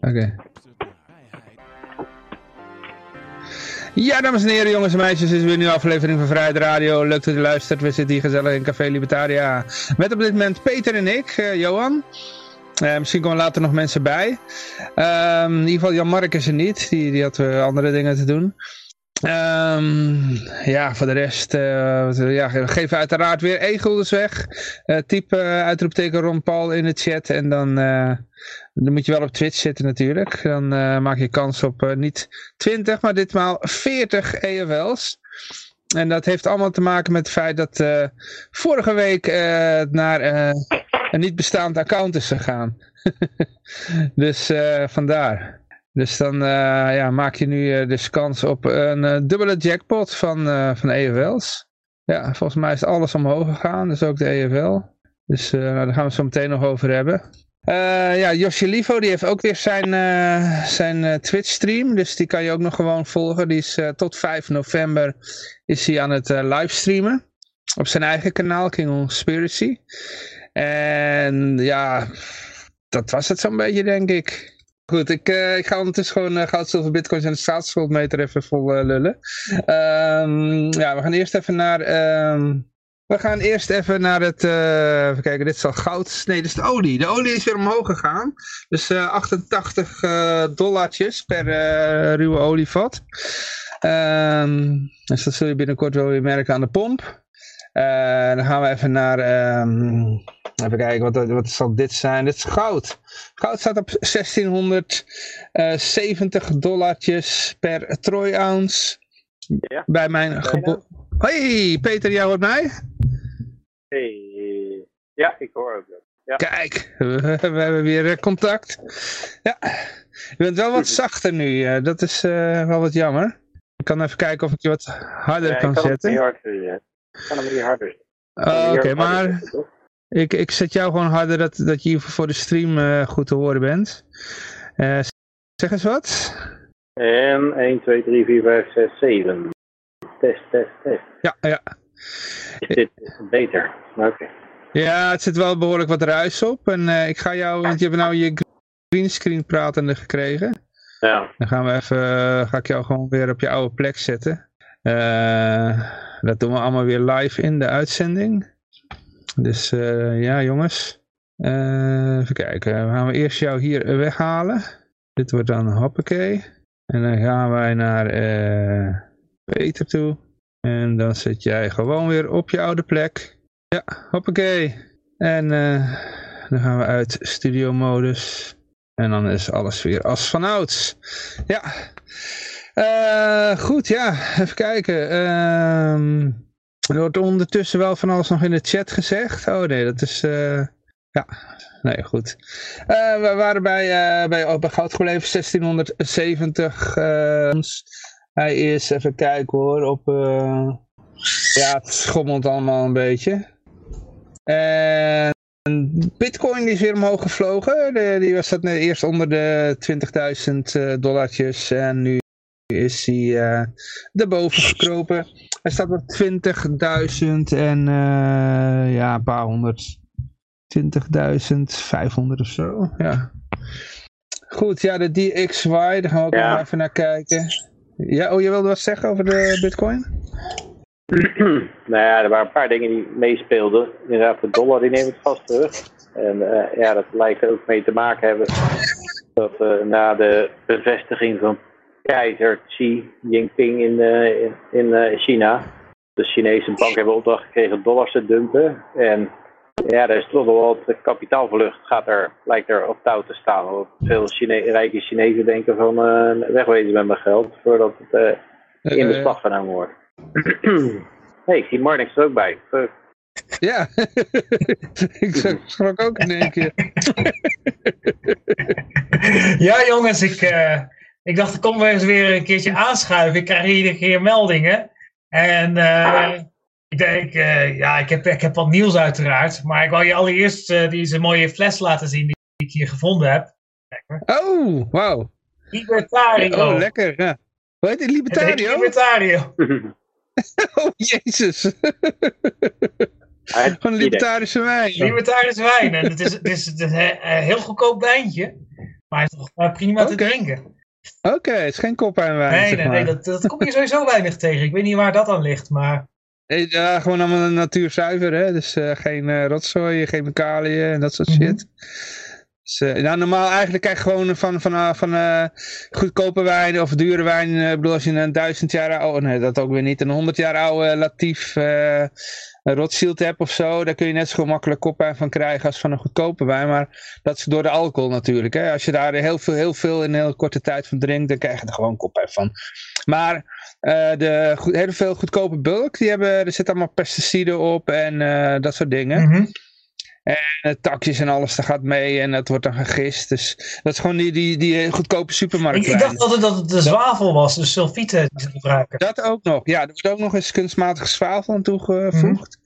Oké. Ja, dames en heren, jongens en meisjes, dit is weer een nieuwe aflevering van Vrijheid Radio. Leuk dat u luistert. We zitten hier gezellig in Café Libertaria. Met op dit moment Peter en ik, uh, Johan. Uh, misschien komen later nog mensen bij. Um, in ieder geval Jan Mark is er niet. Die, die had uh, andere dingen te doen. Um, ja, voor de rest, uh, ja, we geven uiteraard weer e-guldens weg. Uh, typ uh, uitroepteken Ron Paul in de chat en dan, dan moet je wel op Twitch zitten natuurlijk. Dan maak je kans op niet 20, maar ditmaal 40 EFL's. En dat heeft allemaal te maken met het feit dat vorige week naar een niet bestaand account is gegaan. dus vandaar. Dus dan uh, ja, maak je nu uh, dus kans op een uh, dubbele jackpot van, van EFL's. Ja, volgens mij is alles omhoog gegaan, dus ook de EFL. Dus nou, daar gaan we het zo meteen nog over hebben. Ja, Josje Livo die heeft ook weer zijn, zijn Twitch stream, dus die kan je ook nog gewoon volgen. Die is tot 5 november is hij aan het livestreamen op zijn eigen kanaal, King Conspiracy. En ja, dat was het zo'n beetje denk ik. Goed, ik, uh, ik ga ondertussen gewoon uh, goud, zilver, bitcoins en de staatsschuldmeter even vol uh, lullen. Um, ja, we gaan eerst even naar... Um, we gaan eerst even naar het... even kijken, dit is al goud. Nee, dit is de olie. De olie is weer omhoog gegaan. Dus 88 dollartjes per ruwe olievat. Um, dus dat zul je binnenkort wel weer merken aan de pomp. dan gaan we even naar... Even kijken, wat, wat zal dit zijn? Dit is goud. Goud staat op 1670 dollartjes per troy ounce. Ja. Bij mijn geboorte. Hoi, Peter, jij hoort mij? Hey, ja, ik hoor ook. Ja. Kijk, we, we, hebben weer contact. Ja, je bent wel wat zachter nu. Dat is uh, wel wat jammer. Ik kan even kijken of ik je wat harder ja, kan, kan zetten. Ik kan hem niet harder. Uh, Oké, okay, maar... Zetten, ik, ik zet jou gewoon harder dat, dat je voor de stream uh, goed te horen bent. Uh, zeg eens wat. En 1, 2, 3, 4, 5, 6, 7. Test, test, test. Ja, ja. Is dit beter? Oké. Okay. Ja, het zit wel behoorlijk wat ruis op. En uh, ik ga jou, want je hebt nou je greenscreen pratende gekregen. Ja. Dan gaan we even, ga ik jou gewoon weer op je oude plek zetten. dat doen we allemaal weer live in de uitzending. Dus ja jongens. Even kijken. We gaan we eerst jou hier weghalen. Dit wordt dan hoppakee. En dan gaan wij naar Peter toe. En dan zit jij gewoon weer op je oude plek. Ja, hoppakee. En dan gaan we uit studio modus. En dan is alles weer als vanouds. Ja. goed, ja. Even kijken. Ehm er wordt ondertussen wel van alles nog in de chat gezegd. Oh nee, dat is... Uh, ja, nee, goed. We waren bij, bij, oh, bij Goud gebleven, 1670. Hij is, even kijken hoor, op... ja, het schommelt allemaal een beetje. En Bitcoin is weer omhoog gevlogen. De, die was dat net eerst onder de 20.000 dollartjes en nu is hij uh, erboven gekropen. Hij staat op 20.000 en uh, ja, een paar honderd. 20.500 of zo, ja. Goed, ja, de DXY, daar gaan we ook ja. nog even naar kijken. Ja, oh, je wilde wat zeggen over de bitcoin? nou ja, er waren een paar dingen die meespeelden. Inderdaad, de dollar die neemt vast terug. En uh, ja, dat lijkt er ook mee te maken hebben dat uh, na de bevestiging van keizer Xi Jinping in, uh, in, in China. De Chinese bank hebben opdracht gekregen dollars te dumpen. En ja, er is toch wel wat kapitaalvlucht gaat er, lijkt er op touw te staan. Want veel Chine rijke Chinezen denken van uh, wegwezen met mijn geld voordat het in beslag genomen wordt. hey, ik zie Marnix er ook bij. Fuck. Ja, ik schrok ook in één keer. ja jongens, ik, uh, ik dacht, ik kom wel eens weer een keertje aanschuiven. Ik krijg iedere keer meldingen. En uh, ik denk, uh, ja, ik heb, ik heb wat nieuws uiteraard. Maar ik wou je allereerst uh, deze mooie fles laten zien die, ik hier gevonden heb. Oh, wauw. Libertario. Oh, lekker. Ja. Hoe heet het? Libertario? Het Libertario. oh, jezus. Gewoon libertarische wijn. Libertarische wijn. En het is, het is, het is een heel goedkoop wijntje. Maar hij is toch prima te drinken. Oké, het is geen koppijnwijn, Nee, zeg nee, nee dat, dat kom je sowieso weinig tegen. Ik weet niet waar dat aan ligt, maar... Nee, Ja, gewoon allemaal natuurzuiver, hè. Dus eh, geen eh, rotzooi, chemicaliën en dat soort Mhm. shit. Dus, eh, nou, normaal eigenlijk krijg je gewoon van, van, van goedkope wijn of dure wijn. Ik bedoel, als je een duizend jaar oude, nee dat ook weer niet, een honderd jaar oude Latief Rothschild hebt of zo. Daar kun je net zo makkelijk koppijn van krijgen als van een goedkope wijn. Maar dat is door de alcohol natuurlijk. Hè. Als je daar heel veel, heel veel in een hele korte tijd van drinkt, dan krijg je er gewoon koppijn van. Maar de goed, heel veel goedkope bulk, die hebben, er zitten allemaal pesticiden op en eh, dat soort dingen. Mhm. En takjes en alles, daar gaat mee en dat wordt dan gegist. Dus dat is gewoon die, die, die goedkope Ik, supermarktwijn. ik dacht altijd dat het de zwavel was, de sulfieten die ze gebruiken. Dat ook nog. Ja, er wordt ook nog eens kunstmatige zwavel aan toegevoegd.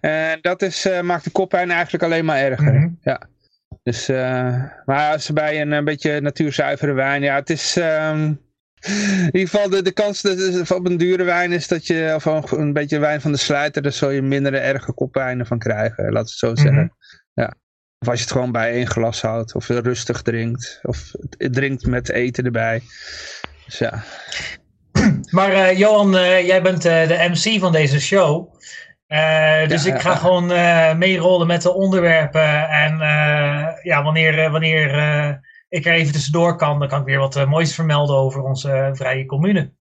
En dat is, eh, maakt de koppijn eigenlijk alleen maar erger. Mhm. Ja. Dus, eh, maar als bij een, een beetje natuurzuivere wijn, ja, het is... ehm, in ieder geval de, de kans dat op een dure wijn is dat je, of een, een beetje wijn van de slijter, daar zul je minder erge koppijnen van krijgen, laat het zo zeggen. Ja. Of als je het gewoon bij één glas houdt, of rustig drinkt, of het drinkt met eten erbij. Dus ja. Maar eh, Johan, eh, jij bent eh, de MC van deze show. Dus Ja, ik ga ja. gewoon meerollen met de onderwerpen. En ja, wanneer, wanneer ik er even tussendoor kan, dan kan ik weer wat eh, moois vermelden over onze eh, vrije commune.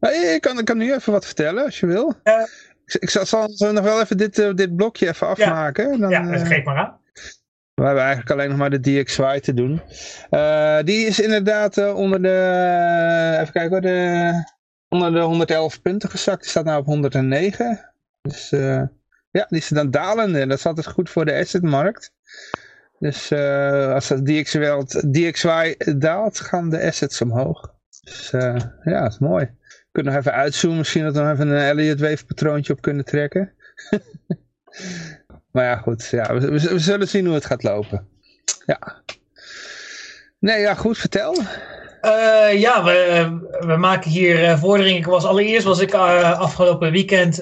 Maar ik kan, ik kan nu even wat vertellen, als je wil. Ja. Ik, ik zal, zal nog wel even dit, eh, dit blokje even afmaken. Dan, ja, geef maar aan. we hebben eigenlijk alleen nog maar de DXY te doen. Die is inderdaad onder de, even kijken hoor, de, onder de 111 punten gezakt. Die staat nu op 109. Dus ja, die is dan dalende. En dat is altijd goed voor de assetmarkt. Dus eh, als dat DXY, daalt, gaan de assets omhoog. Dus eh, ja, dat is mooi. We kunnen nog even uitzoomen. Misschien dat we nog even een Elliott Wave patroontje op kunnen trekken. maar ja, goed. Ja, we, zullen zien hoe het gaat lopen. Ja. Nee, ja, goed. Vertel. Eh, ja, we, we maken hier vorderingen. Ik was, allereerst was ik afgelopen weekend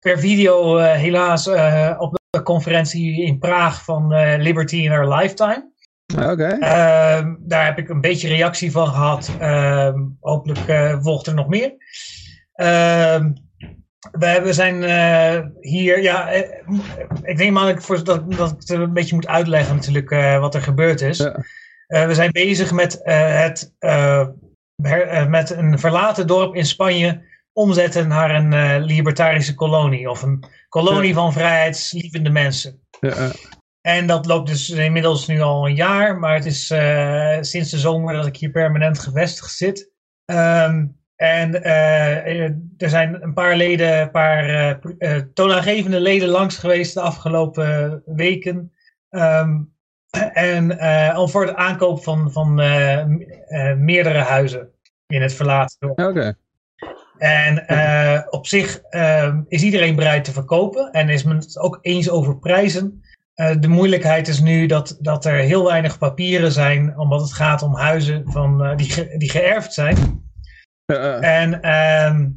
per video helaas op conferentie in Praag van eh, Liberty in Our Lifetime. Oké. Ehm, daar heb ik een beetje reactie van gehad. Ehm, hopelijk eh, volgt er nog meer. Ehm, we zijn eh, hier, ja, ik denk maar dat dat, dat ik het een beetje moet uitleggen natuurlijk wat er gebeurd is. Ja. We zijn bezig met, het, her- met een verlaten dorp in Spanje omzetten naar een eh, libertarische kolonie. Of een kolonie Ja. van vrijheidslievende mensen. Ja, En dat loopt dus inmiddels nu al een jaar, maar het is eh, sinds de zomer dat ik hier permanent gevestigd zit. Ehm, en eh, er zijn een paar leden, een paar toonaangevende leden langs geweest de afgelopen weken. Ehm, en al voor de aankoop van, van meerdere huizen in het verlaten dorp. Oké. En eh, op zich ehm, is iedereen bereid te verkopen en is men het ook eens over prijzen. Eh, de moeilijkheid is nu dat, dat er heel weinig papieren zijn, omdat het gaat om huizen van, eh, die, ge- die geërfd zijn. En ehm,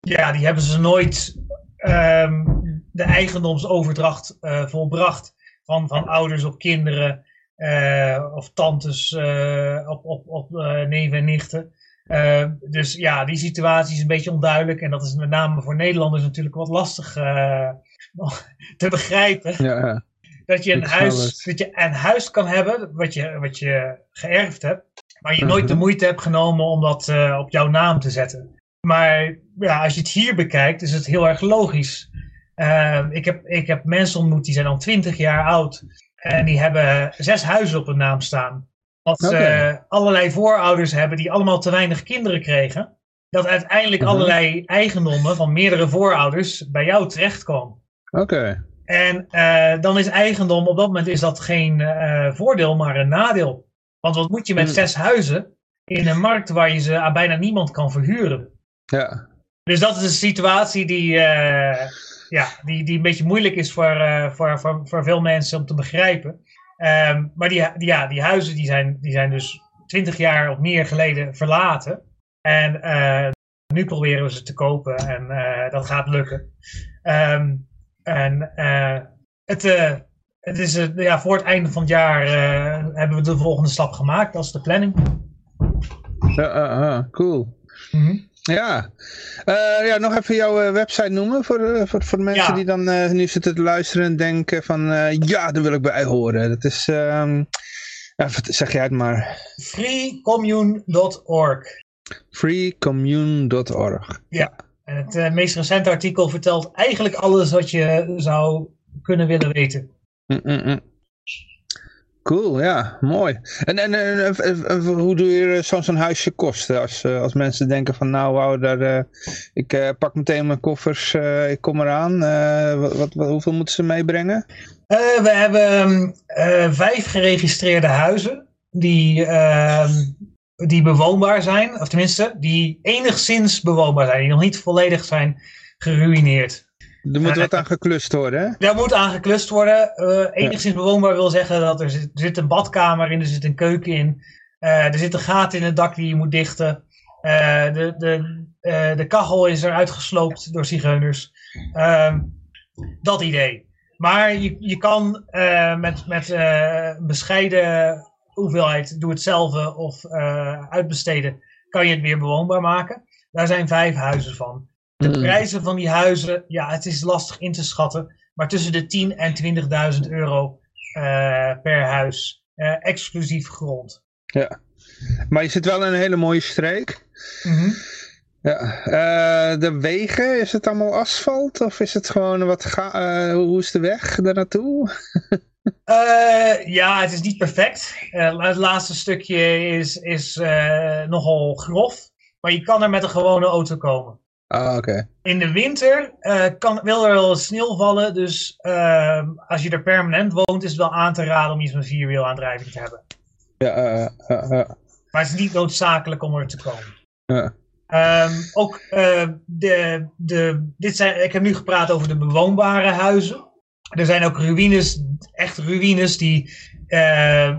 ja, die hebben ze nooit ehm, de eigendomsoverdracht volbracht van, van ouders op kinderen of tantes op, op, op neven en nichten. Eh, dus ja, die situatie is een beetje onduidelijk en dat is met name voor Nederlanders natuurlijk wat lastig eh, te begrijpen ja, dat je een huis, dat je een huis kan hebben wat je, wat je geërfd hebt, maar je nooit de Mhm. moeite hebt genomen om dat eh, op jouw naam te zetten. Maar ja, als je het hier bekijkt, is het heel erg logisch. Eh, ik, heb, ik heb mensen ontmoet die zijn al twintig jaar oud en die hebben zes huizen op hun naam staan. Dat ze Oké. allerlei voorouders hebben die allemaal te weinig kinderen kregen. Dat uiteindelijk Mhm. allerlei eigendommen van meerdere voorouders bij jou terechtkomen. Oké. En eh, dan is eigendom, op dat moment is dat geen eh, voordeel, maar een nadeel. Want wat moet je met Hmm. zes huizen in een markt waar je ze aan bijna niemand kan verhuren? Ja. Dus dat is een situatie die, eh, ja, die, die een beetje moeilijk is voor, eh, voor, voor, voor veel mensen om te begrijpen. Ehm, maar die, die, ja, die huizen die zijn, die zijn dus twintig jaar of meer geleden verlaten. En eh, nu proberen we ze te kopen en eh, dat gaat lukken. Ehm, en eh, het, het is, ja, voor het einde van het jaar hebben we de volgende stap gemaakt. Dat is de planning. Cool. Mhm. Ja. Eh, ja, nog even jouw eh, website noemen voor, eh, voor, voor de mensen Ja. die dan nu zitten te luisteren en denken van ja, daar wil ik bij horen. Dat is, ehm, ja, zeg jij het maar, Freecommune.org. freecommune.org. En het meest recente artikel vertelt eigenlijk alles wat je zou kunnen willen weten. Mm, mm, mm. Cool, ja, mooi. En, en, hoe doe je zo'n zo'n huisje kosten? Als, eh, als mensen denken van nou, wauw, daar, eh, ik eh, pak meteen mijn koffers, eh, ik kom eraan. Eh, wat, wat, wat- hoeveel moeten ze meebrengen? Eh, we hebben eh, vijf geregistreerde huizen die, ehm, die bewoonbaar zijn. Of tenminste, die enigszins bewoonbaar zijn. Die nog niet volledig zijn geruineerd. Er moet wat aan geklust worden, hè? Daar moet aan geklust worden. Eh, enigszins bewoonbaar wil zeggen dat er zit, er zit een badkamer in, er zit een keuken in. eh, er zit een gat in het dak die je moet dichten. eh, de, de, de kachel is eruit gesloopt door zigeuners. Ehm, dat idee. Maar je, je kan met, met bescheiden hoeveelheid doe het zelf of uitbesteden, kan je het weer bewoonbaar maken. Daar zijn vijf huizen van. De Mm. prijzen van die huizen, ja, het is lastig in te schatten. Maar tussen de 10 en 20.000 euro eh, per huis. eh, exclusief grond. Maar je zit wel in een hele mooie streek. Mhm. Ja. Eh, de wegen, is het allemaal asfalt? Of is het gewoon wat ga hoe is de weg daar naartoe? Ja, het is niet perfect. Het laatste stukje is, is nogal grof. Maar je kan er met een gewone auto komen. Ah, oké. In de winter eh, kan, wil er wel sneeuw vallen. Dus eh, als je er permanent woont, is het wel aan te raden om iets met vierwielaandrijving te hebben. Ja, eh, eh, Maar het is niet noodzakelijk om er te komen. ja. Ehm, ook de, de, dit zijn, ik heb nu gepraat over de bewoonbare huizen. Er zijn ook ruïnes, echt ruïnes, die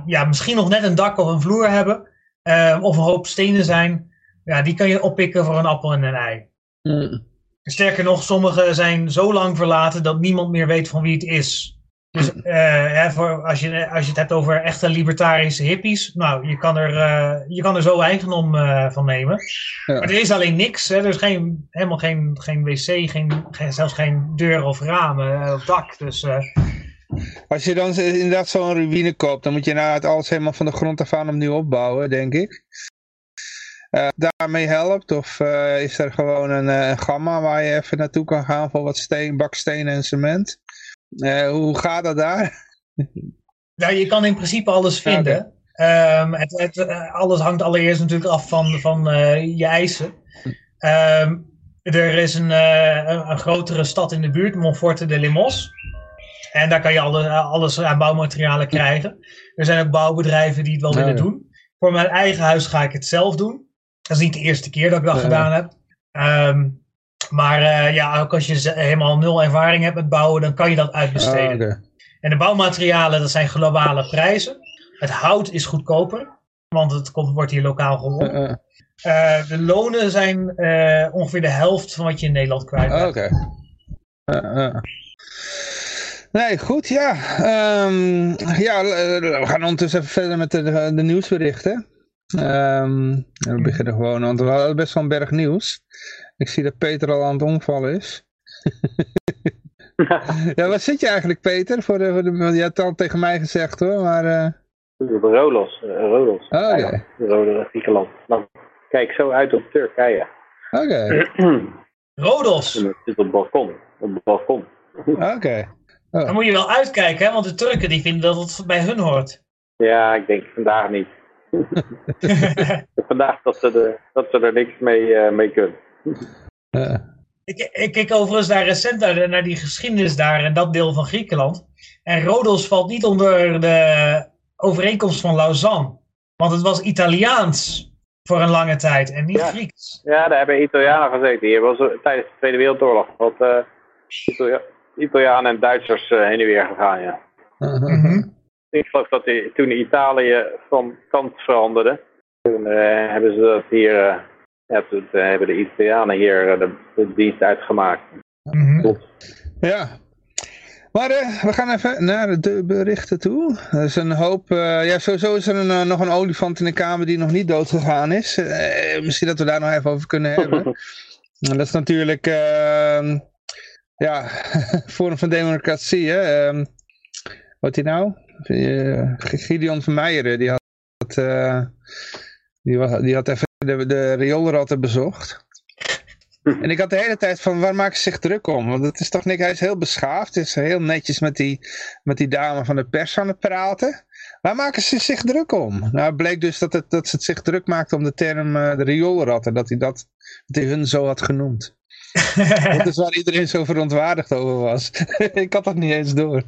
ja, misschien nog net een dak of een vloer hebben. of een hoop stenen zijn. Ja, die kan je oppikken voor een appel en een ei. Sterker nog, sommige zijn zo lang verlaten dat niemand meer weet van wie het is. Dus eh, hè, voor, als, je, als je het hebt over echte libertarische hippies, nou, je kan er, eh, je kan er zo eigendom eh, van nemen. Ja. Maar er is alleen niks. Hè? Er is geen, helemaal geen, geen wc, geen, geen, zelfs geen deur of ramen of dak. Dus Als je dan inderdaad zo'n ruïne koopt, dan moet je inderdaad alles helemaal van de grond af aan opnieuw opbouwen, denk ik. Eh, daarmee helpt? Of eh, is er gewoon een, eh, een gamma waar je even naartoe kan gaan voor wat steen, bakstenen en cement? Hoe gaat dat daar? nou, je kan in principe alles Ja, vinden. Ehm, het, het, alles hangt allereerst natuurlijk af van, van je eisen. Ehm, er is een, een, grotere stad in de buurt, Monforte de Limos. En daar kan je alle, alles aan bouwmaterialen krijgen. Er zijn ook bouwbedrijven die het wel willen doen. Voor mijn eigen huis ga ik het zelf doen. Dat is niet de eerste keer dat ik dat gedaan heb. Ehm, maar eh, ja, ook als je helemaal nul ervaring hebt met bouwen, dan kan je dat uitbesteden. Ah. En de bouwmaterialen, dat zijn globale prijzen. Het hout is goedkoper, want het komt, wordt hier lokaal gewonnen. Eh, eh, de lonen zijn ongeveer de helft van wat je in Nederland kwijt bent. Oké. Nee, goed, ja. Ehm, ja, we gaan ondertussen even verder met de, de nieuwsberichten. Ehm, we beginnen gewoon, want we hadden best wel een berg nieuws. Ik zie dat Peter al aan het omvallen is. ja, waar zit je eigenlijk, Peter? Voor de, voor de, want je hebt het al tegen mij gezegd hoor, maar... eh, Op Rodos. eh, Rodos. Oh, oké. Ja, Rodos, Griekenland. Dan kijk zo uit op Turkije. Oké, Rodos, het zit op het balkon. Op het balkon. oké. dan moet je wel uitkijken, hè, want de Turken die vinden dat het bij hun hoort. Ja, ik denk vandaag niet. vandaag dat ze, er, dat ze er niks mee, eh, mee kunnen. Eh, ik, ik keek overigens daar recent naar, naar die geschiedenis daar in dat deel van Griekenland. En Rodos valt niet onder de overeenkomst van Lausanne. Want het was Italiaans voor een lange tijd en niet Ja. Grieks. Ja, daar hebben Italianen gezeten. Hier was tijdens de Tweede Wereldoorlog. Wat eh, Italia- Italianen en Duitsers eh, heen en weer gegaan, ja. Ik geloof dat die, toen Italië van kant veranderde, toen eh, hebben ze dat hier, eh, ja, toen eh, hebben de Italianen hier de, de dienst uitgemaakt. Mhm. Ja. Maar uh, we gaan even naar de berichten toe. Er is een hoop... Uh, ja, sowieso is er een, uh, nog een olifant in de kamer die nog niet dood gegaan is. misschien dat we daar nog even over kunnen hebben. dat is natuurlijk... ehm, ja, Forum van Democratie, hè. Um, wat die nou? Gideon van Meijeren, die had... die, was, die had even de, de rioolratten bezocht. En ik had de hele tijd van, waar maken ze zich druk om? Want het is toch niks, hij is heel beschaafd, is heel netjes met die, met die dame van de pers aan het praten. Waar maken ze zich druk om? Nou, het bleek dus dat, het, dat ze het zich druk maakte om de term uh, de rioolratten, dat hij dat, dat hij hun zo had genoemd. dat is waar iedereen zo verontwaardigd over was. ik had dat niet eens door.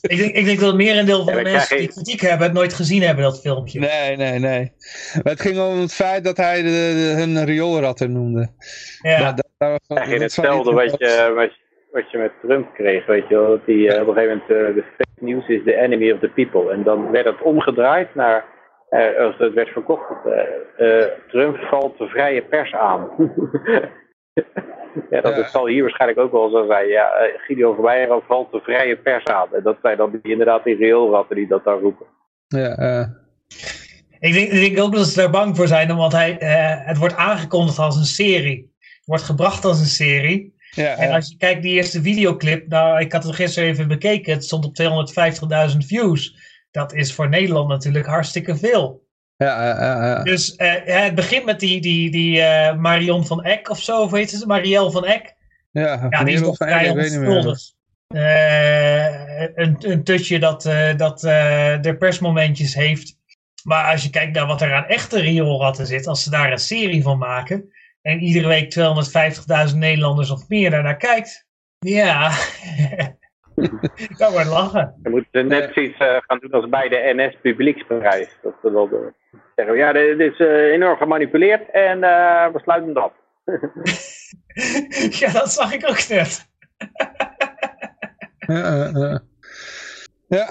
ik, denk, ik denk dat het merendeel van de mensen die kritiek hebben het nooit gezien hebben, dat filmpje. Nee, nee, nee. Maar het ging om het feit dat hij de, de, hun rioolratten noemde. Ja. Dat, dat, dat, dat, hetzelfde wat je, wat, je, wat je met Trump kreeg, weet je wel. Dat die uh, op een gegeven moment, uh, de fake news is the enemy of the people. En dan werd het omgedraaid naar, uh, als het werd verkocht, Trump valt de vrije pers aan. ja, dat ja. zal hier waarschijnlijk ook wel zo zijn. Ja, uh, Guido Vermeijeren valt de vrije pers aan. En dat zijn dan die, inderdaad die reëelratten die dat daar roepen. Ja, uh. ik, denk, ik denk ook dat ze daar bang voor zijn, want hij, uh, het wordt aangekondigd als een serie. Het wordt gebracht als een serie. Ja, en als je kijkt die eerste videoclip, nou, ik had het gisteren even bekeken, het stond op 250.000 views. Dat is voor Nederland natuurlijk hartstikke veel. Ja, ja, ja. Dus uh, het begint met die, die, die uh, Marion van Eck of zo, of heet ze? Marielle van Eck. Ja, ja die is nog vrij onschuldig. Uh, een, een tutje dat, dat er persmomentjes heeft. Maar als je kijkt naar wat er aan echte rioolratten zit, als ze daar een serie van maken, en iedere week 250.000 Nederlanders of meer daarnaar kijkt, ja, dat wordt lachen. Je moet net zoiets gaan doen als bij de NS Publieksprijs. Dat we wel de zeggen, ja, dit is uh, enorm gemanipuleerd en uh, we sluiten dat. ja, dat zag ik ook net. ja, ja.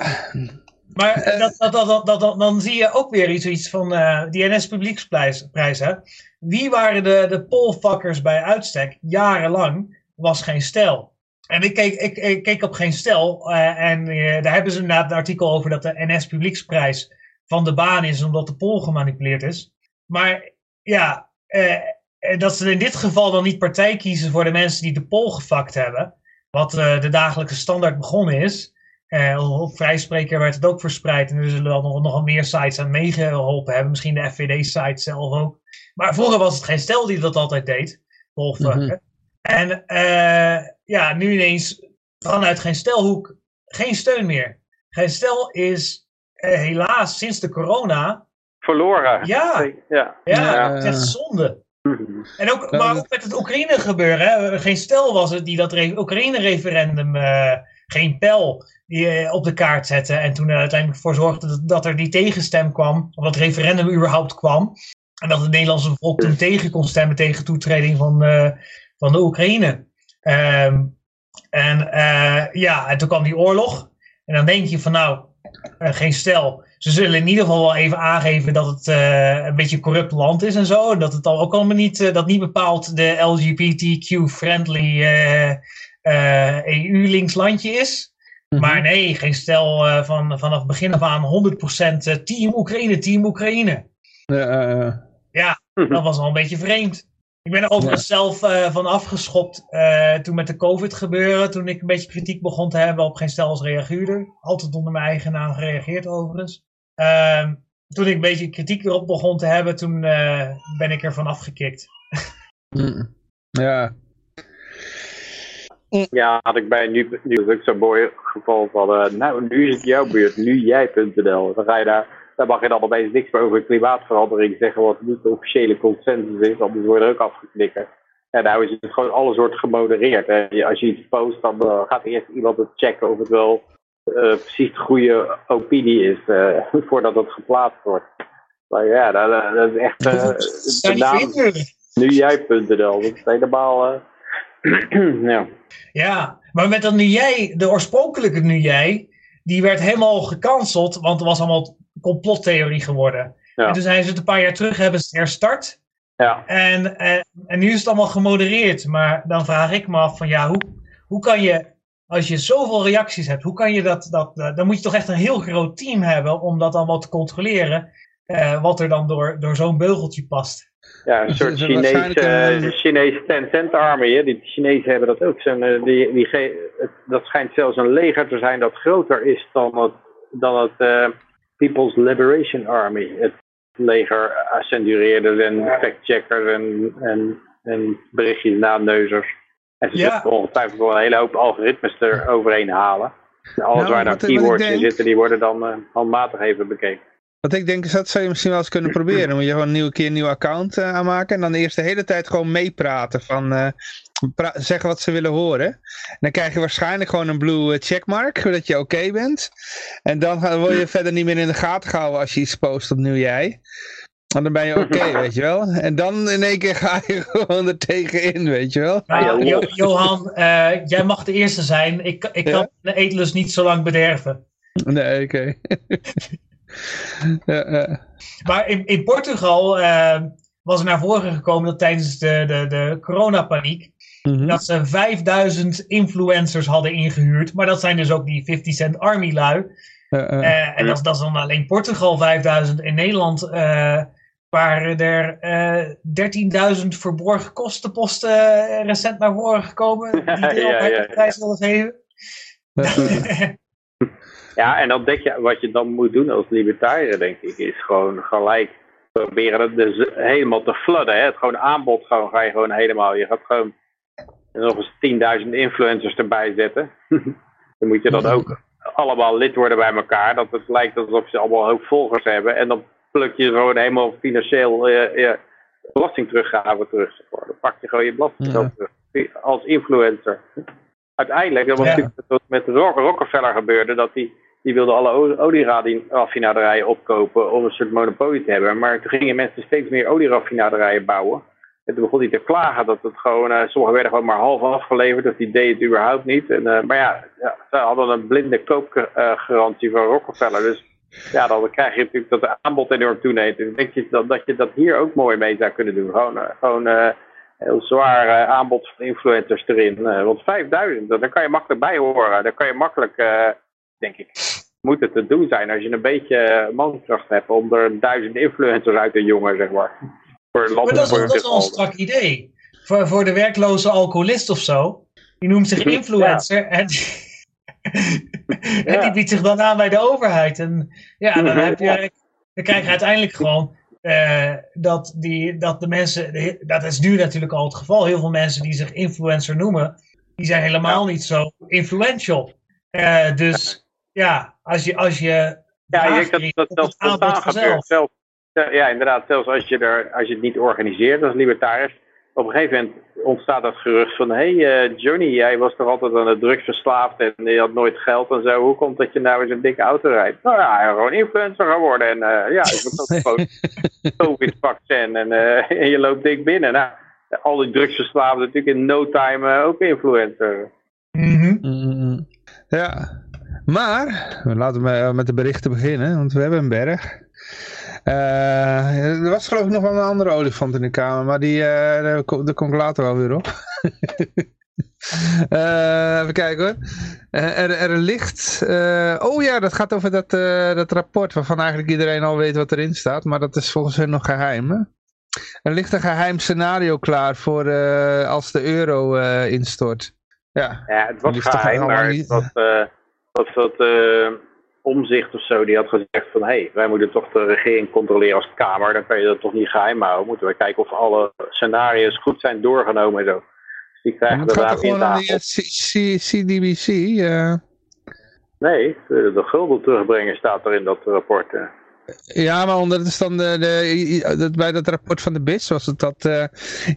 Maar dat, dat, dat, dat, dan zie je ook weer iets, iets van die NS Publieksprijs. Hè? Wie waren de, de polfuckers bij uitstek jarenlang? Was geen stel. En ik keek, ik, ik keek op geen stel en daar hebben ze inderdaad een artikel over dat de NS Publieksprijs van de baan is omdat de pol gemanipuleerd is. Maar ja, eh, eh, dat ze in dit geval dan niet partij kiezen voor de mensen die de pol gefakt hebben. Wat de dagelijkse standaard begonnen is. Op Vrijspreker werd het ook verspreid. En er zullen dan nog, nog meer sites aan meegeholpen hebben. Misschien de FVD-site zelf ook. Maar vroeger was het geen stel die dat altijd deed. Mm -hmm. En ja, nu ineens vanuit geen stelhoek geen steun meer. Geen stel is eh, helaas sinds de corona... Verloren. Ja, ja. ja, ja. het is echt zonde. En ook, maar ook met het Oekraïne gebeuren. Hè. Geen stel was het die dat Oekraïne-referendum, uh, geen pijl, die, uh, op de kaart zette. En toen er uiteindelijk voor zorgde dat, dat, er die tegenstem kwam. Of dat referendum überhaupt kwam. En dat het Nederlandse volk toen tegen kon stemmen tegen toetreding van, uh, van de Oekraïne. Um, en ja, en toen kwam die oorlog. En dan denk je van nou, uh, geen stel. Ze zullen in ieder geval wel even aangeven dat het uh, een beetje een corrupt land is en zo. Dat het dan ook allemaal niet, uh, dat niet bepaald de LGBTQ-friendly EU-links landje is. -hmm. Maar nee, geen stel van, vanaf begin af aan 100% team Oekraïne, team Oekraïne. ja, dat was al een beetje vreemd. Ik ben er overigens ja. zelf uh, van afgeschopt uh, toen met de COVID gebeuren. Toen ik een beetje kritiek begon te hebben op geen stel als reaguurder. Altijd onder mijn eigen naam gereageerd overigens. Uh, toen ik een beetje kritiek erop begon te hebben, toen uh, ben ik ervan afgekikt. mm. Ja. Ja, had ik bij nu, nu ook zo'n mooi geval van, nou nu is het jouw beurt, nu jij.nl. Dan ga je daar daar mag je dan opeens niks meer over klimaatverandering zeggen, wat niet de officiële consensus is, anders word je er ook afgeknikken. En nou is het gewoon alles wordt gemodereerd. Hè. Als je iets post, dan uh, gaat eerst iemand het checken of het wel uh, precies de goede opinie is, uh, voordat het geplaatst wordt. Maar ja, dat, dat is echt de naam nu jij.nl. Dat is helemaal... ja. ja, maar met dat nu jij, de oorspronkelijke nu jij, die werd helemaal gecanceld, want er was allemaal complottheorie geworden. Ja. En toen zijn ze het een paar jaar terug, hebben ze herstart. Ja. En, en, en nu is het allemaal gemodereerd. Maar dan vraag ik me af van ja, hoe, hoe kan je als je zoveel reacties hebt, hoe kan je dat, dat dan moet je toch echt een heel groot team hebben om dat allemaal te controleren, wat er dan door, door zo'n beugeltje past. Ja, een soort Chinese, Chinese Tencent Army. Hè? Die Chinezen hebben dat ook. Zijn, die, die, dat schijnt zelfs een leger te zijn dat groter is dan het, dan het People's Liberation Army. Het leger censureerders en factcheckers en, en, en berichtjes naneuzers. En ze ja. zullen ongetwijfeld wel een hele hoop algoritmes er overheen halen. En alles nou, waar daar keywords in zitten, die worden dan uh, handmatig even bekeken. Wat ik denk is dat zou je misschien wel eens kunnen proberen. Dan moet je gewoon een nieuwe keer een nieuw account uh, aanmaken. En dan eerst de hele tijd gewoon meepraten. Van uh, zeggen wat ze willen horen. En dan krijg je waarschijnlijk gewoon een blue checkmark. Dat je oké bent. En dan word je verder niet meer in de gaten gehouden als je iets post opnieuw jij. En dan ben je oké, weet je wel. En dan in één keer ga je gewoon er tegenin, weet je wel. Nou, Johan, uh, jij mag de eerste zijn. Ik, ik kan de eetlust niet zo lang bederven. Nee, oké. ja, Maar in, in Portugal uh, was er naar voren gekomen dat tijdens de, de, de coronapaniek mm dat ze 5000 influencers hadden ingehuurd. Maar dat zijn dus ook die 50 Cent Army lui. Uh, en dat, dat, is dan alleen Portugal 5000. In Nederland waren er 13.000 verborgen kostenposten recent naar voren gekomen. Die de ja, ja, prijs willen geven. Ja, en dan denk je, wat je dan moet doen als libertariër, denk ik, is gewoon gelijk proberen het dus helemaal te flooden. Hè? Het gewoon aanbod gewoon, ga je gewoon helemaal, je gaat gewoon nog eens 10.000 influencers erbij zetten. dan moet je dan ook allemaal lid worden bij elkaar, dat het lijkt alsof ze allemaal hoop volgers hebben. En dan pluk je gewoon helemaal financieel uh, belasting teruggave terug. Dan pak je gewoon je belasting terug als influencer uiteindelijk, dat was natuurlijk wat met Rockefeller gebeurde, dat die, die wilde alle olieraffinaderijen opkopen om een soort monopolie te hebben. Maar toen gingen mensen steeds meer olieraffinaderijen bouwen. En toen begon hij te klagen dat het gewoon, uh, sommige werden gewoon maar half afgeleverd, dat die deed het überhaupt niet. En, uh, maar ja, ja, ze hadden een blinde koopgarantie van Rockefeller. Dus ja, dan krijg je natuurlijk dat de aanbod enorm toeneemt. En denk je dat, dat je dat hier ook mooi mee zou kunnen doen. Gewoon, uh, gewoon heel zwaar aanbod van influencers erin. Want 5000, daar kan je makkelijk bij horen. Daar kan je makkelijk, denk ik, moet het te doen zijn als je een beetje mankracht hebt om er duizend influencers uit te jongen, zeg maar. Voor maar dat, is, dat is wel een strak idee. Voor, voor de werkloze alcoholist of zo. Die noemt zich influencer en, en die biedt zich dan aan bij de overheid. En ja, dan, heb je, dan krijg je uiteindelijk gewoon uh, dat, die, dat de mensen, dat is nu natuurlijk al het geval, heel veel mensen die zich influencer noemen, die zijn helemaal niet zo influential. Uh, dus ja, als je, als je ja, ik denk dat dat zelfs gebeurt. Zelfs, ja, inderdaad, zelfs als je, er, als je het niet organiseert als libertariër, op een gegeven moment ontstaat dat gerucht van... hé hey, uh, Johnny, jij was toch altijd aan de drugs verslaafd en je had nooit geld en zo. Hoe komt dat je nou eens een dikke auto rijdt? Nou ja, gewoon influencer geworden. En uh, ja, ik moet ook gewoon COVID-vaccin en, uh, en je loopt dik binnen. Nou, al die drugsverslaafden natuurlijk in no time ook influencer. Mm -hmm. Ja, maar laten we met de berichten beginnen, want we hebben een berg. Uh, er was geloof ik nog wel een andere olifant in de kamer, maar die, uh, daar, kom, ik later wel weer op. uh, even kijken hoor. er, er ligt, oh ja, dat gaat over dat, dat rapport waarvan eigenlijk iedereen al weet wat erin staat, maar dat is volgens hen nog geheim. Hè? Er ligt een geheim scenario klaar voor als de euro instort. Ja, ja het was geheim, maar het was, was dat Omzicht of zo, die had gezegd van hé, hey, wij moeten toch de regering controleren als Kamer, dan kan je dat toch niet geheim houden. Moeten we kijken of alle scenario's goed zijn doorgenomen en zo. Dus die krijgen we daar in tafel. CDBC? Uh... Nee, de gulden terugbrengen staat er in dat rapport. Ja, maar onder is dan de, de, bij dat rapport van de BIS was het dat uh,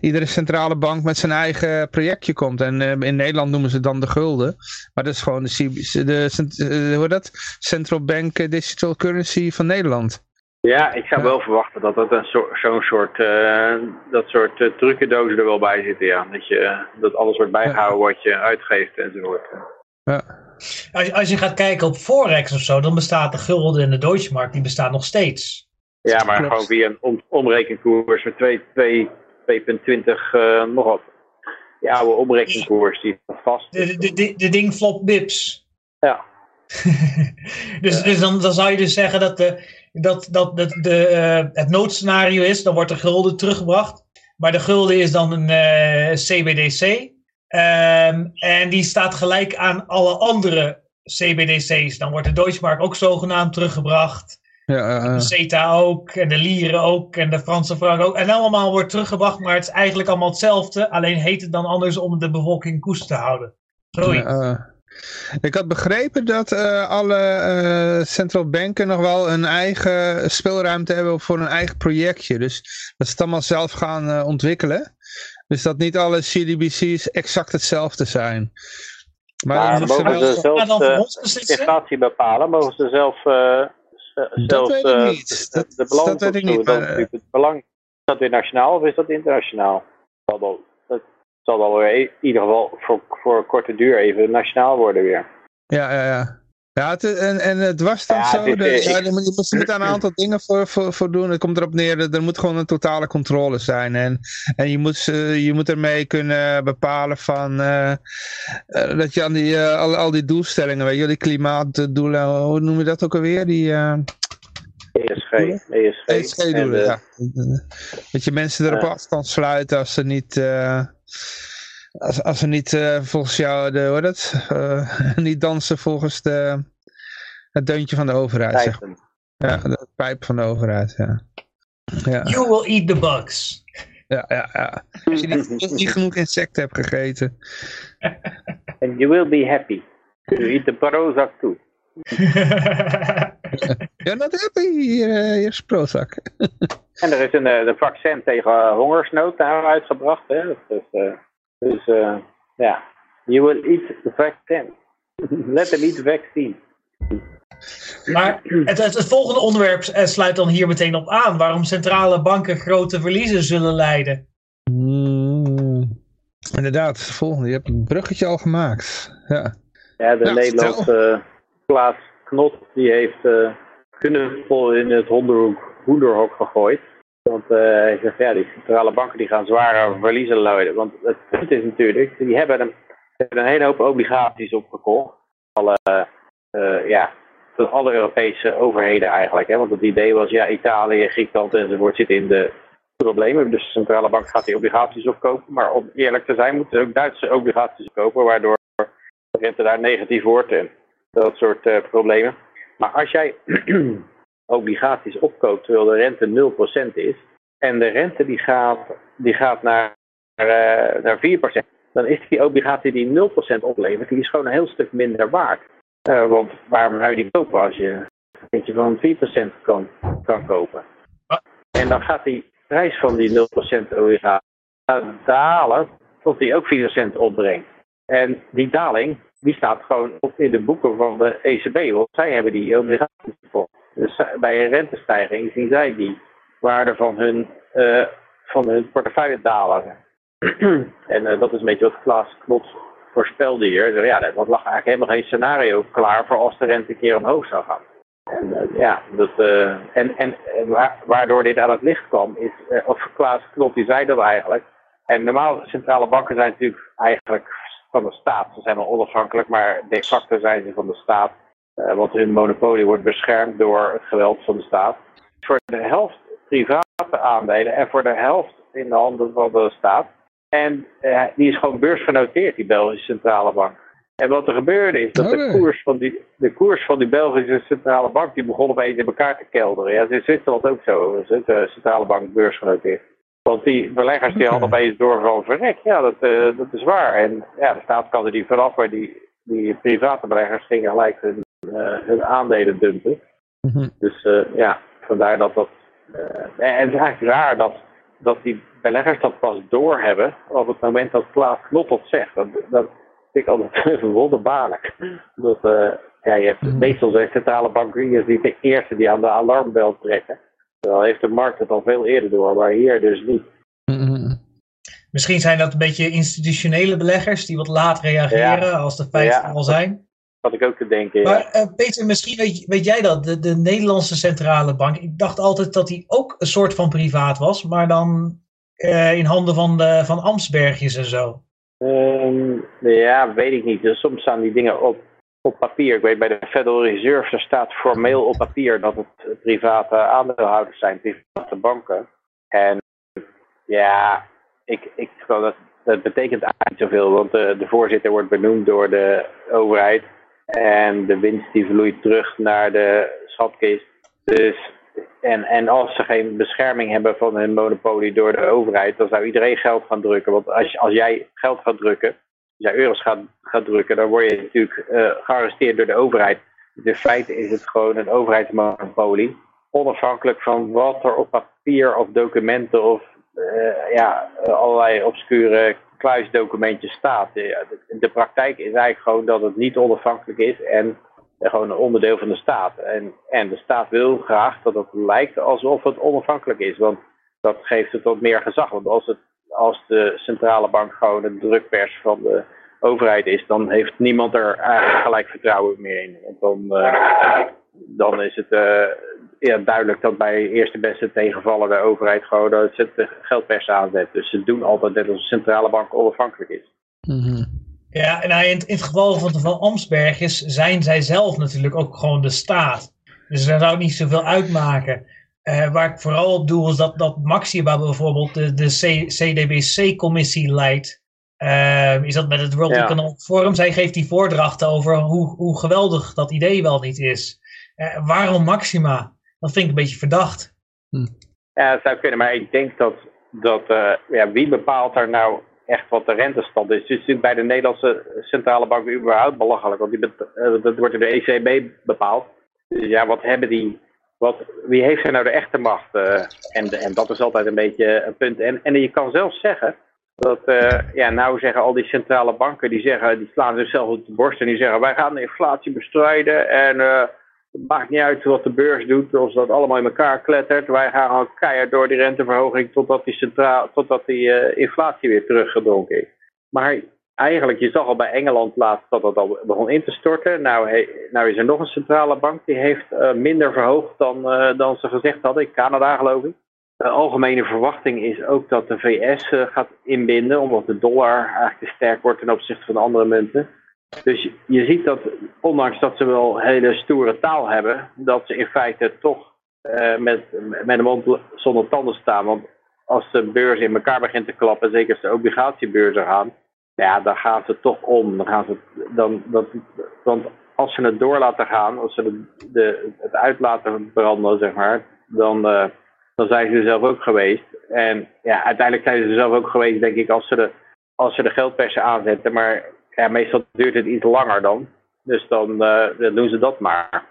iedere centrale bank met zijn eigen projectje komt. En uh, in Nederland noemen ze het dan de gulden. Maar dat is gewoon de, de, de hoe dat? Central Bank Digital Currency van Nederland. Ja, ik zou wel verwachten dat dat een zo, zo'n soort, uh, dat soort uh, trucendozen er wel bij zitten, ja. Dat, je, dat alles wordt bijgehouden wat je uitgeeft enzovoort. Ja. Als, als je gaat kijken op Forex of zo, dan bestaat de gulden en de Deutsche Mark, die bestaan nog steeds. Ja, maar gewoon via een om, omrekenkoers met 2,20 uh, nog wat. die oude omrekenkoers die vast De, de, de, de ding flop bips. Ja. dus dus dan, dan zou je dus zeggen dat, de, dat, dat, dat de, eh, het noodscenario is, dan wordt de gulden teruggebracht. Maar de gulden is dan een eh, CBDC. Ehm, en die staat gelijk aan alle andere CBDC's. Dan wordt de Deutsche ook zogenaamd teruggebracht. Ja, De eh, CETA ook, en de lieren ook, en de Franse frank ook. En allemaal wordt teruggebracht, maar het is eigenlijk allemaal hetzelfde. Alleen heet het dan anders om de bevolking koest te houden. Zoiets. eh. ik had begrepen dat eh, alle eh central banken nog wel een eigen speelruimte hebben voor een eigen projectje. Dus dat ze het allemaal zelf gaan eh, ontwikkelen. Dus dat niet alle CDBC's exact hetzelfde zijn. Maar, Maar dat ze mogen ze zelf dan eh, beslissen? inflatie bepalen? Mogen ze zelf, eh, z- zelf weet ik eh, niet. de, Dat- de belang dat weet ik niet, Dat is het belang. Is dat weer nationaal of is dat internationaal? Dat zal wel, dat zal wel weer in ieder geval voor, voor korte duur even nationaal worden weer. Ja, ja, ja. Ja, het, en, en het was dan Ja, zo, het is, de, eh, ja, ik- je moet, je daar een aantal dingen voor, voor, voor doen. Het komt erop neer, dat er moet gewoon een totale controle zijn. En, en je, moet, je moet ermee kunnen bepalen van, eh, eh, dat je aan die, eh, al, al die doelstellingen, weet je, die klimaatdoelen, hoe noem je dat ook alweer? Die eh ESG. ESG. ESG-doelen, En, ja. Dat je mensen erop Ja. af kan sluiten als ze niet... als, als ze niet eh, volgens jou, de, hoe heet dat? Eh, niet dansen volgens de, het deuntje van de overheid, zeg. Ja, de pijp van de overheid, ja. Ja, You will eat the bugs. ja, ja. ja. Als je niet, niet genoeg insecten hebt gegeten. And you will be happy. You eat the Prozac too. Dat heb je hier, eh, hier is Prozac. En er is een, een vaccin tegen hongersnood daar uitgebracht. Hè? Dus, eh, dus eh, ja, you will eat the vaccine. Let them eat the vaccine. maar het, het, het volgende onderwerp eh, sluit dan hier meteen op aan. Waarom centrale banken grote verliezen zullen leiden. Mm, inderdaad, het volgende. Je hebt het bruggetje al gemaakt. Ja. Ja, de Ja, Nederlandse eh, Klaas Knot die heeft eh knuffel in het hondenhoek, hoenderhok gegooid. Want eh, hij zegt, ja, die centrale banken die gaan zware verliezen luiden. Want het punt is natuurlijk, die hebben een, een hele hoop obligaties opgekocht. Alle, eh, ja, van alle Europese overheden eigenlijk. Hè? Want het idee was, ja, Italië, Griekenland enzovoort zitten in de problemen. Dus de centrale bank gaat die obligaties opkopen. Maar om eerlijk te zijn moeten ze ook Duitse obligaties kopen, waardoor de rente daar negatief wordt en dat soort eh, problemen. Maar als jij obligaties opkoopt terwijl de rente 0% is en de rente die gaat, die gaat naar, eh, naar 4%, dan is die obligatie die 0% oplevert, die is gewoon een heel stuk minder waard. Eh, want waarom zou je die kopen als je een eentje van 4% kan, kan kopen? En dan gaat die prijs van die 0% obligatie dalen tot die ook 4% opbrengt. En die daling, die staat gewoon op in de boeken van de ECB, want zij hebben die obligaties gekocht. Dus bij een rentestijging zien zij die waarde van hun, eh, van hun portefeuille dalen. en eh, dat is een beetje wat Klaas Knot voorspelde hier. Ja, dat lag eigenlijk helemaal geen scenario klaar voor als de rente een keer omhoog zou gaan. En, eh, ja, dat, en, en wa- waardoor dit aan het licht kwam, is, of Klaas Knot die zei dat eigenlijk. En normaal, centrale banken zijn natuurlijk eigenlijk van de staat. Ze zijn wel onafhankelijk, maar de facto zijn ze van de staat. Eh, want hun monopolie wordt beschermd door het geweld van de staat. Voor de helft private aandelen en voor de helft in de handen van de staat. En eh, die is gewoon beursgenoteerd, die Belgische centrale bank. En wat er gebeurde is dat de Oké. koers van die, de koers van die Belgische centrale bank, die begon opeens in elkaar te kelderen. Ja, in Zwitserland ook zo. De centrale bank beursgenoteerd. Want die beleggers die hadden opeens door van verrek, ja, dat, eh, dat is waar. En ja, de staat kan er niet vanaf, maar die, die private beleggers gingen gelijk hun, eh, hun aandelen dumpen. Mhm. Dus eh, ja, vandaar dat dat. en het is eigenlijk raar dat, dat die beleggers dat pas doorhebben op het moment dat Klaas Knot dat zegt. Dat, dat vind ik altijd wonderbaarlijk. Dat, ja, je hebt, Mhm. meestal zijn centrale bankiers niet de eerste die aan de alarmbel trekken. Terwijl heeft de markt het al veel eerder door, maar hier dus niet. Mhm. Misschien zijn dat een beetje institutionele beleggers die wat laat reageren Ja. als de feiten Ja. al zijn. Wat ik ook te denken. ja. Maar eh, Peter, misschien weet, weet jij dat, de, de Nederlandse centrale bank. Ik dacht altijd dat die ook een soort van privaat was, maar dan eh, in handen van, de, van Amsbergjes en zo. Ehm, ja, weet ik niet. Dus soms staan die dingen op, op papier. Ik weet bij de Federal Reserve, er staat formeel op papier dat het private aandeelhouders zijn, private banken. En ja, ik, ik dat dat betekent eigenlijk niet zoveel, want de, de voorzitter wordt benoemd door de overheid. En de winst die vloeit terug naar de schatkist. Dus, en, en als ze geen bescherming hebben van hun monopolie door de overheid, dan zou iedereen geld gaan drukken. Want als, als jij geld gaat drukken, jij euro's gaat, gaat drukken, dan word je natuurlijk uh, gearresteerd door de overheid. Dus in feite is het gewoon een overheidsmonopolie. Onafhankelijk van wat er op papier of documenten of uh, ja, allerlei obscure kluisdocumentjes staat. De, de, praktijk is eigenlijk gewoon dat het niet onafhankelijk is en gewoon een onderdeel van de staat. En, en de staat wil graag dat het lijkt alsof het onafhankelijk is, want dat geeft het wat meer gezag. Want als, het, als de centrale bank gewoon een drukpers van de overheid is, dan heeft niemand er eigenlijk gelijk vertrouwen meer in. Want dan, uh, dan is het uh, ja, duidelijk dat bij eerste beste tegenvallen de overheid gewoon de geldpers aanzet. Dus ze doen altijd dat de centrale bank onafhankelijk is. Mhm. Ja, en in, in, het geval van, van Amsbergers zijn zij zelf natuurlijk ook gewoon de staat. Dus daar zou het niet zoveel uitmaken. Uh, waar ik vooral op doe is dat, dat Maxima bijvoorbeeld de, de CDBC-commissie leidt. Uh, is dat met het World Economic Forum? Zij geeft die voordrachten over hoe, hoe geweldig dat idee wel niet is. Uh, waarom Maxima? Dat vind ik een beetje verdacht. Hm. Ja, dat zou kunnen, maar ik denk dat, dat uh, ja, wie bepaalt daar nou echt wat de rentestand is? Het is natuurlijk bij de Nederlandse centrale bank überhaupt belachelijk, want die uh, dat wordt door de ECB bepaald. Dus ja, wat hebben die, wie heeft er nou de echte macht? Uh, en, en dat is altijd een beetje een punt. En, en je kan zelfs zeggen, dat, ja, nou zeggen al die centrale banken, die, zeggen, die slaan zichzelf op de borst en die zeggen, wij gaan de inflatie bestrijden en het maakt niet uit wat de beurs doet, of dat allemaal in elkaar klettert. Wij gaan al keihard door die renteverhoging totdat die, centraal, totdat die inflatie weer teruggedronken is. Maar eigenlijk, je zag al bij Engeland laatst dat het al begon in te storten. Nou, nou is er nog een centrale bank die heeft uh, minder verhoogd dan, uh, dan ze gezegd hadden, in Canada geloof ik. De algemene verwachting is ook dat de VS gaat inbinden, omdat de dollar eigenlijk te sterk wordt ten opzichte van de andere munten. Dus je ziet dat, ondanks dat ze wel hele stoere taal hebben, dat ze in feite toch met, met een mond zonder tanden staan. Want als de beurs in elkaar begint te klappen, zeker als de obligatiebeurzen gaan, ja, dan gaan ze toch om. Dan gaan ze, dan, dat, want als ze het door laten gaan, als ze de, de, het uit laten branden, zeg maar, dan, uh, dan zijn ze er zelf ook geweest. En ja, uiteindelijk zijn ze er zelf ook geweest, denk ik, als ze de, als ze de geldpersen aanzetten. Maar ja, meestal duurt het iets langer dan. Dus dan, uh, dan doen ze dat maar.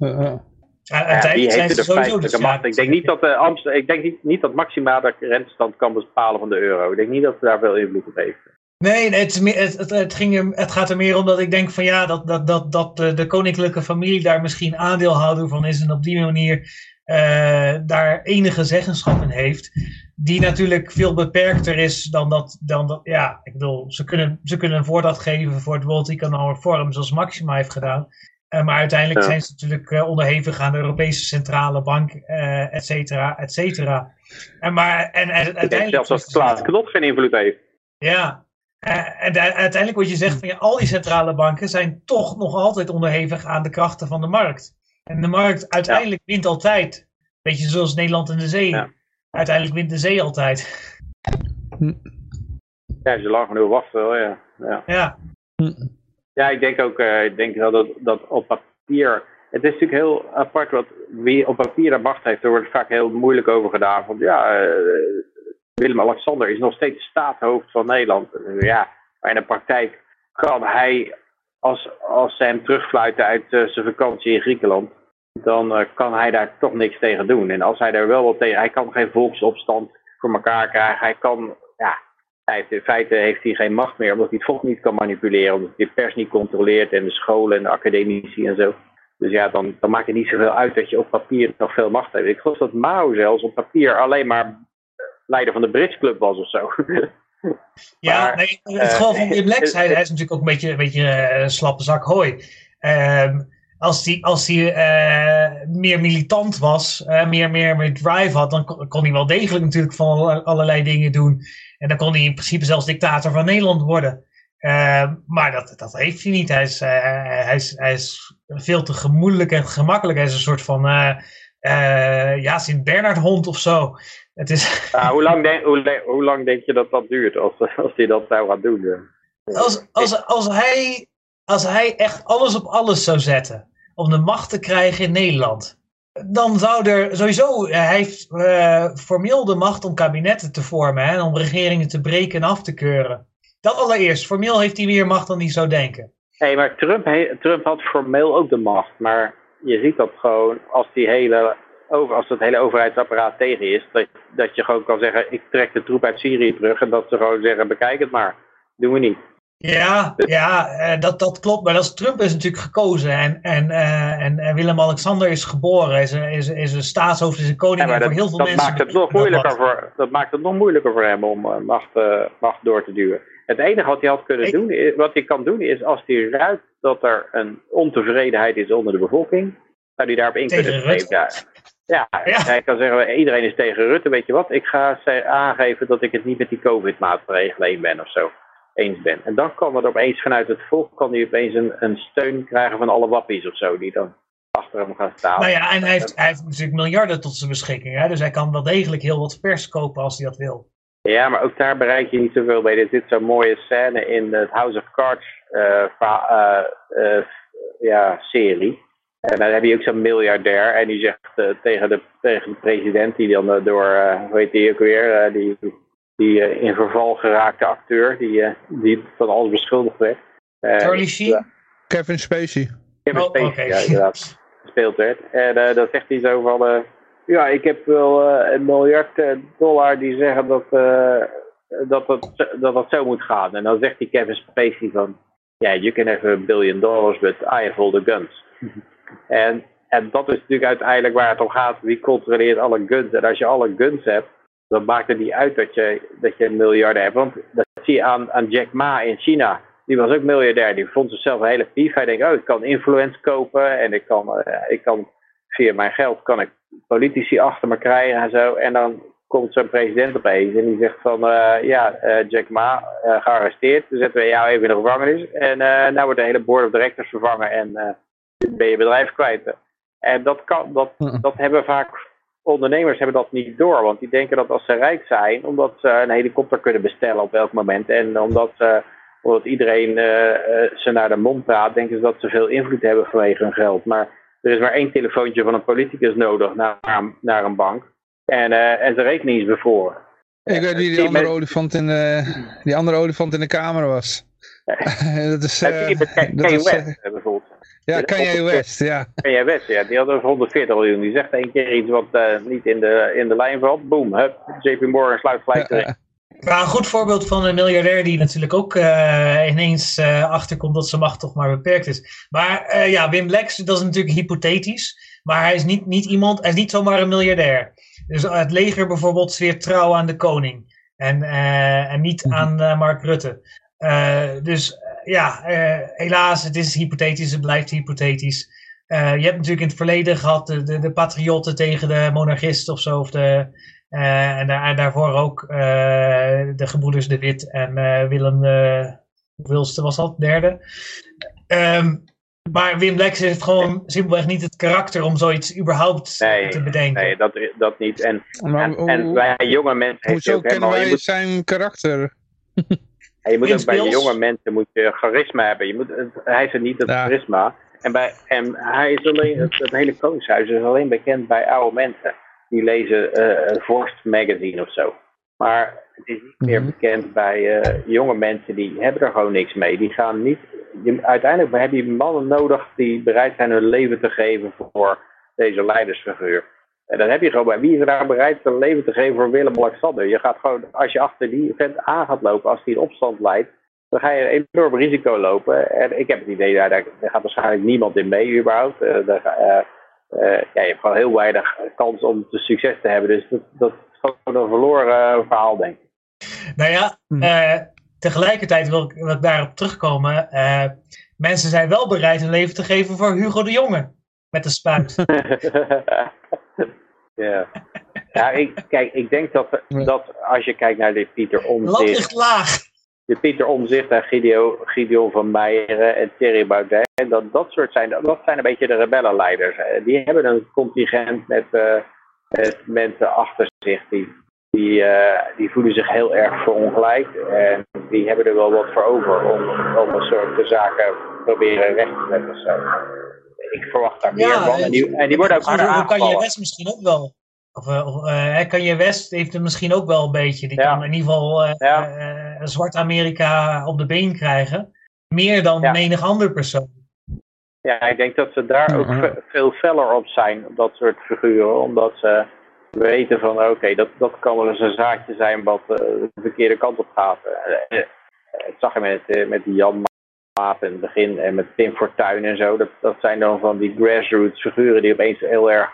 Uh, uh. Ja, die heeft de feitelijke macht. Ik denk, niet dat, Amsterdam, ik denk niet, niet dat Maxima de rentestand kan bepalen van de euro. Ik denk niet dat ze daar veel invloed op heeft. Nee, het, het, het, het, ging het gaat er meer om dat ik denk van ja, dat, dat, dat, dat de, de koninklijke familie daar misschien aandeelhouder van is en op die manier uh, daar enige zeggenschap in heeft die natuurlijk veel beperkter is dan dat, dan dat ja, ik bedoel, ze kunnen, ze kunnen een voordat geven voor het World Economic Forum, zoals Maxima heeft gedaan. Uh, maar uiteindelijk zijn ze natuurlijk uh, onderhevig aan de Europese Centrale Bank, et cetera, et cetera. En, maar, en, en uiteindelijk... Zelfs als Klaas Knot geen invloed heeft. Ja, en uiteindelijk wat je zegt van ja, al die centrale banken zijn toch nog altijd onderhevig aan de krachten van de markt. En de markt uiteindelijk ja. wint altijd. Beetje zoals Nederland en de zee. Ja uiteindelijk wint de zee altijd. Ja, als je lang genoeg wacht wel, ja. Ja, ja. ja ik denk ook uh, ik denk dat, dat op papier... Het is natuurlijk heel apart wat wie op papier de macht heeft. Er wordt vaak heel moeilijk over gedaan. Want ja, uh, Willem-Alexander is nog steeds staatshoofd van Nederland. Ja, maar in de praktijk kan hij, als, als ze hem terugfluiten uit uh, zijn vakantie in Griekenland dan uh, kan hij daar toch niks tegen doen. En als hij daar wel wat tegen, hij kan geen volksopstand voor elkaar krijgen. Hij kan, ja, hij in feite heeft hij geen macht meer, omdat hij het volk niet kan manipuleren, omdat hij de pers niet controleert en de scholen en de academici en zo. Dus ja, dan, dan maakt het niet zoveel uit dat je op papier nog veel macht hebt. Ik geloof dat Mao zelfs op papier alleen maar leider van de Brits Club was of zo. ja, maar, nee, het geval van Wim Lex, hij, hij, is natuurlijk ook een beetje, een beetje een slappe zak hooi. Um, als hij als die, uh, meer militant was, uh, meer, meer, meer drive had, dan kon, kon, hij wel degelijk natuurlijk van allerlei dingen doen. En dan kon hij in principe zelfs dictator van Nederland worden. Uh, maar dat, dat heeft hij niet. Hij is, hij, is, hij is veel te gemoedelijk en gemakkelijk. Hij is een soort van ja, Sint-Bernard hond of zo. Het is... Ja, hoe, lang denk, hoe, hoe, lang denk je dat dat duurt als, als hij dat zou gaan doen? Als, als, als, hij, als hij echt alles op alles zou zetten om de macht te krijgen in Nederland, dan zou er sowieso, hij heeft uh, formeel de macht om kabinetten te vormen en om regeringen te breken en af te keuren. Dat allereerst, formeel heeft hij meer macht dan hij zou denken. Nee, maar Trump, Trump had formeel ook de macht, maar je ziet dat gewoon als die hele over, als het hele overheidsapparaat tegen is, dat, dat je gewoon kan zeggen, ik trek de troep uit Syrië terug en dat ze gewoon zeggen, bekijk het maar. Doen we niet. Ja, ja eh, dat, dat klopt. Maar dat is, Trump is natuurlijk gekozen. En, en, uh, en Willem-Alexander is geboren. Is, is, is een staatshoofd, is een koning. Ja, dat, voor heel veel dat mensen. Maakt het nog moeilijker voor, dat maakt het nog moeilijker voor hem om uh, macht, macht door te duwen. Het enige wat hij had kunnen doen, wat hij kan doen, is als hij ruikt dat er een ontevredenheid is onder de bevolking, zou hij daarop in kunnen spreken. Ja, ja, hij kan zeggen, iedereen is tegen Rutte, weet je wat, ik ga aangeven dat ik het niet met die covid-maatregelen eens ben of zo. Eens ben. En dan kan er opeens vanuit het volk, kan hij opeens een, een steun krijgen van alle wappies of zo, die dan achter hem gaan staan. Nou ja, en hij heeft, hij heeft natuurlijk miljarden tot zijn beschikking, hè? dus hij kan wel degelijk heel wat pers kopen als hij dat wil. Ja, maar ook daar bereik je niet zoveel bij. Er zit zo'n mooie scène in het House of Cards uh, uh, uh, ja, serie. En dan heb je ook zo'n miljardair en die zegt uh, tegen, de, tegen de president, die dan uh, door, uh, hoe heet die ook weer, die, die in verval geraakte acteur, die, die van alles beschuldigd werd. Charlie Sheen? Kevin Spacey. Kevin oh, Spacey, okay. ja, inderdaad. Gespeeld werd. En dan zegt hij zo van, ja, ik heb wel een miljard dollar die zeggen dat, dat, dat, dat dat zo moet gaan. En dan zegt die Kevin Spacey van, ja, yeah, you can have a billion dollars, but I have all the guns. En, en dat is natuurlijk uiteindelijk waar het om gaat. Wie controleert alle guns? En als je alle guns hebt, dan maakt het niet uit dat je, dat je miljarden hebt. Want dat zie je aan, aan Jack Ma in China. Die was ook miljardair. Die vond zichzelf een hele pief. Hij denkt, oh, ik kan influence kopen. En ik kan, uh, ik kan via mijn geld kan ik politici achter me krijgen en zo. En dan komt zo'n president opeens en die zegt van, uh, ja, uh, Jack Ma, gearresteerd. Dan zetten we jou even in de gevangenis. En nou wordt de hele board of directors vervangen en ben je bedrijf kwijt. En dat, kan, dat, dat hebben vaak ondernemers hebben dat niet door. Want die denken dat als ze rijk zijn, omdat ze een helikopter kunnen bestellen op welk moment. En omdat, ze, omdat iedereen uh, ze naar de mond praat, denken ze dat ze veel invloed hebben vanwege hun geld. Maar er is maar één telefoontje van een politicus nodig naar, naar een bank. En, uh, en zijn rekening is bevroren. Ik weet wie die andere, olifant in de, die andere olifant in de kamer was. dat is, uh, dat is, bijvoorbeeld. Ja, Kanye West, ja. Kanye West, ja. Die had over 140 miljoen. Die zegt één keer iets wat uh, niet in de, in de lijn valt. Boom, hup. JP Morgan sluit gelijk terug. Maar een goed voorbeeld van een miljardair die natuurlijk ook uh, ineens uh, achterkomt dat zijn macht toch maar beperkt is. Maar ja, Wim Lex, dat is natuurlijk hypothetisch. Maar hij is niet, niet iemand, hij is niet zomaar een miljardair. Dus het leger bijvoorbeeld zweert trouw aan de koning. En, en niet mhm. aan Mark Rutte. dus ja, helaas, het is hypothetisch, het blijft hypothetisch. Je hebt natuurlijk in het verleden gehad de, de, de patriotten tegen de monarchisten of zo. Of de, en, daar, daarvoor ook de gebroeders De Wit en Willem de hoeveelste was dat? Derde. Um, maar Wim Lex heeft gewoon simpelweg niet het karakter om zoiets überhaupt nee, te bedenken. Nee, dat, dat niet. En, en, en, wij jonge mensen... Hoezo kennen wij zijn karakter? En je moet ook bij jonge mensen moet je charisma hebben. Je moet, hij is er niet het charisma. En, bij, en hij is alleen, het, hele koningshuis is alleen bekend bij oude mensen. Die lezen uh, een Vorst magazine of zo. Maar het is niet meer mhm. bekend bij uh, jonge mensen die hebben er gewoon niks mee. Die gaan niet. Je, uiteindelijk heb je mannen nodig die bereid zijn hun leven te geven voor deze leidersfiguur. En dan heb je gewoon bij wie is er daar bereid zijn leven te geven voor Willem-Alexander. Je gaat gewoon, als je achter die vent aan gaat lopen, als die in opstand leidt, dan ga je een enorm risico lopen. En ik heb het idee, daar, daar gaat waarschijnlijk niemand in mee überhaupt. Uh, daar, uh, ja, je hebt gewoon heel weinig kans om te succes te hebben. Dus dat, dat is gewoon een verloren verhaal, denk ik. Nou ja, hm. tegelijkertijd wil ik, wil ik daarop terugkomen. mensen zijn wel bereid hun leven te geven voor Hugo de Jonge. Met de spuit. ja. Ja, ik, kijk, ik denk dat, dat als je kijkt naar de Pieter Land Omtzigt, ligt laag. De Pieter Omzicht en Gideon, Gideon van Meijeren en Thierry Baudet, dat, dat soort zijn, dat zijn een beetje de rebellenleiders. Eh, Die hebben een contingent met, eh, met mensen achter zich die, die, eh, die voelen zich heel erg verongelijkt en die hebben er wel wat voor over om, om een soort de zaken proberen recht te zetten. zo. Ik verwacht daar meer van. En die, en die worden ook harder kan je. West misschien ook wel. Of, eh, of, eh, kan je West heeft het misschien ook wel een beetje. Die Ja. kan in ieder geval eh, Ja. eh, zwart Amerika op de been krijgen. Meer dan Ja. menig ander persoon. Ja, ik denk dat ze daar ook Mhm. ve- veel feller op zijn, op dat soort figuren. Omdat ze weten van, oké, dat, dat kan wel eens een zaadje zijn wat eh, de verkeerde kant op gaat. Het zag je met, met die Jan Maat in het begin en met Pim Fortuyn en zo. Dat, dat zijn dan van die grassroots figuren die opeens heel erg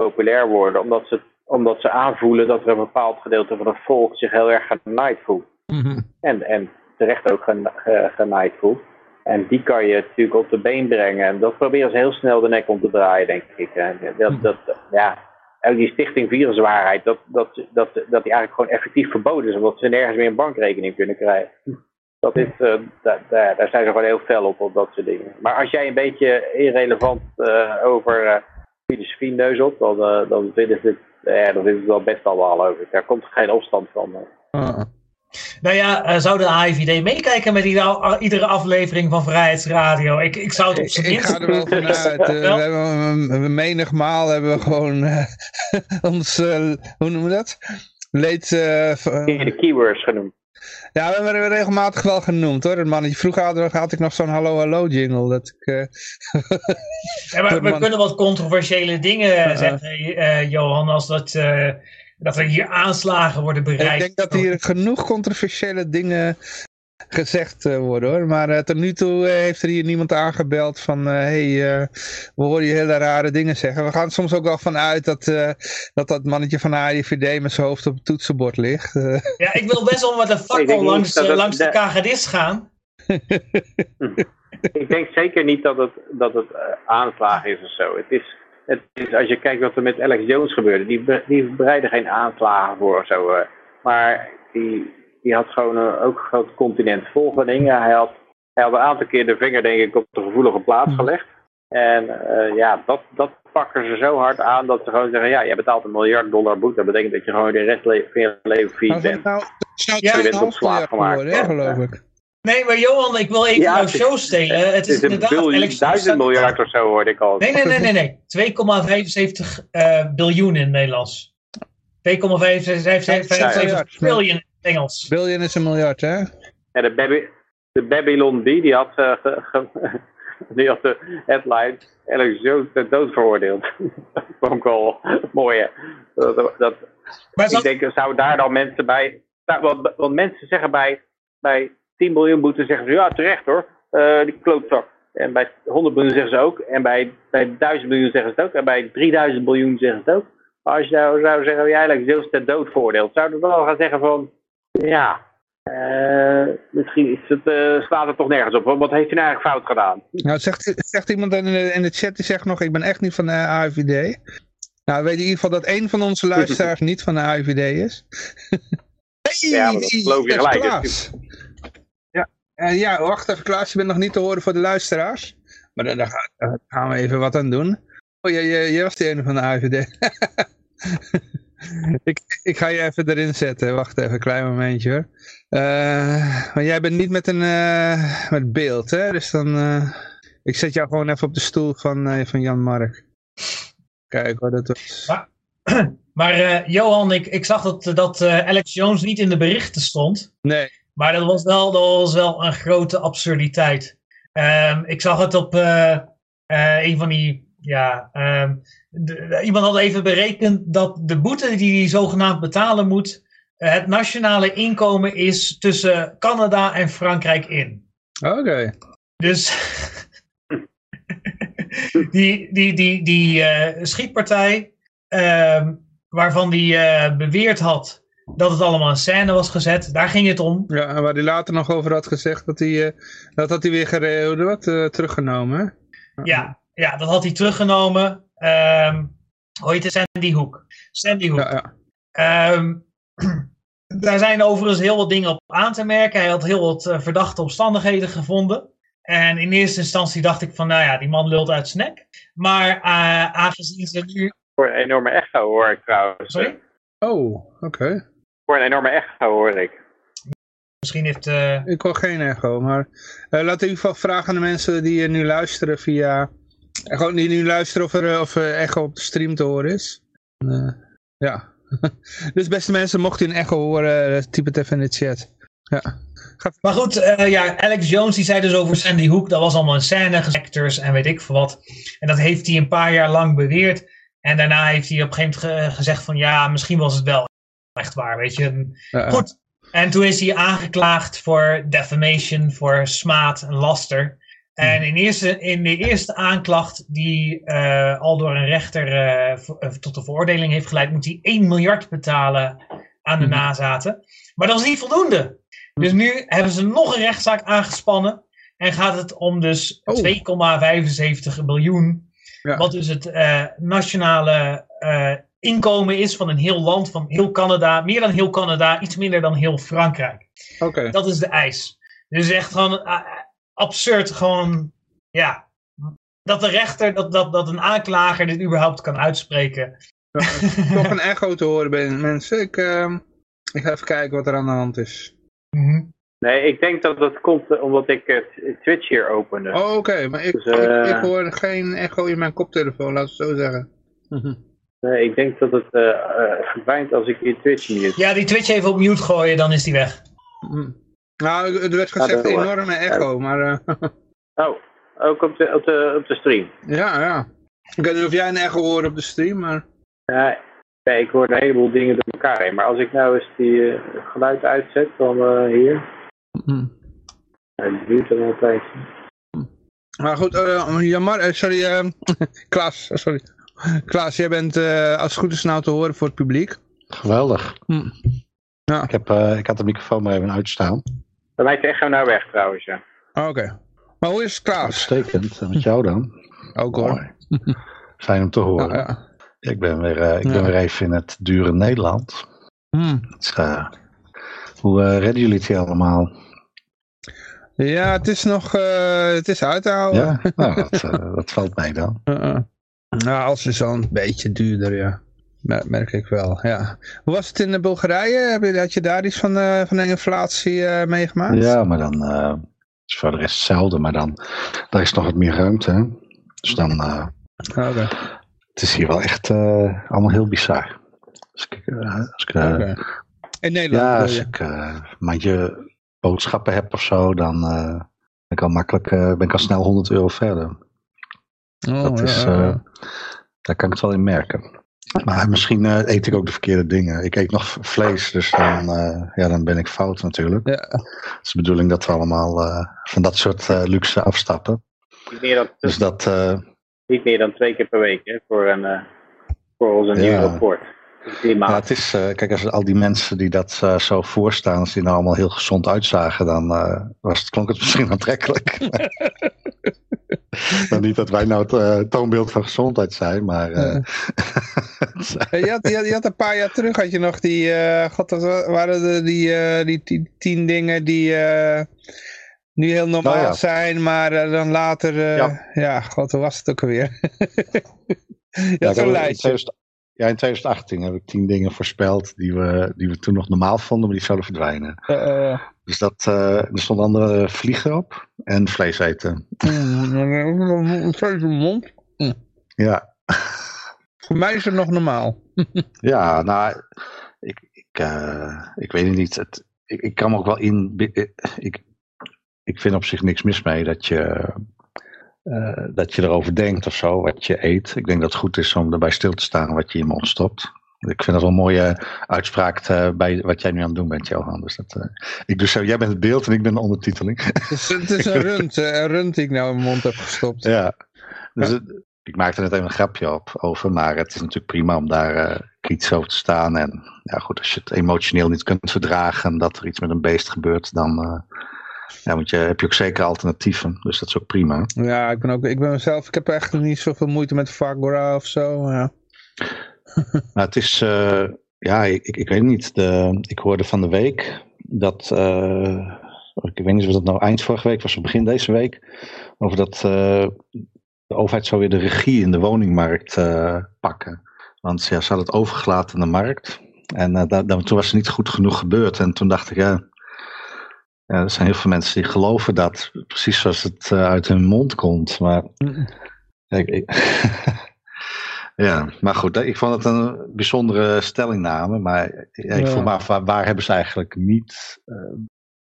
populair worden. Omdat ze, omdat ze aanvoelen dat er een bepaald gedeelte van het volk zich heel erg genaaid voelt. Mhm. En, en terecht ook gen- ge- genaaid voelt. En die kan je natuurlijk op de been brengen. En dat proberen ze heel snel de nek om te draaien, denk ik. En dat, dat, ja, ook die stichting viruswaarheid, dat, dat, dat, dat die eigenlijk gewoon effectief verboden is. Omdat ze nergens meer een bankrekening kunnen krijgen. Dat is, eh, da- da- daar zijn ze gewoon heel fel op, op dat soort dingen. Maar als jij een beetje irrelevant eh, over eh, filosofie neus op, dan, eh, dan vinden ze het, eh, dan vinden ze het wel best allemaal over. Daar komt geen opstand van. eh. Ah. Nou ja, eh, zou de AIVD meekijken met iedere, iedere aflevering van Vrijheidsradio? Ik, ik zou het op Ik, zijn ik minst ga er wel vanuit. Wel? we hebben, we- we- menigmaal hebben we gewoon eh, ons, hoe noemen we dat? Leed, eh, eh, de keywords genoemd. Ja, we hebben regelmatig wel genoemd hoor. Dat mannetje. Vroeger had, had ik nog zo'n hallo hallo jingle. Dat ik, eh, Ja, maar we Man. kunnen wat controversiële dingen zeggen, eh, Johan, als dat, eh, dat er hier aanslagen worden bereikt. ik denk dat hier genoeg controversiële dingen gezegd eh, worden hoor. Maar eh, tot nu toe eh, heeft er hier niemand aangebeld van hé, hey, eh, we horen je hele rare dingen zeggen. We gaan er soms ook wel vanuit dat, eh, dat dat mannetje van de AIVD met zijn hoofd op het toetsenbord ligt. Eh, Ja, ik wil best wel met een fakkel langs, dat langs de de- KGD's gaan. Ik denk zeker niet dat het, dat het aanslagen is of zo. Het is, het is, als je kijkt wat er met Alex Jones gebeurde, die, die bereidde geen aanslagen voor of zo. eh. maar die, die had gewoon eh, ook een groot continent vol van dingen. Hij had, hij had een aantal keer de vinger, denk ik, op de gevoelige plaats gelegd. En eh, ja, dat, dat pakken ze zo hard aan dat ze gewoon zeggen: ja, je betaalt een miljard dollar boete. Dat betekent dat je gewoon de rest le- van je leven wat bent. nou, zou Ja, je bent op half gemaakt. worden, hè, geloof ik. Nee, maar Johan, ik wil even Ja, jouw het is- show stelen. Het Het is, is een inderdaad biljoen, duizend miljard of zo hoorde ik al. Nee, nee, nee, nee, nee. 2,75 eh, biljoen in het Nederlands. 2,75 Ja. triljoen in het Engels. Billion is een miljard, hè? Ja, de, Baby, de Babylon B, die had, ge- ge- die had de headline Jones ter dood veroordeeld. dat vond ik wel mooi, hè. Dat, dat, dat- Maar ik denk, zou daar dan mensen bij... nou, want, want mensen zeggen bij, bij 10 miljoen boete, zeggen ze, ja, terecht hoor, eh, die klootzak. En bij 100 miljoen zeggen ze ook. En bij, bij 1000 miljoen zeggen ze het ook. En bij 3000 miljoen zeggen ze het ook. Maar als je nou zou zeggen, ja, Alex Jones ter dood veroordeeld, zouden we wel gaan zeggen van, ja, eh, misschien is het, eh, slaat het toch nergens op. Wat heeft hij nou eigenlijk fout gedaan? Nou, zegt, zegt iemand in de, in de chat, die zegt nog, ik ben echt niet van de AIVD. Nou, we weten in ieder geval dat één van onze luisteraars niet van de AIVD is. hey, Ja, dat geloof je gelijk. Klaas. Ja, eh, ja, wacht even Klaas, je bent nog niet te horen voor de luisteraars. Maar daar, daar ga- daar gaan we even wat aan doen. Oh, jij, jij, was die ene van de AIVD. ik, ik ga je even erin zetten. Wacht even, een klein momentje hoor. Eh, maar jij bent niet met een eh, met beeld, hè? Dus dan... eh, ik zet jou gewoon even op de stoel van, eh, van Jan Mark. Kijk hoor, dat was... maar eh, Johan, ik, ik zag dat, dat eh, Alex Jones niet in de berichten stond. Nee, Maar dat was wel, dat was wel een grote absurditeit. Ehm, ik zag het op eh, eh, een van die. Ja, ehm, de- iemand had even berekend dat de boete die hij zogenaamd betalen moet. eh, het nationale inkomen is tussen Canada en Frankrijk in. oké. Dus die, die, die, die eh, schietpartij, ehm, waarvan hij beweerd had dat het allemaal in scène was gezet. Daar ging het om. Ja, en waar hij later nog over had gezegd dat hij, uh, dat had hij weer gere wat, uh, teruggenomen. Hè? Ja, ja, dat had hij teruggenomen. Um, hoe heet het? Sandy Hook. Sandy Hook. Ja, ja. Um, daar zijn overigens heel wat dingen op aan te merken. Hij had heel wat uh, verdachte omstandigheden gevonden. En in eerste instantie dacht ik van, nou ja, die man lult uit snack. Maar uh, aangezien ze nu... Voor een enorme echo hoor ik trouwens. Sorry? Oh, oké. Okay. Voor een enorme echo hoor ik. Misschien heeft... Uh... Ik hoor geen echo, maar uh, laat in ieder geval vragen aan de mensen die nu luisteren via... Gewoon die nu luisteren of er of, echo op de stream te horen is. ja. dus beste mensen, mocht u een echo horen, typ het even in de chat. Ja. Maar goed, uh, ja, Alex Jones die zei dus over Sandy Hook, dat was allemaal een scène, actors en weet ik veel wat. En dat heeft hij een paar jaar lang beweerd. En daarna heeft hij op een gegeven moment ge gezegd van ja, misschien was het wel echt waar, weet je. Goed, en toen is hij aangeklaagd voor defamation, voor smaad en laster. En in, eerste, in de eerste aanklacht, die uh, al door een rechter uh, tot de veroordeling heeft geleid, moet hij 1 miljard betalen aan de nazaten. Maar dat is niet voldoende. Dus nu hebben ze nog een rechtszaak aangespannen. En gaat het om dus oh. 2,75 biljoen. Ja. Wat dus het uh, nationale inkomen is van een heel land, van heel Canada. Meer dan heel Canada, iets minder dan heel Frankrijk. Oké. Okay. Dat is de eis. Dus echt gewoon absurd. Gewoon, ja. Dat de rechter, dat, dat, dat een aanklager dit überhaupt kan uitspreken. Ja, toch een echo te horen bij mensen. Ik, uh, ik ga even kijken wat er aan de hand is. Mm -hmm. Nee, ik denk dat dat komt omdat ik uh, Twitch hier opende. Oh, oké. Okay. Maar ik, Dus, ik, eh, ik, hoor geen echo in mijn koptelefoon, laat het zo zeggen. Nee, ik denk dat het uh, verdwijnt als ik hier Twitch niet is. Ja, die Twitch even op mute gooien, dan is die weg. Nou, er werd gezegd een enorme echo, maar... Oh, ook op de, op, de, op de stream? Ja, ja. Ik weet niet of jij een echo hoort op de stream, maar... Ja, Nee, ik hoor een heleboel dingen door elkaar heen. Maar als ik nou eens die uh, geluid uitzet van uh, hier. Mm. Ja, het duurt dan een tijdje. Maar goed, uh, jammer, sorry, Klaas, sorry. Klaas, jij bent als het goed is nou te horen voor het publiek. Geweldig. Hm. Ja. Ik, heb, ik had de microfoon maar even uitstaan. Bij mij de echo nou weg trouwens, ja. Oké. Okay. Maar hoe is het, Klaas? Uitstekend. En met jou dan? Ook hoor. Fijn om te horen. Ja, ja. Ik ben weer, uh, ik ja. ben weer even in het dure Nederland. Hmm. Dus, uh, hoe uh, redden jullie het hier allemaal? Ja, het is nog het is uit te houden. Ja, nou, dat, dat, valt mij dan. nou, als is al een beetje duurder, ja. Merk ik wel, ja. Hoe was het in Bulgarije? Heb je, had je daar iets van, van de inflatie meegemaakt? Ja, maar dan is voor de rest hetzelfde, maar dan daar is nog wat meer ruimte. Hè? Dus dan... Okay. Het is hier wel echt allemaal heel bizar. Als ik, als ik, okay. In Nederland? Ja, als ik een mandje boodschappen heb of zo, dan ben ik al makkelijk, ben ik al snel 100 euro verder. Oh, dat is, ja. daar kan ik het wel in merken. Maar misschien eet ik ook de verkeerde dingen. Ik eet nog vlees, dus dan, ja, dan ben ik fout natuurlijk. Ja. Het is de bedoeling dat we allemaal van dat soort luxe afstappen. Meer dan, dus dat niet meer dan twee keer per week hè, voor, een, uh, voor onze nieuwe Ja. rapport. Ja, het is, uh, kijk, als al die mensen die dat uh, zo voorstaan, als die nou allemaal heel gezond uitzagen, dan was het, klonk het misschien aantrekkelijk. dan niet dat wij nou het toonbeeld van gezondheid zijn, maar... je, had, je, had, je, had, een paar jaar terug, had je nog die, god, dat waren de, die, die, die, tien dingen die nu heel normaal Nou ja. zijn, maar uh, dan later, uh, ja. Ja. god, hoe was het ook alweer? ja, zo'n lijstje. 2000 ja, in 2018 heb ik tien dingen voorspeld die we, die we toen nog normaal vonden, maar die zouden verdwijnen. Eh, eh, Dus dat, eh, er stond andere vliegen op en vlees eten. mm, een grote mond. Ja, Voor mij is het nog normaal. ja nou, ik, ik, eh, ik weet het niet. Het, ik, ik kan me ook wel in. Ik, ik vind op zich niks mis mee dat je, eh, dat je erover denkt of zo, wat je eet. Ik denk dat het goed is om erbij stil te staan wat je in je mond stopt. Ik vind dat wel een mooie uitspraak eh, bij wat jij nu aan het doen bent, Johan. Dus dat, eh, ik dus, jij bent het beeld en ik ben de ondertiteling. Het is, het is een rund, een rund die ik nou in mijn mond heb gestopt. ja. Dus het- ik maakte net even een grapje op over, maar het is natuurlijk prima om daar kritisch over te staan. En ja, goed, als je het emotioneel niet kunt verdragen dat er iets met een beest gebeurt, dan ja, moet je, heb je ook zeker alternatieven. Dus dat is ook prima. Ja, ik ben ook, ik ben mezelf, ik heb echt niet zoveel moeite met Fagora of zo. Ja. nou, het is, uh, ja, ik, ik weet niet. De, ik hoorde van de week dat, ik weet niet of dat nou eind vorige week was of begin deze week, over dat de overheid zou weer de regie in de woningmarkt pakken. Want ja, ze hadden het overgelaten aan de markt. En uh, toen was er niet goed genoeg gebeurd. En toen dacht ik, ja, ja er zijn heel veel mensen die geloven dat, precies zoals het uh, uit hun mond komt. Maar, ik, ik ja, maar goed, ik vond het een bijzondere stellingname. Maar ja, ik ja. vroeg me af, waar, waar, hebben ze eigenlijk niet,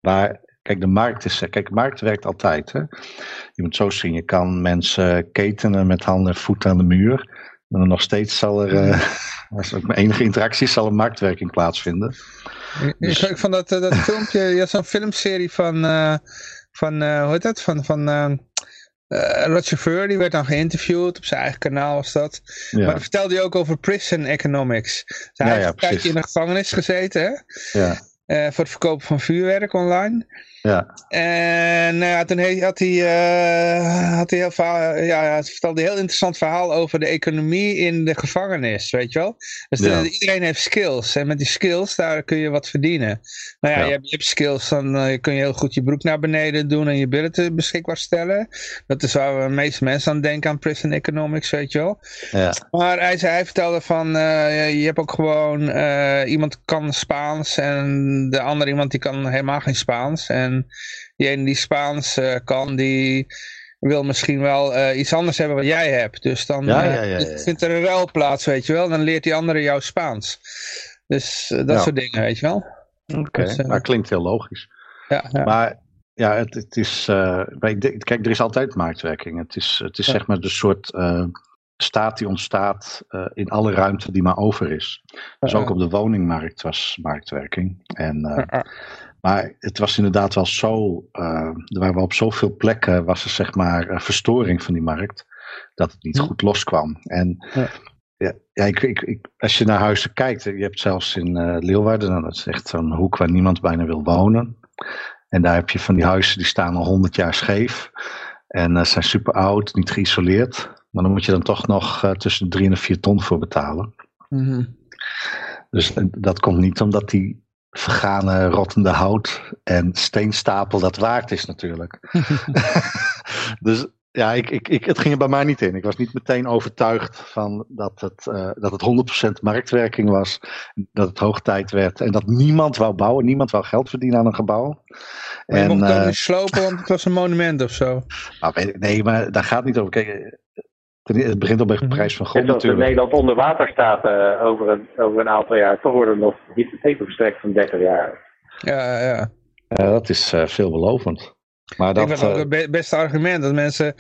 waar Kijk, de markt, is, kijk, de markt werkt altijd. Hè? Je moet zo zien, je kan mensen ketenen met handen en voeten aan de muur. En nog steeds zal er, uh, als ook enige interactie zal een marktwerking plaatsvinden. Dus... Ik, ik vond dat, dat filmpje, je had zo'n filmserie van, uh, van uh, hoe heet dat, van, van Roger Ver, die werd dan geïnterviewd, op zijn eigen kanaal was dat. Ja. Maar dan vertelde hij ook over prison economics. Dus hij ja, heeft een tijdje in de gevangenis gezeten, hè? Ja. Uh, voor het verkopen van vuurwerk online. Ja. En uh, toen had hij, uh, had hij heel verhaal, ja, hij vertelde een heel interessant verhaal over de economie in de gevangenis, weet je wel. Dus ja. de, iedereen heeft skills en met die skills daar kun je wat verdienen. Nou ja, ja. Je, hebt, je, hebt, skills, dan uh, kun je heel goed je broek naar beneden doen en je billen beschikbaar stellen. Dat is waar de meeste mensen aan denken aan prison economics, weet je wel. Ja. Maar hij, zei, hij vertelde van, je hebt ook gewoon, iemand kan Spaans en de andere iemand die kan helemaal geen Spaans. En en diegene die Spaans uh, kan, die wil misschien wel uh, iets anders hebben wat jij hebt. Dus dan ja, ja, ja, uh, vindt er een ruil plaats, weet je wel. Dan leert die andere jou Spaans. Dus dat soort dingen, weet je wel. Oké, okay. dus, dat klinkt heel logisch. Ja, Maar ja, het, het is... kijk, er is altijd marktwerking. Het is, het is zeg maar de soort staat die ontstaat uh, in alle ruimte die maar over is. Dus ook op de woningmarkt was marktwerking. En, uh, maar het was inderdaad wel zo, uh, er waren op zoveel plekken was er zeg maar verstoring van die markt, dat het niet goed loskwam. En ja. Ja, ja ik, ik, ik, als je naar huizen kijkt, je hebt zelfs in uh, Leeuwarden, nou, dat is echt zo'n hoek waar niemand bijna wil wonen. En daar heb je van die huizen die staan al honderd jaar scheef. En uh, zijn super oud, niet geïsoleerd. Maar dan moet je dan toch nog tussen de drie en vier ton voor betalen. Mm -hmm. Dus dat komt niet omdat die vergane, rottende hout en steenstapel dat waard is natuurlijk. dus ja, ik, ik, ik, het ging er bij mij niet in. Ik was niet meteen overtuigd van dat het, uh, dat het 100% marktwerking was. Dat het hoog tijd werd. En dat niemand wou bouwen. Niemand wou geld verdienen aan een gebouw. Maar je en, mocht het uh, niet slopen, want het was een monument of zo. Nou, nee, maar daar gaat niet over. Kijk, het begint op een prijs van grond en als Nederland onder water staat uh, over, een, over een aantal jaar, toch worden er nog hypotheken verstrekt van 30 jaar. Ja, ja. Uh, dat is uh, veelbelovend. Maar dat, ik vind ook het beste argument dat mensen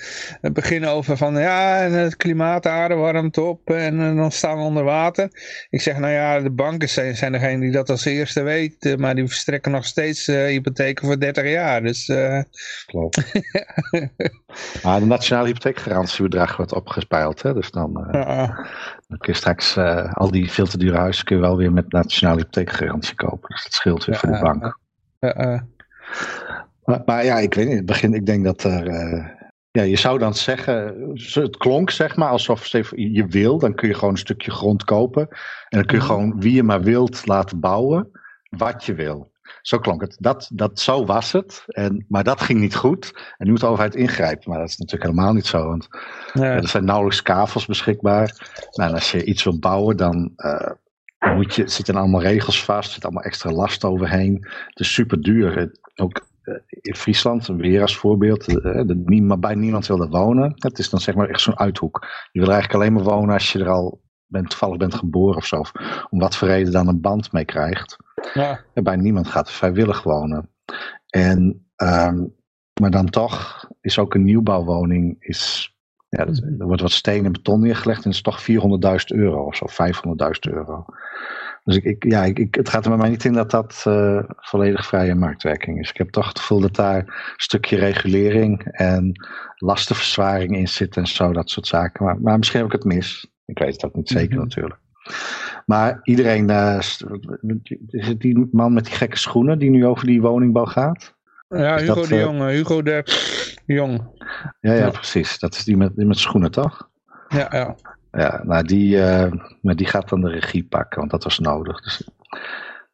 beginnen over van ja, het klimaat, de aarde warmt op en dan staan we onder water. Ik zeg nou ja, de banken zijn, zijn degene die dat als eerste weten, maar die verstrekken nog steeds uh, hypotheken voor 30 jaar. Dus, uh... Klopt. maar de nationale hypotheekgarantiebedrag wordt opgespeild, hè? dus dan, uh, dan kun je straks al die veel te dure huizen kun je wel weer met nationale hypotheekgarantie kopen. Dus dat scheelt weer voor de bank. Ja, maar, maar, ja, ik weet niet. Het begin, ik denk dat er. Uh, ja, je zou dan zeggen. Het klonk zeg maar alsof je wil. Dan kun je gewoon een stukje grond kopen. En dan kun je gewoon wie je maar wilt laten bouwen. Wat je wil. Zo klonk het. Dat, dat, zo was het. En, maar dat ging niet goed. En nu moet de overheid ingrijpen. Maar dat is natuurlijk helemaal niet zo. Want er zijn nauwelijks kavels beschikbaar. Nou, en als je iets wil bouwen, dan. Uh, moet je, zitten allemaal regels vast, er zit allemaal extra last overheen. Het is super duur. Ook in Friesland, weer als voorbeeld, maar bij niemand wil er wonen. Het is dan zeg maar echt zo'n uithoek. Je wil eigenlijk alleen maar wonen als je er al bent, toevallig bent geboren of zo. Of om wat voor reden dan een band mee krijgt. Ja. En bij niemand gaat vrijwillig wonen. En, um, maar dan toch is ook een nieuwbouwwoning, is, ja, er wordt wat steen en beton neergelegd en het is toch 400.000 euro of zo, 500.000 euro. Dus ik, ik, ja, ik, het gaat er bij mij niet in dat dat uh, volledig vrije marktwerking is. Ik heb toch het gevoel dat daar een stukje regulering en lastenverzwaring in zit en zo, dat soort zaken. Maar, maar misschien heb ik het mis. Ik weet ook niet zeker Mhm. natuurlijk. Maar iedereen, uh, is het die man met die gekke schoenen die nu over die woningbouw gaat? Ja, Hugo dat, de eh, Jong. eh, Hugo de Jong. Ja, ja, Ja. precies. Dat is die met, die met schoenen, toch? Ja, ja. Ja, nou die, eh, maar die gaat dan de regie pakken, want dat was nodig. Dus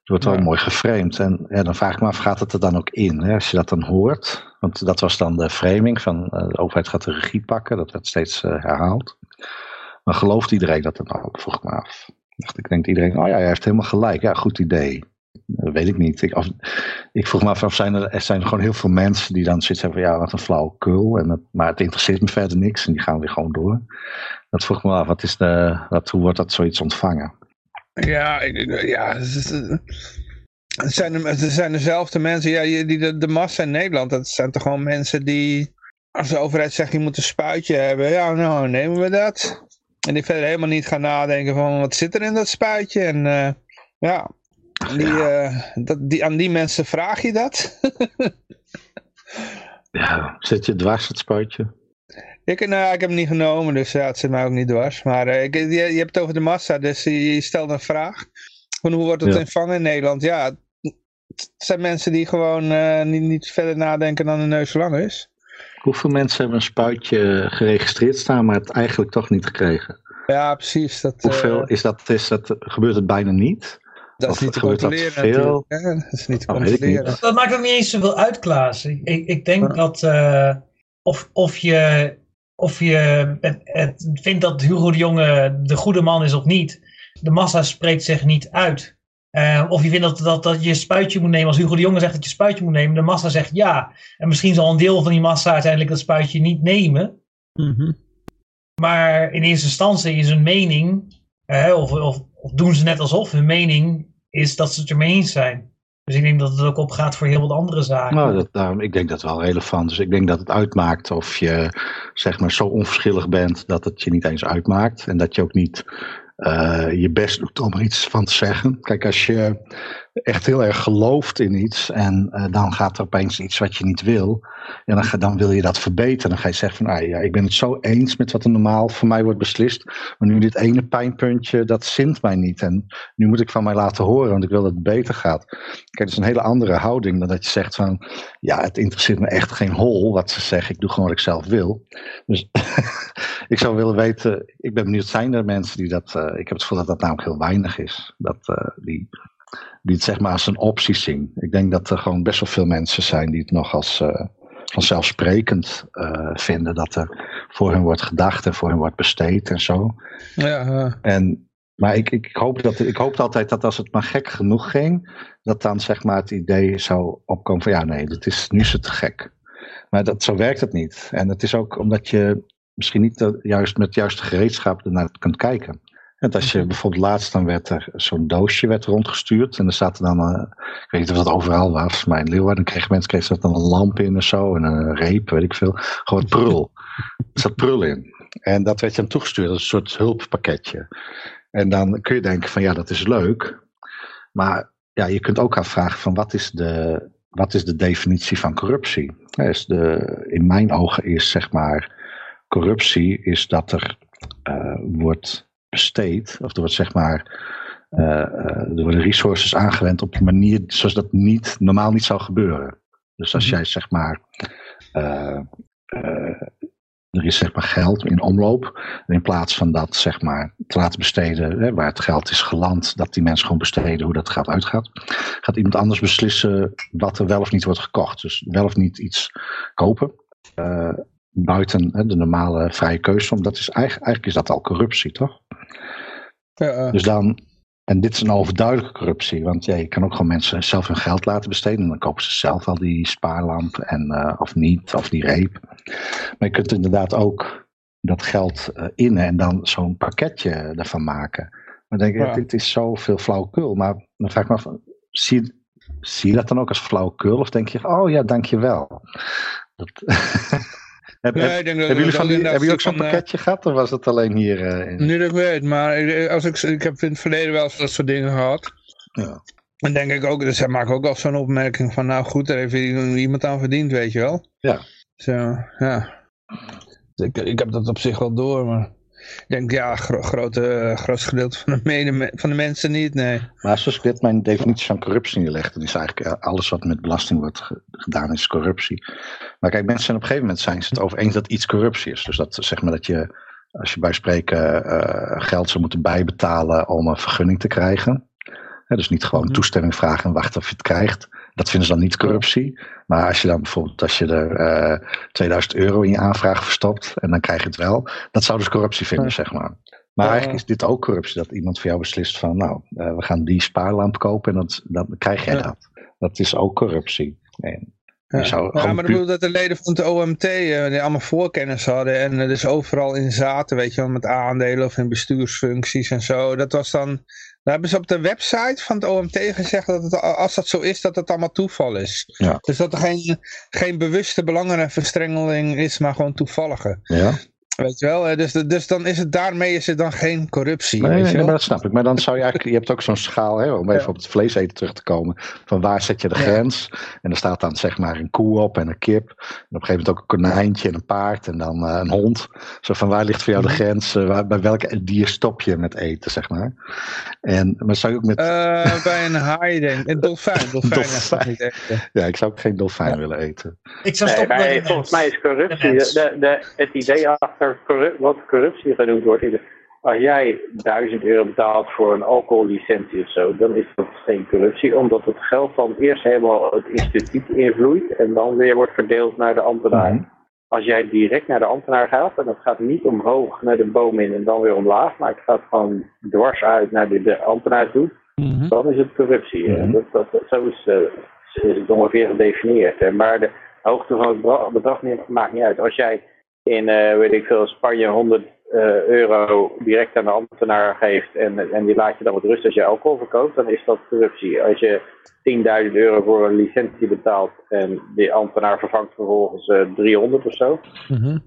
het wordt wel mooi geframed. En ja, dan vraag ik me af, gaat het er dan ook in? Hè? Als je dat dan hoort, want dat was dan de framing van eh, de overheid gaat de regie pakken. Dat werd steeds eh, herhaald. Maar gelooft iedereen dat dan ook, vroeg ik me af. Dacht, ik denk iedereen, oh ja, hij heeft helemaal gelijk. Ja, goed idee. Dat weet ik niet. Ik, ik vroeg me af, of zijn er, er zijn gewoon heel veel mensen die dan hebben van, ja, wat een flauwekul. En maar het interesseert me verder niks en die gaan weer gewoon door. Dat vroeg me af, wat is de, wat, hoe wordt dat zoiets ontvangen? Ja, ja het, zijn, het zijn dezelfde mensen, ja, die, die de, de massa in Nederland, dat zijn toch gewoon mensen die, als de overheid zegt je moet een spuitje hebben, ja nou nemen we dat. En die verder helemaal niet gaan nadenken van wat zit er in dat spuitje en eh, ja, die, eh, dat, die, aan die mensen vraag je dat. Ja, zit je dwars het spuitje? Ik, nou, ik heb hem niet genomen, dus ja, het zit mij ook niet dwars. Maar eh, ik, je, je hebt het over de massa, dus je, je stelt een vraag. Van hoe wordt het Ja. ontvangen in Nederland? Ja, het zijn mensen die gewoon eh, niet, niet verder nadenken dan de neus lang is. Hoeveel mensen hebben een spuitje geregistreerd staan, maar het eigenlijk toch niet gekregen? Ja, precies. Dat, Hoeveel is dat, is dat, gebeurt het bijna niet? Dat is niet te controleren veel? Dat is niet te controleren. Dat maakt ook niet eens zoveel uit, Klaas. Ik, ik, ik denk Ja. dat eh, of, of je, of je het, het vindt dat Hugo de Jonge de goede man is of niet, de massa spreekt zich niet uit. Eh, of je vindt dat, dat, dat je spuitje moet nemen, als Hugo de Jonge zegt dat je spuitje moet nemen, de massa zegt ja. En misschien zal een deel van die massa uiteindelijk dat spuitje niet nemen. Mhm. Maar in eerste instantie is hun mening, of, of, of doen ze net alsof hun mening is dat ze het ermee eens zijn. Dus ik denk dat het ook opgaat voor heel wat andere zaken. Nou, dat, daarom, ik denk dat wel relevant is. Ik denk dat het uitmaakt of je zeg maar zo onverschillig bent dat het je niet eens uitmaakt. En dat je ook niet eh, je best doet om er iets van te zeggen. Kijk, als je echt heel erg gelooft in iets en eh, dan gaat er opeens iets wat je niet wil. En dan, ga, dan wil je dat verbeteren. Dan ga je zeggen van, ah, ja, ik ben het zo eens met wat er normaal voor mij wordt beslist. Maar nu dit ene pijnpuntje, dat zint mij niet. En nu moet ik van mij laten horen, want ik wil dat het beter gaat. Kijk, dat is een hele andere houding dan dat je zegt van, ja, het interesseert me echt geen hol wat ze zeggen. Ik doe gewoon wat ik zelf wil. Dus ik zou willen weten, ik ben benieuwd, zijn er mensen die dat, uh, ik heb het gevoel dat dat namelijk heel weinig is. Dat, uh, die, die het zeg maar als een optie zien. Ik denk dat er gewoon best wel veel mensen zijn die het nog als uh, vanzelfsprekend vinden dat er voor hen wordt gedacht en voor hen wordt besteed en zo. Ja, ja. En maar ik, ik, hoop dat, ik hoopte altijd dat als het maar gek genoeg ging, dat dan zeg maar het idee zou opkomen van ja nee, dit is, nu is het te gek. Maar dat, zo werkt het niet. En het is ook omdat je misschien niet de, juist met het juiste gereedschap ernaar kunt kijken. En als je bijvoorbeeld laatst dan werd er zo'n doosje werd rondgestuurd en er zaten dan, uh, ik weet niet of dat overal was, maar in Leeuwarden kregen mensen kregen er dan een lamp in of zo en een reep, weet ik veel. Gewoon prul. er zat prul in. En dat werd je dan toegestuurd als een soort hulppakketje. En dan kun je denken van ja, dat is leuk. Maar ja, je kunt ook afvragen van wat is de, wat is de definitie van corruptie? Is de, in mijn ogen is zeg maar, corruptie is dat er uh, wordt besteed, of er wordt zeg maar, uh, er worden resources aangewend op een manier zoals dat niet, normaal niet zou gebeuren. Dus als jij zeg maar, uh, er is zeg maar geld in omloop. En in plaats van dat zeg maar te laten besteden hè, waar het geld is geland, dat die mensen gewoon besteden hoe dat geld uitgaat, gaat iemand anders beslissen wat er wel of niet wordt gekocht. Dus wel of niet iets kopen. Uh, buiten hè, de normale vrije keuze. Omdat is eigenlijk, eigenlijk is dat al corruptie, toch? Ja, uh. Dus dan, en dit is een overduidelijke corruptie. Want ja, je kan ook gewoon mensen zelf hun geld laten besteden. En dan kopen ze zelf al die spaarlamp. En, uh, of niet, of die reep. Maar je kunt inderdaad ook dat geld uh, innen. En dan zo'n pakketje ervan maken. Maar dan denk ik, ja. dit is zoveel flauwekul. Maar dan vraag ik me af, zie, zie je dat dan ook als flauwekul? Of denk je, oh ja, dankjewel. Dat Heb, Nee, heb- hebben jullie, van die, inderdaad hebben jullie ook zo'n van, eh, pakketje gehad of was het alleen hier? eh, in? Nu dat ik weet, maar ik, als ik, ik heb in het verleden wel eens dat soort dingen gehad. Ja. En denk ik ook, dus zij maken ook wel zo'n opmerking van, nou goed, daar heeft iemand aan verdiend, weet je wel. Ja. Zo, ja. Dus ik, ik heb dat op zich wel door, maar ik denk, ja, gro grote, grootste gedeelte van de, mede, van de mensen niet, nee. Maar zoals ik dit mijn definitie van corruptie neerleg, dan is eigenlijk eh, alles wat met belasting wordt ge- gedaan is corruptie. Maar kijk, mensen zijn op een gegeven moment zijn ze het over eens dat iets corruptie is. Dus dat zeg maar dat je, als je bij spreken eh, geld zou moeten bijbetalen om een vergunning te krijgen. Dus niet gewoon Mhm. toestemming vragen en wachten of je het krijgt. Dat vinden ze dan niet corruptie. Maar als je dan bijvoorbeeld als je er eh 2000 euro in je aanvraag verstopt en dan krijg je het wel. Dat zou dus corruptie vinden, Ja. zeg maar. Maar eigenlijk is dit ook corruptie. Dat iemand voor jou beslist van nou, eh, we gaan die spaarlamp kopen en dat, dan krijg jij Ja. dat. Dat is ook corruptie. En je Ja, zou ja gewoon maar ik bedoel dat de leden van het OMT eh, die allemaal voorkennis hadden en er dus overal in zaten, weet je wel, met aandelen of in bestuursfuncties en zo. Dat was dan, daar hebben ze op de website van het OMT gezegd dat het, als dat zo is, dat het allemaal toeval is. Ja. Dus dat er geen, geen bewuste belangenverstrengeling is, maar gewoon toevallige. Ja, Weet je wel, eh, dus, dus dan is het, daarmee is het dan geen corruptie. nee, weet nee, je nee, wel? maar dat snap ik. Maar dan zou je eigenlijk, je hebt ook zo'n schaal, hè, om even Ja. op het vlees eten terug te komen. Van waar zet je de Ja. grens? En er staat dan zeg maar een koe op en een kip. En op een gegeven moment ook een konijntje en een paard en dan eh, een hond. Zo van waar ligt voor jou de Mhm. grens? Eh, waar, bij welk dier stop je met eten, zeg maar? En, maar zou je ook met, Eh, bij een haai denk ik. Een dolfijn. Dolfijn, Dolfijn. Niet eten. ja, ik zou ook geen dolfijn willen eten. Ik zou Nee, stoppen bij de volgens mij is corruptie, de, de, het idee achter wat corruptie genoemd wordt, als jij 1000 euro betaalt voor een alcohollicentie of zo, dan is dat geen corruptie, omdat het geld dan eerst helemaal het instituut invloeit en dan weer wordt verdeeld naar de ambtenaar. Mhm. Als jij direct naar de ambtenaar gaat, en dat gaat niet omhoog naar de boom in en dan weer omlaag, maar het gaat gewoon dwars uit naar de, de ambtenaar toe, Mhm. dan is het corruptie. Mhm. Dat, dat, zo is, eh, is het ongeveer gedefinieerd. Eh, Maar de hoogte van het bedrag maakt niet uit. Als jij in, eh, weet ik veel, Spanje 100 eh, euro direct aan de ambtenaar geeft en, en die laat je dan wat rust als je alcohol verkoopt, dan is dat corruptie. Als je 10.000 euro voor een licentie betaalt en die ambtenaar vervangt vervolgens eh, 300 of zo, Mhm.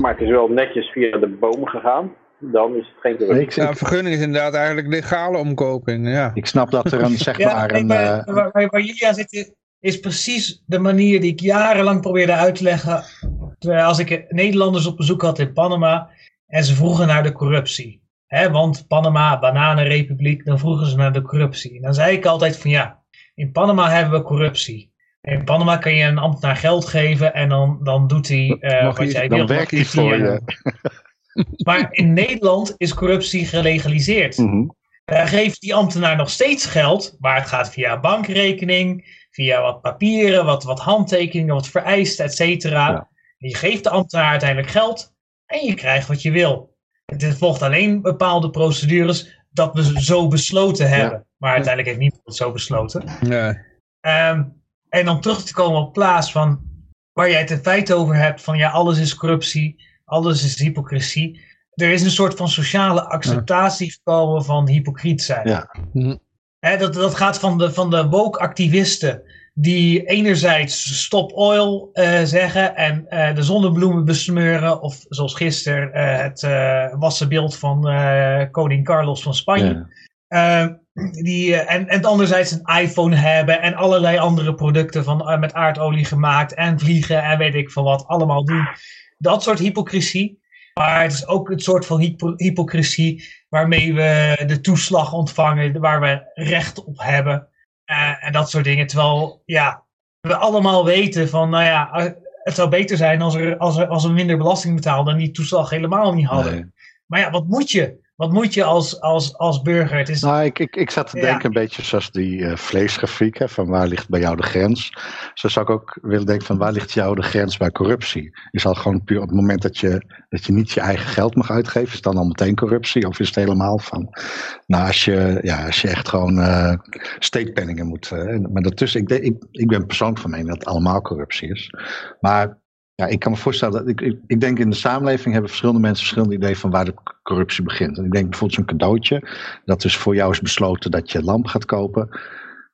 maar het is wel netjes via de boom gegaan, dan is het geen corruptie. Een vergunning is inderdaad eigenlijk legale omkoping, ja. ik snap dat er een, zeg Ja, maar, nee, een... maar, eh, waar, waar, waar jullie aan zitten is precies de manier die ik jarenlang probeerde uit te leggen. Terwijl als ik Nederlanders op bezoek had in Panama en ze vroegen naar de corruptie. Hè, want Panama, bananenrepubliek, dan vroegen ze naar de corruptie. En dan zei ik altijd van ja, in Panama hebben we corruptie. In Panama kan je een ambtenaar geld geven en dan, dan doet hij eh, wat jij dan wil. werkt hij voor je. Maar in Nederland is corruptie gelegaliseerd. Mhm. Daar geeft die ambtenaar nog steeds geld, maar het gaat via bankrekening, via wat papieren, wat, wat handtekeningen, wat vereisten, et cetera. Ja. Je geeft de ambtenaar uiteindelijk geld en je krijgt wat je wil. Het volgt alleen bepaalde procedures dat we zo besloten hebben. Maar uiteindelijk heeft niemand het zo besloten. Nee. Ehm, en om terug te komen op plaats van waar jij het in feite over hebt, van ja, alles is corruptie, alles is hypocrisie. Er is een soort van sociale acceptatie gekomen van hypocriet zijn. Ja. Mhm. Hè, dat, dat gaat van de, van de woke-activisten die enerzijds stop oil eh, zeggen en eh, de zonnebloemen besmeuren. Of zoals gisteren eh, het wassenbeeld van koning Carlos van Spanje. Ja. Die, en, en anderzijds een iPhone hebben en allerlei andere producten van, met aardolie gemaakt en vliegen en weet ik van wat allemaal doen. Dat soort hypocrisie. Maar het is ook het soort van hypo- hypocrisie waarmee we de toeslag ontvangen, waar we recht op hebben. Eh, en dat soort dingen. Terwijl, ja, we allemaal weten van, nou ja, eh, het zou beter zijn als, er, als, er, als we minder belasting betaalden en die toeslag helemaal niet hadden. Nee. Maar ja, wat moet je? Wat moet je als, als, als burger? Het is, Nou, ik, ik, ik zat te Ja. denken een beetje zoals die eh, vleesgrafiek, hè, van waar ligt bij jou de grens. Zo zou ik ook willen denken van waar ligt jou de grens bij corruptie? Is al gewoon puur op het moment dat je, dat je niet je eigen geld mag uitgeven, is het dan al meteen corruptie? Of is het helemaal van, nou als je, ja, als je echt gewoon eh steekpenningen moet. eh, maar daartussen, ik, ik, ik ben persoonlijk van mening dat het allemaal corruptie is. Maar ja, ik kan me voorstellen dat ik, ik, ik denk in de samenleving hebben verschillende mensen verschillende ideeën van waar de corruptie begint. En ik denk bijvoorbeeld zo'n cadeautje, dat dus voor jou is besloten dat je lamp gaat kopen.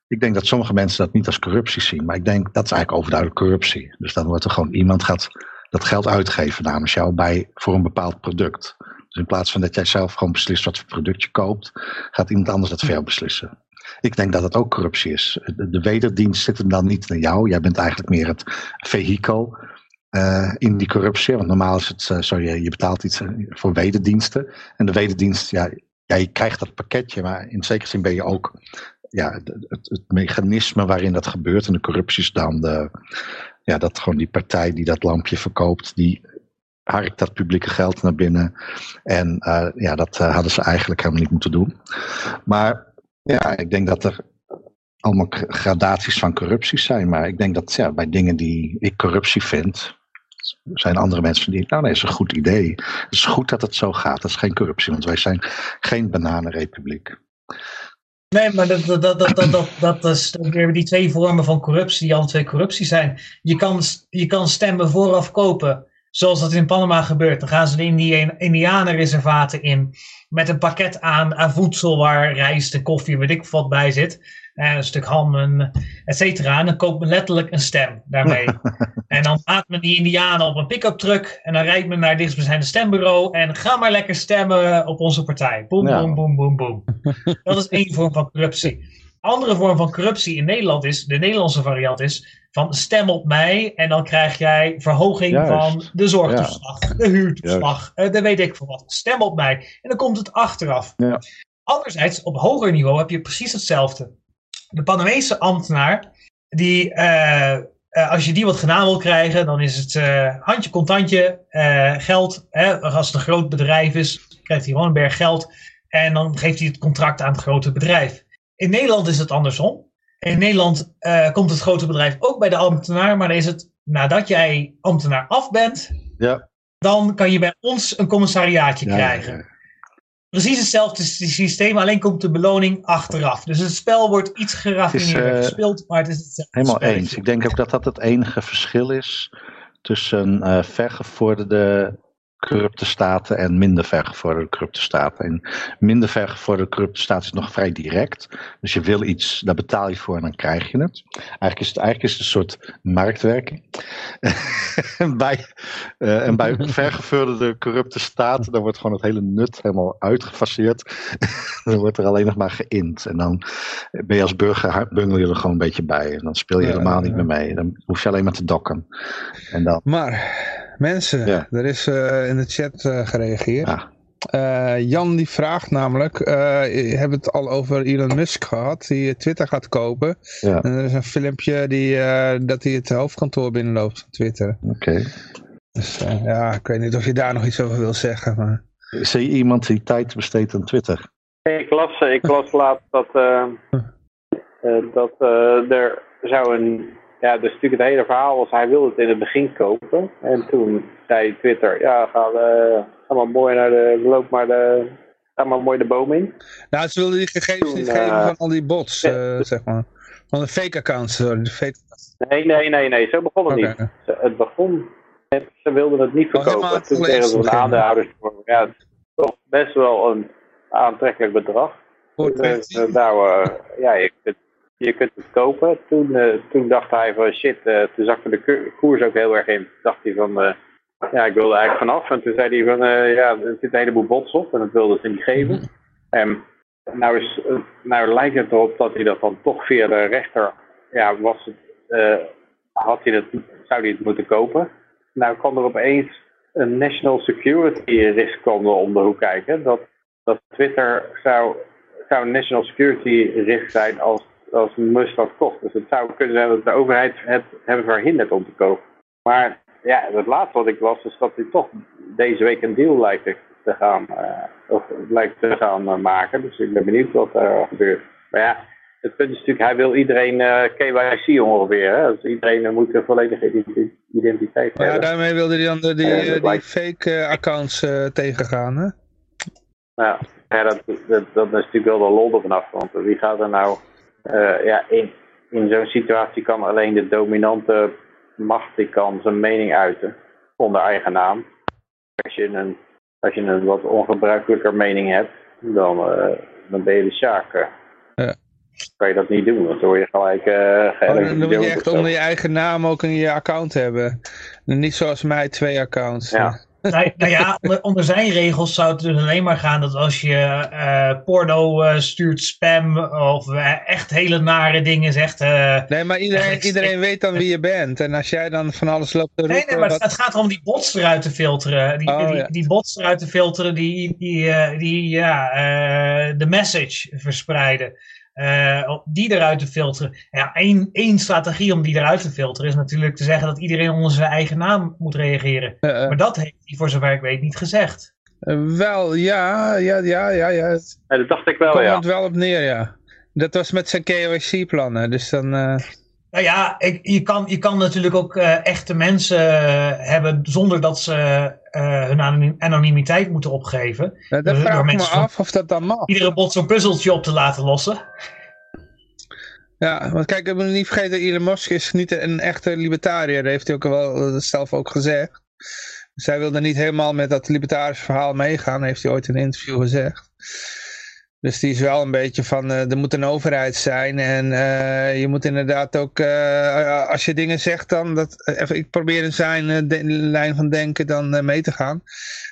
Ik denk dat sommige mensen dat niet als corruptie zien, maar ik denk dat is eigenlijk overduidelijk corruptie. Dus dan wordt er gewoon iemand gaat dat geld uitgeven namens jou bij, voor een bepaald product. Dus in plaats van dat jij zelf gewoon beslist wat voor product je koopt, gaat iemand anders dat voor beslissen. Ik denk dat het ook corruptie is. De, de wederdienst zit hem dan niet naar jou. Jij bent eigenlijk meer het vehikel uh, in die corruptie. Want normaal is het uh, zo, je, je betaalt iets voor wederdiensten. En de wederdienst, ja, je krijgt dat pakketje, maar in zekere zin ben je ook ja, het, het, mechanisme waarin dat gebeurt. En de corruptie is dan de, ja, dat gewoon die partij die dat lampje verkoopt, die harkt dat publieke geld naar binnen. En ja, dat hadden ze eigenlijk helemaal niet moeten doen. Maar ja, ik denk dat er allemaal gradaties van corruptie zijn. Maar ik denk dat ja, bij dingen die ik corruptie vind, zijn andere mensen die, nou nee, is een goed idee. Het is goed dat het zo gaat. Dat is geen corruptie, want wij zijn geen bananenrepubliek. Nee, maar dat, dat, dat, dat, dat, dat is weer die twee vormen van corruptie, die alle twee corruptie zijn. Je kan, je kan stemmen vooraf kopen, zoals dat in Panama gebeurt. Dan gaan ze de Indianenreservaten in met een pakket aan, aan voedsel waar rijst en koffie, weet ik wat bij zit. En een stuk ham, en et cetera. En dan koopt men letterlijk een stem daarmee. en dan maakt men die Indianen op een pick-up truck. En dan rijdt men naar dichtstbijzijnde stembureau. En ga maar lekker stemmen op onze partij. Boom, boom, boom, boom, boom. Dat is één vorm van corruptie. Andere vorm van corruptie in Nederland is, de Nederlandse variant is, van stem op mij en dan krijg jij verhoging Juist. van de zorgtoeslag, ja. de huurtoeslag, Juist. de weet ik veel wat. Stem op mij. En dan komt het achteraf. Ja. Anderzijds, op hoger niveau heb je precies hetzelfde de Panamese ambtenaar, die, uh, uh, als je die wat gedaan wil krijgen, dan is het uh, handje contantje, geld. Hè, als het een groot bedrijf is, krijgt hij gewoon een berg geld. En dan geeft hij het contract aan het grote bedrijf. In Nederland is het andersom. In Nederland komt het grote bedrijf ook bij de ambtenaar, maar dan is het nadat jij ambtenaar af bent, ja. dan kan je bij ons een commissariaatje Ja, krijgen. ja. Precies hetzelfde systeem, alleen komt de beloning achteraf. Dus het spel wordt iets geraffineerder eh, gespeeld, maar het is hetzelfde Helemaal spelletje. eens. Ik denk ook dat dat het enige verschil is tussen eh vergevorderde corrupte staten en minder vergevorderde corrupte staten. En minder vergevorderde corrupte staten is nog vrij direct. Dus je wil iets, daar betaal je voor en dan krijg je het. Eigenlijk is het, eigenlijk is het een soort marktwerking. en, bij, eh, en bij vergevorderde corrupte staten, dan wordt gewoon het hele nut helemaal uitgefaseerd. dan wordt er alleen nog maar geïnd. En dan ben je als burger, bungel je er gewoon een beetje bij. En dan speel je Ja, helemaal ja. niet meer mee. Dan hoef je alleen maar te dokken. En dan, Maar, mensen, Ja. er is eh, in de chat eh, gereageerd. ja, Eh, Jan die vraagt namelijk, eh je hebt het al over Elon Musk gehad, die Twitter gaat kopen. ja En er is een filmpje die, eh, dat hij het hoofdkantoor binnenloopt van Twitter. oké. Dus eh, ja, ik weet niet of je daar nog iets over wil zeggen. Maar... Zie je iemand die tijd besteedt aan Twitter? Ik las, ik las laatst dat, eh, eh, dat eh, er zou een. Ja, dus natuurlijk het hele verhaal was, hij wilde het in het begin kopen. En toen zei Twitter, ja, ga, eh, ga maar mooi naar de, loop maar de, ga maar mooi de boom in. Nou, ze wilden die gegevens Toen, niet eh, geven van al die bots, ja, eh, zeg maar. Van de fake accounts, sorry. De fake... Nee, nee, nee, nee, zo begon het niet. Ze- Het begon, met, ze wilden het niet Oh, verkopen. Toen kregen ze van begin. aandeelhouders, voor, ja, toch best wel een aantrekkelijk bedrag. Voor Dus, eh, nou, eh, ja, je kunt, je kunt het kopen. Toen, eh, toen dacht hij van shit, eh, toen zakte de koers ook heel erg in. Toen dacht hij van, eh, ja, ik wil er eigenlijk vanaf. En toen zei hij van, ja, er zit een heleboel bots op en dat wilden ze niet geven. En nou, is, nou lijkt het erop dat hij dat dan toch via de rechter, ja, was het, had hij dat, zou hij het moeten kopen. Nou kwam er opeens een national security risk kwam er om de hoek kijken. Dat, dat Twitter zou, zou een national security risk zijn als, als dat kocht. Dus het zou kunnen zijn dat de overheid het hebben verhinderd om te kopen. Maar ja, het laatste wat ik las is dat hij toch deze week een deal lijkt te gaan, eh, of lijkt te gaan eh, maken. Dus ik ben benieuwd wat er gebeurt. Maar ja, het punt is natuurlijk, hij wil iedereen eh KYC ongeveer. Hè? Dus iedereen moet een volledige identi- identiteit Maar ja, hebben. daarmee wilde hij dan de, die, die lijkt- fake accounts tegengaan, hè? Ja, ja dat, dat, dat is natuurlijk wel de lol er vanaf. Want wie gaat er nou... eh, ja, in, in zo'n situatie kan alleen de dominante macht die kan zijn mening uiten. Onder eigen naam. Als je een, als je een wat ongebruikelijker mening hebt, dan, eh, dan ben je de sjaak. eh. kan je dat niet doen. Want dan word je gelijk uh, oh, Dan moet je echt onder je eigen naam ook in je account hebben. Niet zoals mij twee accounts. Ja. Nou, nou, ja, onder zijn regels zou het dus alleen maar gaan dat als je uh, porno uh, stuurt, spam of uh, echt hele nare dingen zegt. nee, maar iedereen, iedereen weet dan wie je bent. En als jij dan van alles loopt te roepen... Nee, nee, maar wat... het gaat om die bots eruit te filteren. Die, oh, die, ja. die, bots eruit te filteren die, die, die ja, de message verspreiden. Uh, die eruit te filteren. Ja, één, één strategie om die eruit te filteren is natuurlijk te zeggen dat iedereen onder zijn eigen naam moet reageren. Uh, uh. Maar dat heeft hij voor zover ik weet niet gezegd. wel, ja, ja, ja, ja. ja. ja dat dacht ik wel, ja. Komt wel op neer, ja. Dat was met zijn KYC-plannen, dus dan... Nou ja, ik, je, kan, je kan natuurlijk ook echte mensen hebben zonder dat ze hun anonimiteit moeten opgeven. Dat vraag ik me af of dat dan mag. Iedere bot zo'n puzzeltje op te laten lossen. Ja, want kijk, ik moet niet vergeten, Elon Musk is niet een echte libertariër. Dat heeft hij ook wel zelf ook gezegd. Zij wilde niet helemaal met dat libertarische verhaal meegaan, heeft hij ooit in een interview gezegd. Dus die is wel een beetje van, uh, er moet een overheid zijn en uh, je moet inderdaad ook, uh, als je dingen zegt dan, dat, even, ik probeer in zijn de, lijn van denken dan mee te gaan.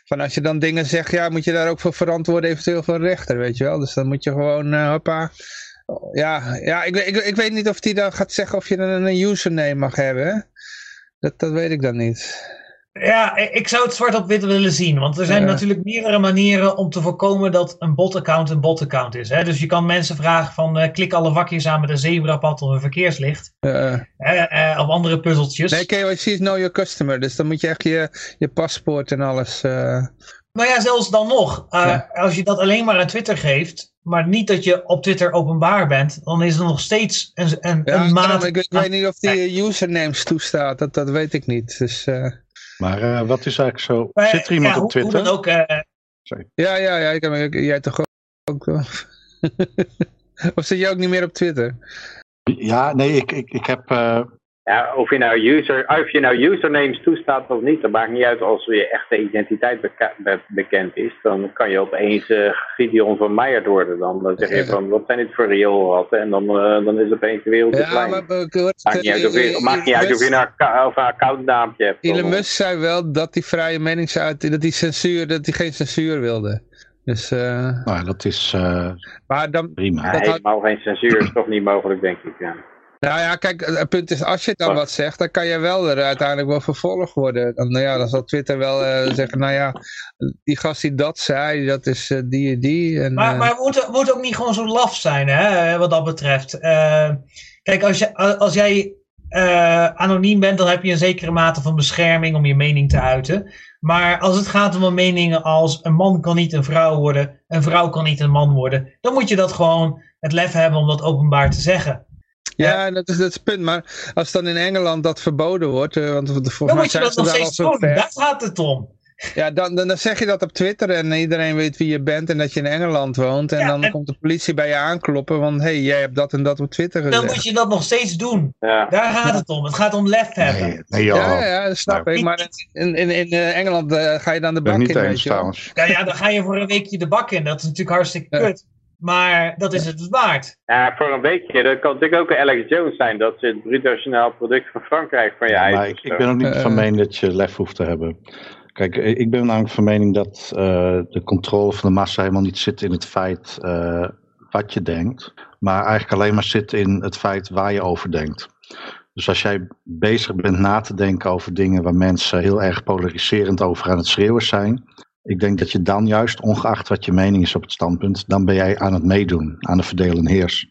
Van als je dan dingen zegt, ja, moet je daar ook voor verantwoorden eventueel van rechter, weet je wel. Dus dan moet je gewoon, hoppa, ja, ja ik, ik, ik weet niet of hij dan gaat zeggen of je een, een username mag hebben. Dat, dat weet ik dan niet. Ja, ik zou het zwart op wit willen zien. Want er zijn natuurlijk meerdere manieren om te voorkomen dat een botaccount een botaccount is. Hè? Dus je kan mensen vragen van uh, klik alle vakjes aan met een zebrapad of een verkeerslicht. Uh, uh, of andere puzzeltjes. Nee, KYC is know your customer. Dus dan moet je echt je, je paspoort en alles... Nou ja, zelfs dan nog. Ja. Als je dat alleen maar aan Twitter geeft, maar niet dat je op Twitter openbaar bent, dan is er nog steeds een, een, ja, een maat... Ik, ik weet niet of die usernames toestaat, dat, dat weet ik niet. Dus... Maar uh, wat is eigenlijk zo? Maar, Zit er iemand ja, op Twitter? Hoe, hoe ook, uh... Ja, ja, ja. Ik, ik, jij toch ook. of zit je ook niet meer op Twitter? Ja, nee, ik, ik, ik heb. Uh... Ja, of je, nou user, of je nou usernames toestaat of niet, dat maakt niet uit als je echte identiteit beka bekend is. Dan kan je opeens uh, Gideon van Meijer worden. Dan, dan zeg je van, wat zijn dit voor rioolratten? En dan, uh, dan is opeens de wereld ja, klein. Maar, maakt niet uit of je, maakt niet uit of je een, een accountnaampje hebt. Elon Musk zei wel dat die vrije meningsuiting, dat die censuur, dat hij geen censuur wilde. Dus, uh, nou, dat is uh, maar dan, prima. Dat helemaal had... geen censuur is toch niet mogelijk, denk ik. Ja. Nou ja, kijk, het punt is, als je dan wat zegt, dan kan je wel er uiteindelijk wel vervolgd worden. Dan, nou ja, dan zal Twitter wel uh, zeggen, nou ja, die gast die dat zei, dat is uh, die en die. En, maar, uh... maar we moeten, moeten ook niet gewoon zo laf zijn, hè, wat dat betreft. kijk, als, je, als jij anoniem bent, dan heb je een zekere mate van bescherming om je mening te uiten. Maar als het gaat om een meningen als een man kan niet een vrouw worden, een vrouw kan niet een man worden, dan moet je dat gewoon het lef hebben om dat openbaar te zeggen. Ja, dat is, dat is het punt. Maar als dan in Engeland dat verboden wordt, uh, want volgens dan mij zijn daar al zo ver. Daar gaat het om. Ja, dan, dan, zeg je dat op Twitter en iedereen weet wie je bent en dat je in Engeland woont. En ja, dan en... komt de politie bij je aankloppen, want hé, hey, jij hebt dat en dat op Twitter gezegd. Dan moet je dat nog steeds doen. Ja. Daar gaat het om. Het gaat om lef hebben. Nee, nee, ja, ja, dat snap nou, ik. Maar in, in, in uh, Engeland uh, ga je dan de bak niet in. Eens, trouwens. Ja, ja, dan ga je voor een weekje de bak in. Dat is natuurlijk hartstikke kut. Maar dat is het waard. Ja, voor een weekje. Dat kan natuurlijk ook een Alex Jones zijn. Dat ze het bruto nationaal product van Frankrijk van je eigen. Maar ik, ik, ben ook niet van mening dat je lef hoeft te hebben. Kijk, ik ben namelijk van mening dat uh, de controle van de massa helemaal niet zit in het feit uh, wat je denkt. Maar eigenlijk alleen maar zit in het feit waar je over denkt. Dus als jij bezig bent na te denken over dingen waar mensen heel erg polariserend over aan het schreeuwen zijn, ik denk dat je dan juist, ongeacht wat je mening is op het standpunt, dan ben jij aan het meedoen, aan de verdelen en heers.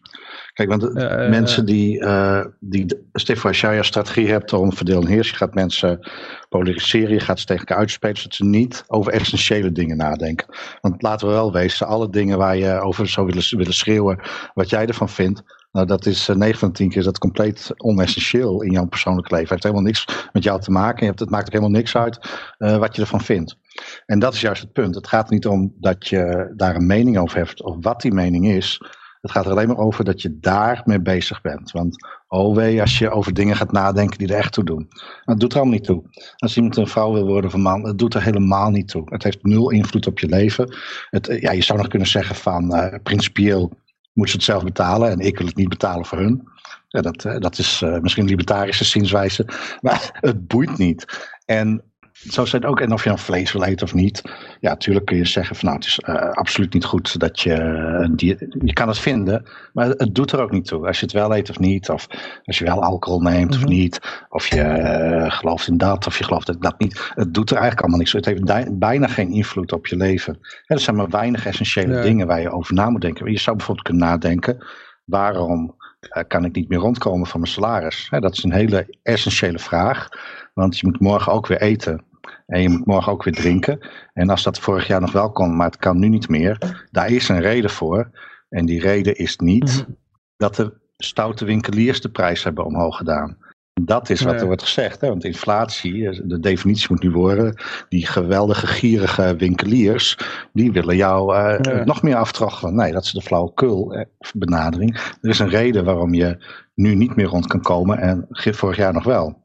Kijk, want uh, mensen die, uh, die, Stefan, strategie hebt om verdeel en heers, je gaat mensen polariseren, je gaat ze tegen elkaar uitspelen, zodat ze niet over essentiële dingen nadenken. Want laten we wel wezen, alle dingen waar je over zou willen, willen schreeuwen, wat jij ervan vindt, nou, dat is uh, 9 van de 10 keer dat compleet onessentieel in jouw persoonlijk leven. Het heeft helemaal niks met jou te maken. Je hebt, het maakt ook helemaal niks uit uh, wat je ervan vindt. En dat is juist het punt. Het gaat niet om dat je daar een mening over hebt of wat die mening is. Het gaat er alleen maar over dat je daarmee bezig bent. Want oh wee, als je over dingen gaat nadenken die er echt toe doen. Dat doet er allemaal niet toe. Als iemand een vrouw wil worden of een man, het doet er helemaal niet toe. Het heeft nul invloed op je leven. Het, ja, je zou nog kunnen zeggen van principieel moeten ze het zelf betalen en ik wil het niet betalen voor hun. Ja, dat, eh, dat is uh, misschien libertarische zienswijze, maar het boeit niet. En zo zijn ook, en of je een vlees wil eten of niet. Ja, natuurlijk kun je zeggen van nou, het is uh, absoluut niet goed dat je een dier, je kan het vinden, maar het doet er ook niet toe. Als je het wel eet of niet, of als je wel alcohol neemt mm -hmm. of niet, of je uh, gelooft in dat of je gelooft in dat niet. Het doet er eigenlijk allemaal niks. Het heeft bijna geen invloed op je leven. Er zijn maar weinig essentiële ja. dingen waar je over na moet denken. Je zou bijvoorbeeld kunnen nadenken, waarom uh, kan ik niet meer rondkomen van mijn salaris? Hè, dat is een hele essentiële vraag, want je moet morgen ook weer eten. En je moet morgen ook weer drinken. En als dat vorig jaar nog wel kon, maar het kan nu niet meer. Daar is een reden voor. En die reden is niet -hmm. dat de stoute winkeliers de prijs hebben omhoog gedaan. Dat is wat er wordt gezegd. Hè? Want inflatie, de definitie moet nu worden. Die geweldige gierige winkeliers. Die willen jou uh, ja. nog meer aftroggelen. Nee, dat is de flauwekul benadering. Er is een reden waarom je nu niet meer rond kan komen. En vorig jaar nog wel.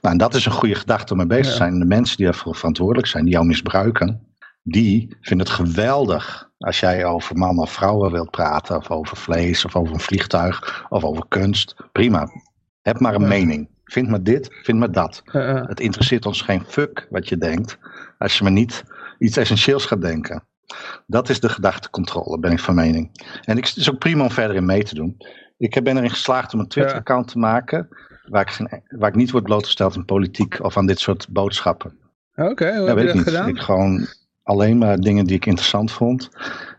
Nou, en dat is een goede gedachte om mee bezig te zijn. De mensen die daarvoor verantwoordelijk zijn, die jou misbruiken. Die vinden het geweldig als jij over mannen of vrouwen wilt praten. Of over vlees, of over een vliegtuig, of over kunst. Prima. Heb maar een ja. mening. Vind maar dit, vind maar dat. Het interesseert ons geen fuck wat je denkt. Als je maar niet iets essentieels gaat denken. Dat is de gedachtecontrole, ben ik van mening. En ik, het is ook prima om verder in mee te doen. Ik ben erin geslaagd om een Twitter-account te maken. Waar ik, geen, waar ik niet word blootgesteld aan politiek of aan dit soort boodschappen. Oké, okay, hoe ja, heb je dat niet. gedaan? Ik gewoon alleen maar dingen die ik interessant vond.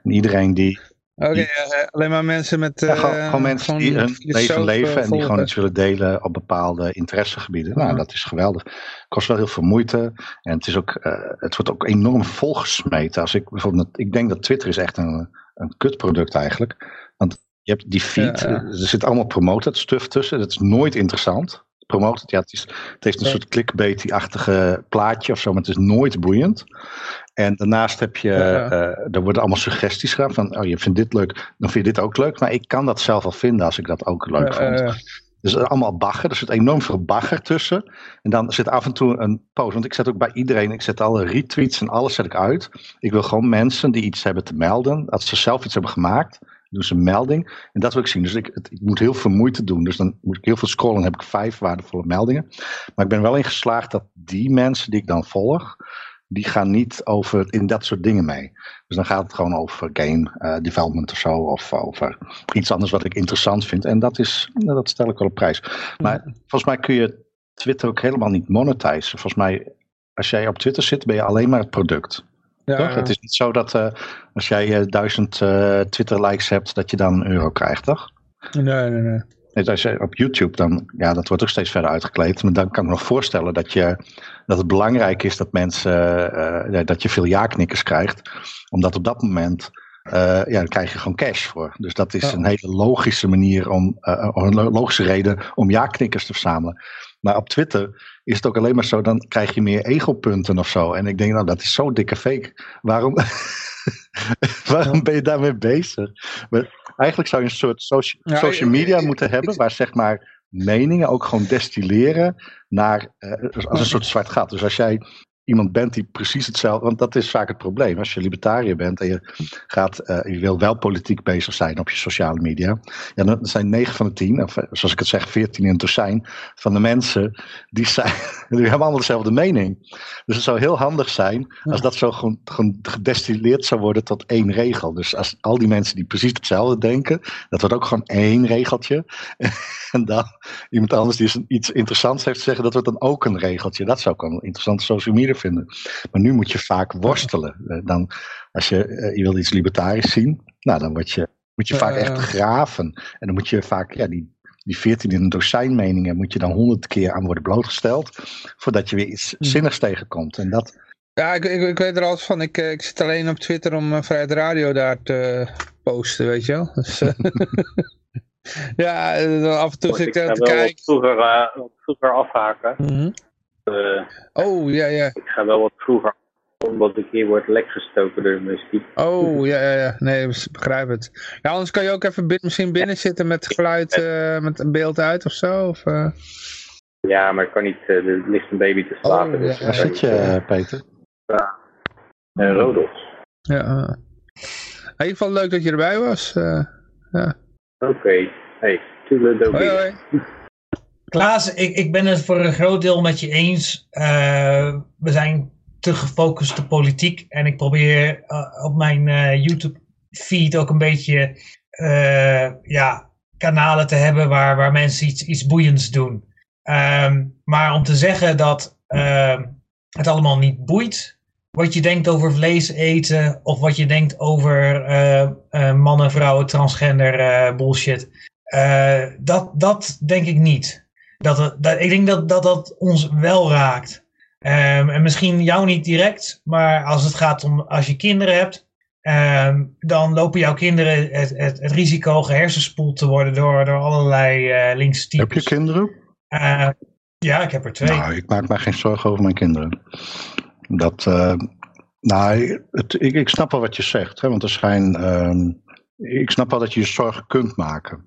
En iedereen die Oké, okay, uh, alleen maar mensen met... Ja, gewoon, gewoon, mensen gewoon die hun leven leven en die gewoon iets willen delen op bepaalde interessegebieden. Nou, dat is geweldig. Het kost wel heel veel moeite en het, is ook, uh, het wordt ook enorm volgesmeten. Als ik, bijvoorbeeld, ik denk dat Twitter is echt een, een kutproduct eigenlijk. Want je hebt die feed, ja, er zit allemaal promoted stuff tussen. Dat is nooit interessant. Promoted, ja, het, is, het heeft een soort clickbait-achtige plaatje of zo, maar het is nooit boeiend. En daarnaast heb je, ja. uh, er worden allemaal suggesties gedaan van, oh je vindt dit leuk, dan vind je dit ook leuk. Maar ik kan dat zelf wel vinden als ik dat ook leuk ja, vond. Uh, dus allemaal bagger, er zit enorm veel bagger tussen. En dan zit af en toe een post, want ik zet ook bij iedereen, ik zet alle retweets en alles zet ik uit. Ik wil gewoon mensen die iets hebben te melden, dat ze zelf iets hebben gemaakt, ze een melding. En dat wil ik zien. Dus ik, het, ik, moet heel veel moeite doen. Dus dan moet ik heel veel scrollen en heb ik vijf waardevolle meldingen. Maar ik ben wel in geslaagd dat die mensen die ik dan volg, die gaan niet over in dat soort dingen mee. Dus dan gaat het gewoon over game uh, development of zo. Of over iets anders wat ik interessant vind. En dat, is, dat stel ik wel op prijs. Maar ja. volgens mij kun je Twitter ook helemaal niet monetizen. Volgens mij, als jij op Twitter zit, ben je alleen maar het product. Ja, toch? Het is niet zo dat uh, als jij uh, duizend uh, Twitter-likes hebt, dat je dan een euro krijgt, toch? Nee, nee, nee. Als je op YouTube, dan, ja, dat wordt ook steeds verder uitgekleed. Maar dan kan ik me nog voorstellen dat, je, dat het belangrijk is dat mensen, dat je veel ja-knikkers krijgt. Omdat op dat moment, ja, dan krijg je gewoon cash voor. Dus dat is ja. een hele logische manier om, een logische reden om ja-knikkers te verzamelen. Maar op Twitter is het ook alleen maar zo, dan krijg je meer ego-punten of zo. En ik denk, nou, dat is zo dikke fake. Waarom, waarom ben je daarmee bezig? Maar eigenlijk zou je een soort socia ja, social media ik, moeten ik, hebben, ik, waar zeg maar meningen ook gewoon destilleren naar, uh, als een soort zwart gat. Dus als jij iemand bent die precies hetzelfde. Want dat is vaak het probleem. Als je libertariër bent en je, gaat, uh, je wil wel politiek bezig zijn op je sociale media. Ja, dan zijn 9 van de 10, of zoals ik het zeg, 14 in het dozijn van de mensen. Die, zijn, die hebben allemaal dezelfde mening. Dus het zou heel handig zijn als dat zo gewoon, gewoon gedestilleerd zou worden tot één regel. Dus als al die mensen die precies hetzelfde denken, dat wordt ook gewoon één regeltje. en dan iemand anders die iets interessants heeft te zeggen, dat wordt dan ook een regeltje. Dat zou ook een interessante social media vinden. Maar nu moet je vaak worstelen. Dan, als je, uh, je wil iets libertarisch zien, nou, dan word je, moet je vaak echt graven. En dan moet je vaak ja, die, die 14 in een dozijn meningen moet je dan honderd keer aan worden blootgesteld. Voordat je weer iets zinnigs tegenkomt. En dat, ja, ik, ik, ik, weet er alles van. Ik, ik zit alleen op Twitter om uh, Vrijheid Radio daar te posten, weet je wel. Dus, uh, ja, af en toe zit ik te kijken. Vroeger, uh, vroeger afhaken. Mm -hmm. Oh, ja, ja. Ik ga wel wat vroeger omdat ik hier word lek gestoken door de muziek. Oh, ja, ja, ja. Nee, ik begrijp het. Ja, anders kan je ook even misschien binnen zitten met geluid, uh, met een beeld uit of zo. Of, uh... Ja, maar ik kan niet, uh, er ligt een baby te slapen. Oh, dus ja. Waar zit je, Peter? Ja, en Rodos. Ja, in ieder geval leuk dat je erbij was. Ja. Oké. Hey, toedeledokie. Hoi, hoi. Klaas, ik, ik ben het voor een groot deel met je eens. Eh, we zijn te gefocust op politiek. En ik probeer eh, op mijn eh, YouTube feed ook een beetje ja, kanalen te hebben waar, waar mensen iets, iets boeiends doen. Ehm, maar om te zeggen dat ehm, het allemaal niet boeit. Wat je denkt over vlees eten. Of wat je denkt over mannen, vrouwen, transgender bullshit. Dat, dat denk ik niet. Dat, dat, ik denk dat, dat dat ons wel raakt. Ehm, en misschien jou niet direct, maar als het gaat om als je kinderen hebt, ehm, dan lopen jouw kinderen het, het, het risico gehersenspoeld te worden door, door allerlei eh linkse types. Heb je kinderen? Eh, ja, ik heb er twee. Nou, ik maak me geen zorgen over mijn kinderen. Dat, eh, nou, het, ik, ik snap wel wat je zegt, hè, want er zijn, ehm, ik snap wel dat je je zorgen kunt maken.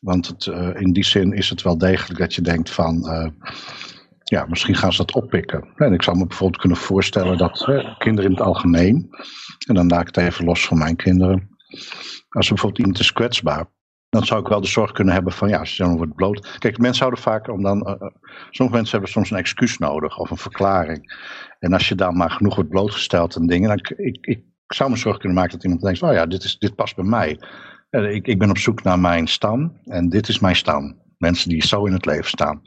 Want het, eh, in die zin is het wel degelijk dat je denkt van, eh, ja, misschien gaan ze dat oppikken. En ik zou me bijvoorbeeld kunnen voorstellen dat kinderen in het algemeen, en dan laat ik het even los van mijn kinderen, als bijvoorbeeld iemand is kwetsbaar, dan zou ik wel de zorg kunnen hebben van, ja, als je dan wordt bloot. Kijk, mensen houden vaak om dan, eh, sommige mensen hebben soms een excuus nodig of een verklaring. En als je dan maar genoeg wordt blootgesteld en dingen, dan k- ik, ik zou me zorgen kunnen maken dat iemand denkt, oh ja, dit, is, dit past bij mij. Eh, Ik, ik ben op zoek naar mijn stam en dit is mijn stam. Mensen die zo in het leven staan.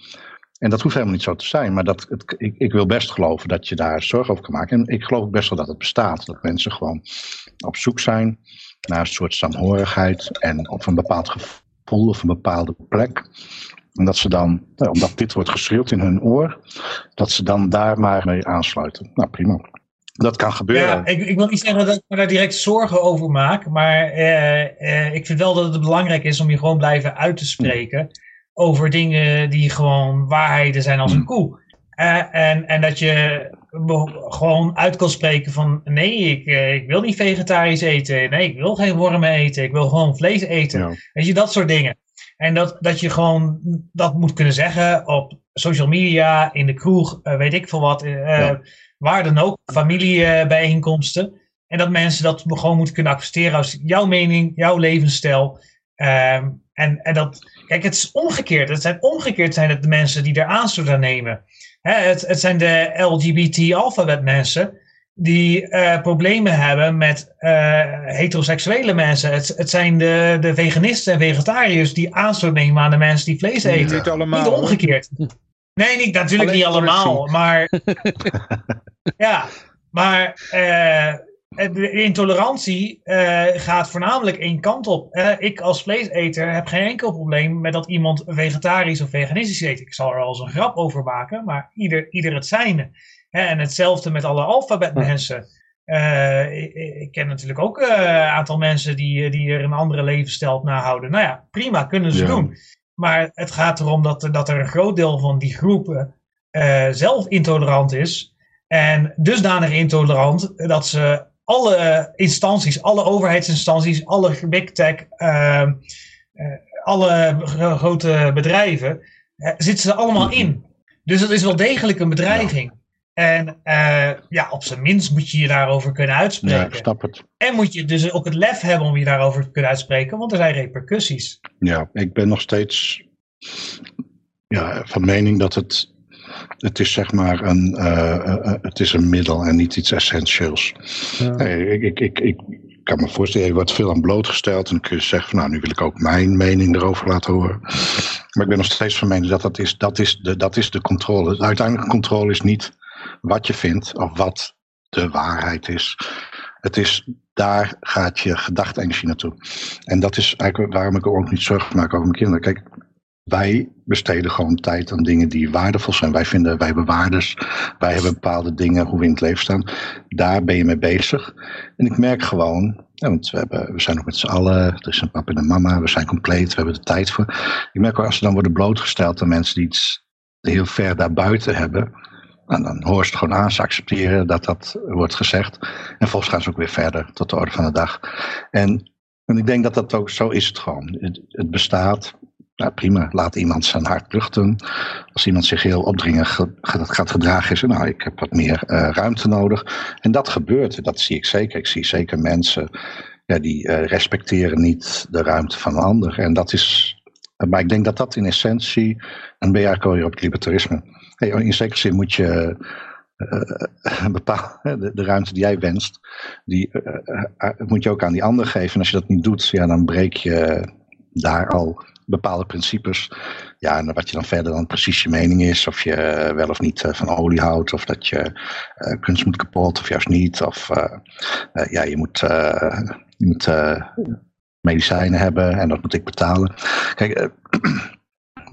En dat hoeft helemaal niet zo te zijn, maar dat, het, ik, ik wil best geloven dat je daar zorg over kan maken. En ik geloof best wel dat het bestaat. Dat mensen gewoon op zoek zijn naar een soort saamhorigheid en op een bepaald gevoel of een bepaalde plek. En dat ze dan, nou, omdat dit wordt geschreeuwd in hun oor, dat ze dan daar maar mee aansluiten. Nou, prima. Dat kan gebeuren. Ja, ik, ik wil niet zeggen dat ik me daar direct zorgen over maak, maar eh, eh, ik vind wel dat het belangrijk is om je gewoon blijven uit te spreken over dingen die gewoon waarheden zijn als een koe. Eh, en, en dat je gewoon uit kan spreken van nee, ik, ik wil niet vegetarisch eten, nee, ik wil geen wormen eten, ik wil gewoon vlees eten. Ja. Weet je, dat soort dingen. En dat, dat je gewoon dat moet kunnen zeggen op social media, in de kroeg, weet ik veel wat. Ja. Waar dan ook, familiebijeenkomsten. En dat mensen dat gewoon moeten kunnen accepteren als jouw mening, jouw levensstijl. Ehm, en, en dat, kijk, het is omgekeerd. Het zijn omgekeerd zijn het de mensen die er aanstoot aan nemen. Hè, het, het zijn de LGBT alfabet mensen die eh, problemen hebben met eh, heteroseksuele mensen. Het, het zijn de, de veganisten en vegetariërs die aanstoot nemen aan de mensen die vlees eten. Niet allemaal. Niet hoor. Nee, niet, natuurlijk Alleen niet allemaal. Maar ja, maar eh, de intolerantie eh, gaat voornamelijk één kant op. Eh, ik als vleeseter heb geen enkel probleem met dat iemand vegetarisch of veganistisch eet. Ik zal er al eens een grap over maken, maar ieder, ieder het zijne. En hetzelfde met alle alfabetmensen. Ik, ik ken natuurlijk ook een aantal mensen die, die er een andere levensstijl op nahouden. Nou ja, prima, kunnen ze Ja. doen. Maar het gaat erom dat, dat er een groot deel van die groepen eh, zelf intolerant is. En dusdanig intolerant dat ze alle instanties, alle overheidsinstanties, alle big tech, ehm, eh, alle gro- grote bedrijven, eh, zitten ze allemaal in. Dus dat is wel degelijk een bedreiging. En eh, ja, op zijn minst moet je je daarover kunnen Ja, uitspreken. ik snap het. En moet je dus ook het lef hebben om je daarover te kunnen uitspreken, want er zijn repercussies. Ja, ik ben nog steeds ja, van mening dat het, het is zeg maar een, eh, het is een middel en niet iets essentieels. Ja. Nee, ik, ik, ik, ik kan me voorstellen, je wordt veel aan blootgesteld en dan kun je zeggen van nou, nu wil ik ook mijn mening erover laten horen. Maar ik ben nog steeds van mening dat dat is, dat is, de, dat is de controle. De uiteindelijke controle is niet wat je vindt of wat de waarheid is. Het is, daar gaat je gedachtenenergie naartoe. En dat is eigenlijk waarom ik ook niet zorgen maak over mijn kinderen. Kijk, wij besteden gewoon tijd aan dingen die waardevol zijn. Wij vinden, wij hebben waardes. Wij hebben bepaalde dingen, hoe we in het leven staan. Daar ben je mee bezig. En ik merk gewoon, want we, we zijn nog met z'n allen. Er is een papa en een mama. We zijn compleet. We hebben er tijd voor. Ik merk wel, als ze dan worden blootgesteld aan mensen die iets heel ver daarbuiten hebben. Nou, dan hoor je het gewoon aan. Ze accepteren dat dat wordt gezegd. En volgens gaan ze ook weer verder tot de orde van de dag. En, en ik denk dat dat ook zo is het gewoon. Het, bestaat. Nou, prima, laat iemand zijn hart luchten. Als iemand zich heel opdringend ge- ge- gaat gedragen, is er, nou, ik heb wat meer eh, ruimte nodig. En dat gebeurt, dat zie ik zeker. Ik zie zeker mensen ja, die respecteren niet de ruimte van een ander. En dat is, maar ik denk dat dat in essentie, en ben je eigenlijk op het libertarisme. In zekere zin moet je uh, de, de, ruimte die jij wenst, die moet je ook aan die ander geven. En als je dat niet doet, ja, dan breek je daar al bepaalde principes. Ja, en wat je dan verder dan precies je mening is, of je wel of niet van olie houdt, of dat je kunst moet kapot, of juist niet. Of ja, je moet, je moet medicijnen hebben en dat moet ik betalen. Kijk,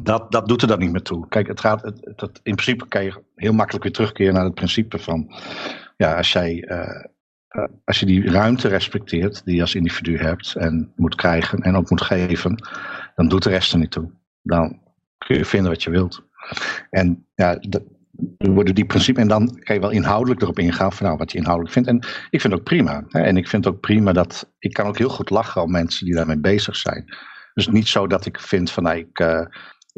dat, dat doet er dan niet meer toe. Kijk, het gaat, het, in principe kan je heel makkelijk weer terugkeren naar het principe van, ja, als jij, uh, als je die ruimte respecteert die je als individu hebt en moet krijgen en ook moet geven, dan doet de rest er niet toe. Dan kun je vinden wat je wilt. En ja, er worden die principes, en dan kan je wel inhoudelijk erop ingaan van nou, wat je inhoudelijk vindt. En ik vind het ook prima. Hè? En ik vind ook prima dat, ik kan ook heel goed lachen om mensen die daarmee bezig zijn. Dus niet zo dat ik vind van nou, ik, uh,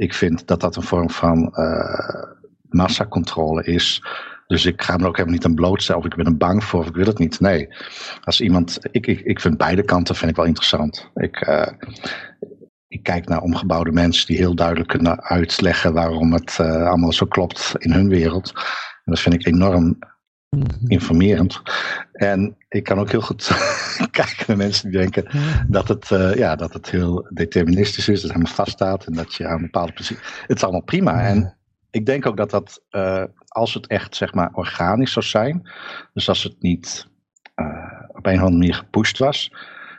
ik vind dat dat een vorm van uh, massacontrole is. Dus ik ga me ook helemaal niet aan blootstellen of ik ben er bang voor of ik wil het niet. Nee, als iemand, ik, ik, ik vind beide kanten vind ik wel interessant. Ik, uh, ik kijk naar omgebouwde mensen die heel duidelijk kunnen uitleggen waarom het uh, allemaal zo klopt in hun wereld. En dat vind ik enorm. Informerend. En ik kan ook heel goed kijken naar mensen die denken dat het, uh, ja, dat het heel deterministisch is, dat het helemaal vaststaat en dat je aan bepaalde principes. Het is allemaal prima. En ik denk ook dat dat, uh, als het echt zeg maar organisch zou zijn, dus als het niet op een of andere manier gepusht was,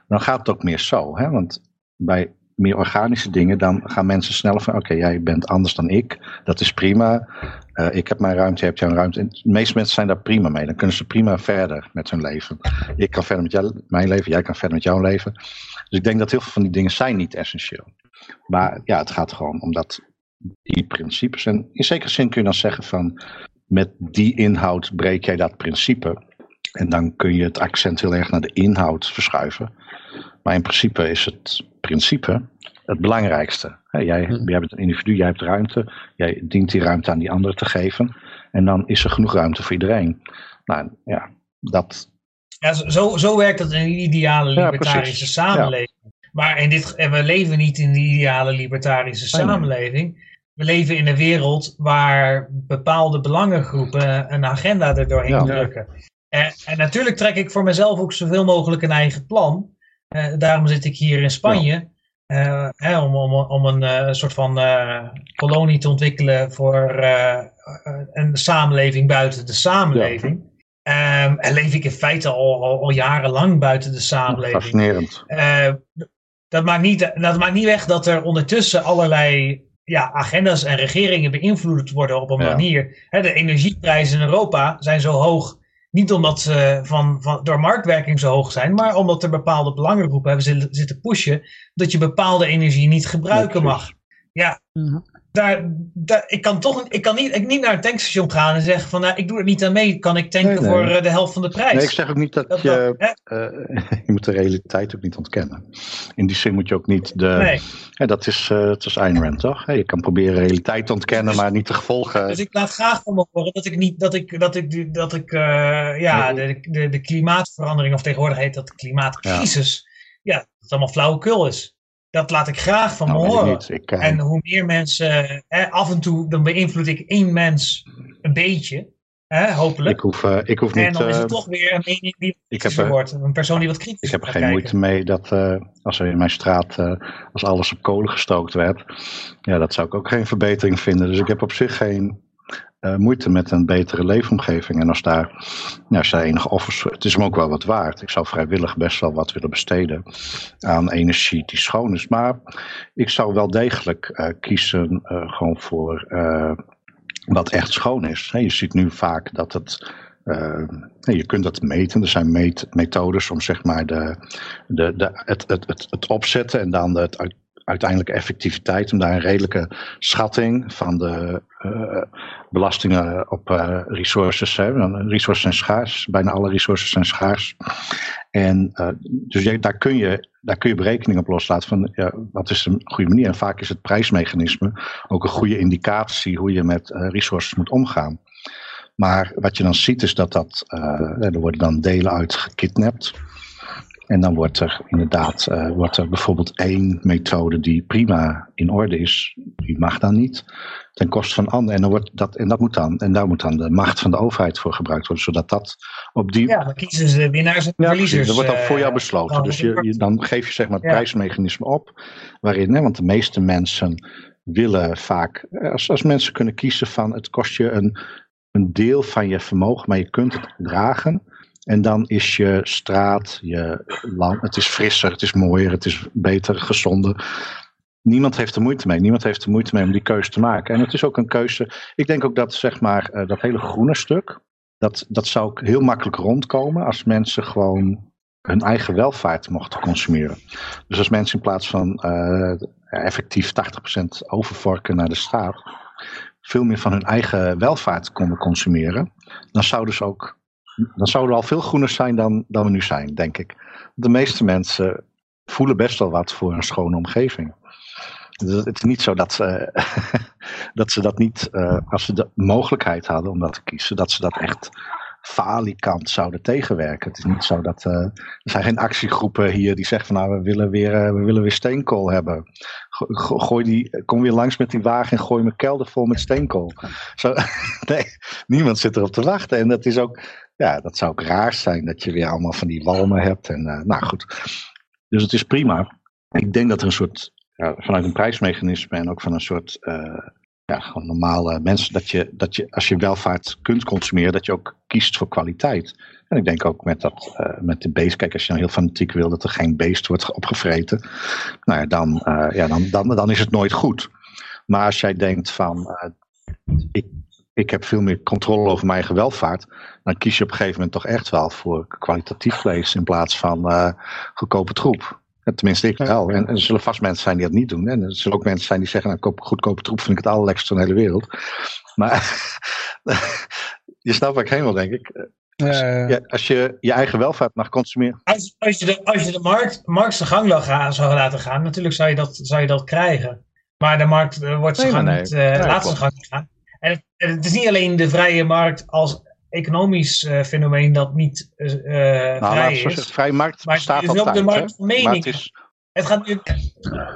dan gaat het ook meer zo. Hè? Want bij meer organische dingen, dan gaan mensen sneller van: oké, jij bent anders dan ik. Dat is prima. Uh, ik heb mijn ruimte, je hebt jouw ruimte. En de meeste mensen zijn daar prima mee. Dan kunnen ze prima verder met hun leven. Ik kan verder met mijn leven, jij kan verder met jouw leven. Dus ik denk dat heel veel van die dingen zijn niet essentieel. Maar ja, het gaat gewoon om dat, die principes. En in zekere zin kun je dan zeggen van, met die inhoud breek jij dat principe. En dan kun je het accent heel erg naar de inhoud verschuiven. Maar in principe is het principe het belangrijkste. jij, hm. jij bent een individu, jij hebt ruimte. Jij dient die ruimte aan die anderen te geven. En dan is er genoeg ruimte voor iedereen. Nou ja, dat. Ja, zo, zo werkt het in een ideale libertarische samenleving. Maar in dit, we leven niet in die ideale libertarische samenleving. We leven in een wereld waar bepaalde belangengroepen een agenda er doorheen drukken. En, en, natuurlijk trek ik voor mezelf ook zoveel mogelijk een eigen plan. Uh, daarom zit ik hier in Spanje. Uh, hè, om, om, om een uh, soort van kolonie te ontwikkelen voor een samenleving buiten de samenleving. Um, en leef ik in feite al, al, al jarenlang buiten de samenleving. Fascinerend. dat, maakt niet, dat maakt niet weg dat er ondertussen allerlei ja, agenda's en regeringen beïnvloed worden op een manier. Hè, de energieprijzen in Europa zijn zo hoog niet omdat ze van, van, door marktwerking zo hoog zijn, maar omdat er bepaalde belangengroepen hebben zitten pushen dat je bepaalde energie niet gebruiken mag. Ja, mhm daar, daar, ik kan toch ik kan niet, ik niet naar een tankstation gaan en zeggen van nou, ik doe er niet aan mee, kan ik tanken voor eh, de helft van de prijs. Nee, ik zeg ook niet dat, je, uh, je moet de realiteit ook niet ontkennen. In die zin moet je ook niet de, nee. ja, dat is, uh, het is Ayn Rand toch? je kan proberen realiteit te ontkennen, dus, maar niet de gevolgen. Dus ik laat graag van me horen dat ik niet, dat ik, dat ik, dat ik ja, de, de, de klimaatverandering of tegenwoordig heet dat de klimaatcrisis, ja, ja dat het allemaal flauwekul is. Dat laat ik graag van nou, me horen. Eh, en hoe meer mensen, hè, af en toe, dan beïnvloed ik één mens een beetje. Hè, hopelijk. Ik hoef, uh, ik hoef niet... En dan is het uh, toch weer een mening die kritischer wordt. Een persoon die wat kritisch Ik heb er geen moeite mee dat uh, als er in mijn straat, als alles op kolen gestookt werd, ja, dat zou ik ook geen verbetering vinden. Dus ik heb op zich geen uh, moeite met een betere leefomgeving. En als daar, nou, daar enige offers, het is hem ook wel wat waard. Ik zou vrijwillig best wel wat willen besteden aan energie die schoon is. Maar ik zou wel degelijk uh, kiezen uh, gewoon voor wat echt schoon is. je ziet nu vaak dat het. je kunt dat meten. Er zijn meetmethodes om zeg maar de, de, de, het, het, het, het opzetten en dan het uiteindelijke effectiviteit, om daar een redelijke schatting van de uh, belastingen op uh, resources. Hè. Resources zijn schaars, bijna alle resources zijn schaars. En uh, dus daar, kun je, daar kun je berekening op loslaten van ja, wat is een goede manier. En vaak is het prijsmechanisme ook een goede indicatie hoe je met resources moet omgaan. Maar wat je dan ziet is dat, dat er worden dan delen uit gekidnapt. En dan wordt er inderdaad uh, wordt er bijvoorbeeld één methode die prima in orde is, die mag dan niet ten koste van anderen. En, dan wordt dat, en, dat moet dan, en daar moet dan de macht van de overheid voor gebruikt worden, zodat dat op die... Ja, dan kiezen ze winnaars en ja, verliezers. Dat wordt dan voor jou uh, besloten. Dus je, je, dan geef je zeg maar het Ja. prijsmechanisme op, waarin, hè, want de meeste mensen willen vaak, als, als mensen kunnen kiezen van het kost je een, een deel van je vermogen, maar je kunt het dragen. En dan is je straat, je land, het is frisser, het is mooier, het is beter, gezonder. Niemand heeft er moeite mee. Niemand heeft er moeite mee om die keuze te maken. En het is ook een keuze. Ik denk ook dat zeg maar eh, dat hele groene stuk, dat, dat zou ook heel makkelijk rondkomen als mensen gewoon hun eigen welvaart mochten consumeren. Dus als mensen in plaats van eh, effectief 80% overvorken naar de staat, veel meer van hun eigen welvaart konden consumeren, dan zouden ze ook dan zouden we al veel groener zijn dan, dan we nu zijn, denk ik. De meeste mensen voelen best wel wat voor een schone omgeving. Dus het is niet zo dat ze, dat, ze dat niet, uh, als ze de mogelijkheid hadden om dat te kiezen, dat ze dat echt falikant zouden tegenwerken. Het is niet zo dat, uh, er zijn geen actiegroepen hier die zeggen van nou we willen weer, uh, we willen weer steenkool hebben. Go gooi die, kom weer langs met die wagen en gooi mijn kelder vol met steenkool. Zo, nee, niemand zit erop te wachten en dat is ook, ja, dat zou ook raar zijn dat je weer allemaal van die walmen hebt. En, uh, nou goed, dus het is prima. Ik denk dat er een soort, ja, vanuit een prijsmechanisme en ook van een soort, uh, ja, gewoon normale mensen, dat je, dat je als je welvaart kunt consumeren, dat je ook kiest voor kwaliteit. En ik denk ook met, dat, uh, met de beest, kijk, als je nou heel fanatiek wil dat er geen beest wordt opgevreten, nou ja, dan, ja, dan, dan, dan is het nooit goed. Maar als jij denkt van, ik, ik heb veel meer controle over mijn eigen welvaart, dan kies je op een gegeven moment toch echt wel voor kwalitatief vlees in plaats van uh, goedkope troep. En tenminste, ik wel. En, en er zullen vast mensen zijn die dat niet doen. En er zullen ook mensen zijn die zeggen, nou, goedkope troep vind ik het allerlekkerste van de hele wereld. Maar je snapt waar ik heen wil, denk ik. Als, ja, als je je eigen welvaart mag consumeren. Als, als je de, als je de markt, markt zijn gang zou laten gaan, natuurlijk zou je dat, zou je dat krijgen. Maar de markt uh, wordt zijn gang nee, niet, uh, nee, laat zijn gang gaan. En het, is niet alleen de vrije markt als economisch uh, fenomeen dat niet uh, nou, vrij is. Het vrije markt maar bestaat het is ook de markt van mening. Het, is... het, gaat nu,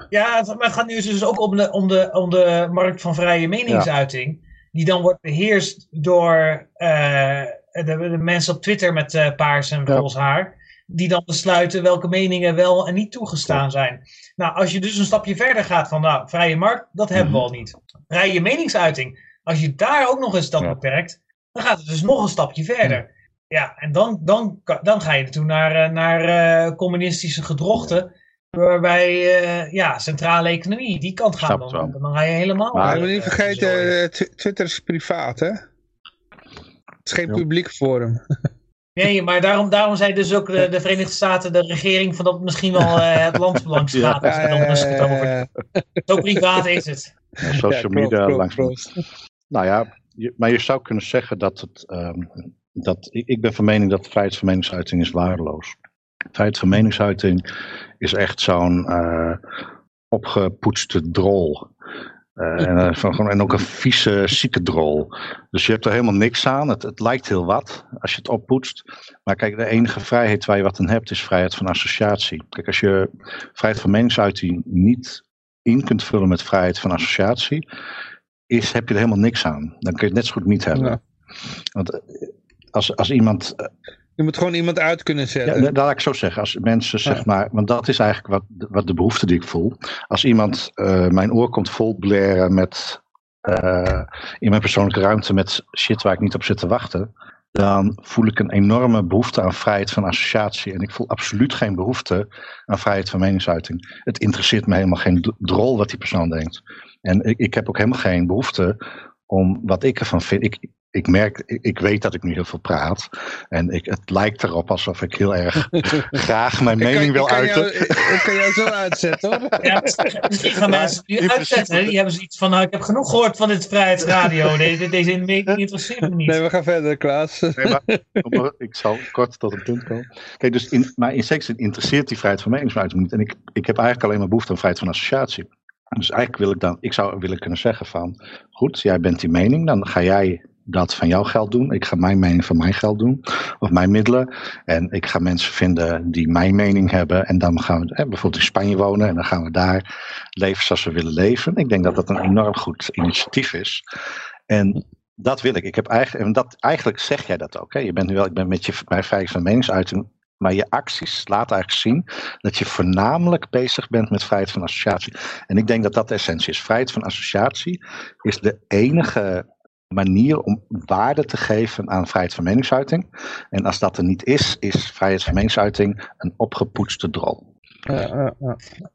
ja, maar het gaat nu dus ook om de, om de, om de markt van vrije meningsuiting. Ja. Die dan wordt beheerst door uh, de, de, mensen op Twitter met paars en roze haar. Die dan besluiten welke meningen wel en niet toegestaan ja. zijn. Nou, als je dus een stapje verder gaat van nou, vrije markt, dat hebben we al niet. Vrije meningsuiting. Als je daar ook nog eens dat beperkt, dan gaat het dus nog een stapje verder. Ja, en dan, dan, dan ga je naartoe naar, naar uh, communistische gedrochten. Waarbij uh, ja, centrale economie die kant gaat. Dan, dan ga je helemaal. Maar we moeten niet vergeten, uh, Twitter is privaat, hè? Het is geen ja. publiek forum. Nee, maar daarom, daarom zei dus ook de, de, Verenigde Staten, de regering, van dat het misschien wel uh, het landsbelang gaat. Ja, ja, ja, ja, Zo privaat is het. social media langs. Nou ja, maar je zou kunnen zeggen dat het. Um, dat, ik, ben van mening dat vrijheid van meningsuiting is waardeloos. Vrijheid van meningsuiting is echt zo'n uh, opgepoetste drol. Uh, en, van, en ook een vieze, zieke drol. Dus je hebt er helemaal niks aan. Het, het lijkt heel wat als je het oppoetst. Maar kijk, de enige vrijheid waar je wat aan hebt is vrijheid van associatie. Kijk, als je vrijheid van meningsuiting niet in kunt vullen met vrijheid van associatie, is, heb je er helemaal niks aan. Dan kun je het net zo goed niet hebben. Ja. Want als, als iemand. Je moet gewoon iemand uit kunnen zetten. Ja, dat laat ik zo zeggen. Als mensen, zeg maar, want dat is eigenlijk wat, wat de behoefte die ik voel. Als iemand uh, mijn oor komt vol blaren met. Uh, in mijn persoonlijke ruimte met shit waar ik niet op zit te wachten. Dan voel ik een enorme behoefte aan vrijheid van associatie. En ik voel absoluut geen behoefte aan vrijheid van meningsuiting. Het interesseert me helemaal geen drol wat die persoon denkt. En ik, ik heb ook helemaal geen behoefte om wat ik ervan vind. Ik, ik merk, ik, ik, weet dat ik nu heel veel praat. En ik, het lijkt erop alsof ik heel erg graag mijn mening kan, wil uiten. Ik kan jou zo uitzetten hoor. Ja, misschien gaan mensen die uitzetten. Die hebben zoiets van, nou, ik heb genoeg gehoord van dit vrijheidsradio. Deze, deze mening interesseert me niet. Nee, we gaan verder, Klaas. Nee, maar, ik zal kort tot een punt komen. Kijk, dus in, maar in zin interesseert die vrijheid van meningsuiting niet. En ik, ik heb eigenlijk alleen maar behoefte aan vrijheid van associatie. Dus eigenlijk wil ik dan, ik zou willen kunnen zeggen van, goed, jij bent die mening, dan ga jij dat van jouw geld doen. Ik ga mijn mening van mijn geld doen. Of mijn middelen. En ik ga mensen vinden die mijn mening hebben. En dan gaan we bijvoorbeeld in Spanje wonen. En dan gaan we daar leven zoals we willen leven. Ik denk dat dat een enorm goed initiatief is. En dat wil ik. ik heb eigenlijk, en dat, eigenlijk zeg jij dat ook. Hè? Je bent nu wel, ik ben met je bij vrijheid van meningsuiting. Maar je acties laten eigenlijk zien dat je voornamelijk bezig bent met vrijheid van associatie. En ik denk dat dat de essentie is. Vrijheid van associatie is de enige manier om waarde te geven aan vrijheid van meningsuiting. En als dat er niet is, is vrijheid van meningsuiting een opgepoetste drol.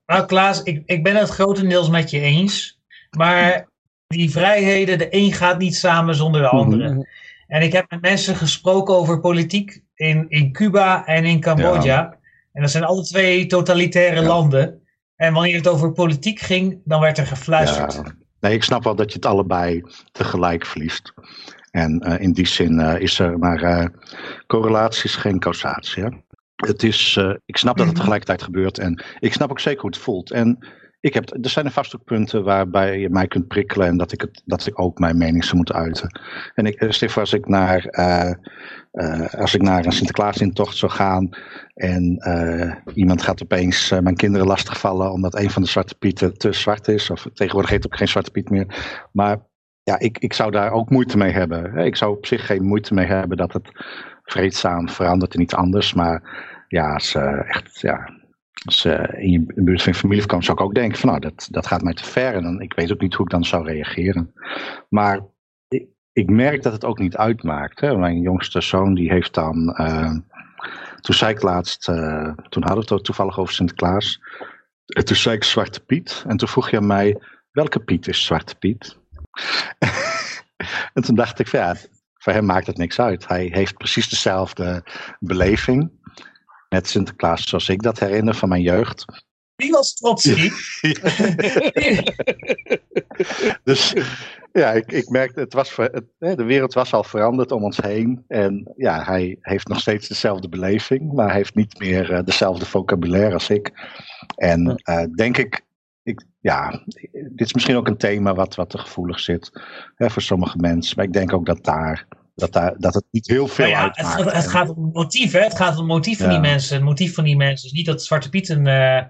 Nou Klaas, ik, ik ben het grotendeels met je eens. Maar die vrijheden, de een gaat niet samen zonder de andere. Mhm. En ik heb met mensen gesproken over politiek in, in Cuba en in Cambodja. En dat zijn alle twee totalitaire landen. En wanneer het over politiek ging, dan werd er gefluisterd. Ja. Nee, ik snap wel dat je het allebei tegelijk verliest. En uh, in die zin uh, is er maar uh, correlaties, geen causatie. Hè? Het is, ik snap dat het mhm. tegelijkertijd gebeurt en ik snap ook zeker hoe het voelt. En ik heb, er zijn er vast ook punten waarbij je mij kunt prikkelen en dat ik, het, dat ik ook mijn mening zou moeten uiten. En ik, Stef, als ik naar, uh, als ik naar een Sinterklaasintocht zou gaan en uh, iemand gaat opeens mijn kinderen lastigvallen omdat een van de zwarte pieten te zwart is, of tegenwoordig heet ook geen zwarte piet meer. Maar ja, ik, ik zou daar ook moeite mee hebben. Ik zou op zich geen moeite mee hebben dat het vreedzaam verandert en niet anders. Maar ja, als echt, ja, als in je buurt van je familievakantie zou ik ook denken van nou, dat, dat gaat mij te ver. En dan, ik weet ook niet hoe ik dan zou reageren. Maar ik, merk dat het ook niet uitmaakt. Hè. Mijn jongste zoon die heeft dan, uh, toen zei ik laatst, uh, toen hadden we het toevallig over Sinterklaas. toen zei ik Zwarte Piet. En toen vroeg je aan mij, welke Piet is Zwarte Piet? en toen dacht ik ja, voor hem maakt het niks uit. Hij heeft precies dezelfde beleving met Sinterklaas zoals ik dat herinner van mijn jeugd. Wie was Trotsky? dus ja, ik, ik merkte, het was, het, de wereld was al veranderd om ons heen. En ja, hij heeft nog steeds dezelfde beleving, maar hij heeft niet meer uh, dezelfde vocabulaire als ik. En uh, denk ik, ik, ja, dit is misschien ook een thema wat, wat te gevoelig zit hè, voor sommige mensen. Maar ik denk ook dat daar dat, daar, dat het niet heel veel nou ja, uitmaakt. Het, het, gaat om het motief, hè? Het gaat om het motief van die mensen. Het motief van die mensen is niet dat Zwarte Piet een, uh,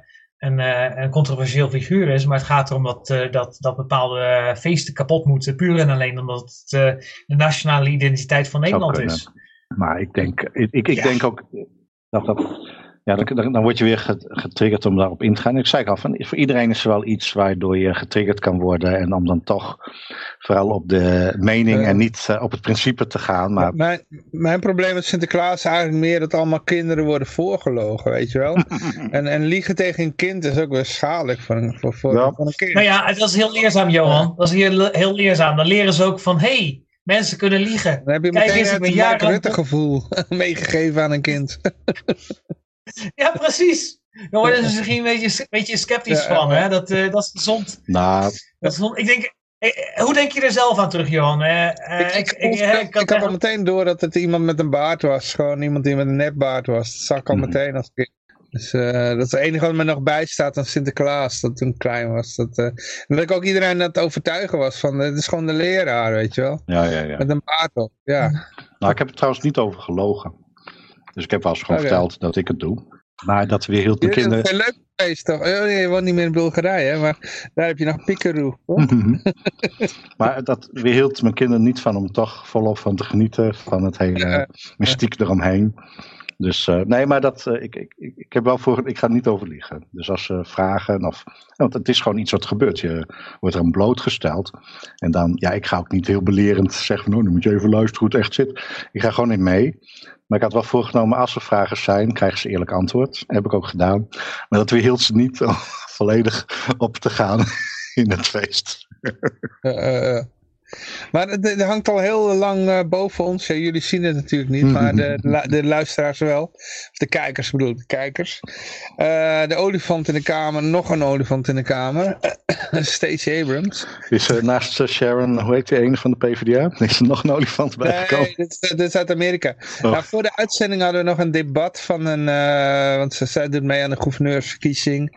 een, uh, een controversieel figuur is, maar het gaat erom dat, uh, dat, dat bepaalde feesten kapot moeten, puur en alleen omdat het de nationale identiteit van Nederland is. Maar ik denk, ik, ik, ik denk ook dat dat ja, dan, dan, word je weer getriggerd om daarop in te gaan. Ik zei al, van, voor iedereen is er wel iets waardoor je getriggerd kan worden. En om dan toch vooral op de mening en niet uh, op het principe te gaan. Maar... Mijn, mijn probleem met Sinterklaas is eigenlijk meer dat allemaal kinderen worden voorgelogen, weet je wel. en, en liegen tegen een kind is ook weer schadelijk voor een, voor, voor, ja. voor een kind. Nou ja, dat is heel leerzaam, Johan. Dat is heel, heel leerzaam. Dan leren ze ook van, hey, mensen kunnen liegen. Dan heb je Kijk, meteen het Mark gevoel meegegeven aan een kind. ja, precies. Dan worden ze misschien een beetje, beetje sceptisch van. Hè? Dat, uh, dat is gezond. Nou, dat is gezond. Ik denk, eh, hoe denk je er zelf aan terug, Johan? Uh, ik, ik, ik, ik, had al meteen door dat het iemand met een baard was. Gewoon iemand die met een nepbaard was. Dat zag ik al mhm. meteen als kind. Dus uh, dat is het enige wat me nog bijstaat aan Sinterklaas, dat toen klein was. Dat, uh, dat ik ook iedereen aan het overtuigen was van, het is gewoon de leraar, weet je wel. Ja, ja, ja. Met een baard op, ja. Nou, ik heb het trouwens niet over gelogen. Dus ik heb wel eens gewoon verteld dat ik het doe. Maar dat weer heel de kinderen... Het is leuk geweest toch? Oh, je woont niet meer in Bulgarije, hè? maar daar heb je nog Pikeroe. maar dat weerhield mijn kinderen niet van om toch volop van te genieten van het hele mystiek eromheen. Dus uh, nee, maar dat, uh, ik, ik, ik heb wel voor, ik ga niet over liegen. Dus als ze vragen, of, want het is gewoon iets wat gebeurt. Je wordt er een blootgesteld. En dan, ja, ik ga ook niet heel belerend zeggen oh, nu moet je even luisteren hoe het echt zit. Ik ga gewoon in mee. Maar ik had wel voorgenomen, als er vragen zijn, krijgen ze eerlijk antwoord. heb ik ook gedaan. Maar dat weerhield ze niet om volledig op te gaan in het feest. Uh, maar het, hangt al heel lang uh, boven ons. Ja, jullie zien het natuurlijk niet, maar de, de luisteraars wel. Of de kijkers bedoel ik, de kijkers. Uh, de olifant in de kamer, nog een olifant in de kamer. Stacey Abrams. Is er naast uh, Sharon, hoe heet die ene van de PvdA? Is er nog een olifant bijgekomen? Nee, dit, dit is uit Amerika. Oh. Nou, voor de uitzending hadden we nog een debat van een, want ze, zij doet mee aan de gouverneursverkiezing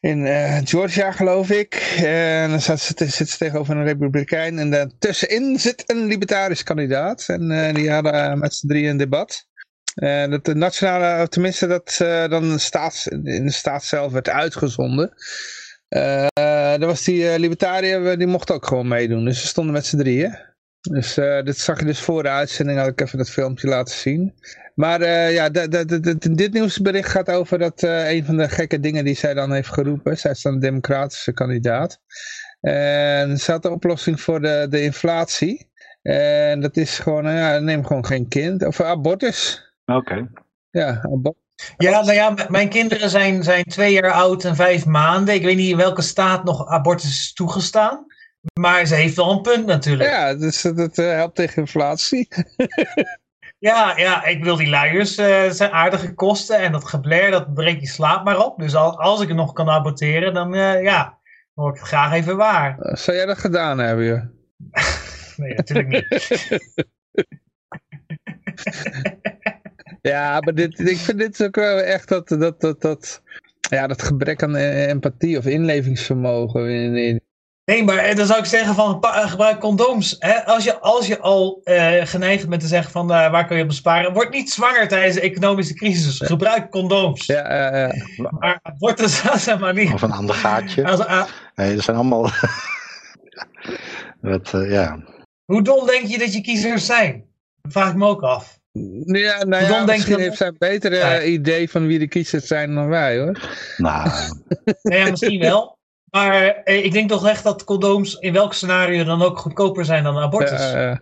in Georgia geloof ik. En dan zit ze, zit ze tegenover een republikein en de tussenin zit een libertarisch kandidaat. En die hadden met z'n drieën een debat. Uh, dat de nationale, tenminste dat dan staats, in de staat zelf werd uitgezonden. Uh, daar was die libertariër, die mocht ook gewoon meedoen. Dus ze stonden met z'n drieën. Dus dit zag je dus voor de uitzending, had ik even dat filmpje laten zien. Maar uh, ja, dit nieuwsbericht gaat over dat uh, een van de gekke dingen die zij dan heeft geroepen. Zij is dan een democratische kandidaat. En ze had de oplossing voor de, de inflatie. En dat is gewoon, uh, ja, neem gewoon geen kind. Of abortus. Oké. Ja, abortus. Ja, nou ja, mijn kinderen zijn, zijn twee jaar oud en vijf maanden. Ik weet niet in welke staat nog abortus is toegestaan. Maar ze heeft wel een punt natuurlijk. Ja, dus dat helpt tegen inflatie. Ja, ja, ik bedoel, die luiers uh, zijn aardige kosten. En dat gebler, dat breekt je slaap maar op. Dus al, als ik het nog kan aborteren, dan uh, ja, hoor ik het graag even waar. Uh, zou jij dat gedaan hebben, je? nee, natuurlijk niet. ja, maar dit, ik vind dit ook wel echt dat, dat, dat, dat, ja, dat gebrek aan empathie of inlevingsvermogen in, in, Nee, maar eh, dan zou ik zeggen van eh, gebruik condooms. Hè? Als, je, als je al uh, geneigd bent te zeggen van uh, waar kun je besparen, word niet zwanger tijdens de economische crisis. Gebruik condooms. Ja, ja. Maar wordt het zeg maar niet. Of een ander gaatje. Als, uh, nee, dat zijn allemaal. dat, ja. Hoe dom denk je dat je kiezers zijn? Dat vraag ik me ook af. Ja, nou ja, misschien je... heeft zij een betere ja. idee van wie de kiezers zijn dan wij hoor. Nou. ja, misschien wel. Maar eh, ik denk toch echt dat condooms in welk scenario dan ook goedkoper zijn dan abortus. Ja,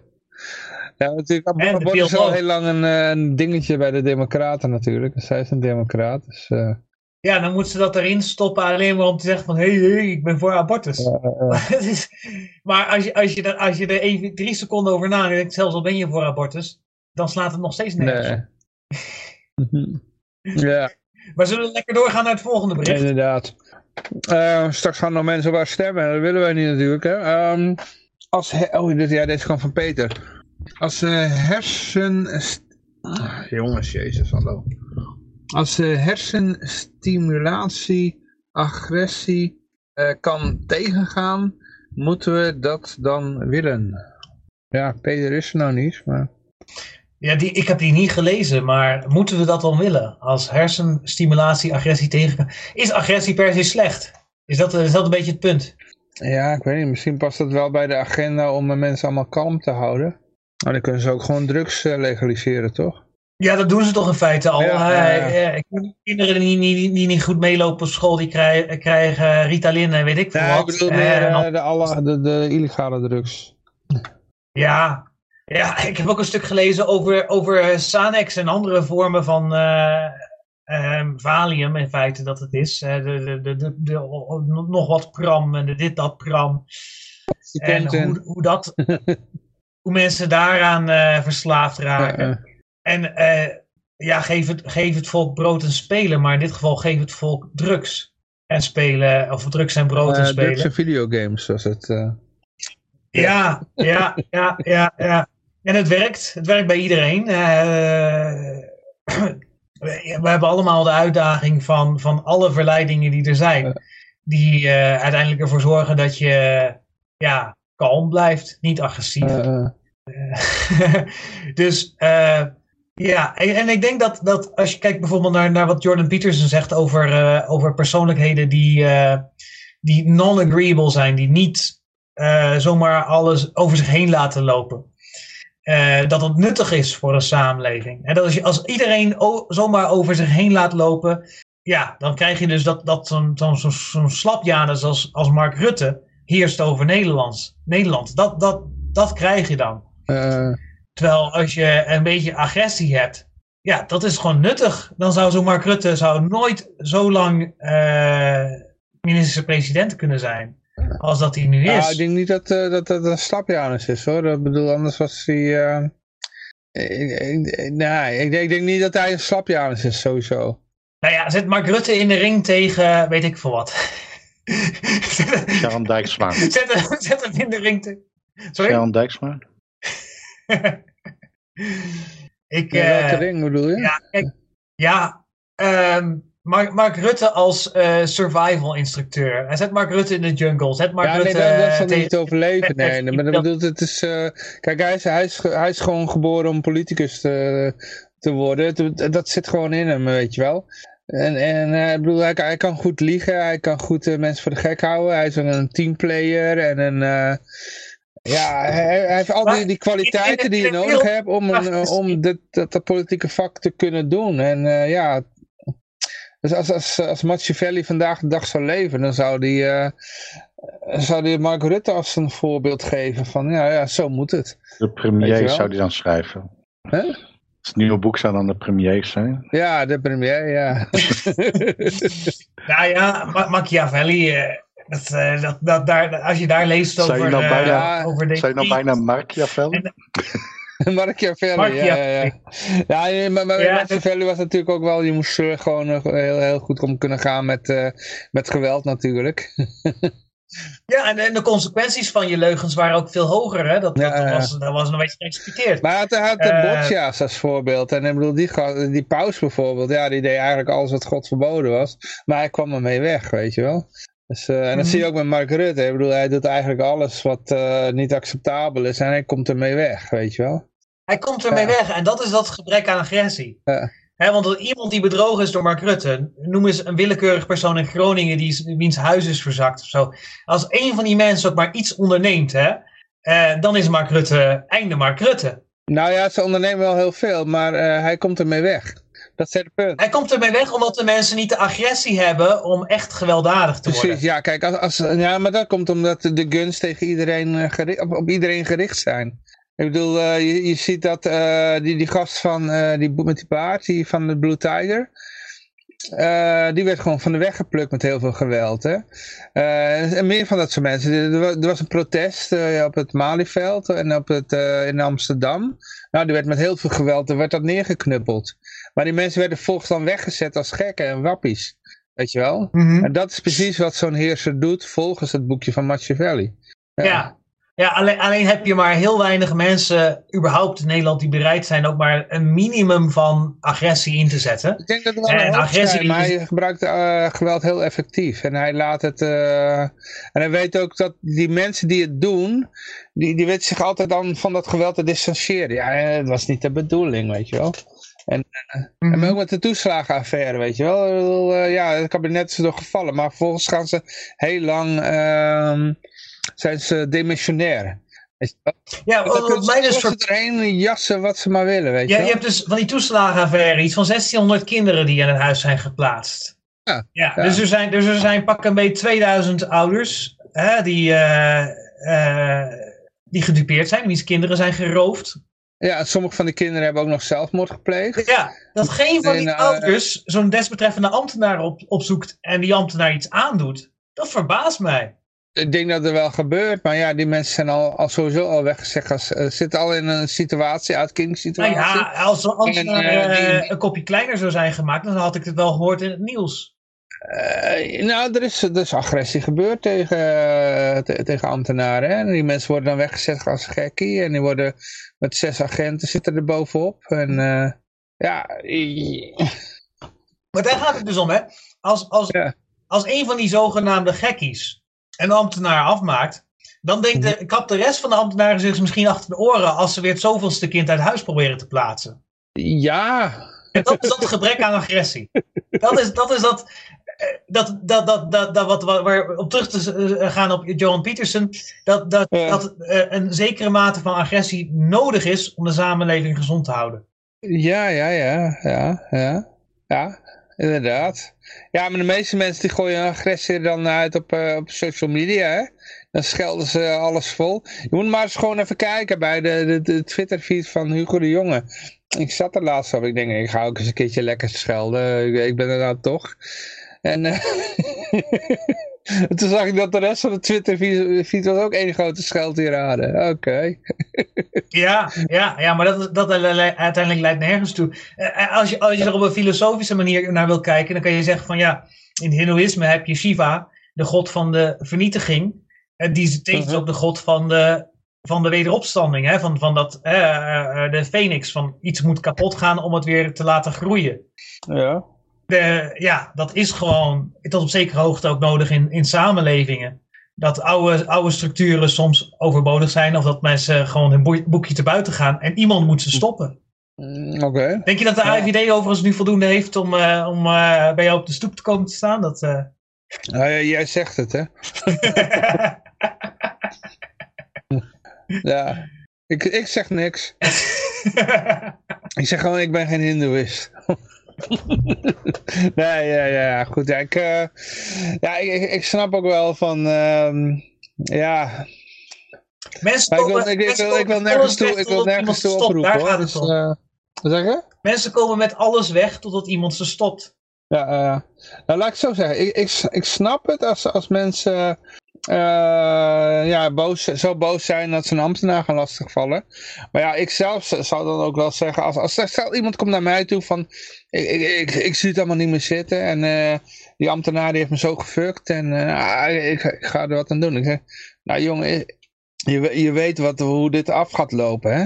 ja natuurlijk. abortus is al heel lang een, eh, een, dingetje bij de democraten natuurlijk. Zij is een democraat. Dus, uh... Ja, dan moet ze dat erin stoppen alleen maar om te zeggen van... Hé, hey, hey, ik ben voor abortus. maar als je, als, je er, als je er even drie seconden over nadenkt... zelfs al ben je voor abortus... dan slaat het nog steeds nergens nee. ja. Maar zullen we lekker doorgaan naar het volgende bericht? Inderdaad. Uh, straks gaan nog mensen waar stemmen. Dat willen wij niet natuurlijk. Hè. Um, als oh, dit, ja, deze kwam van Peter. Als uh, hersen... Ah, jongens, jezus, hallo. Als uh, hersenstimulatie agressie kan tegengaan, moeten we dat dan willen? Ja, Peter is er nou niet, maar... Ja, die, ik heb die niet gelezen, maar moeten we dat dan willen? Als hersenstimulatie agressie tegen... Is agressie per se slecht? Is dat, is dat een beetje het punt? Ja, ik weet niet. Misschien past dat wel bij de agenda om mensen allemaal kalm te houden. Maar dan kunnen ze ook gewoon drugs uh, legaliseren, toch? Ja, dat doen ze toch in feite al. Ja, ja, ja. Uh, kinderen die, die, die, niet goed meelopen op school, die krijgen, krijgen Ritalin en weet ik veel wat. ik bedoel meer de, alle, de, de illegale drugs. Ja, ja, ik heb ook een stuk gelezen over, over Sanex en andere vormen van uh, um, Valium, in feite dat het is. Uh, de, de, de, de, nog wat pram en de dit, dat pram. En hoe, hoe, dat, hoe mensen daaraan uh, verslaafd raken. En ja, geef het, geef het volk brood en spelen, maar in dit geval geef het volk drugs en spelen, of drugs en brood en spelen. drugs en videogames was het. Ja, ja, ja, ja, ja. En het werkt. Het werkt bij iedereen. Uh, we hebben allemaal de uitdaging van, van alle verleidingen die er zijn. Die uh, uiteindelijk ervoor zorgen dat je ja, kalm blijft, niet agressief. Uh, dus ja, en, en, ik denk dat, dat als je kijkt bijvoorbeeld naar, naar wat Jordan Peterson zegt over, over persoonlijkheden die, die non-agreeable zijn, die niet zomaar alles over zich heen laten lopen. Uh, dat het nuttig is voor een samenleving. En dat als, je, als iedereen zomaar over zich heen laat lopen, ja, dan krijg je dus dat, dat zo'n zo'n zo, zo slapjanus als, als Mark Rutte heerst over Nederlands, Nederland. Dat, dat, dat krijg je dan. Uh. Terwijl als je een beetje agressie hebt, ja, dat is gewoon nuttig. Dan zou zo'n Mark Rutte zou nooit zo lang uh, minister-president kunnen zijn als dat hij nu is. Nou, ik denk niet dat uh, dat, dat een slapjanus is hoor. Ik bedoel, anders was hij... Uh, ik, ik, nee, ik, ik, denk niet dat hij een slapjanus is, sowieso. Nou ja, zet Mark Rutte in de ring tegen, weet ik veel wat. Sharon Dijksma. Zet, hem, zet hem in de ring tegen... Sorry? Sharon Dijksma. ik, uh, welke ring bedoel je? Ja, kijk, ja um, Mark, Mark Rutte als uh, survival instructeur. En zet Mark Rutte in de jungle. Zet Mark ja, Rutte, nee, dat, zal tegen- niet overleven. Nee, nee, maar dat bedoelt, het is, eh, kijk, hij is, hij, is, hij is gewoon geboren om politicus te, te worden. Dat, zit gewoon in hem, weet je wel. En, en eh, ik bedoel, hij, kan- hij kan goed liegen, hij kan goed eh, mensen voor de gek houden. Hij is een teamplayer en een... eh, ja, hij, hij heeft al die, Maar die kwaliteiten die je in nodig hebt om, een, om dit, dat, dat politieke vak te kunnen doen. En eh, ja, dus als, als, als Machiavelli vandaag de dag zou leven, dan zou die, eh, zou die Mark Rutte als een voorbeeld geven van, ja, ja zo moet het. De je premier zou die dan schrijven. Hè? Het nieuwe boek zou dan de premier zijn. Ja, de premier, ja. Nou ja, Ma- Machiavelli. eh, dat, eh, dat, dat, daar, als je daar leest je over, nou eh, bijna- over de Zou je nou bijna Machiavelli? Machiavelli, ja, ja, ja. Ja, ja, maar, maar Ja, was natuurlijk ook wel, je moest eh, gewoon eh, heel, heel goed om kunnen gaan met, eh, met geweld natuurlijk. Ja, en, en de consequenties van je leugens waren ook veel hoger. Hè? Dat, Ja, dat, was, dat was nog eens geëxecuteerd. Maar hij had, de Boccia's als voorbeeld. En ik bedoel, die, die paus bijvoorbeeld, ja, die deed eigenlijk alles wat God verboden was. Maar hij kwam ermee weg, weet je wel. Dus, eh, en dat Mhm. zie je ook met Mark Rutte. Ik bedoel, hij doet eigenlijk alles wat eh, niet acceptabel is en hij komt ermee weg, weet je wel. Hij komt ermee Ja. weg en dat is dat gebrek aan agressie. Ja. Want iemand die bedrogen is door Mark Rutte, noem eens een willekeurig persoon in Groningen die, wiens huis is verzakt of zo. Als één van die mensen ook maar iets onderneemt, hè, eh, dan is Mark Rutte einde Mark Rutte. Nou ja, ze ondernemen wel heel veel, maar hij komt ermee weg. Dat. Hij komt ermee weg omdat de mensen niet de agressie hebben om echt gewelddadig te Precies, worden. ja, kijk, als, als, ja, maar dat komt omdat de guns tegen iedereen eh, geri- op, op iedereen gericht zijn. Ik bedoel, eh, je, je ziet dat eh, die, die gast van, die, met die paard, die van de Blue Tiger, die werd gewoon van de weg geplukt met heel veel geweld. Hè? En meer van dat soort mensen. Er, wa- was een protest op het Malieveld en op het, in Amsterdam. Nou, die werd met heel veel geweld, er werd dat neergeknuppeld. Maar die mensen werden volgens dan weggezet als gekken en wappies. Weet je wel? Mhm. En dat is precies wat zo'n heerser doet volgens het boekje van Machiavelli. Ja, ja alleen, alleen heb je maar heel weinig mensen überhaupt in Nederland die bereid zijn ook maar een minimum van agressie in te zetten. Ik denk dat er wel En agressie zijn, maar hij gebruikt eh, geweld heel effectief. En hij laat het... eh, en hij weet ook dat die mensen die het doen, die, die weten zich altijd dan van dat geweld te distancieren. Ja, eh, het was niet de bedoeling, weet je wel. En Mhm. ook met de toeslagenaffaire, weet je wel. Eh, ja, het kabinet is er nog gevallen, maar vervolgens gaan ze heel lang... ehm, zijn ze demissionair. Ja, Dan wat mij dus erheen jassen wat ze maar willen, weet je Ja, wel. je hebt dus van die toeslagenaffaire iets van 1600 kinderen die in het huis zijn geplaatst. Ja, ja, ja. Dus, er zijn, dus er zijn pak een beetje 2000 ouders hè, die, eh, eh, die gedupeerd zijn, wiens kinderen zijn geroofd. Ja, sommige van die kinderen hebben ook nog zelfmoord gepleegd. Ja, dat geen van die En, eh, ouders zo'n desbetreffende ambtenaar op, opzoekt en die ambtenaar iets aandoet. Dat verbaast mij. Ik denk dat er wel gebeurt, maar ja, die mensen zijn al, al sowieso al weggezegd. Als, eh, zitten al in een situatie, Nou uitkieringssituatie. ja, als zo'n ambtenaar En, die- eh, een kopje kleiner zou zijn gemaakt, dan had ik het wel gehoord in het nieuws. Eh, nou, er is, is agressie gebeurd tegen, eh, te- tegen ambtenaren. Hè? En die mensen worden dan weggezet als gekkie. En die worden met zes agenten zitten er bovenop. En eh, ja, Maar daar gaat het dus om, hè. Als, als, Ja. als een van die zogenaamde gekkies een ambtenaar afmaakt, dan denkt Mhm. de, kapt de rest van de ambtenaren zich misschien achter de oren als ze weer het zoveelste kind uit huis proberen te plaatsen. ja, En dat is dat gebrek aan agressie. Dat is dat, is dat, dat, dat, dat, dat, dat wat, wat, waar op terug te eh, gaan op Johan Peterson, dat, dat, Ja. dat eh, een zekere mate van agressie nodig is om de samenleving gezond te houden. ja, ja, ja, ja, ja, ja, inderdaad. Ja, maar de meeste mensen die gooien hun agressie dan uit op, eh, op social media, hè. Dan schelden ze alles vol. Je moet maar eens gewoon even kijken bij de, de, de Twitter-feed van Hugo de Jonge. Ik zat er laatst op. Ik denk, ik ga ook eens een keertje lekker schelden. Ik, ik ben er nou toch. En eh, toen zag ik dat de rest van de Twitter-feed was ook één grote scheldtirade. Oké. Ja, ja, ja maar dat, dat uiteindelijk leidt nergens toe. Eh, Als je, als je er op een filosofische manier naar wil kijken, dan kan je zeggen van ja, in het Hindoeïsme heb je Shiva, de god van de vernietiging. En die is tevens Mhm. ook de god van de, van de wederopstanding. Hè? Van, van dat, eh, eh, de phoenix, van iets moet kapot gaan om het weer te laten groeien. Ja. De, ja, dat is gewoon tot op zekere hoogte ook nodig in, in samenlevingen. Dat oude, oude structuren soms overbodig zijn of dat mensen gewoon hun boekje te buiten gaan en iemand moet ze stoppen. Mm, Oké. Denk je dat de Ja. AIVD overigens nu voldoende heeft om, eh, om eh, bij jou op de stoep te komen te staan? Dat, eh, ja, jij zegt het, hè? Ja. Ik, ik zeg niks. Ik zeg gewoon, ik ben geen hindoeïst. nee, ja, ja, goed. Ja, ik, eh, ja, ik, ik- snap ook wel van, ehm, ja, mensen maar ik wil, komen, ik, mensen wil, ik wil komen nergens toe, ik wil nergens toe stopt. oproepen, Daar hoor. gaat het Dus, om. eh, wat zeg je? Mensen komen met alles weg totdat iemand ze stopt. Ja, eh, nou laat ik het zo zeggen. Ik, ik, ik snap het als, als mensen eh, ja, boos, zo boos zijn dat ze een ambtenaar gaan lastigvallen. Maar ja, ik zelf zou dan ook wel zeggen, als, als iemand komt naar mij toe van, ik, ik, ik, zie het allemaal niet meer zitten en eh, die ambtenaar die heeft me zo gefukt en eh, ik, ga er wat aan doen. Ik zeg, nou jongen, je, je weet wat, hoe dit af gaat lopen hè.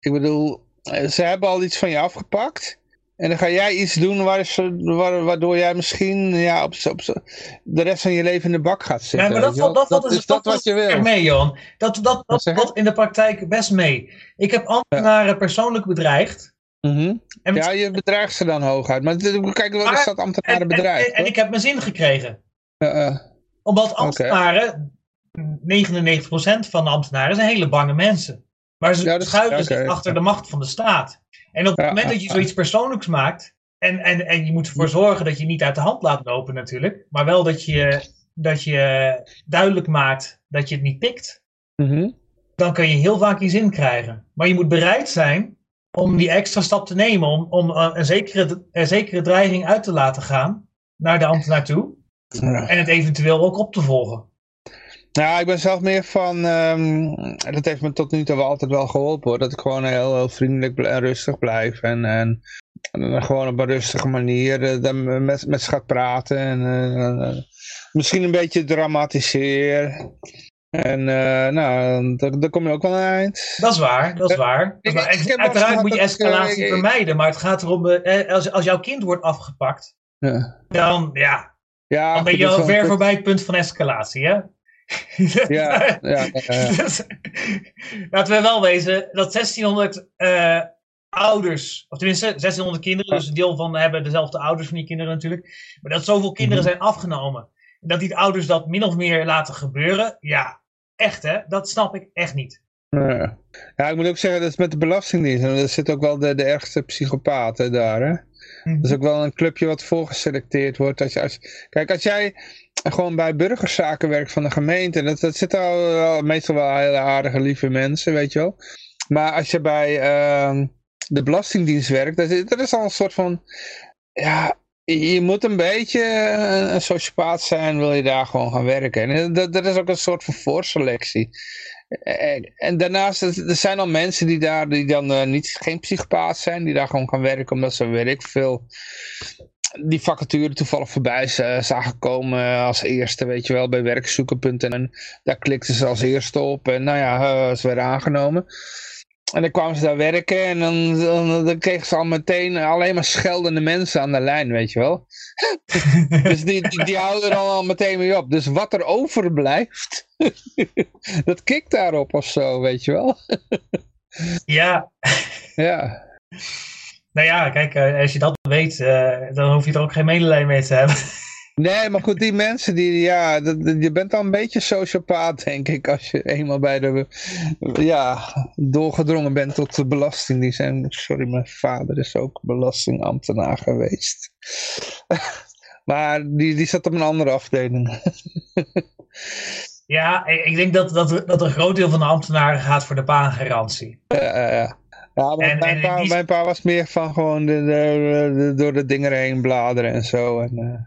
Ik bedoel, ze hebben al iets van je afgepakt. En dan ga jij iets doen waar ze, waar, waardoor jij misschien ja, op, op, de rest van je leven in de bak gaat zitten. Ja, maar dat, wel. dat, valt is dus- dat dat wat je wil. mee, Johan. Dat, dat, dat valt in de praktijk best mee. Ik heb ambtenaren persoonlijk bedreigd. Mhm. En, Ja, je bedreigt ze dan hooguit. Maar kijk, wat is dat en, ambtenaren en, bedrijf? en, en ik heb mijn zin gekregen. Omdat ambtenaren, 99% van de ambtenaren zijn hele bange mensen. Maar ze dat is- schuilen ja, zich achter de macht van de staat. En op het moment dat je zoiets persoonlijks maakt, en, en, en je moet ervoor zorgen dat je niet uit de hand laat lopen natuurlijk, maar wel dat je, dat je duidelijk maakt dat je het niet pikt, Mhm. dan kun je heel vaak je zin krijgen. Maar je moet bereid zijn om die extra stap te nemen, om, om eh, een, zekere, een zekere dreiging uit te laten gaan naar de ambtenaar toe. Ja. En het eventueel ook op te volgen. Ja, ik ben zelf meer van, ehm, dat heeft me tot nu toe wel altijd wel geholpen hoor, dat ik gewoon heel, heel vriendelijk en rustig blijf en, en, gewoon op een rustige manier eh, dan met, met ze gaat praten en eh, eh, misschien een beetje dramatiseer. En eh, nou, dan, dan kom je ook wel aan het eind. Dat is waar, dat is waar. Dat is waar. ik Uiteraard moet je escalatie ik- vermijden, maar het gaat erom, eh, als, als jouw kind wordt afgepakt, Ja, dan, ja, ja, dan ben je al ver voorbij het punt van escalatie, hè? Ja, ja, ja. Laten we wel wezen dat 1600 eh, ouders, of tenminste 1600 kinderen, dus een deel van hebben dezelfde ouders van die kinderen natuurlijk, maar dat zoveel kinderen Mhm. zijn afgenomen. En dat die ouders dat min of meer laten gebeuren, ja, echt hè, dat snap ik echt niet. Ja. ja, ik moet ook zeggen, dat is met de Belastingdienst. En er zit ook wel de, de ergste psychopaten daar, hè. Mhm. Dat is ook wel een clubje wat voorgeselecteerd wordt. Als je, als, kijk, als jij gewoon bij burgerzaken werkt van de gemeente, dat, dat zitten al, meestal wel hele aardige, lieve mensen, weet je wel. Maar als je bij ehm, de Belastingdienst werkt, dat is, dat is al een soort van, ja, je moet een beetje een, een sociopaat zijn, wil je daar gewoon gaan werken. En dat, dat is ook een soort van voorselectie. En, en daarnaast, er zijn al mensen die daar die dan eh, niet, geen psychopaat zijn, die daar gewoon gaan werken omdat ze, weet veel, die vacature toevallig voorbij z- zagen komen als eerste, weet je wel, bij werkzoeken.nl. En daar klikten ze als eerste op en nou ja, eh, ze werden aangenomen. En dan kwamen ze daar werken en dan, dan, dan kregen ze al meteen alleen maar scheldende mensen aan de lijn, weet je wel. Dus die, die, die houden er al meteen mee op. Dus wat er overblijft, dat kikt daarop of zo, weet je wel. Ja, Ja, nou ja, kijk, eh, als je dat weet, eh, dan hoef je er ook geen medelijden mee te hebben. Nee, maar goed, die mensen, die, ja, dat, je bent al een beetje sociopaat, denk ik, als je eenmaal bij de, ja, doorgedrongen bent tot de belastingdienst. En sorry, mijn vader is ook belastingambtenaar geweest. maar die, die zat op een andere afdeling. Ja, ik, denk dat, dat, dat een groot deel van de ambtenaren gaat voor de baangarantie. Ja, ja, ja. Ja, maar En- mijn, en pa, die- mijn pa was meer van gewoon de, de, de- door de dingen heen bladeren en zo. En, eh,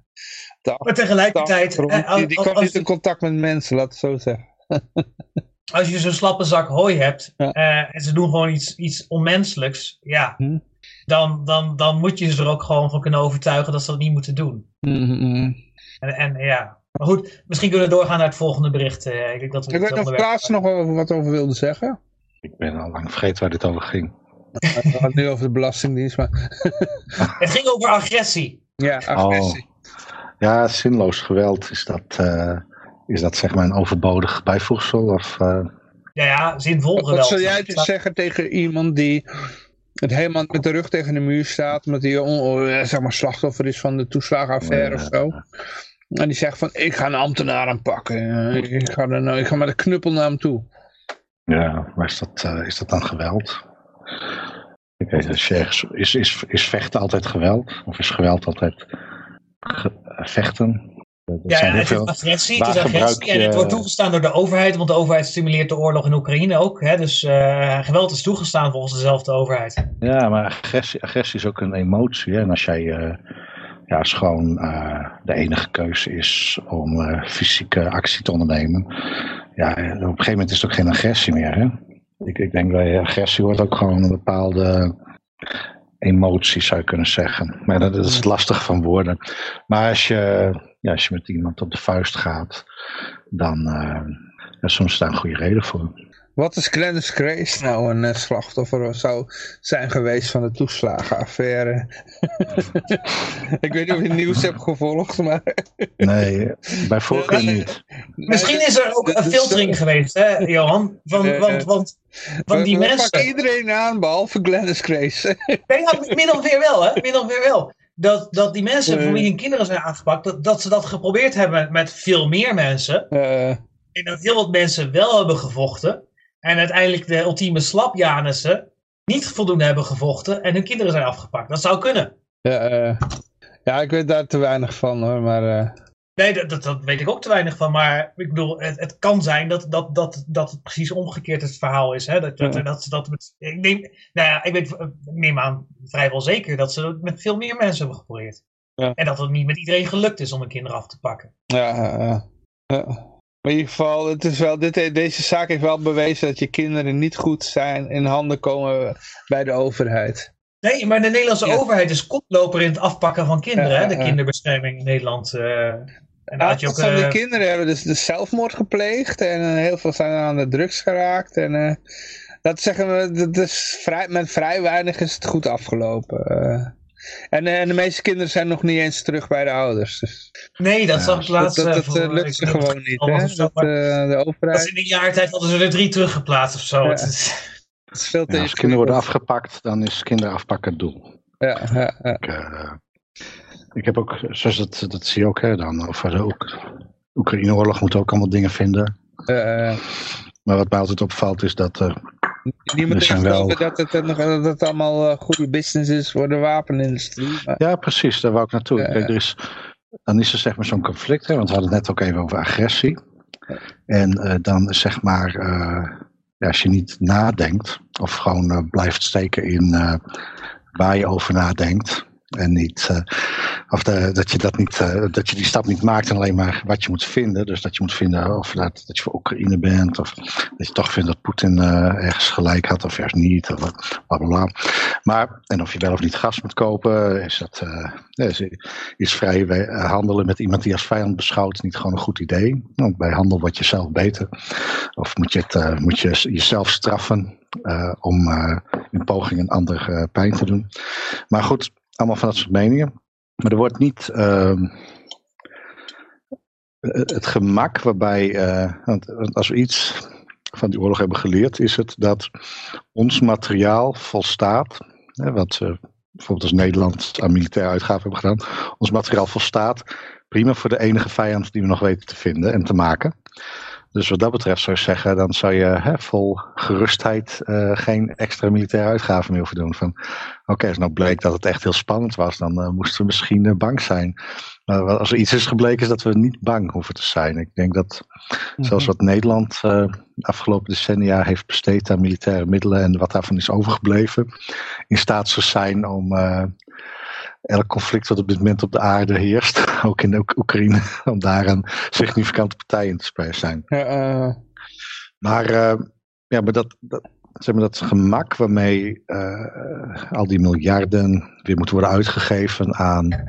Maar tegelijkertijd, eh, als, die, die kwam niet in contact met mensen, laat het zo zeggen. als je zo'n slappe zak hooi hebt Ja. eh, en ze doen gewoon iets, iets onmenselijks, ja, Hm. dan, dan, dan moet je ze er ook gewoon van kunnen overtuigen dat ze dat niet moeten doen. Mhm. En, en ja, maar goed, misschien kunnen we doorgaan naar het volgende bericht. eh, ik denk dat we Ik weet onderwerp- Klaas er nog wel wat over wilde zeggen. Ik ben al lang vergeten waar dit over ging. We gaan het nu over de Belastingdienst, maar... Het ging over agressie. Ja, agressie. Ja, zinloos geweld, is dat, eh, is dat zeg maar een overbodig bijvoegsel? Of, eh, Ja, ja, zinvol geweld. Wat zou jij dus zeggen tegen iemand die het helemaal met de rug tegen de muur staat, omdat hij on- zeg maar slachtoffer is van de toeslagenaffaire of zo? En die zegt van, ik ga een ambtenaar aanpakken. Eh, Ik ga, er, nou- ik ga met een knuppel naar hem toe. ja, maar is dat, eh, is dat dan geweld? Ik weet het, is, is, is, is vechten altijd geweld? Of is geweld altijd eh, vechten? Er Ja, zijn ja, heel het is agressie, het is agressie en het wordt toegestaan door de overheid, want de overheid stimuleert de oorlog in Oekraïne ook. Hè? Dus eh, geweld is toegestaan volgens dezelfde overheid. Ja, maar agressie, agressie is ook een emotie. Hè? En als jij eh, ja, als gewoon eh, de enige keuze is om fysieke actie te ondernemen, ja, op een gegeven moment is het ook geen agressie meer. Hè? Ik, ik denk bij agressie wordt ook gewoon een bepaalde emotie, zou je kunnen zeggen. Maar dat, dat is het lastige van woorden. Maar als je, ja, als je met iemand op de vuist gaat, dan uh, ja, soms is daar een goede reden voor. Wat is Glennis Grace nou een eh, slachtoffer zou zijn geweest van de toeslagenaffaire? ik weet niet of je het nieuws hebt gevolgd, maar... nee, bij voorkeur niet. Misschien is er ook een filtering geweest, hè, Johan? Van, Eh, want, want, want die mensen... pakken iedereen aan, behalve Glennis Grace. Nee, ja, min of meer wel, hè? Min of meer wel. Dat, dat die mensen Eh. voor wie hun kinderen zijn aangepakt, dat, dat ze dat geprobeerd hebben met veel meer mensen. Eh, En dat heel wat mensen wel hebben gevochten. En uiteindelijk de ultieme slapjanissen niet voldoende hebben gevochten en hun kinderen zijn afgepakt. Dat zou kunnen. ja, eh, ja, ik weet daar te weinig van hoor, maar... eh, Nee, dat, dat, dat weet ik ook te weinig van. Maar ik bedoel, het, het kan zijn dat, dat, dat, dat het precies omgekeerd het verhaal is. Hè? Dat, dat, Ja. dat, dat met, ik neem, nou ja, ik weet, ik neem aan vrijwel zeker dat ze het met veel meer mensen hebben geprobeerd. Ja. En dat het niet met iedereen gelukt is om een kinderen af te pakken. Ja, ja, ja. Maar in ieder geval, het is wel, dit, deze zaak heeft wel bewezen dat je kinderen niet goed zijn in handen komen bij de overheid. Nee, maar de Nederlandse Ja. overheid is koploper in het afpakken van kinderen. Ja, hè? De ja. kinderbescherming in Nederland. eh en had je ook, van die eh, kinderen hebben dus de zelfmoord gepleegd en eh, heel veel zijn aan de drugs geraakt. En dat zeggen we, dat is vrij, met vrij weinig is het goed afgelopen. En, eh, en de meeste kinderen zijn nog niet eens terug bij de ouders. Dus nee, dat Ja, zag ik dat laatst. dat, eh, dat, eh, lukt ze gewoon niet. Hè? Dat, de overheid in een jaar tijd hadden ze er drie teruggeplaatst of zo. Ja. Het is- het is veel Ja, als kinderen worden afgepakt, dan is kinderen afpakken het doel. Ja, ja, ja. Ik, ik heb ook, zoals dat, dat zie je ook, hè, dan over de Oek- Oekraïne-oorlog moeten ook allemaal dingen vinden. Eh, Maar wat mij altijd opvalt is dat, eh, niemand denkt wel- dat, het, dat het allemaal eh, goede business is voor de wapenindustrie. Maar, ja precies, daar wou ik naartoe. Ja, Kijk, er is, dan is er zeg maar zo'n conflict, hè, want we hadden het net ook even over agressie. En eh, dan zeg maar, eh, als je niet nadenkt, of gewoon blijft steken in waar je over nadenkt. En niet, eh, of dat, je dat, niet, eh, dat je die stap niet maakt en alleen maar wat je moet vinden. Dus dat je moet vinden of dat, dat je voor Oekraïne bent. Of dat je toch vindt dat Poetin eh, ergens gelijk had of ergens niet. Of wat, bla bla bla. Maar, en of je wel of niet gas moet kopen. Is, dat, is, is vrij handelen met iemand die als vijand beschouwt niet gewoon een goed idee. Want bij handel word je zelf beter. Of moet je, het, moet je jezelf straffen om in poging een ander pijn te doen. Maar goed, allemaal van dat soort meningen. Maar er wordt niet ehm, het het gemak waarbij, eh, want, als we iets van die oorlog hebben geleerd, is het dat ons materiaal volstaat. Hè, wat bijvoorbeeld als Nederland aan militaire uitgaven hebben gedaan. Ons materiaal volstaat prima voor de enige vijand die we nog weten te vinden en te maken. Dus wat dat betreft zou ik zeggen, dan zou je hè, vol gerustheid eh, geen extra militaire uitgaven meer hoeven doen. Van, Oké, als nou bleek dat het echt heel spannend was, dan eh, moesten we misschien eh, bang zijn. Maar als er iets is gebleken, is dat we niet bang hoeven te zijn. Ik denk dat zelfs wat Nederland de afgelopen decennia heeft besteed aan militaire middelen en wat daarvan is overgebleven, in staat zou zijn om elk conflict wat op dit moment op de aarde heerst, ook in Oek- Oekraïne, om daar een significante partij in te spelen zijn. eh, Maar, eh, ja, maar dat, dat, zeg maar dat gemak waarmee eh, al die miljarden weer moeten worden uitgegeven aan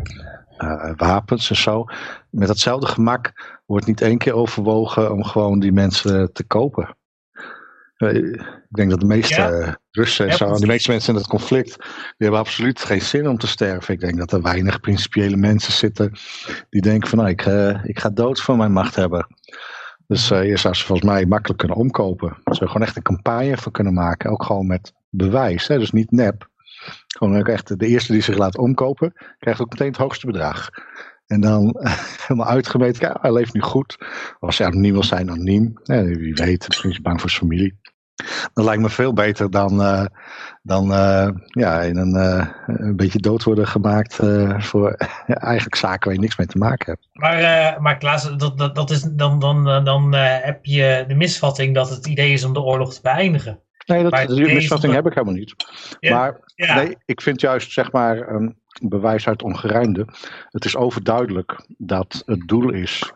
wapens en zo. Met datzelfde gemak wordt niet één keer overwogen om gewoon die mensen te kopen. Eh, ik denk dat de meeste Ja. Russen en zo, de meeste mensen in het conflict, die hebben absoluut geen zin om te sterven. Ik denk dat er weinig principiële mensen zitten die denken van, nou, ik, eh, ik ga dood voor mijn machthebber. Dus eh je zou ze volgens mij makkelijk kunnen omkopen. Ze gewoon echt een campagne voor kunnen maken, ook gewoon met bewijs, hè? dus niet nep. Gewoon ook echt de eerste die zich laat omkopen, krijgt ook meteen het hoogste bedrag. En dan helemaal uitgemeten, ja, hij leeft nu goed. Als hij anoniem wil zijn, anoniem. Ja, wie weet, misschien is hij bang voor zijn familie. Dat lijkt me veel beter dan, eh, dan eh, ja, in een, eh, een beetje dood worden gemaakt voor eigenlijk zaken waar je niks mee te maken hebt. Maar, maar Klaas, dat, dat, dat is, dan, dan, dan heb je de misvatting dat het idee is om de oorlog te beëindigen. Nee, dat, die misvatting heb ik helemaal niet. Ja, Maar Ja, nee, ik vind juist, zeg maar, een bewijs uit ongerijmde. Het is overduidelijk dat het doel is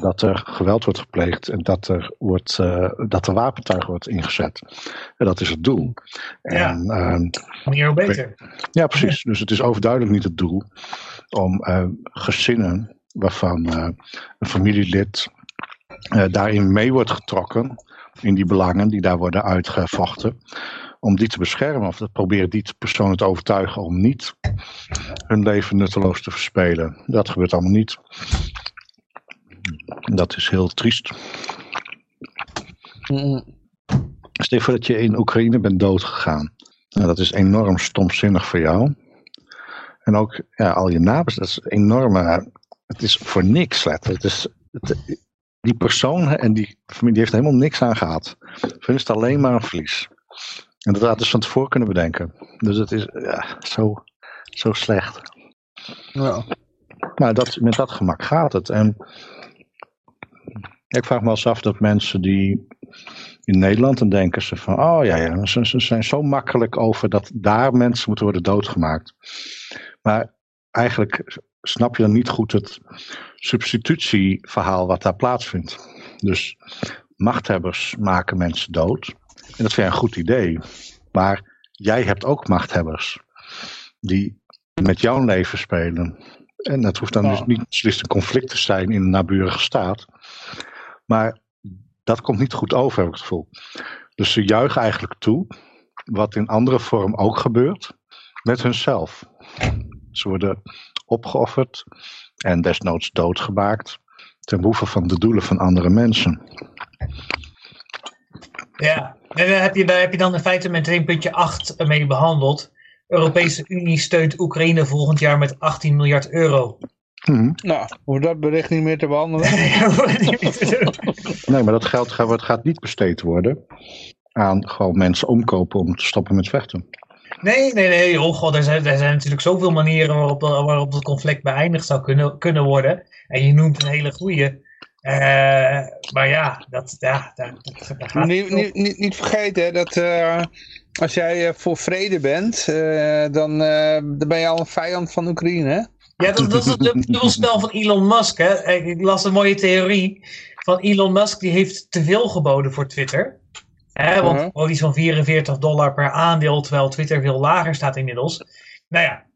dat er geweld wordt gepleegd en dat er, wordt, eh, dat er wapentuig wordt ingezet. En dat is het doel. Ja. En, ehm, meer beter. Ja, precies. Dus het is overduidelijk niet het doel om eh, gezinnen waarvan eh, een familielid daarin mee wordt getrokken, in die belangen die daar worden uitgevochten, om die te beschermen of dat proberen die personen te overtuigen om niet hun leven nutteloos te verspelen. Dat gebeurt allemaal niet. Dat is heel triest. Mm. Stel voor dat je in Oekraïne bent doodgegaan. Nou, dat is enorm stomzinnig voor jou. En ook ja, al je nabes, dat is enorm. eh, Het is voor niks letterlijk. Het is, het- die persoon en die familie heeft helemaal niks aan gehad. Voor hen is het alleen maar een verlies. En dat hadden ze van tevoren kunnen bedenken. Dus het is ja, zo, zo slecht. Ja. Maar dat, met dat gemak gaat het. En ik vraag me eens af dat mensen die in Nederland, dan denken ze van, oh ja, ja ze, ze zijn zo makkelijk over dat daar mensen moeten worden doodgemaakt. Maar eigenlijk snap je dan niet goed het substitutieverhaal wat daar plaatsvindt. Dus machthebbers maken mensen dood. En dat vind je een goed idee. Maar jij hebt ook machthebbers die met jouw leven spelen. En dat hoeft dan dus niet beslist een conflict te zijn in een naburige staat. Maar dat komt niet goed over, heb ik het gevoel. Dus ze juichen eigenlijk toe, wat in andere vorm ook gebeurt, met hunzelf. Ze worden opgeofferd en desnoods doodgemaakt ten behoeve van de doelen van andere mensen. Ja, en daar heb, je, daar heb je dan in feite met 1.8 mee behandeld. Europese Unie steunt Oekraïne volgend jaar met 18 miljard euro. Hm. Nou, hoef dat bericht niet meer te behandelen. Nee, maar dat geld gaat, gaat niet besteed worden aan gewoon mensen omkopen om te stoppen met vechten. Nee, nee, nee. Oh god, er zijn, er zijn natuurlijk zoveel manieren waarop, waarop het conflict beëindigd zou kunnen, kunnen worden. En je noemt een hele goede. Maar ja, dat, ja daar, gaat Niet, niet, niet, niet vergeten hè, dat eh, als jij eh, voor vrede bent, eh, dan, eh, dan ben je al een vijand van Oekraïne. Hè? Ja, dat, dat is het dubbelspel van Elon Musk. Hè. Ik las een mooie theorie van Elon Musk. Die heeft te veel geboden voor Twitter. Hè, want Mhm. uh iets van 44 dollar per aandeel, terwijl Twitter veel lager staat inmiddels. Nou ja,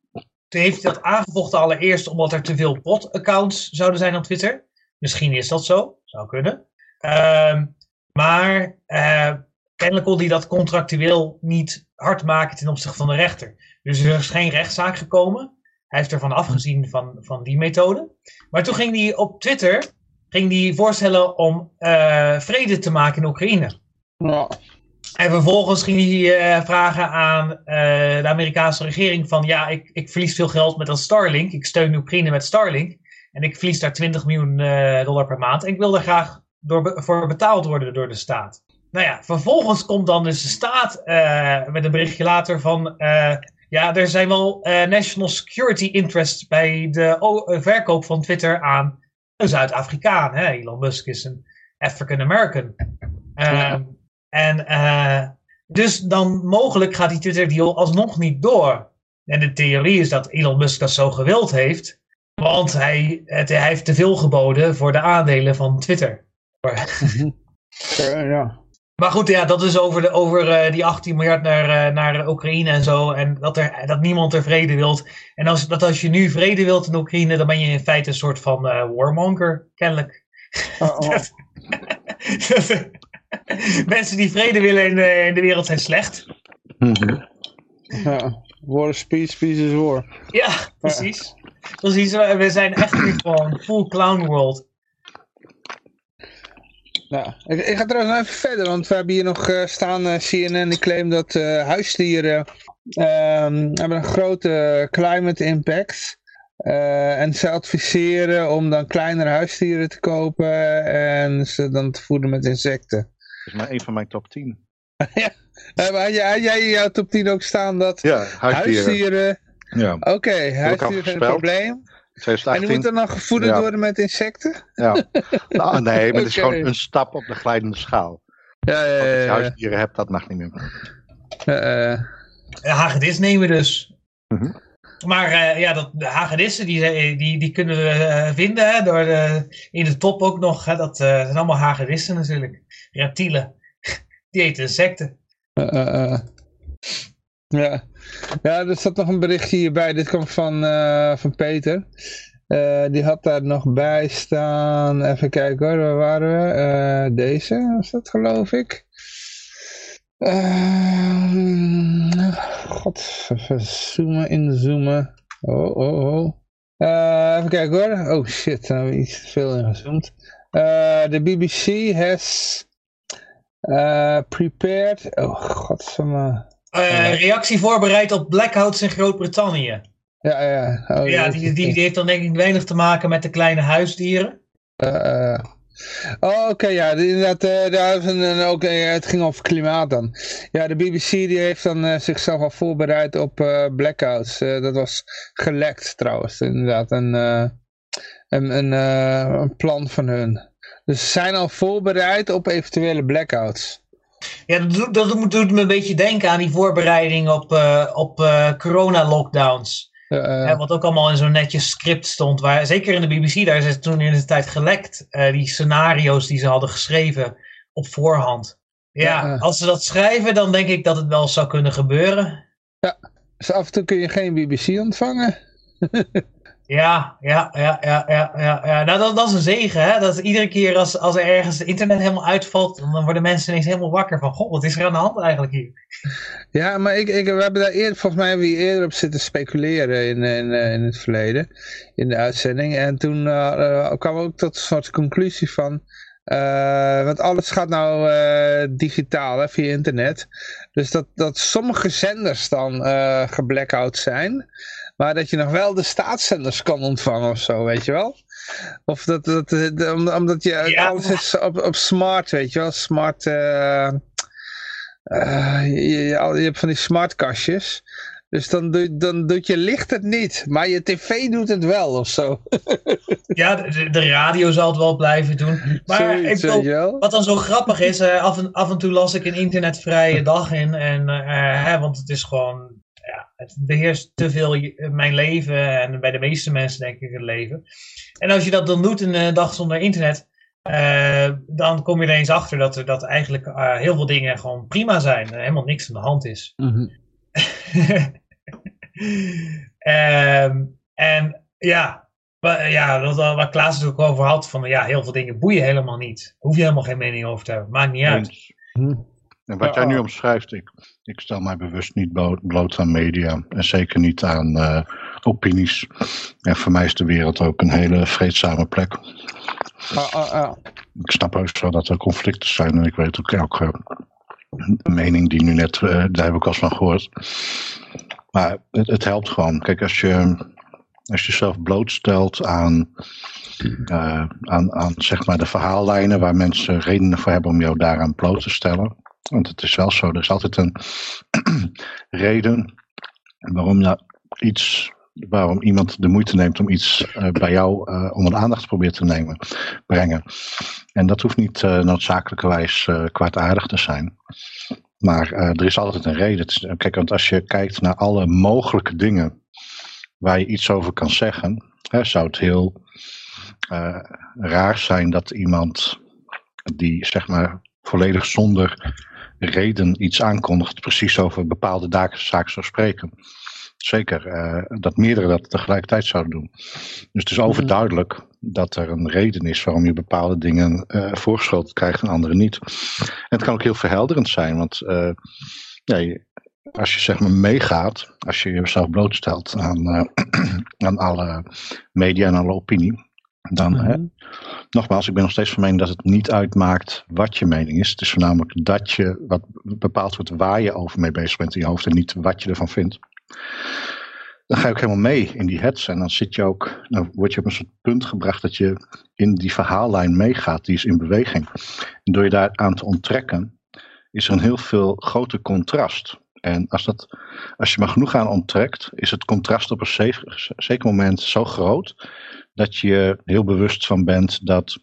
toen heeft hij dat aangevochten allereerst omdat er te veel bot-accounts zouden zijn op Twitter. Misschien is dat zo, zou kunnen. Ehm, maar eh, kennelijk kon hij dat contractueel niet hard maken ten opzichte van de rechter. Dus er is geen rechtszaak gekomen. Hij heeft ervan afgezien van, van die methode. Maar toen ging hij op Twitter ging hij voorstellen om eh, vrede te maken in Oekraïne. Ja. En vervolgens ging hij eh, vragen aan de Amerikaanse regering van ja, ik, ik verlies veel geld met dat Starlink. Ik steun Oekraïne met Starlink. En ik verlies daar 20 miljoen eh, dollar per maand. En ik wil daar graag door, voor betaald worden door de staat. Nou ja, vervolgens komt dan dus de staat eh, met een berichtje later van... eh, ja, er zijn wel national security interests bij de verkoop van Twitter aan een Zuid-Afrikaan. Elon Musk is een African American. Ehm, En dus dan mogelijk gaat die Twitter deal alsnog niet door. En de theorie is dat Elon Musk dat zo gewild heeft. Want hij, het, hij heeft te veel geboden voor de aandelen van Twitter. Ja. Maar goed, ja, dat is over, de, over eh, die 18 miljard naar, eh, naar Oekraïne en zo. En dat, er, dat niemand er vrede wilt. En als, dat als je nu vrede wilt in Oekraïne, dan ben je in feite een soort van eh, warmonger, kennelijk. Oh, oh. Mensen die vrede willen in de, in de wereld zijn slecht. Ja. War is peace, peace is war. Ja, precies. We we zijn echt nu gewoon full clown world. Nou, ik, ik ga trouwens even verder, want we hebben hier nog eh, staan, eh, CNN die claimt dat eh, huisdieren ehm, hebben een grote climate impact. Eh, en ze adviseren om dan kleinere huisdieren te kopen en ze dan te voeden met insecten. Dat is maar een van mijn top 10. Eh, maar had jij, had jij in jouw top 10 ook staan dat Ja, huisdieren. huisdieren... Ja, Oké, al huisdieren zijn een voorspeld. probleem. En die 2018. moeten dan gevoederd Ja. worden met insecten? Ja. Nou, nee, maar het is gewoon een stap op de glijdende schaal. Ja, ja, Als ja. je huisdieren hebt, dat mag niet meer. Eh, eh. De hagedis nemen we dus. Mhm. Maar eh, ja, dat, de hagedissen die, die, die kunnen we eh, vinden hè, door de, in de top ook nog. Hè, dat eh, zijn allemaal hagedissen natuurlijk. Reptielen. Die eten insecten. Eh, eh, eh. Ja. Ja, er zat nog een berichtje hierbij. Dit kwam van, eh, van Peter. Eh, die had daar nog bij staan. Even kijken hoor, waar waren we? Eh, deze was dat geloof ik. God, even zoomen, inzoomen. Oh, oh, oh. Even kijken hoor. Oh shit, daar hebben we iets veel ingezoomd. De BBC has prepared. Oh, godsamme. Eh, reactie voorbereid op blackouts in Groot-Brittannië. Ja, ja. Oh, ja, jeetje. die, die, die heeft dan denk ik weinig te maken met de kleine huisdieren. Eh, eh. Oh, oké, ja, inderdaad, eh, daar is een, ook, het ging over klimaat dan. Ja, de BBC die heeft dan zichzelf al voorbereid op blackouts. Dat was gelekt trouwens, inderdaad, een, een, een, een plan van hun. Dus ze zijn al voorbereid op eventuele blackouts. Ja, dat doet, dat doet, me een beetje denken aan die voorbereiding op, eh, op eh, corona-lockdowns. Wat ook allemaal in zo'n netjes script stond. Waar, zeker in de BBC, daar is het toen in de tijd gelekt. eh, die scenario's die ze hadden geschreven op voorhand. Ja, Ja. als ze dat schrijven, dan denk ik dat het wel zou kunnen gebeuren. dus af en toe kun je geen BBC ontvangen. Ja, ja, ja, ja, ja, ja. Nou, dat, dat is een zegen, hè. Dat iedere keer als, als er ergens het internet helemaal uitvalt, dan worden mensen ineens helemaal wakker van, goh, wat is er aan de hand eigenlijk hier? Ja, maar ik, ik, we hebben daar eerder, volgens mij we hier eerder op zitten speculeren in, in, eh, in het verleden, in de uitzending. En toen eh, eh, kwam ook tot een soort conclusie van, eh, want alles gaat nou digitaal, hè, via internet. Dus dat, dat sommige zenders dan geblackout zijn, maar dat je nog wel de staatszenders kan ontvangen of zo, weet je wel? Of dat, dat, eh, de- omdat je Ja. alles is op, op smart, weet je wel, smart... eh, eh, je, je, je hebt van die smartkastjes. Dus dan, doe, dan doet je licht het niet. Maar je tv doet het wel of zo. Ja, de, de radio zal het wel blijven doen. Maar Zoiets, ik bedoel? Wat dan zo grappig is, af, en, af en toe las ik een internetvrije dag in. En, hè, want het is gewoon, het beheerst te veel mijn leven. En bij de meeste mensen denk ik het leven. En als je dat dan doet een dag zonder internet, eh, dan kom je er eens achter dat er dat eigenlijk eh, heel veel dingen gewoon prima zijn. Er helemaal niks aan de hand is. Ehm, en ja, ja wat, waar Klaas het ook over had, van ja, heel veel dingen boeien helemaal niet. Hoef je helemaal geen mening over te hebben. Maakt niet uit. En wat Ja, jij nu ah. omschrijft, ik, ik stel mij bewust niet bloot aan media. En zeker niet aan eh, opinies. En voor mij is de wereld ook een hele vreedzame plek. Ah, ah, ah. Ik snap heus wel dat er conflicten zijn. En ik weet ook elke mening die nu net, eh, daar heb ik al van gehoord. Maar het, het helpt gewoon. Kijk, als je, als je jezelf blootstelt aan, eh, aan, aan zeg maar de verhaallijnen waar mensen redenen voor hebben om jou daaraan bloot te stellen. Want het is wel zo, er is altijd een reden waarom je iets, waarom iemand de moeite neemt om iets eh, bij jou eh, onder de aandacht probeert te nemen, brengen. En dat hoeft niet eh, noodzakelijkerwijs kwaadaardig te zijn. Maar er is altijd een reden. Kijk, want als je kijkt naar alle mogelijke dingen waar je iets over kan zeggen, hè, zou het heel raar zijn dat iemand die zeg maar volledig zonder reden iets aankondigt, precies over bepaalde zaken zou spreken. Zeker. eh, dat meerdere dat tegelijkertijd zouden doen. Dus het is overduidelijk dat er een reden is waarom je bepaalde dingen eh voorgeschoten krijgt en andere niet. En het kan ook heel verhelderend zijn, want eh, ja, als je zeg maar meegaat, als je jezelf blootstelt aan, aan alle media en alle opinie, dan, hè, nogmaals, ik ben nog steeds van mening dat het niet uitmaakt wat je mening is. Het is voornamelijk dat je, wat bepaald wordt waar je over mee bezig bent in je hoofd en niet wat je ervan vindt. Dan ga je ook helemaal mee in die hets en dan zit je ook, dan word je op een soort punt gebracht dat je in die verhaallijn meegaat, die is in beweging. En door je daar aan te onttrekken, is er een heel veel groter contrast. En als, dat, als je maar genoeg aan onttrekt, is het contrast op een zeker moment zo groot dat je heel bewust van bent dat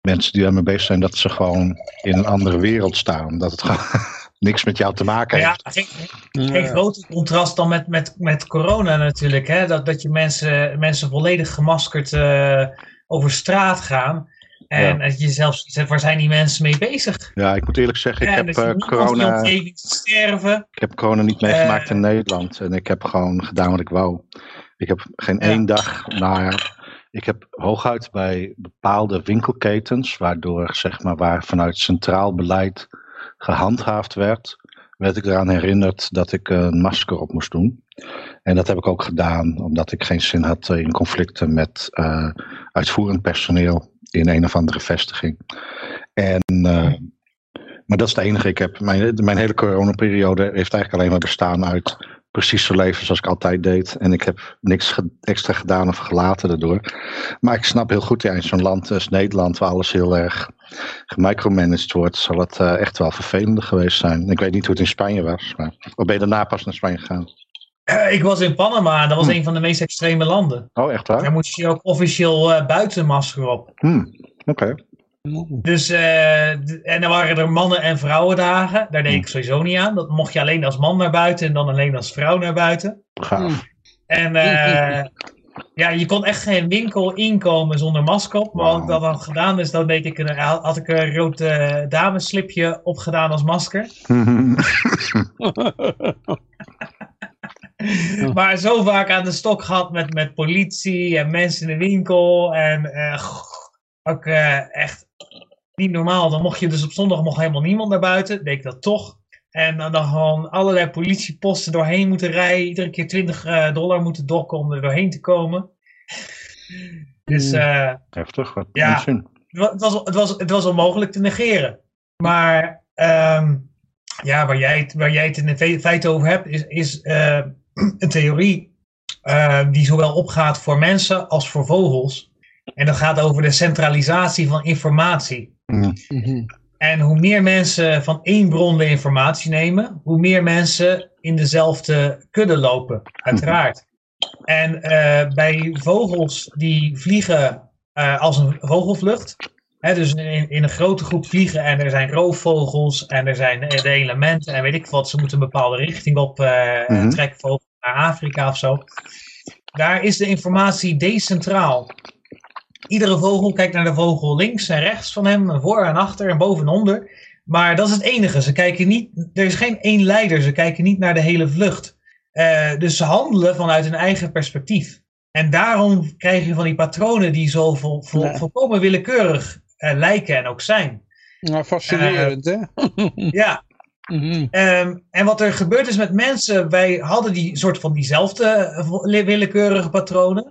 mensen die daarmee bezig zijn, dat ze gewoon in een andere wereld staan. Dat het gewoon niks met jou te maken Ja, heeft. geen, geen groter contrast dan met, met, met corona natuurlijk. Hè? Dat, dat je mensen, mensen volledig gemaskerd eh, over straat gaan. En dat je zelfs zegt, waar zijn die mensen mee bezig? Ja, ik moet eerlijk zeggen, ik Ja, heb dat je niemand die corona. omgeving ziet sterven. Ik heb corona niet meegemaakt Eh. in Nederland. En ik heb gewoon gedaan wat ik wou. Ik heb geen Ja. één dag naar. Ik heb hooguit bij bepaalde winkelketens, waardoor zeg maar waar vanuit centraal beleid gehandhaafd werd, werd ik eraan herinnerd dat ik een masker op moest doen. En dat heb ik ook gedaan, omdat ik geen zin had in conflicten met eh, uitvoerend personeel in een of andere vestiging. En, eh, maar dat is het enige. Ik heb, mijn, mijn hele coronaperiode heeft eigenlijk alleen maar bestaan uit precies zo leven zoals ik altijd deed. En ik heb niks ge- extra gedaan of gelaten daardoor. Maar ik snap heel goed, ja, in zo'n land als Nederland, waar alles heel erg gemicromanaged wordt, zal het eh, echt wel vervelender geweest zijn. Ik weet niet hoe het in Spanje was, maar of ben je daarna pas naar Spanje gegaan? Eh, ik was in Panama, dat was Hm. een van de meest extreme landen. Oh, echt Daar waar? moest je ook officieel eh, buitenmasker op. Hm, Oké. Dus, eh, d- en dan waren er mannen- en vrouwendagen. Daar deed Hm. ik sowieso niet aan. Dat mocht je alleen als man naar buiten en dan alleen als vrouw naar buiten. Gaaf. En eh, ja, je kon echt geen winkel inkomen zonder masker op. Maar wat ik Wauw. dat dan gedaan is, dan deed ik een, had ik een rood eh, dameslipje opgedaan als masker. Maar zo vaak aan de stok gehad met, met politie en mensen in de winkel. En eh, ook echt niet normaal. Dan mocht je dus op zondag nog helemaal niemand naar buiten. Deed ik dat toch. En dan, dan gewoon allerlei politieposten doorheen moeten rijden. Iedere keer 20 eh, dollar moeten dokken om er doorheen te komen. Dus eh, Heftig, wat Ja. het wa- het was, het, was, het was onmogelijk te negeren. Maar ehm, ja, waar, jij het, waar jij het in feite over hebt, is, is eh, een theorie eh, die zowel opgaat voor mensen als voor vogels. En dat gaat over de centralisatie van informatie. Mhm. En hoe meer mensen van één bron de informatie nemen, hoe meer mensen in dezelfde kudde lopen, uiteraard. En eh, bij vogels die vliegen eh, als een vogelvlucht, hè, dus in, in een grote groep vliegen en er zijn roofvogels en er zijn eh, de elementen en weet ik wat, ze moeten een bepaalde richting op Mhm. trekken, vogels naar Afrika of zo. Daar is de informatie decentraal. Iedere vogel kijkt naar de vogel links en rechts van hem, voor en achter en boven en onder. Maar dat is het enige. Ze kijken niet, er is geen één leider. Ze kijken niet naar de hele vlucht. Eh, dus ze handelen vanuit hun eigen perspectief. En daarom krijg je van die patronen die zo vol, vol- Ja. volkomen willekeurig eh, lijken en ook zijn. Nou, fascinerend, hè? Ja, Mhm. Ehm, en wat er gebeurd is met mensen, wij hadden die soort van diezelfde eh, willekeurige patronen.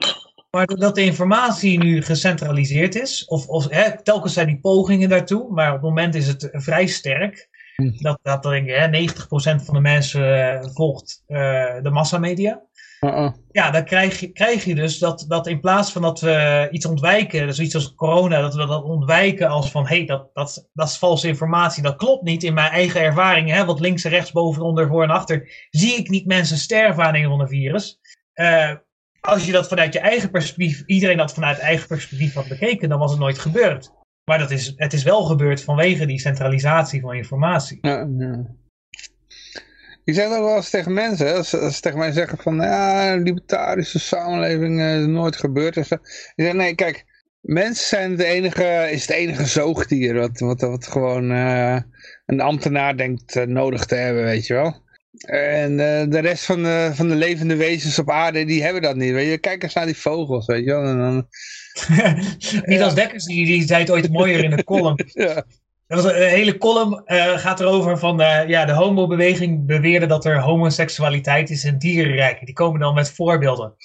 Maar doordat de informatie nu gecentraliseerd is, of, of hè, telkens zijn die pogingen daartoe, maar op het moment is het vrij sterk. Hm. Dat, dat denk ik, hè, 90% van de mensen eh, volgt eh, de massamedia. Uh-uh. Ja, dan krijg je, krijg je dus dat, dat in plaats van dat we iets ontwijken, dus iets als corona, dat we dat ontwijken als van hé, hey, dat, dat, dat is valse informatie, dat klopt niet in mijn eigen ervaring, hè, wat links en rechts, boven, onder, voor en achter, zie ik niet mensen sterven aan een van een virus. Eh, als je dat vanuit je eigen perspectief, iedereen dat vanuit eigen perspectief had bekeken, dan was het nooit gebeurd. Maar dat is, het is wel gebeurd vanwege die centralisatie van informatie. Ja, ja. Ik ook wel eens tegen mensen, als, ze tegen mij zeggen van ja, libertarische samenleving eh, is nooit gebeurd. Ik zeg nee, kijk, mensen zijn het enige, is het enige zoogdier wat, wat, wat gewoon eh, een ambtenaar denkt eh, nodig te hebben, weet je wel. En eh, de rest van de, van de levende wezens op aarde, die hebben dat niet. Weet je? Kijk eens naar die vogels, weet je wel. En dan, Niet als Dekkers, die, die zei het ooit mooier in de column. ja. Dat was een, een hele column uh, gaat erover van uh, ja, de homobeweging beweerde dat er homoseksualiteit is in dierenrijk. Die komen dan met voorbeelden.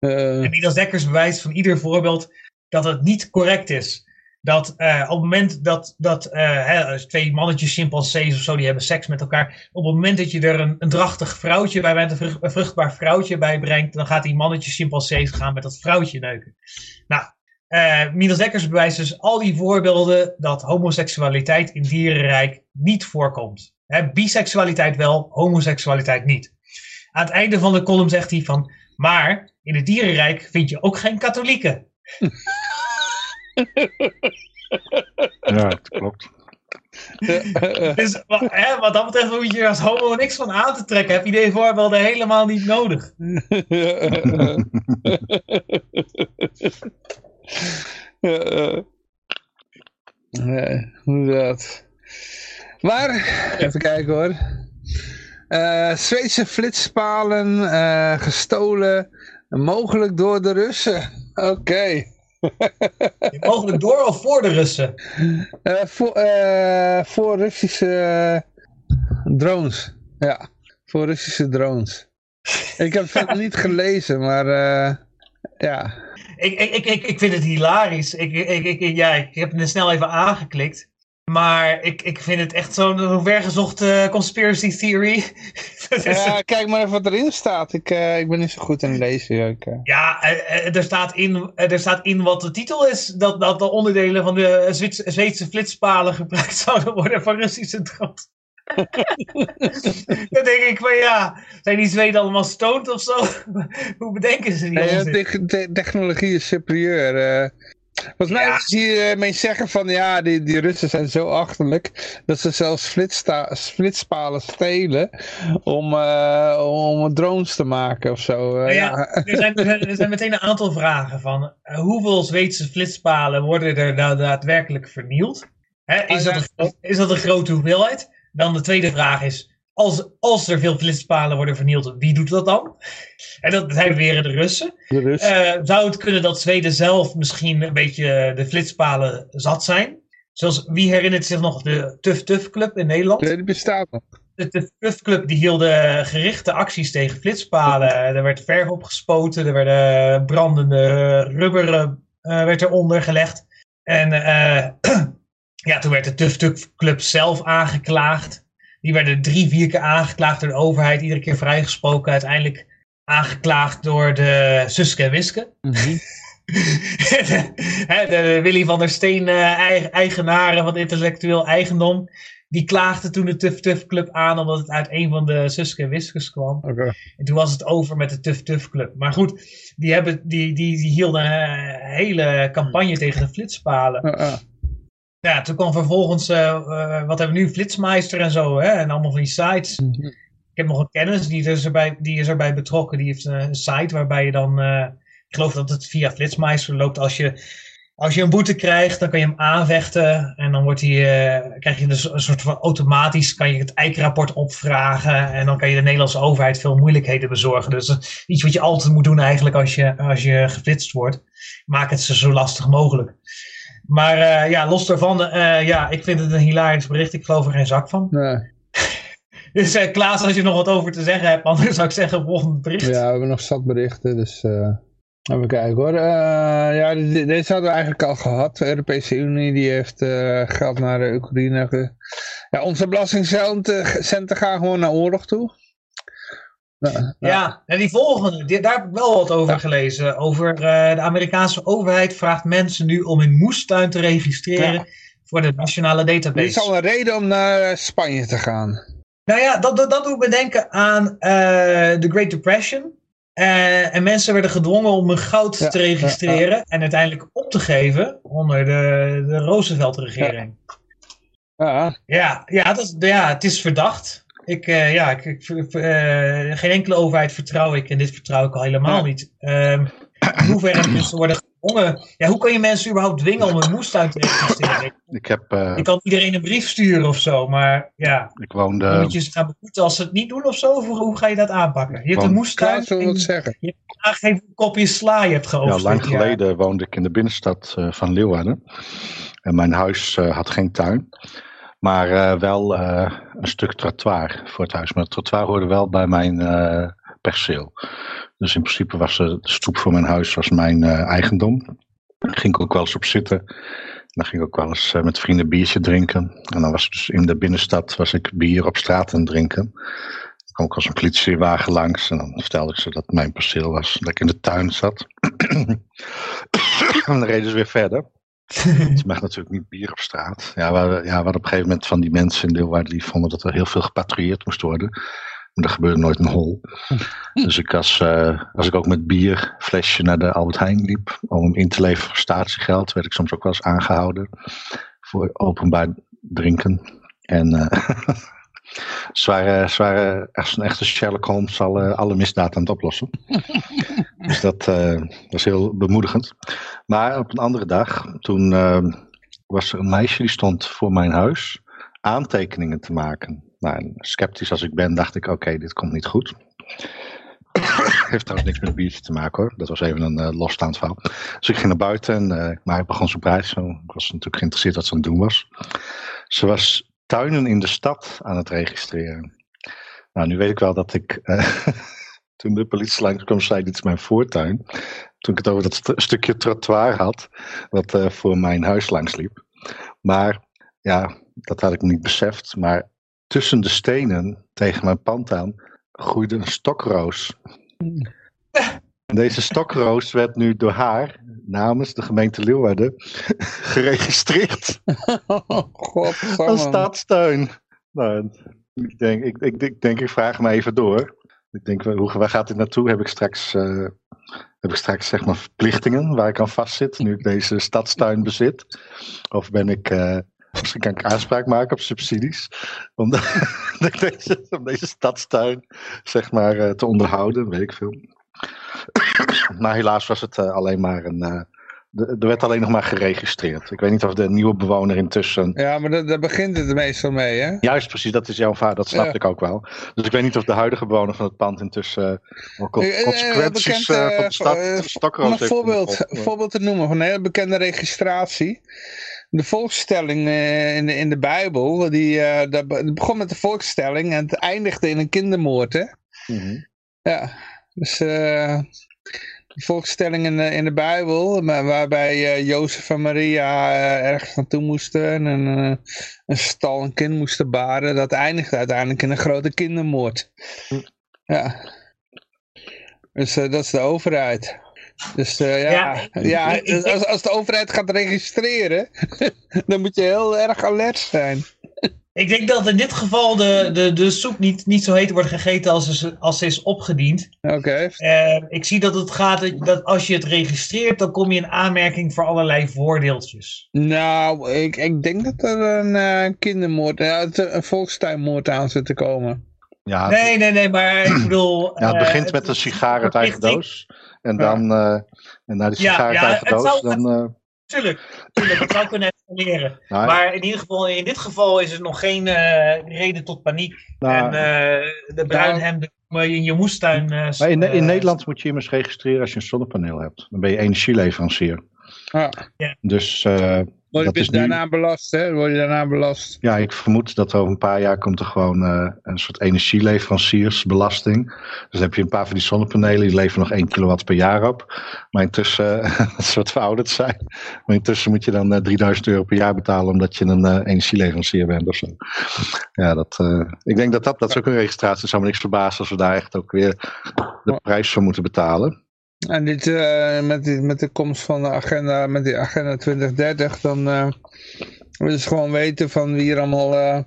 Uh, en Midas Dekkers bewijst van ieder voorbeeld dat het niet correct is. Dat uh, op het moment dat, dat uh, hè, twee mannetjes, chimpansees of zo, die hebben seks met elkaar. Op het moment dat je er een, een drachtig vrouwtje bij bent, een vruchtbaar vrouwtje bij brengt, dan gaat die mannetjes, chimpansees gaan met dat vrouwtje neuken. Nou, uh, Midas Dekkers bewijst dus al die voorbeelden dat homoseksualiteit in dierenrijk niet voorkomt. Hè, biseksualiteit wel, homoseksualiteit niet. Aan het einde van de column zegt hij van, maar in het dierenrijk vind je ook geen katholieken. Ja, dat klopt. dus hè, wat dat betreft hoef je als homo niks van aan te trekken. Heb je deze voorbeelden helemaal niet nodig. nee, inderdaad. Maar, even kijken hoor. Uh, Zweedse flitspalen uh, gestolen, mogelijk door de Russen. Oké. Okay. Mogelijk door of voor de Russen? Uh, voor, voor Russische drones. Ja, voor Russische drones. Ik heb het verder niet gelezen, maar ja. Ik, ik, ik, ik vind het hilarisch. Ik, ik, ik, ja, ik heb het snel even aangeklikt. Maar ik, ik vind het echt zo'n vergezochte conspiracy theory. ja, kijk maar even wat erin staat. Ik, uh, ik ben niet zo goed in lezen. Ik, uh... Ja, er staat, in, er staat in wat de titel is. Dat, dat de onderdelen van de Zweedse, Zweedse flitspalen gebruikt zouden worden voor Russische drones. Dan denk ik van ja, zijn die Zweden allemaal stoned of zo? Hoe bedenken ze die? Technologie is superieur. Uh, Volgens mij ja. zie je mensen zeggen van ja, die, die Russen zijn zo achterlijk dat ze zelfs flitspalen stelen om, uh, om drones te maken of zo. Uh, ja, ja. Er, zijn, er, zijn, meteen een aantal vragen van hoeveel Zweedse flitspalen worden er nou daadwerkelijk vernield? Hè, is, dat een, is dat een grote hoeveelheid? Dan de tweede vraag is, als, als er veel flitspalen worden vernield, wie doet dat dan? En dat zijn weer de Russen. De Russen. Uh, zou het kunnen dat Zweden zelf misschien een beetje de flitspalen zat zijn? Zoals, wie herinnert zich nog de Tuf Tuf Club in Nederland? Nee, die bestaat nog. De Tuf Tuf Club die hielden gerichte acties tegen flitspalen. Er werd verf opgespoten, er werden brandende rubber uh, werd eronder gelegd. En uh, ja, toen werd de Tuf Tuf Club zelf aangeklaagd. Die werden drie, vier keer aangeklaagd door de overheid, iedere keer vrijgesproken. Uiteindelijk aangeklaagd door de Suske en Wiske. Mm -hmm. de, de Willy van der Steen uh, eigenaren van intellectueel eigendom. Die klaagde toen de Tuf Tuf Club aan omdat het uit een van de Suske en Wiskes kwam. Okay. En toen was het over met de Tuf Tuf Club. Maar goed, die, hebben, die, die, die hielden een hele campagne tegen de flitspalen. Uh -uh. Ja, toen kwam vervolgens, uh, uh, wat hebben we nu, Flitsmeister en zo, hè? en allemaal van die sites. Mm -hmm. Ik heb nog een kennis, die is, erbij, die is erbij betrokken. Die heeft een site waarbij je dan, uh, ik geloof dat het via Flitsmeister loopt. Als je, als je een boete krijgt, dan kan je hem aanvechten. En dan wordt die, krijg je dus een soort van automatisch, kan je het eikrapport opvragen. En dan kan je de Nederlandse overheid veel moeilijkheden bezorgen. Dus iets wat je altijd moet doen eigenlijk als je, als je geflitst wordt. Maak het ze zo lastig mogelijk. Maar uh, ja, los daarvan, uh, ja, ik vind het een hilarisch bericht. Ik geloof er geen zak van. Nee. dus uh, Klaas, als je nog wat over te zeggen hebt, anders zou ik zeggen volgend bericht. Ja, we hebben nog zat berichten, dus even kijken hoor. ja, deze hadden we eigenlijk al gehad. De Europese Unie die heeft geld naar de Oekraïne. Ja, onze belastingcenten gaan gewoon naar oorlog toe. Ja, ja, en die volgende, daar heb ik wel wat over ja. gelezen. Over uh, de Amerikaanse overheid vraagt mensen nu om hun moestuin te registreren ja. voor de nationale database. Dit is al een reden om naar Spanje te gaan. Nou ja, dat, dat, dat doet me denken aan uh, de Great Depression. Uh, en mensen werden gedwongen om hun goud te registreren en uiteindelijk op te geven onder de, de Roosevelt-regering. Ja. Ja, ja, dat, ja, het is verdacht. Ik, uh, ja, ik, ik uh, geen enkele overheid vertrouw ik en dit vertrouw ik al helemaal ja. niet. Um, in hoeverre mensen worden Jongen, ja, hoe kan je mensen überhaupt dwingen om een moestuin te registreren? Ik heb, uh, je kan iedereen een brief sturen of zo, maar ja. Ik woonde... Dan moet je ze gaan beboeten als ze het niet doen of zo? Of hoe ga je dat aanpakken? Je hebt een moestuin. Wat zeggen. Je hebt aangegeven kopje sla je hebt geopend. Ja, lang geleden woonde ik in de binnenstad uh, van Leeuwarden. En mijn huis uh, had geen tuin. Maar uh, wel uh, een stuk trottoir voor het huis. Maar het trottoir hoorde wel bij mijn uh, perceel. Dus in principe was de stoep voor mijn huis was mijn eigendom. Daar ging ik ook wel eens op zitten. Dan ging ik ook wel eens met vrienden biertje drinken. En dan was ik dus in de binnenstad was ik bier op straat aan drinken. Dan kwam ik als een politiewagen langs. En dan vertelde ik ze dat mijn perceel was. Dat ik in de tuin zat. en dan reden ze weer verder. Je mag natuurlijk niet bier op straat. Ja, we, ja, hadden op een gegeven moment van die mensen in Leeuwarden die vonden dat er heel veel gepatrouilleerd moest worden. Maar er gebeurde nooit een hol. Dus ik als, uh, als ik ook met bierflesje naar de Albert Heijn liep om hem in te leveren voor statiegeld, werd ik soms ook wel eens aangehouden voor openbaar drinken. En uh, ze waren, ze waren echt een echte Sherlock Holmes alle, alle misdaad aan het oplossen. dus dat uh, was heel bemoedigend. Maar op een andere dag, toen uh, was er een meisje die stond voor mijn huis aantekeningen te maken. Nou, sceptisch als ik ben, dacht ik: oké, okay, dit komt niet goed. Heeft trouwens niks met een biertje te maken hoor. Dat was even een uh, losstaand verhaal. Dus ik ging naar buiten en maar ik begon zo prijs. Zo. Ik was natuurlijk geïnteresseerd wat ze aan het doen was. Ze was tuinen in de stad aan het registreren. Nou, nu weet ik wel dat ik. Uh, toen de politie langskwam, zei: Dit is mijn voortuin. Toen ik het over dat st stukje trottoir had, wat uh, voor mijn huis langs liep. Maar ja, dat had ik niet beseft. Maar tussen de stenen tegen mijn pand aan groeide een stokroos. En deze stokroos werd nu door haar, namens de gemeente Leeuwarden, geregistreerd. God, Als staatstuin. Nou, ik denk, ik, ik, ik, denk, ik vraag me even door. Ik denk, hoe, waar gaat dit naartoe? Heb ik straks, uh, heb ik straks zeg maar verplichtingen waar ik aan vastzit, nu ik deze stadstuin bezit? Of ben ik, uh, misschien kan ik aanspraak maken op subsidies, om, de, deze, om deze stadstuin zeg maar uh, te onderhouden, weet ik veel. maar helaas was het alleen maar een er werd alleen nog maar geregistreerd. Ik weet niet of de nieuwe bewoner intussen... Ja, maar daar begint het meestal mee, hè? Juist, precies. Dat is jouw vader. Dat snap ja. ik ook wel. Dus ik weet niet of de huidige bewoner van het pand intussen uh, consequenties van de stad uh, Om een voorbeeld, voorbeeld te noemen van een hele bekende registratie. De volkstelling in de, in de Bijbel, die, dat begon met de volkstelling en het eindigde in een kindermoord, hè? Mm -hmm. Ja, dus volkstelling in de, in de Bijbel, maar waarbij uh, Jozef en Maria uh, ergens naartoe moesten en een stal een kind moesten baren, dat eindigde uiteindelijk in een grote kindermoord. Hm. Ja. Dus dat is de overheid. Dus ja, ja, ja als, als de overheid gaat registreren, dan moet je heel erg alert zijn. Ik denk dat in dit geval de, de, de soep niet, niet zo heet wordt gegeten als ze, als ze is opgediend. Oké. Okay. Uh, ik zie dat het gaat, dat als je het registreert, dan kom je in aanmerking voor allerlei voordeeltjes. Nou, ik, ik denk dat er een uh, kindermoord, uh, een volkstuinmoord aan zit te komen. Ja, nee, nee, nee, maar ik bedoel... Ja, het begint met een sigaar uit eigen doos. En dan, en na die sigaar uit eigen doos, dan... Tuurlijk, tuurlijk, dat zou kunnen escaleren. Nou, maar in ieder geval, in dit geval is er nog geen uh, reden tot paniek. Nou, en uh, de bruinhemden komen in je moestuin. Uh, maar in, in Nederland moet je immers registreren als je een zonnepaneel hebt. Dan ben je energieleverancier. Ah. Ja. Dus Word je is daarna nu... belast, hè? Word je daarna belast? Ja, ik vermoed dat over een paar jaar komt er gewoon uh, een soort energieleveranciersbelasting. Dus dan heb je een paar van die zonnepanelen, die leveren nog 1 kilowatt per jaar op. Maar intussen, uh, dat is wat verouderd zijn. Maar intussen moet je dan uh, 3000 euro per jaar betalen omdat je een energieleverancier bent of zo. Ja, dat, ik denk dat dat, dat is ook een registratie. Het zou me niks verbazen als we daar echt ook weer de prijs voor moeten betalen. En dit, uh, met, die, met de komst van de agenda, met die agenda 2030, dan uh, willen ze gewoon weten van wie er allemaal uh,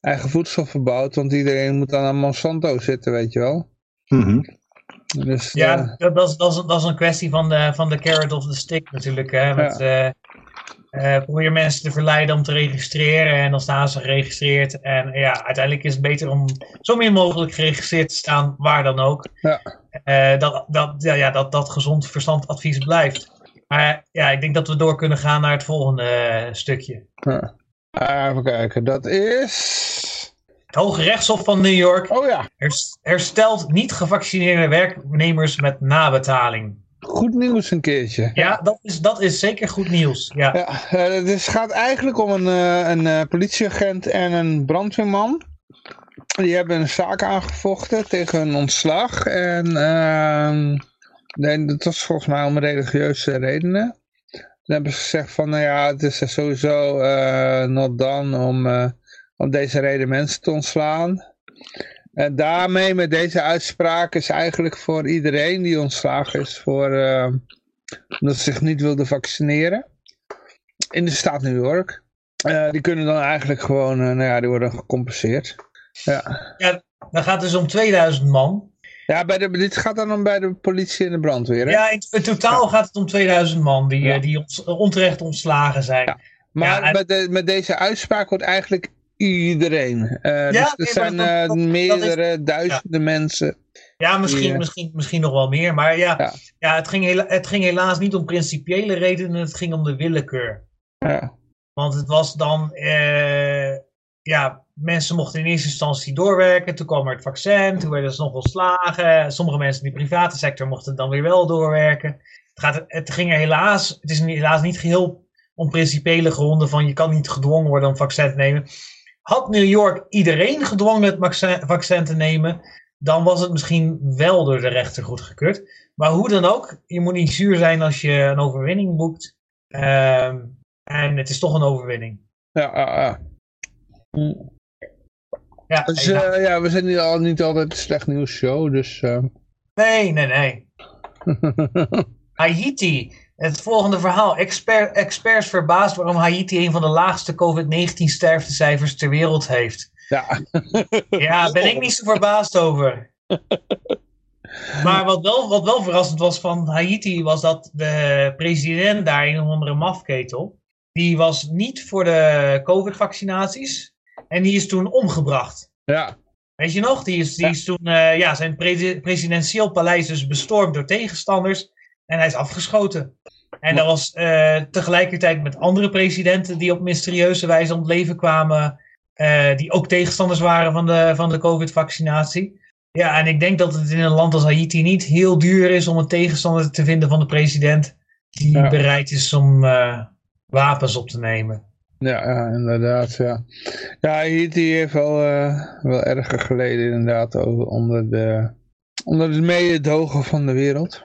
eigen voedsel verbouwt. Want iedereen moet dan aan Monsanto zitten, weet je wel. Mm -hmm. dus, ja, dat, dat, is, dat, is, dat is een kwestie van de, van de carrot of the stick natuurlijk. Hè, met, ja. Uh, probeer mensen te verleiden om te registreren en dan staan ze geregistreerd. En ja, uiteindelijk is het beter om zo min mogelijk geregistreerd te staan, waar dan ook. Ja. Uh, dat, dat, ja, ja, dat, dat gezond verstandadvies blijft. Maar ja, ik denk dat we door kunnen gaan naar het volgende eh, stukje. Ja. Even kijken, dat is... Het Hoge Rechtshof van New York Oh ja, hers- herstelt niet gevaccineerde werknemers met nabetaling. goed nieuws een keertje. Ja, dat is, dat is zeker goed nieuws. Ja. Ja, eh, het is- gaat eigenlijk om een, eh, een eh, politieagent en een brandweerman. Die hebben een zaak aangevochten tegen een ontslag. En ehm, nee, dat was volgens mij om religieuze redenen. Dan hebben ze gezegd van, nou ja, het is sowieso eh not done om, eh, om deze reden mensen te ontslaan. En daarmee, met deze uitspraak, is eigenlijk voor iedereen die ontslagen is, voor, eh, omdat ze zich niet wilde vaccineren in de staat New York. Eh, die kunnen dan eigenlijk gewoon, nou ja, die worden gecompenseerd. Ja, Dan gaat het dus om 2000 man. ja bij de, dit gaat dan om bij de politie en de brandweer. Hè? Ja, in, in totaal gaat het om 2000 man die, Ja. eh, die ons- onterecht ontslagen zijn. Ja. maar ja, en- met, de, met deze uitspraak wordt eigenlijk iedereen. Eh, dus er nee, zijn maar dat- eh, dat- dat is- meerdere duizenden mensen. Ja, misschien, Ja. Misschien, misschien nog wel meer. Maar ja, Ja. ja. het, ging hela- het ging helaas niet om principiële redenen. Het ging om de willekeur. Ja, Want het was dan... eh, ja, mensen mochten in eerste instantie doorwerken. Toen kwam er het vaccin. Toen werden ze nog ontslagen. Sommige mensen in de private sector mochten dan weer wel doorwerken. Het, gaat, het ging er helaas... Het is helaas niet geheel om principiële gronden van... Je kan niet gedwongen worden om vaccin te nemen. Had New York iedereen gedwongen het vaccin, te nemen... dan was het misschien wel door de rechter goedgekeurd. Maar hoe dan ook, je moet niet zuur zijn als je een overwinning boekt. Ehm, en het is toch een overwinning. ja. Ja, Dus ja. ja, we zijn niet, al, niet altijd een slecht nieuws show, dus... eh, nee, nee, nee. Haiti. Het volgende verhaal. Exper- experts verbaasd waarom Haiti een van de laagste COVID-19 sterftecijfers ter wereld heeft. ja. Ja, ben ik niet zo verbaasd over. Maar wat wel, wat wel verrassend was van Haiti was dat de president daar, een of andere mafketel, die was niet voor de COVID-vaccinaties en die is toen omgebracht. ja. Weet je nog? Die is, die is toen, eh, ja, zijn pre- presidentieel paleis is bestormd door tegenstanders en hij is afgeschoten. En dat was eh, tegelijkertijd met andere presidenten die op mysterieuze wijze om het leven kwamen, eh, die ook tegenstanders waren van de, van de COVID-vaccinatie. Ja, en ik denk dat het in een land als Haiti niet heel duur is om een tegenstander te vinden van de president die Ja. bereid is om wapens op te nemen. Ja, ja, inderdaad, ja. Ja, Haiti heeft wel, eh, wel erger geleden inderdaad over, onder, de, onder het mededogen van de wereld.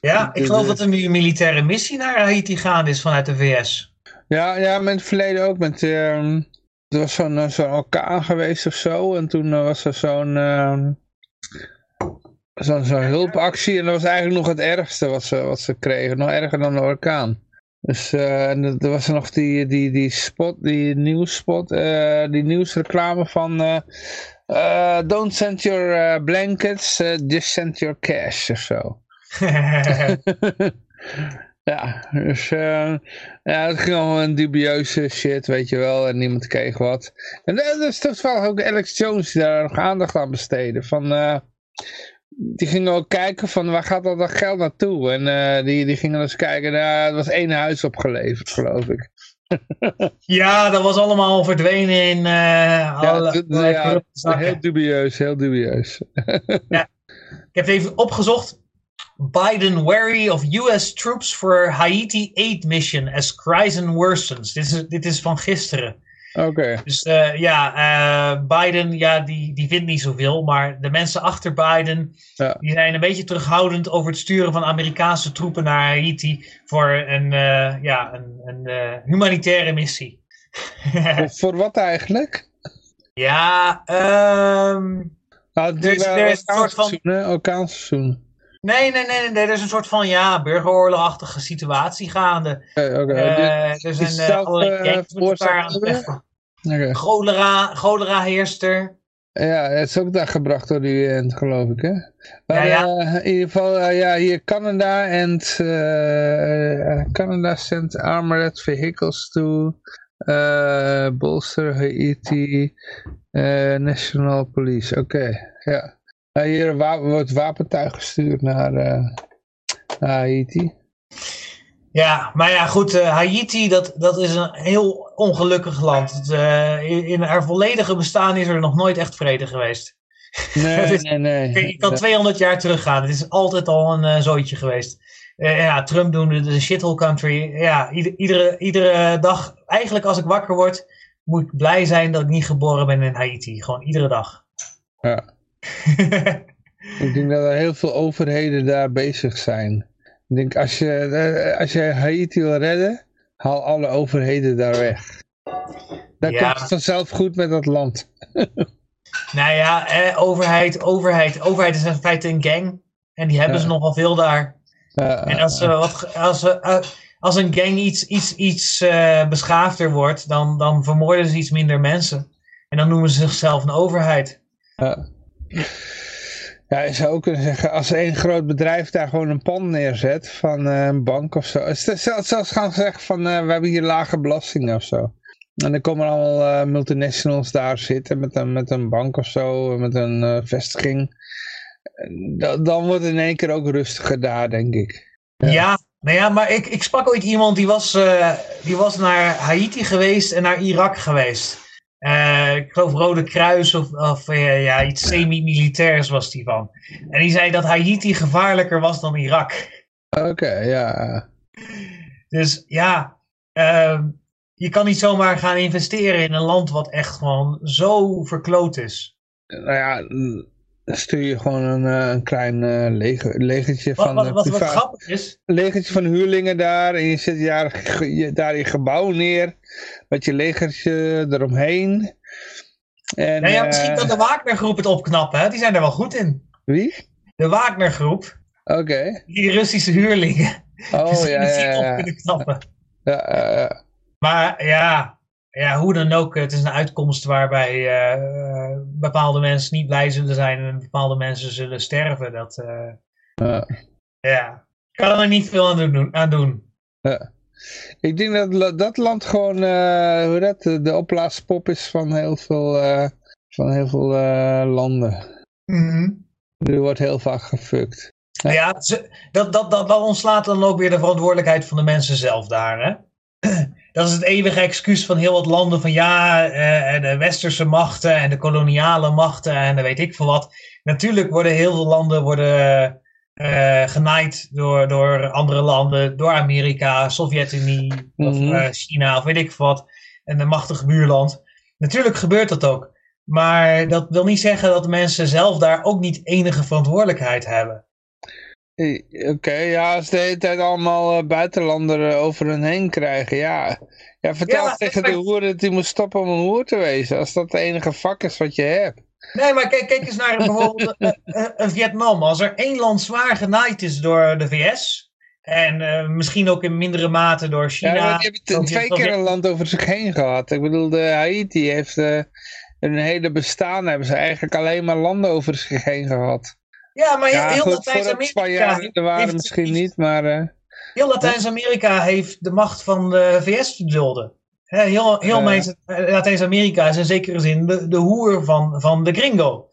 Ja, ik geloof dat er nu een militaire missie naar Haiti gaande is vanuit de VS. Ja, ja, met het verleden ook. Met, ehm, er was zo'n eh, zo'n orkaan geweest of zo. En toen eh, was er zo'n ehm, zo'n zo'n hulpactie. En dat was eigenlijk nog het ergste wat ze, wat ze kregen. Nog erger dan de orkaan. Dus eh, en er was er nog die, die, die spot, die nieuwsspot, eh, die nieuwsreclame van... eh, don't send your blankets, just send your cash of zo. ja, dus uh, ja, het ging allemaal een dubieuze shit, weet je wel, en niemand kreeg wat. En dat is toevallig ook Alex Jones die daar nog aandacht aan besteden. Van, uh, die gingen ook kijken van waar gaat al dat geld naartoe? En uh, die, die gingen eens kijken, nou, er was één huis opgeleverd, geloof ik. ja, dat was allemaal verdwenen in uh, alle, ja, ja, ja heel dubieus, heel dubieus. ja, ik heb het even opgezocht. Biden wary of US troops for Haiti aid mission as crisis worsens. Dit is, dit is van gisteren. Oké. Okay. Dus uh, ja, uh, Biden, ja, die, die vindt niet zoveel. Maar de mensen achter Biden, ja. die zijn een beetje terughoudend over het sturen van Amerikaanse troepen naar Haiti voor een, uh, ja, een, een humanitaire missie. voor, voor wat eigenlijk? Ja, um, nou, er is, er is een soort van... Orkaanseizoen. Nee, nee, nee, nee, er is een soort van ja, burgeroorlogachtige situatie gaande. Okay, okay. Uh, er zijn uh, allerlei gangs met aan het vechten. Okay. Cholera, cholera heerst er. Ja, het is ook daar gebracht door de UN, geloof ik, hè? Maar ja, ja. Uh, in ieder geval, ja, hier Canada en Canada sent armored vehicles to bolster Haiti National Police. Oké, okay, ja. Hier wa wordt wapentuig gestuurd naar, uh, naar Haiti. Ja, maar ja, goed, uh, Haiti, dat, dat is een heel ongelukkig land. Het, uh, in, in haar volledige bestaan is er nog nooit echt vrede geweest. Nee, is, nee, nee. Je kan 200 jaar teruggaan. Het is altijd al een uh, zooitje geweest. ja, Trump doende de shithole country. Ja, ieder, iedere, iedere dag, eigenlijk als ik wakker word, moet ik blij zijn dat ik niet geboren ben in Haiti. Gewoon iedere dag. Ja. ik denk dat er heel veel overheden daar bezig zijn. Ik denk, als je, eh, als je Haiti wil redden, haal alle overheden daar weg. Dan ja. komt het vanzelf goed met dat land. nou ja, eh, overheid, overheid. Overheid is in feite een gang. En die hebben ja. ze nogal veel daar. En als, uh, wat, als, uh, als een gang iets, iets, iets beschaafder wordt, dan, dan vermoorden ze iets minder mensen. En dan noemen ze zichzelf een overheid. Ja. Ja, je zou ook kunnen zeggen, als één groot bedrijf daar gewoon een pand neerzet van uh, een bank of zo. Zelfs, gaan zeggen van, uh, we hebben hier lage belastingen of zo. En dan komen allemaal uh, multinationals daar zitten met een, met een bank of zo, met een vestiging. Dan, dan wordt het in één keer ook rustiger daar, denk ik. Ja, ja nou ja, maar ik, ik sprak ooit iemand die was, die was naar Haiti geweest en naar Irak geweest. Uh, ik geloof Rode Kruis of, of uh, ja, iets semi-militairs was die van. En die zei dat Haiti gevaarlijker was dan Irak. Oké, ja. Dus ja, uh, je kan niet zomaar gaan investeren in een land wat echt gewoon zo verkloot is. Nou ja, stuur je gewoon een, eh, een klein leger, legertje wat, van... Wat, wat, wat, grappig is... Een legertje van huurlingen daar. En je zet je daar je gebouw neer. Met je legertje eromheen. En, ja, ja, misschien uh, dat de Wagnergroep het opknappen. Hè? Die zijn er wel goed in. Wie? De Wagnergroep. Oké. Okay. Die Russische huurlingen. Oh, dus ja, ja, ja. op kunnen knappen. Ja, ja. Maar ja, ja, hoe dan ook, het is een uitkomst waarbij uh, bepaalde mensen niet blij zullen zijn en bepaalde mensen zullen sterven. Dat, uh, ja. kan er niet veel aan doen. Aan doen. Ja. Ik denk dat dat land gewoon uh, hoe dat, de oplaaspop is van heel veel, van heel veel landen. Mm -hmm. Er wordt heel vaak gefukt. Nou ja, dat, dat, dat, dat ontslaat dan ook weer de verantwoordelijkheid van de mensen zelf daar. Hè? dat is het eeuwige excuus van heel wat landen van ja, de westerse machten en de koloniale machten en dan weet ik veel wat. Natuurlijk worden heel veel landen worden, uh, genaaid door, door andere landen, door Amerika, Sovjet-Unie mm -hmm. of uh, China of weet ik wat. En een machtig buurland. Natuurlijk gebeurt dat ook. Maar dat wil niet zeggen dat mensen zelf daar ook niet enige verantwoordelijkheid hebben. Oké, okay, ja, als de hele tijd allemaal uh, buitenlanderen over hun heen krijgen, ja. Ja, vertel ja, tegen de hoer dat hij moet stoppen om een hoer te wezen, als dat het enige vak is wat je hebt. Nee, maar kijk, kijk eens naar bijvoorbeeld uh, uh, Vietnam. Als er één land zwaar genaaid is door de VS, en uh, misschien ook in mindere mate door China. Ja, die hebben twee keer een land over zich heen gehad. Ik bedoel, de Haiti heeft uh, een hele bestaan, hebben ze eigenlijk alleen maar landen over zich heen gehad. Ja, maar ja, heel Latijns-Amerika... er waren misschien niet, maar... Uh, heel Latijns-Amerika heeft de macht van de VS verdulden. Heel, heel uh, Latijns-Amerika is in zekere zin de, de hoer van, van de gringo.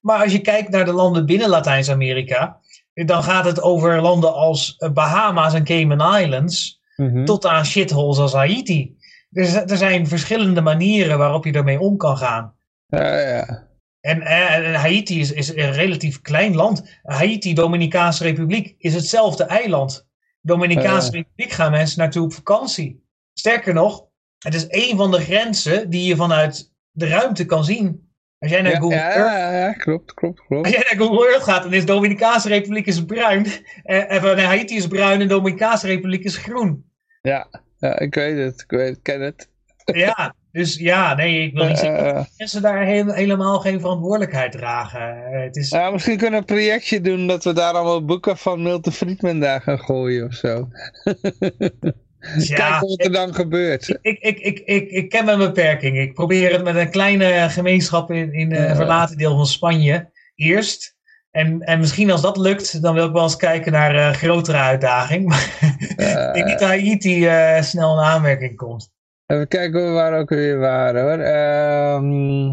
Maar als je kijkt naar de landen binnen Latijns-Amerika... dan gaat het over landen als Bahama's en Cayman Islands... -hmm. tot aan shitholes als Haiti. Dus er zijn verschillende manieren waarop je ermee om kan gaan. Ja, ja. En, en, Haiti is, is, een relatief klein land. Haiti, Dominicaanse Republiek, is hetzelfde eiland. Dominicaanse uh. Republiek gaan mensen naartoe op vakantie. Sterker nog, het is een van de grenzen die je vanuit de ruimte kan zien. Als jij naar ja, Google ja, Earth, ja, ja, klopt, klopt, klopt. Als jij naar Google Earth gaat, dan is Dominicaanse Republiek is bruin. En, en Haiti is bruin en Dominicaanse Republiek is groen. Ja, ja ik weet het, ik weet, ken het. Ja, dus ja, nee, ik wil niet zeggen Uh, dat mensen daar heel, helemaal geen verantwoordelijkheid dragen. Het is... ja, misschien kunnen we een projectje doen dat we daar allemaal boeken van Milton Friedman daar gaan gooien of zo. Ja, Kijken wat er dan gebeurt. Ik, ik, ik, ik, ik ken mijn beperking. Ik probeer het met een kleine gemeenschap in, in een Ja. verlaten deel van Spanje eerst. En, en misschien als dat lukt, dan wil ik wel eens kijken naar een grotere uitdaging. Maar ik denk niet dat Haiti eh, snel in aanmerking komt. Even kijken hoe we waar ook weer waren hoor. Ehm,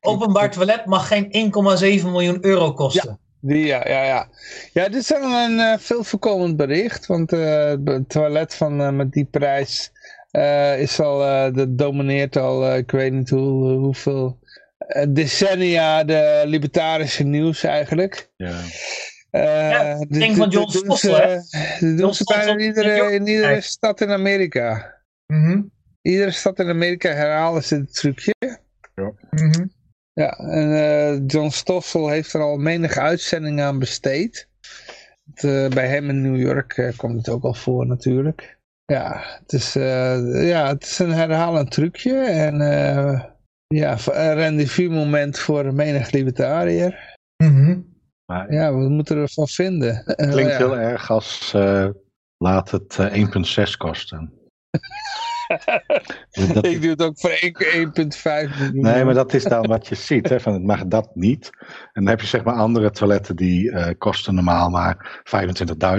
Openbaar toilet mag geen 1,7 miljoen euro kosten. Die, ja, ja, ja. Ja, dit is wel een uh, veel voorkomend bericht, want uh, het toilet van uh, met die prijs is al, dat domineert al, ik weet niet hoe, hoeveel decennia de libertarische nieuws eigenlijk. Ja. ja, ik denk van John Stossel, hè? Dat doen ze bijna in iedere, in iedere stad in Amerika. Mm -hmm. Iedere stad in Amerika herhalen ze het trucje. Ja. Mm -hmm. Ja, en uh, John Stossel heeft er al menige uitzendingen aan besteed. Het, uh, bij hem in New York uh, komt het ook al voor natuurlijk. Ja, het is, ja, het is een herhalend trucje. En ja, een rendezvous moment voor menig libertariër. Mm -hmm. maar, ja, wat moeten we ervan vinden? Klinkt heel erg als laat het 1,6 kosten. dat... Ik doe het ook voor 1,5 Nee, maar dat is dan wat je ziet. Hè, van het mag dat niet. En dan heb je zeg maar andere toiletten die uh, kosten normaal maar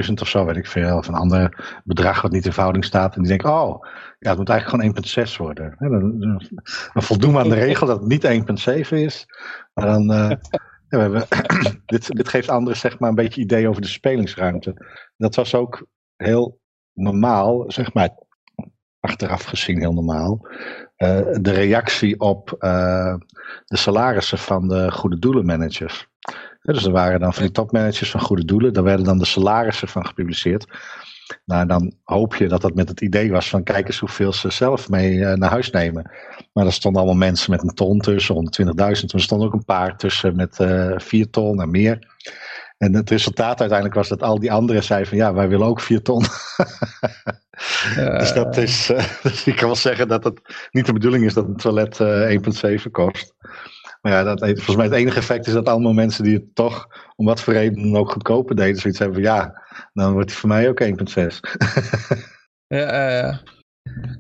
25.000 of zo, weet ik veel. Of een ander bedrag wat niet in verhouding staat. En die denken, oh, ja, het moet eigenlijk gewoon 1,6 worden. Hè, dan, dan, voldoen we aan de regel dat het niet 1,7 is. Maar dan... Uh, ja, we hebben, dit, dit geeft anderen zeg maar een beetje idee over de spelingsruimte. Dat was ook heel normaal, zeg maar achteraf gezien heel normaal. Uh, de reactie op uh, de salarissen van de goede doelenmanagers. Ja, dus er waren dan van die topmanagers van goede doelen, daar werden dan de salarissen van gepubliceerd. Nou, dan hoop je dat dat met het idee was van kijk eens hoeveel ze zelf mee uh, naar huis nemen. Maar er stonden allemaal mensen met een ton tussen, 120.000. Er stonden ook een paar tussen met 4 ton en meer. En het resultaat uiteindelijk was dat al die anderen zeiden van ja, wij willen ook 4 ton. dus dat is, uh, dus ik kan wel zeggen dat het niet de bedoeling is dat een toilet uh, 1,7 kost. Maar ja, dat, volgens mij het enige effect is dat allemaal mensen die het toch om wat voor reden ook goedkoper deden, zoiets hebben van ja, dan wordt hij voor mij ook 1,6. ja, ja.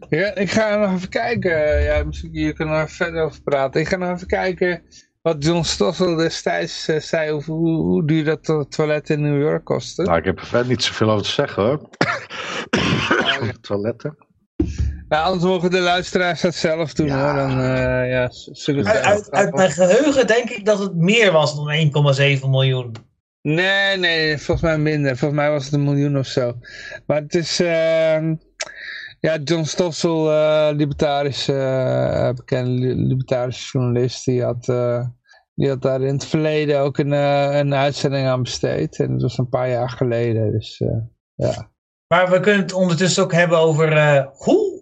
ja, ik ga nog even kijken. Ja, misschien hier kunnen we verder over praten. Ik ga nog even kijken wat John Stossel destijds uh, zei over hoe, hoe duur dat toilet in New York kostte. Nou, ik heb er verder niet zoveel over te zeggen hoor. Toiletten. Nou, anders mogen de luisteraars dat zelf doen ja. hoor. Dan, uh, ja, zullen uit, uit, uit, mijn geheugen denk ik dat het meer was dan 1,7 miljoen. Nee, nee, volgens mij minder. Volgens mij was het een miljoen of zo. Maar het is... Uh, ja, John Stossel, uh, libertarische, uh, bekende libertarische journalist, die had, uh, die had daar in het verleden ook een, een uitzending aan besteed. En dat was een paar jaar geleden, dus ja. Maar we kunnen het ondertussen ook hebben over Hu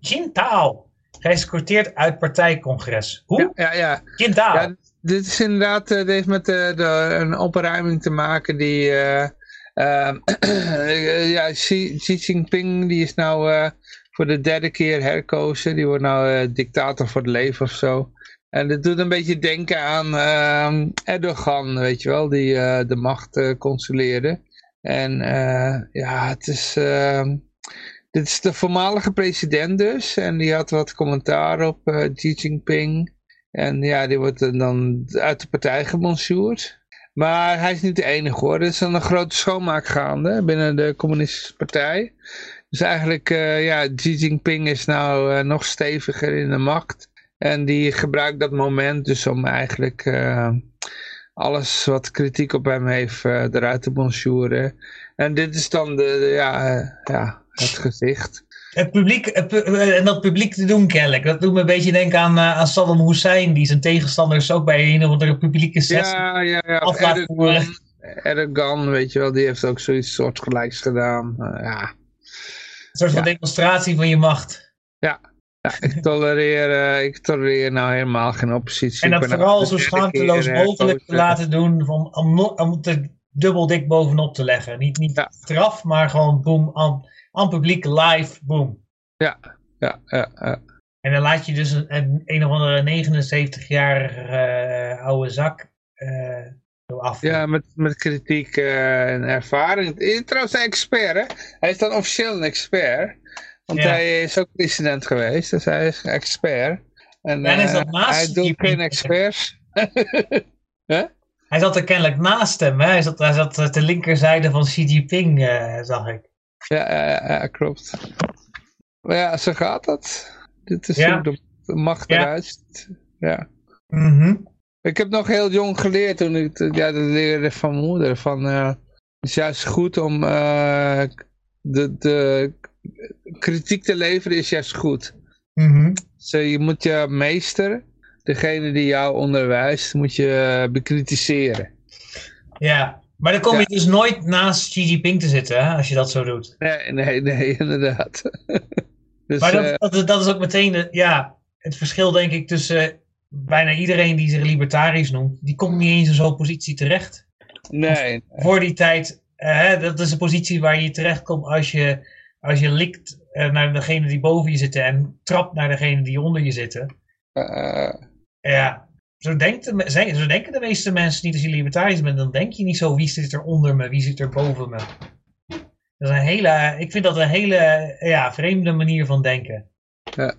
Jintao, geëscorteerd uit partijcongres. Hoe? Ja, ja. ja. Jintao. Ja, dit is inderdaad, dit heeft met de, de, een opruiming te maken die... Uh, ja, Xi, Xi, Jinping die is nou uh, voor de derde keer herkozen. Die wordt nou dictator voor het leven of zo. En dit doet een beetje denken aan ehm, Erdogan, weet je wel, die de macht controleerde. En ja, het is... Ehm, dit is de voormalige president dus. En die had wat commentaar op Xi Jinping. En ja, die wordt dan uit de partij gebonjourd. Maar hij is niet de enige hoor. Er is een grote schoonmaak gaande binnen de communistische partij. Dus eigenlijk, uh, ja, Xi Jinping is nou uh, nog steviger in de macht. En die gebruikt dat moment dus om eigenlijk uh, alles wat kritiek op hem heeft eruit te bonjouren. En dit is dan de, de ja, ja, het gezicht. Het publiek, en dat publiek te doen kennelijk. Dat doet me een beetje denken aan, aan Saddam Hussein, die zijn tegenstanders ook bij een of andere publieke sessie ja, ja, ja. af laat voeren. Erdogan, weet je wel, die heeft ook zoiets soortgelijks gedaan. Ja. Een soort van demonstratie van je macht. Ja, ja ik, tolereer, uh, ik tolereer nou helemaal geen oppositie. En dat vooral zo schaamteloos mogelijk te laten doen, om, om, om er dubbel dik bovenop te leggen. Niet, niet ja. straf, maar gewoon boem, aan aan publiek live, boom. Ja, ja, ja, ja. En dan laat je dus een, een, of andere 79-jarige uh, oude zak uh, zo af. Ja, met, met kritiek uh, en ervaring. Trouwens, een expert, hè? Hij is dan officieel een expert. Want ja. hij is ook president geweest, dus hij is een expert. En, en is dat naast hij doet geen experts. huh? Hij zat er kennelijk naast hem, hè? Hij zat, hij zat ter linkerzijde van Xi Jinping, zag ik. Ja, ja, ja, klopt. Maar ja, zo gaat dat. Dit is ja. hoe de macht eruit ziet. Ja. Mm Ik heb nog heel jong geleerd toen ik ja, dat leerde van mijn moeder. Van, eh, het is juist goed om uh, de, de kritiek te leveren is juist goed. Dus, je moet je meester, degene die jou onderwijst, moet je bekritiseren. Ja, maar dan kom je dus nooit naast Xi Jinping te zitten, hè, als je dat zo doet. Nee, nee, nee, inderdaad. dus, maar dat, dat, dat, is ook meteen de, ja, het verschil, denk ik, tussen bijna iedereen die zich libertarisch noemt, die komt niet eens in zo'n positie terecht. Nee. Voor die tijd, uh, dat is een positie waar je terecht komt als je, als je likt uh, naar degene die boven je zitten en trapt naar degene die onder je zitten. Uh, ja, zo, denkt de, zo denken de meeste mensen niet als je libertarisch bent. Dan denk je niet zo, wie zit er onder me, wie zit er boven me. Dat is een hele, ik vind dat een hele ja, vreemde manier van denken. Ja.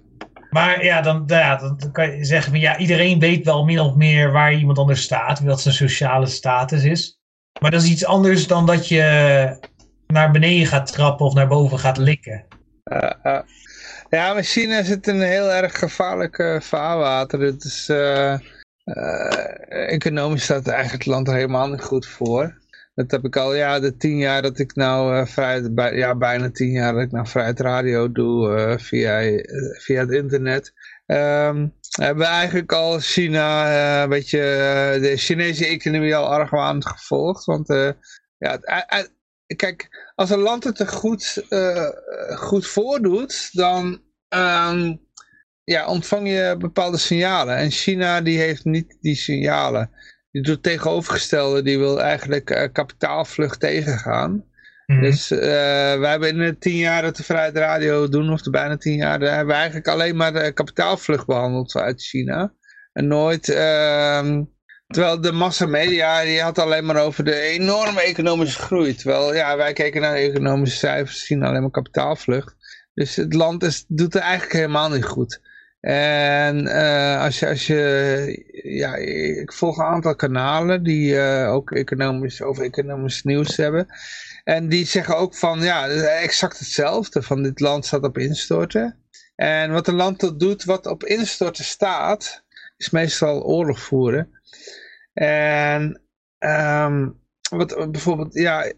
Maar ja dan, ja, dan kan je zeggen van ja, iedereen weet wel min of meer waar iemand anders staat, wat zijn sociale status is. Maar dat is iets anders dan dat je naar beneden gaat trappen of naar boven gaat likken. Ja, maar China zit in een heel erg gevaarlijk vaarwater. Het is, uh, economisch staat eigenlijk het land er helemaal niet goed voor. Dat heb ik al, ja, de tien jaar dat ik nou vrij, bij, ja, bijna tien jaar dat ik nou Vrijheid Radio doe via, via het internet. Um, hebben eigenlijk al China, een beetje de Chinese economie al argwanend gevolgd. Want ja, kijk, als een land het er goed, goed voordoet, dan um, ja, ontvang je bepaalde signalen. En China die heeft niet die signalen die doet het tegenovergestelde, die wil eigenlijk uh, kapitaalvlucht tegengaan. Mhm. Mm. Dus uh, wij hebben in de tien jaar dat de Vrijheid Radio doen, of de bijna tien jaar, daar hebben we eigenlijk alleen maar de kapitaalvlucht behandeld uit China. En nooit, uh, terwijl de massamedia, die had alleen maar over de enorme economische groei. Terwijl, ja, wij keken naar economische cijfers, zien alleen maar kapitaalvlucht. Dus het land is, doet het eigenlijk helemaal niet goed. En uh, als, je, als je, ja, ik volg een aantal kanalen die uh, ook economisch, over economisch nieuws hebben. En die zeggen ook van, ja, exact hetzelfde, van dit land staat op instorten. En wat een land dat doet, wat op instorten staat, is meestal oorlog voeren. En um, wat bijvoorbeeld, ja,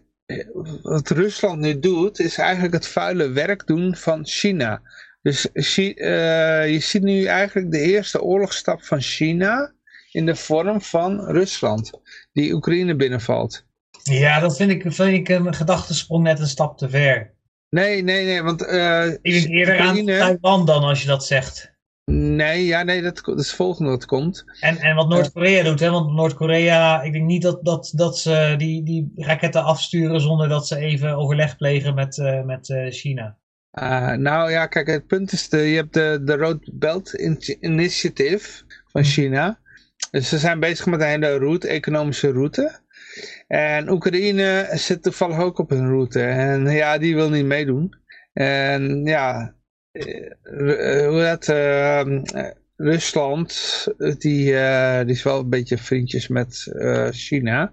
wat Rusland nu doet, is eigenlijk het vuile werk doen van China. Dus uh, je ziet nu eigenlijk de eerste oorlogsstap van China in de vorm van Rusland, die Oekraïne binnenvalt. Ja, dat vind ik, vind ik een gedachtesprong net een stap te ver. Nee, nee, nee, want... Uh, ik denk eerder Oekraïne... aan Taiwan dan als je dat zegt. Nee, ja, nee, dat, dat is het volgende wat komt. En, en wat Noord-Korea doet, hè, want Noord-Korea, ik denk niet dat, dat, dat ze die, die raketten afsturen zonder dat ze even overleg plegen met, uh, met uh, China. Uh, nou ja, kijk, het punt is, de, je hebt de, de Road Belt Initiative van China. Dus ze zijn bezig met een hele route, economische route. En Oekraïne zit toevallig ook op een route. En ja, die wil niet meedoen. En ja, hoe dat, uh, Rusland, die, die is wel een beetje vriendjes met China.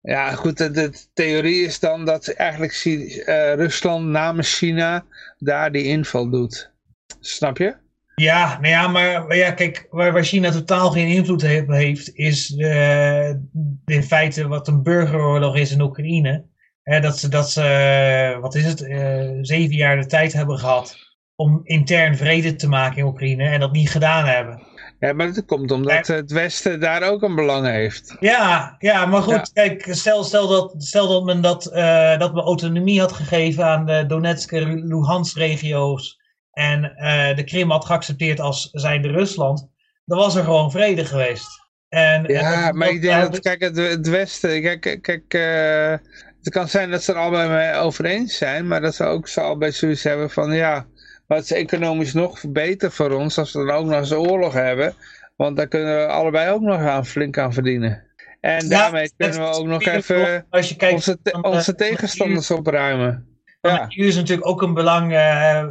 Ja, goed, de, theorie is dan dat eigenlijk Rusland namens China daar die inval doet. Snap je? Ja, nou ja, maar ja, kijk, waar, China totaal geen invloed he heeft, is in feite wat een burgeroorlog is in Oekraïne. Hè, dat ze, dat ze, wat is het, uh, zeven jaar de tijd hebben gehad om intern vrede te maken in Oekraïne en dat niet gedaan hebben. Ja, maar dat komt omdat het Westen daar ook een belang heeft. Ja, ja maar goed, ja. kijk, stel, stel, dat, stel dat men dat, uh, dat men autonomie had gegeven aan de Donetsk en Luhansk regio's en uh, de Krim had geaccepteerd als zijnde Rusland, dan was er gewoon vrede geweest. En, ja, en, maar ik denk dat, kijk, het, het Westen, kijk, kijk uh, het kan zijn dat ze er allebei mee over eens zijn, maar dat ze ook al bij zoiets hebben van, ja, maar het is economisch nog beter voor ons als we dan ook nog eens oorlog hebben. Want daar kunnen we allebei ook nog aan, flink aan verdienen. En ja, daarmee kunnen we ook nog even als je kijkt, onze, te onze tegenstanders opruimen. Ja. De EU is natuurlijk ook een belang, uh,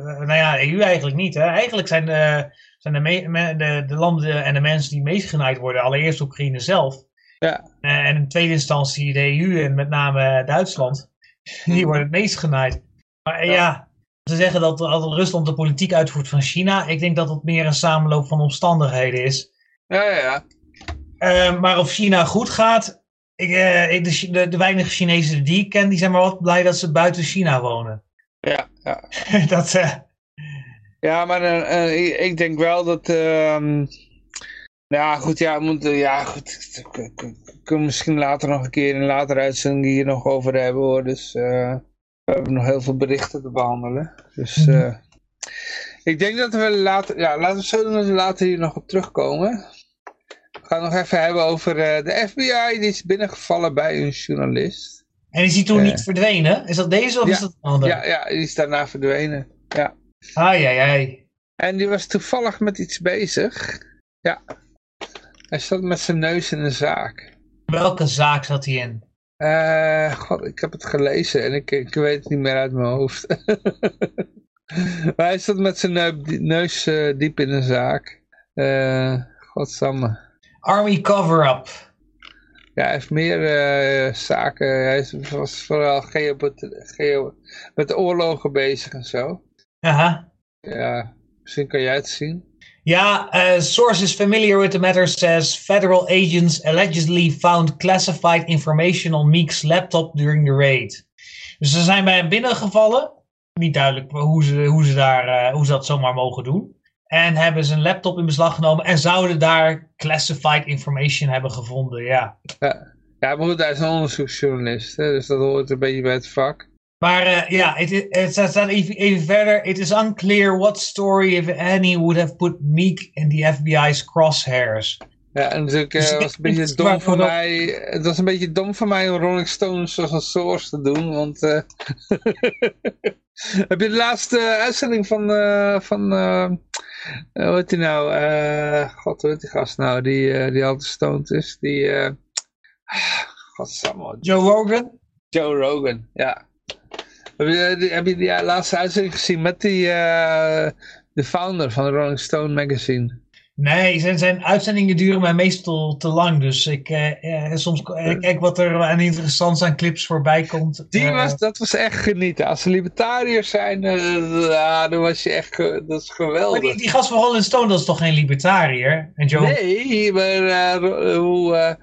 nou ja, de EU eigenlijk niet. Hè. Eigenlijk zijn, de, zijn de, de, de, landen en de mensen die meest genaaid worden, allereerst Oekraïne zelf. Ja. Uh, en in tweede instantie de EU en met name Duitsland. Die worden het meest genaaid. Maar ja, ja ze zeggen dat, dat Rusland de politiek uitvoert van China. Ik denk dat het meer een samenloop van omstandigheden is. Ja, ja, ja. Eh, maar of China goed gaat, ik, eh, de, de, de weinige Chinezen die ik ken, die zijn maar wat blij dat ze buiten China wonen. Ja, ja. dat, eh, Ja, maar eh, eh, ik- ik denk wel dat... ehm, ja, goed, ja, we moeten, ja, goed. Kunnen misschien later nog een keer in een later uitzending hier nog over hebben hoor. Dus eh, we hebben nog heel veel berichten te behandelen. Dus eh, ik denk dat we later, ja, laten we zo doen dat we later hier nog op terugkomen. We gaan nog even hebben over eh, de FBI, die is binnengevallen bij een journalist. en is die toen niet verdwenen? Is dat deze of Ja. is dat een andere? Ja, ja, die is daarna verdwenen. Ja. Ai, ai, ai. En die was toevallig met iets bezig. Ja. Hij zat met zijn neus in een zaak. Welke zaak zat hij in? Eh, god, ik heb het gelezen en ik, ik weet het niet meer uit mijn hoofd. maar hij zat met zijn neu- neus eh, diep in een zaak. Eh godsamme. Army cover-up. Ja, hij heeft meer zaken. Hij is- was vooral geo met oorlogen bezig en zo. Aha. Ja, misschien kan jij het zien. Ja, uh, sources familiar with the matter says federal agents allegedly found classified information on Meek's laptop during the raid. Dus ze zijn bij hem binnengevallen. Niet duidelijk hoe ze, hoe ze, daar, eh, hoe ze dat zomaar mogen doen. En hebben zijn laptop in beslag genomen en zouden daar classified information hebben gevonden. Ja. Ja, maar goed, hij is een onderzoeksjournalist, dus dat hoort een beetje bij het vak. Maar eh, ja, het, staat even, even verder. It is unclear what story, if any, would have put Meek in the FBI's crosshairs. Ja, en natuurlijk eh, Dus was een beetje dom van mij. Het was een beetje dom van mij om Rolling Stones als een source te doen, want eh, heb je de laatste uitzending van eh, van eh, eh, hoe heet die nou? Eh, God, hoe heet die gast nou? Die eh, die altijd stoned is, die eh Godsamme, Joe Rogan? Joe Rogan, ja. Heb je, die- heb je die eh, laatste uitzending gezien met die eh, de founder van de Rolling Stone magazine? Nee, zijn, zijn uitzendingen duren mij meestal te lang. Dus ik eh, eh, soms eh, kijk wat er aan interessants aan clips voorbij komt. Die Eh, was, dat was echt genieten. Als ze libertariërs zijn, eh, ja, dan was je echt, dat is maar geweldig. die, die gast van Rolling Stone, dat is toch geen libertariër? En Joe, Nee, maar eh, hoe, eh,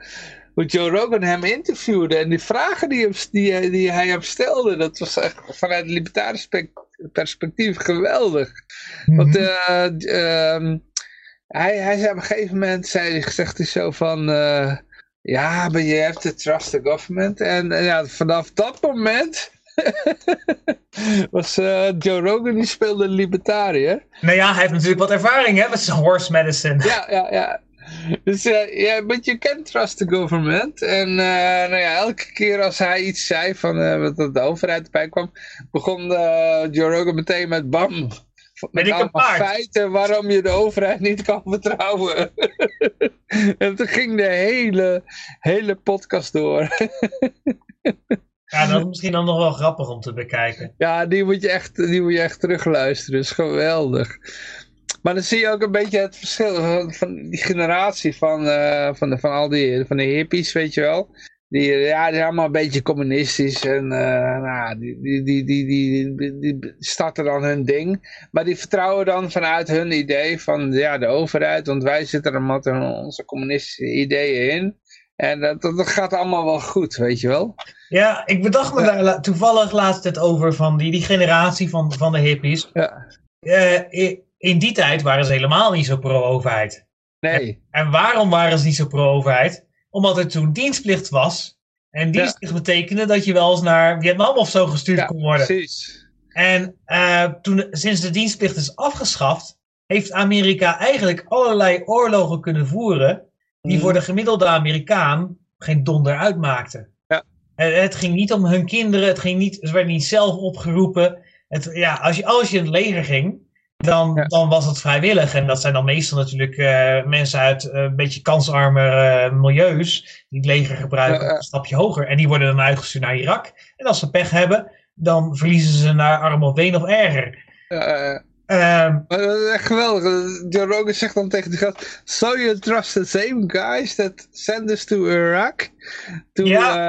hoe Joe Rogan hem interviewde en die vragen die, hem, die, hij- die hij hem stelde, dat was echt vanuit een libertarisch perspectief geweldig. Want Mhm. eh, ehm, hij, hij zei op een gegeven moment, zei, zegt hij zo van, eh, ja, but you have to trust the government. En, en ja, vanaf dat moment was eh, Joe Rogan, die speelde libertariër. Nou ja, hij heeft natuurlijk wat ervaring hè, met zijn horse medicine. Ja, ja, ja. Dus ja, yeah, but you can trust the government. En eh, nou ja, elke keer als hij iets zei van eh, wat dat de overheid erbij kwam, begon eh, Joe Rogan meteen met bam. Met ik een paard? feiten waarom je de overheid niet kan vertrouwen. en toen ging de hele, hele podcast door. Ja, dat is misschien dan nog wel grappig om te bekijken. Ja, die moet je echt, die moet je echt terugluisteren. Dat is geweldig. Maar dan zie je ook een beetje het verschil van, van die generatie van, eh, van, de, van al die, van de hippies, weet je wel. Die, eh, ja, die zijn allemaal een beetje communistisch en eh, nou, die, die, die, die, die, die, die starten dan hun ding. Maar die vertrouwen dan vanuit hun idee van ja, de overheid, want wij zitten er met onze communistische ideeën in. En dat, dat gaat allemaal wel goed, weet je wel. Ja, ik bedacht me daar toevallig laatst het over van die, die generatie van, van de hippies. Ja. In die tijd waren ze helemaal niet zo pro-overheid. Nee. En waarom waren ze niet zo pro-overheid? Omdat er toen dienstplicht was. En dienstplicht betekende dat je wel eens naar Vietnam of zo gestuurd Ja, kon worden. precies. En eh, toen, sinds de dienstplicht is afgeschaft, heeft Amerika eigenlijk allerlei oorlogen kunnen voeren. die Mhm. voor de gemiddelde Amerikaan geen donder uitmaakten. Ja. Het ging niet om hun kinderen, het ging niet, ze werden niet zelf opgeroepen. Het, ja, als, je, als je in het leger ging, dan, Ja. dan was het vrijwillig. En dat zijn dan meestal natuurlijk eh, mensen uit eh, een beetje kansarme eh, milieus. die het leger gebruiken een stapje hoger. En die worden dan uitgestuurd naar Irak. En als ze pech hebben, dan verliezen ze naar arm of been of erger. Is echt geweldig. Joe Rogan zegt dan tegen die gast... So you trust the same guys that send us to Iraq? To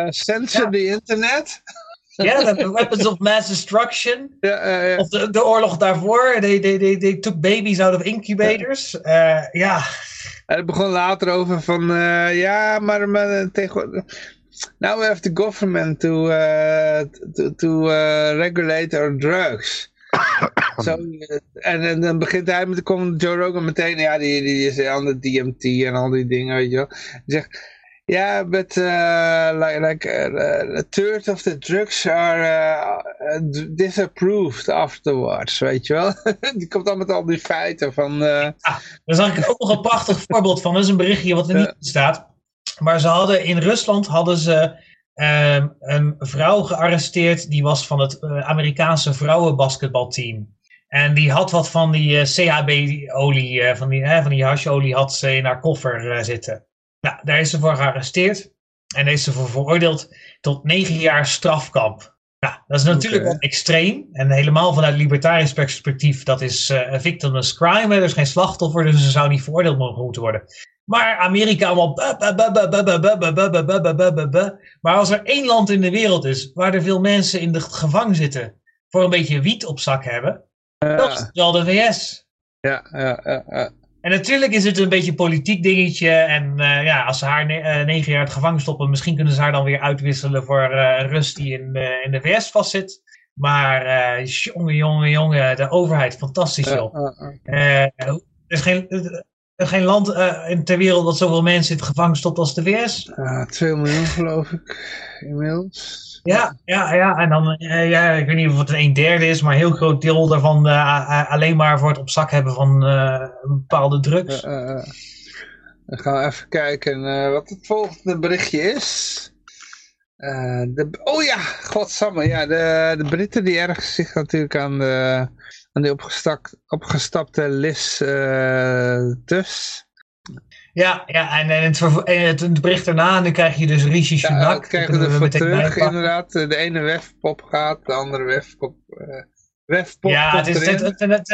censor the internet? Ja, de weapons of mass destruction. Ja, eh, ja. Of de, de oorlog daarvoor. They, they, they, they took babies out of incubators. Eh, ja, En het begon later over van, uh, ja, maar, maar tegen... Now we have the government to, uh, to, to uh, regulate our drugs. Zo, en, en dan begint hij met, komt Joe Rogan meteen, ja, die, die is aan de DMT en al die dingen, weet je wel. Die zegt, ja, but uh, like, like uh, a third of the drugs are uh, disapproved afterwards, weet je wel. die komt dan met al die feiten van... Ja, daar zag ik ook nog een prachtig voorbeeld van. Dat is een berichtje wat er niet staat. Maar ze hadden in Rusland hadden ze uh, een vrouw gearresteerd. Die was van het uh, Amerikaanse vrouwenbasketbalteam. En die had wat van die uh, CHB-olie, uh, van die, van die hasholie, had ze in haar koffer zitten. Nou, daar is ze voor gearresteerd. En is ze voor veroordeeld tot negen jaar strafkamp. Nou, dat is natuurlijk okay. extreem. En helemaal vanuit libertarisch perspectief, dat is uh, victimless crime. Er is geen slachtoffer, dus ze zou niet veroordeeld mogen moeten worden. Maar Amerika allemaal... Maar als er één land in de wereld is waar er veel mensen in de gevangen zitten voor een beetje wiet op zak hebben, uh, dat is wel de VS. Ja, ja, ja. En natuurlijk is het een beetje een politiek dingetje. En uh, ja, als ze haar ne uh, negen jaar in het gevangen stoppen, misschien kunnen ze haar dan weer uitwisselen voor uh, Rust die in, in de VS vastzit. Maar jongen, jongen, jongen, de overheid, fantastisch joh. er is geen, geen land in ter wereld dat zoveel mensen in het gevangen stopt als de VS. Ja, 2 miljoen geloof ik inmiddels. Ja, ja, ja. En dan, uh, ja, ik weet niet of het een derde is, maar een heel groot deel daarvan uh, alleen maar voor het op zak hebben van uh, bepaalde drugs. dan gaan we even kijken wat het volgende berichtje is. de, oh ja, godsamme, ja, de, de Britten die ergens zich natuurlijk aan, de, aan die opgestapte Liz Tus. Ja, ja en, en, het, en het, het, bericht daarna, en dan krijg je dus Rishi Sunak. Ja, dat krijgen we ervoor terug, inderdaad. De ene webpop gaat, de andere webpop... Uh, webpop ja, het, is, het,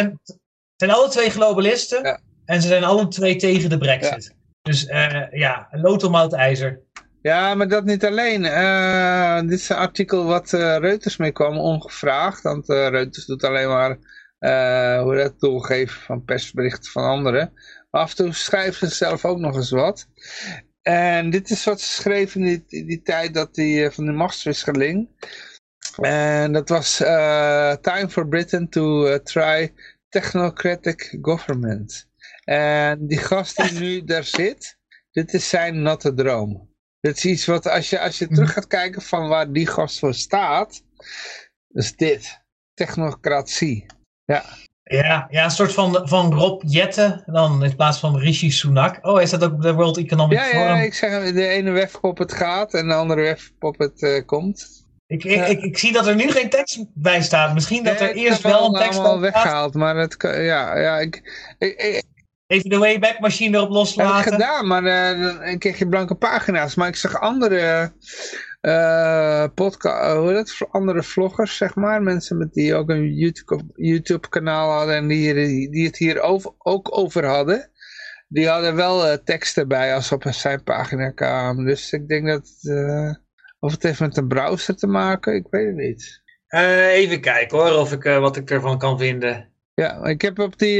zijn, alle twee globalisten. Ja. En ze zijn alle twee tegen de brexit. Ja. Dus uh, ja, lood ijzer. Ja, maar dat niet alleen. Uh, dit is een artikel wat Reuters mee kwam, ongevraagd. Want Reuters doet alleen maar hoe dat doorgeven van persberichten van anderen. Af en toe schrijven ze zelf ook nog eens wat. En dit is wat ze schreven in die, die tijd dat die, uh, van de machtswisseling. En dat was uh, Time for Britain to uh, try technocratic government. En die gast die nu daar zit, dit is zijn natte droom. Dit is iets wat als je, als je terug gaat kijken van waar die gast voor staat, is dit. Technocratie. Ja. Ja, ja, een soort van, van Rob Jette dan in plaats van Rishi Sunak. Oh, is dat ook de World Economic ja, Forum? Ja, ik zeg, de ene webpop het gaat en de andere webpop het uh, komt. Ik, ik, ik, ik, zie dat er nu geen tekst bij staat. Misschien dat er eerst wel een tekst bij weggehaald, maar het, ja, ja, ik, ik, Even de Wayback Machine erop loslaten. Heb ik gedaan, maar uh, dan kreeg je blanke pagina's. Maar ik zag andere uh, podcast, hoe dat, andere vloggers, zeg maar. Mensen met die ook een YouTube, YouTube kanaal hadden en die, die het hier over, ook over hadden. Die hadden wel uh, teksten bij als op zijn pagina kwamen. Dus ik denk dat, uh, of het heeft met een browser te maken, ik weet het niet. even kijken hoor, of ik, wat ik ervan kan vinden. Ja, ik heb op die,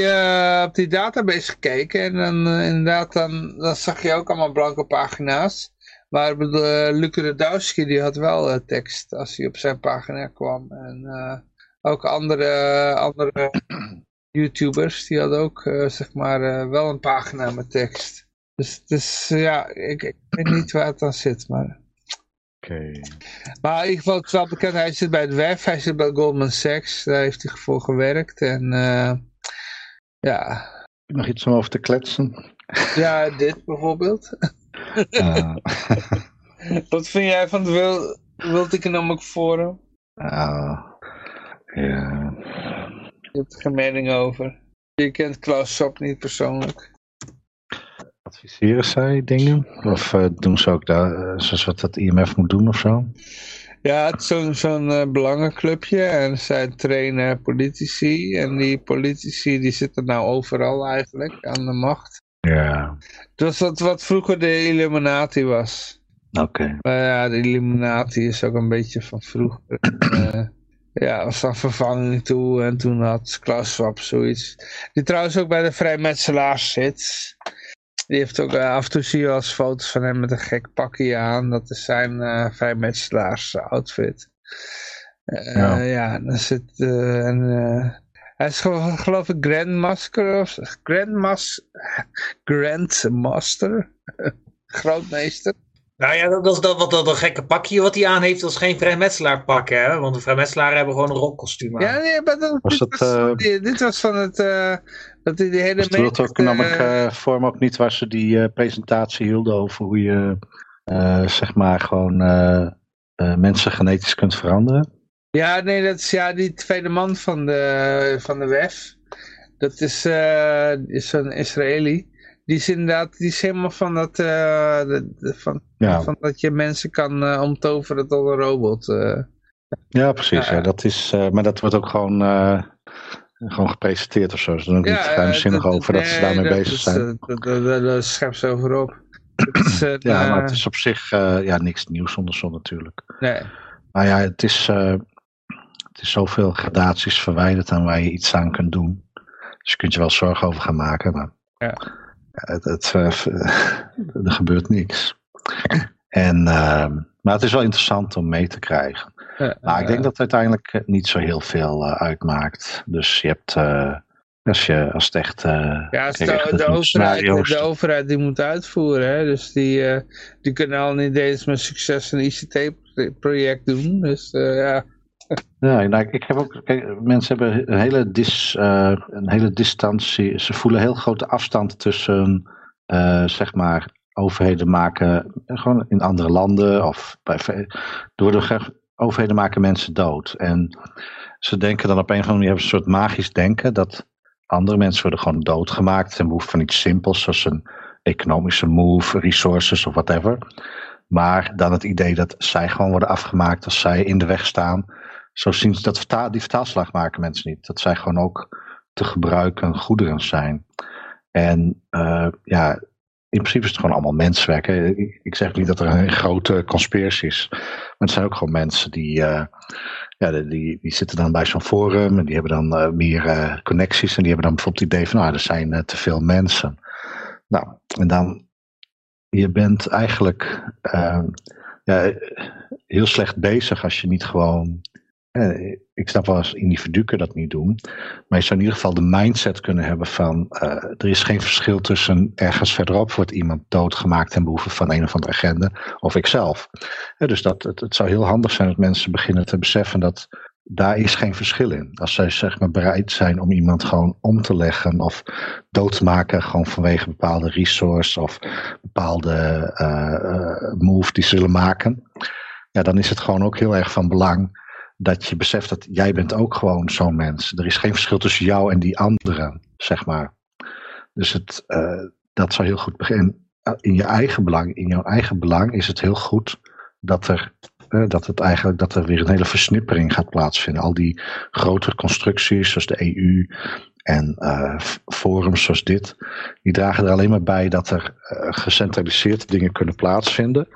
op die database gekeken en dan inderdaad, dan, dan zag je ook allemaal blanke pagina's. Maar uh, Luc Radowski die had wel uh, tekst als hij op zijn pagina kwam. En uh, ook andere, andere YouTubers die hadden ook zeg maar wel een pagina met tekst. Dus, dus ja, ik, ik weet niet waar het dan zit. Maar... Okay. Maar in ieder geval, het is wel bekend, hij zit bij het WEF, hij zit bij Goldman Sachs, daar heeft hij voor gewerkt. En ja... Nog iets om over te kletsen? Ja, dit bijvoorbeeld. Uh. Wat vind jij van het World Economic Forum? Uh, ja. Je hebt er geen mening over. Je kent Klaus Schwab niet persoonlijk. Adviseren zij dingen? Of uh, doen ze ook daar, uh, zoals wat dat IMF moet doen of zo? Ja, het is zo'n zo'n uh, belangenclubje en zij trainen politici. En die politici die zitten nou overal eigenlijk aan de macht. Ja. Het was wat, wat vroeger de Illuminati was. Oké. Okay. Maar ja, de Illuminati is ook een beetje van vroeger. uh, ja, was dan vervanging toe. En toen had Klaus Schwab zoiets. Die trouwens ook bij de vrijmetselaars zit. Die heeft ook af en toe zie je als foto's van hem met een gek pakje aan. Dat is zijn uh, vrijmetselaars outfit. ja. ja, dan zit en hij is geloof ik Grandmaster of Grandmas, Grandmaster, grootmeester. Nou ja, dat is dat, wat, dat, dat gekke pakje wat hij aan heeft, dat is geen vrijmetselaar pak, hè? Want de vrijmetselaar hebben gewoon een rockkostuum aan. Ja, nee, maar dat, was dit, was, uh, dit, was van het... Uh, dat die, die hele was dat ook namelijk uh, vorm ook niet waar ze die presentatie hielden over hoe je, zeg maar, gewoon mensen genetisch kunt veranderen? Ja, nee, dat is ja, die tweede man van de, van de WEF. Dat is, is een Israëli die is inderdaad die is helemaal van dat, uh, de, van, van dat je mensen kan uh, omtoveren tot een robot. Uh. Ja, precies. Ja. dat is, maar dat wordt ook gewoon, gewoon gepresenteerd of zo. Ze doen ook niet geheimzinnig over dat ze daarmee bezig zijn. Daar schep ze over op. Is, ja, maar het is op zich ja, niks nieuws onder zon natuurlijk. Nee. Maar ja, het is, het is zoveel gradaties verwijderd aan waar je iets aan kunt doen. Dus je kunt je wel zorgen over gaan maken. Maar... Ja het, het, er gebeurt niks. En, uh, maar het is wel interessant om mee te krijgen. maar ik denk dat het uiteindelijk eh, niet zo heel veel uh, uitmaakt. Dus je hebt, uh, als, je, als het echt... ja, als de, de, overheid, de overheid die moet uitvoeren. Hè? Dus die, die kunnen al niet eens met succes een ICT-project doen. Dus ja... Ja, nou, ik heb ook, mensen hebben een hele, dis, uh, een hele distantie, ze voelen heel grote afstand tussen, uh, zeg maar, overheden maken, gewoon in andere landen of bij, door de overheden maken mensen dood. En ze denken dan op een of andere hebben een soort magisch denken, dat andere mensen worden gewoon doodgemaakt ten behoeve van iets simpels, zoals een economische move, resources of whatever. Maar dan het idee dat zij gewoon worden afgemaakt als zij in de weg staan zo zien ze dat die vertaalslag maken mensen niet. Dat zij gewoon ook te gebruiken goederen zijn. En uh, ja, in principe is het gewoon allemaal menswerk. Ik, zeg niet dat er een grote conspiratie is. Maar het zijn ook gewoon mensen die, uh, ja, die, die zitten dan bij zo'n forum en die hebben dan uh, meer connecties. En die hebben dan bijvoorbeeld het idee van, nou, er zijn te veel mensen. Nou, en dan, je bent eigenlijk ja, heel slecht bezig als je niet gewoon eh, ik snap wel als individu dat niet doen. Maar je zou in ieder geval de mindset kunnen hebben van uh, er is geen verschil tussen ergens verderop wordt iemand doodgemaakt ten behoeve van een of andere agenda of ikzelf. Dus dat, het, het, zou heel handig zijn dat mensen beginnen te beseffen dat daar is geen verschil in. Als zij zeg maar bereid zijn om iemand gewoon om te leggen of dood te maken gewoon vanwege bepaalde resource of bepaalde uh, move die ze zullen maken. Ja, dan is het gewoon ook heel erg van belang dat je beseft dat jij bent ook gewoon zo'n mens. Er is geen verschil tussen jou en die anderen, zeg maar. Dus het, uh, dat zou heel goed beginnen. Eh, in je eigen belang, in jouw eigen belang is het heel goed dat er, uh, dat het eigenlijk, dat er weer een hele versnippering gaat plaatsvinden. Al die grotere constructies, zoals de EU en forums zoals dit, die dragen er alleen maar bij dat er gecentraliseerd dingen kunnen plaatsvinden.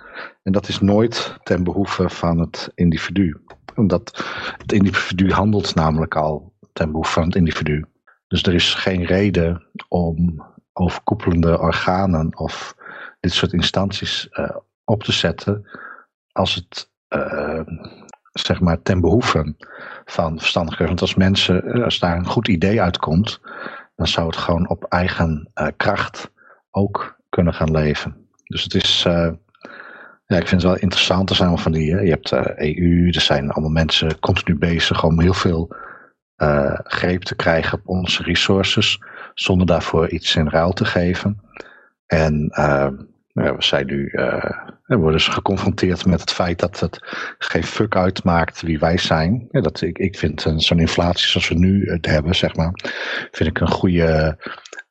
En dat is nooit ten behoeve van het individu omdat het individu handelt namelijk al ten behoeve van het individu. Dus er is geen reden om overkoepelende organen of dit soort instanties uh, op te zetten als het uh, zeg maar ten behoeve van verstandigheid. Want als mensen, eh, als daar een goed idee uitkomt, dan zou het gewoon op eigen kracht ook kunnen gaan leven. Dus het is, ja, ik vind het wel interessant. Er zijn van die, je hebt uh, eh, EU, er zijn allemaal mensen continu bezig om heel veel uh, greep te krijgen op onze resources, zonder daarvoor iets in ruil te geven. En uh, we zijn nu, we worden dus geconfronteerd met het feit dat het geen fuck uitmaakt wie wij zijn. Ja, dat, ik, ik vind zo'n inflatie zoals we nu het hebben, zeg maar, vind ik een goede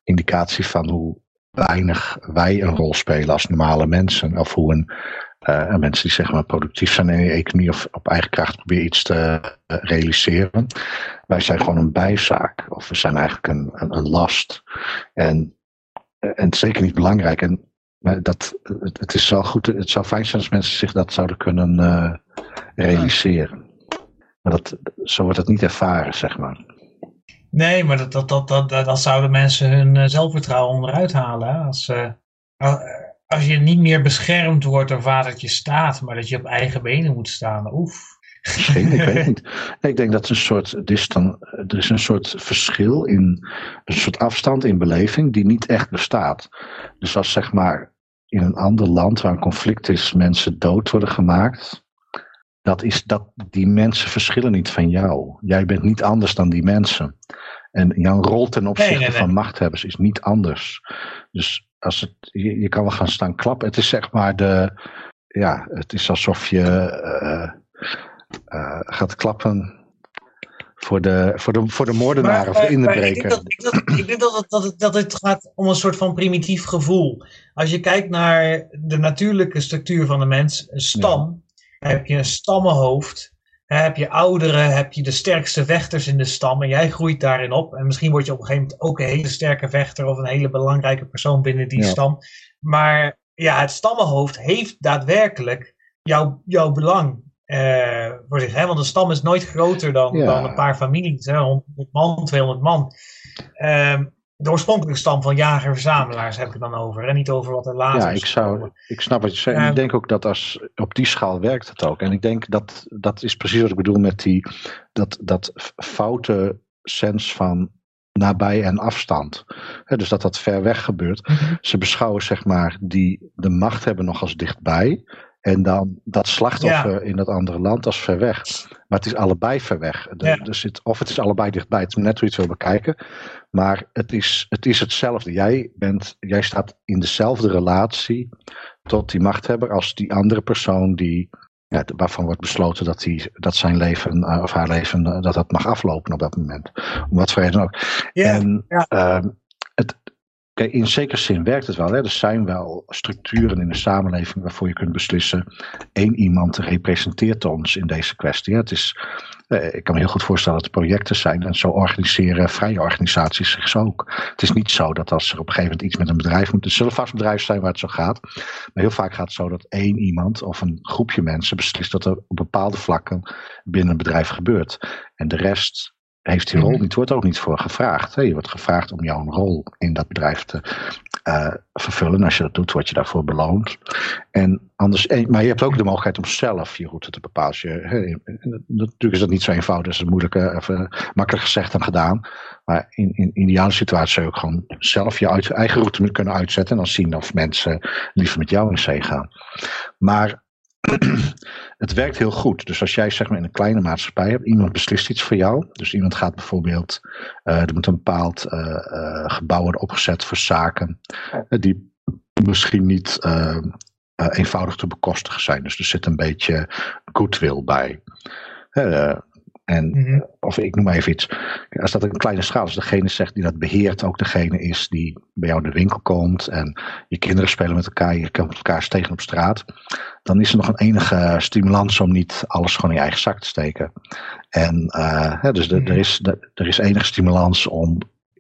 indicatie van hoe weinig wij een rol spelen als normale mensen. Of hoe een uh, mensen die zeg maar productief zijn in de economie of op eigen kracht proberen iets te uh, realiseren. Wij zijn gewoon een bijzaak of we zijn eigenlijk een, een, last. En, uh, en zeker niet belangrijk. En dat, het, het, is wel goed, het zou fijn zijn als mensen zich dat zouden kunnen realiseren. Maar dat, zo wordt het niet ervaren, zeg maar. Nee, maar dat, dat, dat, dat, dat zouden mensen hun zelfvertrouwen onderuit halen. Als, als je niet meer beschermd wordt door vadertje staat, maar dat je op eigen benen moet staan. Oef. Misschien, ik weet niet. ik denk dat een soort, is, dan, er is een soort verschil in, een soort afstand in beleving die niet echt bestaat. Dus als zeg maar in een ander land waar een conflict is, mensen dood worden gemaakt, dat is dat die mensen verschillen niet van jou. Jij bent niet anders dan die mensen. En jouw rol ten opzichte van machthebbers is niet anders. Dus als het, je, je, kan wel gaan staan klappen. Het is zeg maar de, ja, het is alsof je uh, uh, gaat klappen voor de, voor de, voor de moordenaar of de inbreker. Ik denk, dat, ik denk dat, het, dat, het, dat het gaat om een soort van primitief gevoel. Als je kijkt naar de natuurlijke structuur van de mens, een stam, heb je een stammenhoofd, heb je ouderen, heb je de sterkste vechters in de stam en jij groeit daarin op. En misschien word je op een gegeven moment ook een hele sterke vechter of een hele belangrijke persoon binnen die stam. Maar ja, het stammenhoofd heeft daadwerkelijk jouw, jouw belang uh, voor zich. Hè? Want een stam is nooit groter dan, dan een paar families. Hè? 100 man, 200 man. Uh, de oorspronkelijke stam van jager-verzamelaars heb ik het dan over. En niet over wat er later Ja, ik, zou, ik snap wat je zegt. en ik denk ook dat als, op die schaal werkt het ook. En ik denk dat dat is precies wat ik bedoel met die, dat, dat foute sens van nabij en afstand. dus dat dat ver weg gebeurt. Mhm. Ze beschouwen zeg maar die de macht hebben nog als dichtbij. En dan dat slachtoffer in dat andere land als ver weg. Maar het is allebei ver weg. De, zit, of het is allebei dichtbij. Het is net hoe je het wil bekijken. Maar het is, het is hetzelfde. Jij, bent, jij staat in dezelfde relatie tot die machthebber als die andere persoon die, ja, waarvan wordt besloten dat, die, dat zijn leven eh, of haar leven eh, dat dat mag aflopen op dat moment. Om wat voor reden ook. en uh, in zekere zin werkt het wel. Hè? Er zijn wel structuren in de samenleving waarvoor je kunt beslissen. één iemand representeert ons in deze kwestie. Het is, eh, ik kan me heel goed voorstellen dat er projecten zijn. En zo organiseren vrije organisaties zich ook. Het is niet zo dat als er op een gegeven moment iets met een bedrijf moet. Er zullen vast bedrijven zijn waar het zo gaat. Maar heel vaak gaat het zo dat één iemand of een groepje mensen beslist dat er op bepaalde vlakken binnen een bedrijf gebeurt. En de rest heeft die rol mhm. niet, wordt ook niet voor gevraagd. Je wordt gevraagd om jouw rol in dat bedrijf te uh, vervullen. Als je dat doet, word je daarvoor beloond. En anders, maar je hebt ook de mogelijkheid om zelf je route te bepalen. Je, natuurlijk is dat niet zo eenvoudig, dat is moeilijk, even makkelijk gezegd dan gedaan. Maar in, in, in ideale situatie zou je ook gewoon zelf je eigen route kunnen uitzetten. En dan zien of mensen liever met jou in zee gaan. Maar het werkt heel goed. Dus als jij zeg maar in een kleine maatschappij hebt, iemand beslist iets voor jou. Dus iemand gaat bijvoorbeeld, uh, er moet een bepaald uh, uh, gebouw worden opgezet voor zaken die misschien niet eenvoudig te bekostigen zijn. Dus er zit een beetje goodwill bij. En, mhm. Of ik noem maar even iets. Als dat een kleine schaal is, degene zegt die dat beheert, ook degene is die bij jou in de winkel komt en je kinderen spelen met elkaar, je komt elkaar tegen op straat, dan is er nog een enige stimulans om niet alles gewoon in je eigen zak te steken. En uh, dus de, er, is, er is enige stimulans om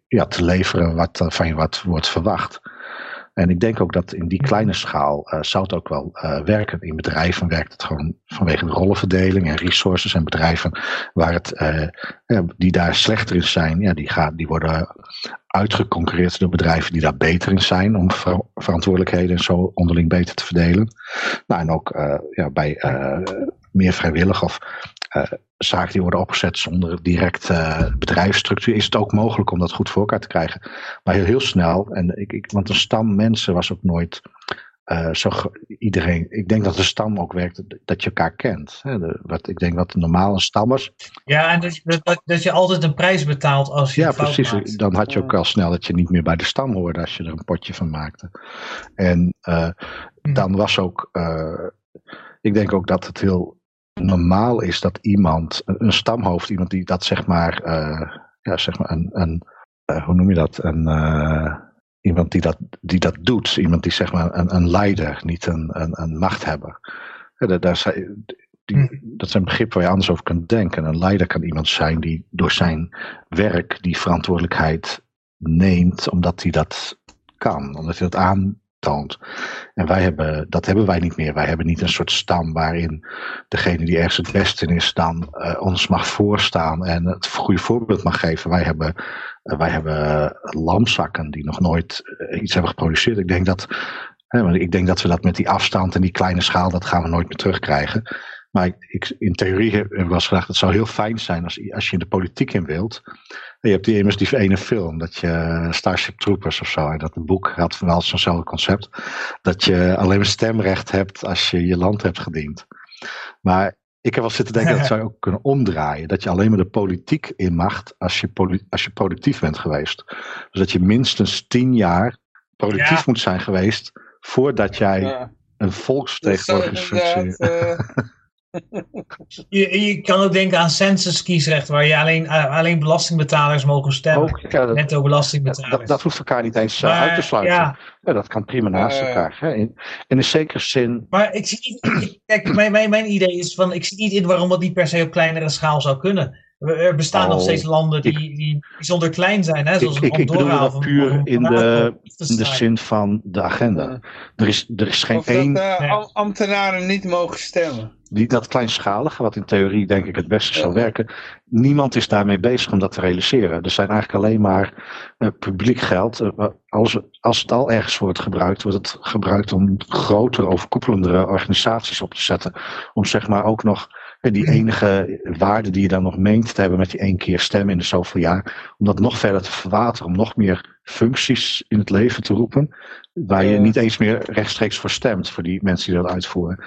ja, te leveren wat van je wat wordt verwacht. En ik denk ook dat in die kleine schaal uh, zou het ook wel uh, werken. In bedrijven werkt het gewoon vanwege de rollenverdeling en resources en bedrijven waar het, uh, die daar slechter in zijn, ja, die, gaan, die worden uitgeconcurreerd door bedrijven die daar beter in zijn om ver verantwoordelijkheden en zo onderling beter te verdelen. Nou, en ook ja, bij meer vrijwillig of zaken die worden opgezet zonder direct uh, bedrijfsstructuur, is het ook mogelijk om dat goed voor elkaar te krijgen. Maar heel, heel snel, en ik, ik, want een stam mensen was ook nooit uh, zo iedereen. Ik denk dat de stam ook werkt dat je elkaar kent. Hè? De, wat, ik denk wat de normale stammers. Ja, en dat je, dat, dat je altijd een prijs betaalt als je. Ja, precies. Dan had je ook al snel dat je niet meer bij de stam hoorde als je er een potje van maakte. En uh, dan was ook. Uh, ik denk ook dat het heel normaal is dat iemand, een, stamhoofd, iemand die dat zeg maar, uh, ja, zeg maar een, een uh, hoe noem je dat, een, uh, iemand die dat, die dat doet, iemand die zeg maar een, een leider, niet een, een, een machthebber. Ja, daar, daar die, hm. dat zijn begrippen waar je anders over kunt denken. Een leider kan iemand zijn die door zijn werk die verantwoordelijkheid neemt, omdat hij dat kan, omdat hij dat aan, En wij hebben, dat hebben wij niet meer. Wij hebben niet een soort stam waarin degene die ergens het beste in is dan uh, ons mag voorstaan en het goede voorbeeld mag geven. Wij hebben, uh, wij hebben lamzakken die nog nooit iets hebben geproduceerd. Ik denk dat ik denk dat we dat met die afstand en die kleine schaal, dat gaan we nooit meer terugkrijgen. Maar ik, ik, in theorie heb ik wel eens gedacht, het zou heel fijn zijn als, als je in de politiek in wilt. En je hebt die immers die ene film, dat je Starship Troopers of zo, en dat een boek had wel zo'nzelfde concept. Dat je alleen maar stemrecht hebt als je je land hebt gediend. Maar ik heb wel zitten denken, dat zou je ook kunnen omdraaien. Dat je alleen maar de politiek in mag als je, als je productief bent geweest. Dus dat je minstens tien jaar productief Ja. moet zijn geweest voordat jij Ja. een Dat volksvertegenwoordigingsfunctie... Je, je kan ook denken aan census kiesrecht, waar je alleen, eh, alleen belastingbetalers mogen stemmen. ook, ja, dat, Netto dat, belastingbetalers. dat, dat hoeft elkaar niet eens eh, Maar, uit te sluiten. Ja, Ja, dat kan prima naast Eh. elkaar. Hè. In, in een zekere zin. maar ik zie niet, ik- kijk, mijn, mijn, mijn idee is van, ik zie niet in waarom dat niet per se op kleinere schaal zou kunnen. Er bestaan nog Oh, steeds landen die, die bijzonder klein zijn, hè, zoals Ik- ik- bedoel dat puur in de- In de zin van de agenda. Er is, er is geen Of dat één. am- ambtenaren niet mogen stemmen. Die, dat kleinschalige, wat in theorie denk ik het beste zou werken. Niemand is daarmee bezig om dat te realiseren. Er zijn eigenlijk alleen maar eh, publiek geld. Eh, als, als het al ergens wordt gebruikt, wordt het gebruikt om grotere, overkoepelendere organisaties op te zetten. Om zeg maar ook nog eh, die enige waarde die je dan nog meent te hebben met die één keer stemmen in de zoveel jaar. Om dat nog verder te verwateren, om nog meer functies in het leven te roepen. Waar je niet eens meer rechtstreeks voor stemt, voor die mensen die dat uitvoeren.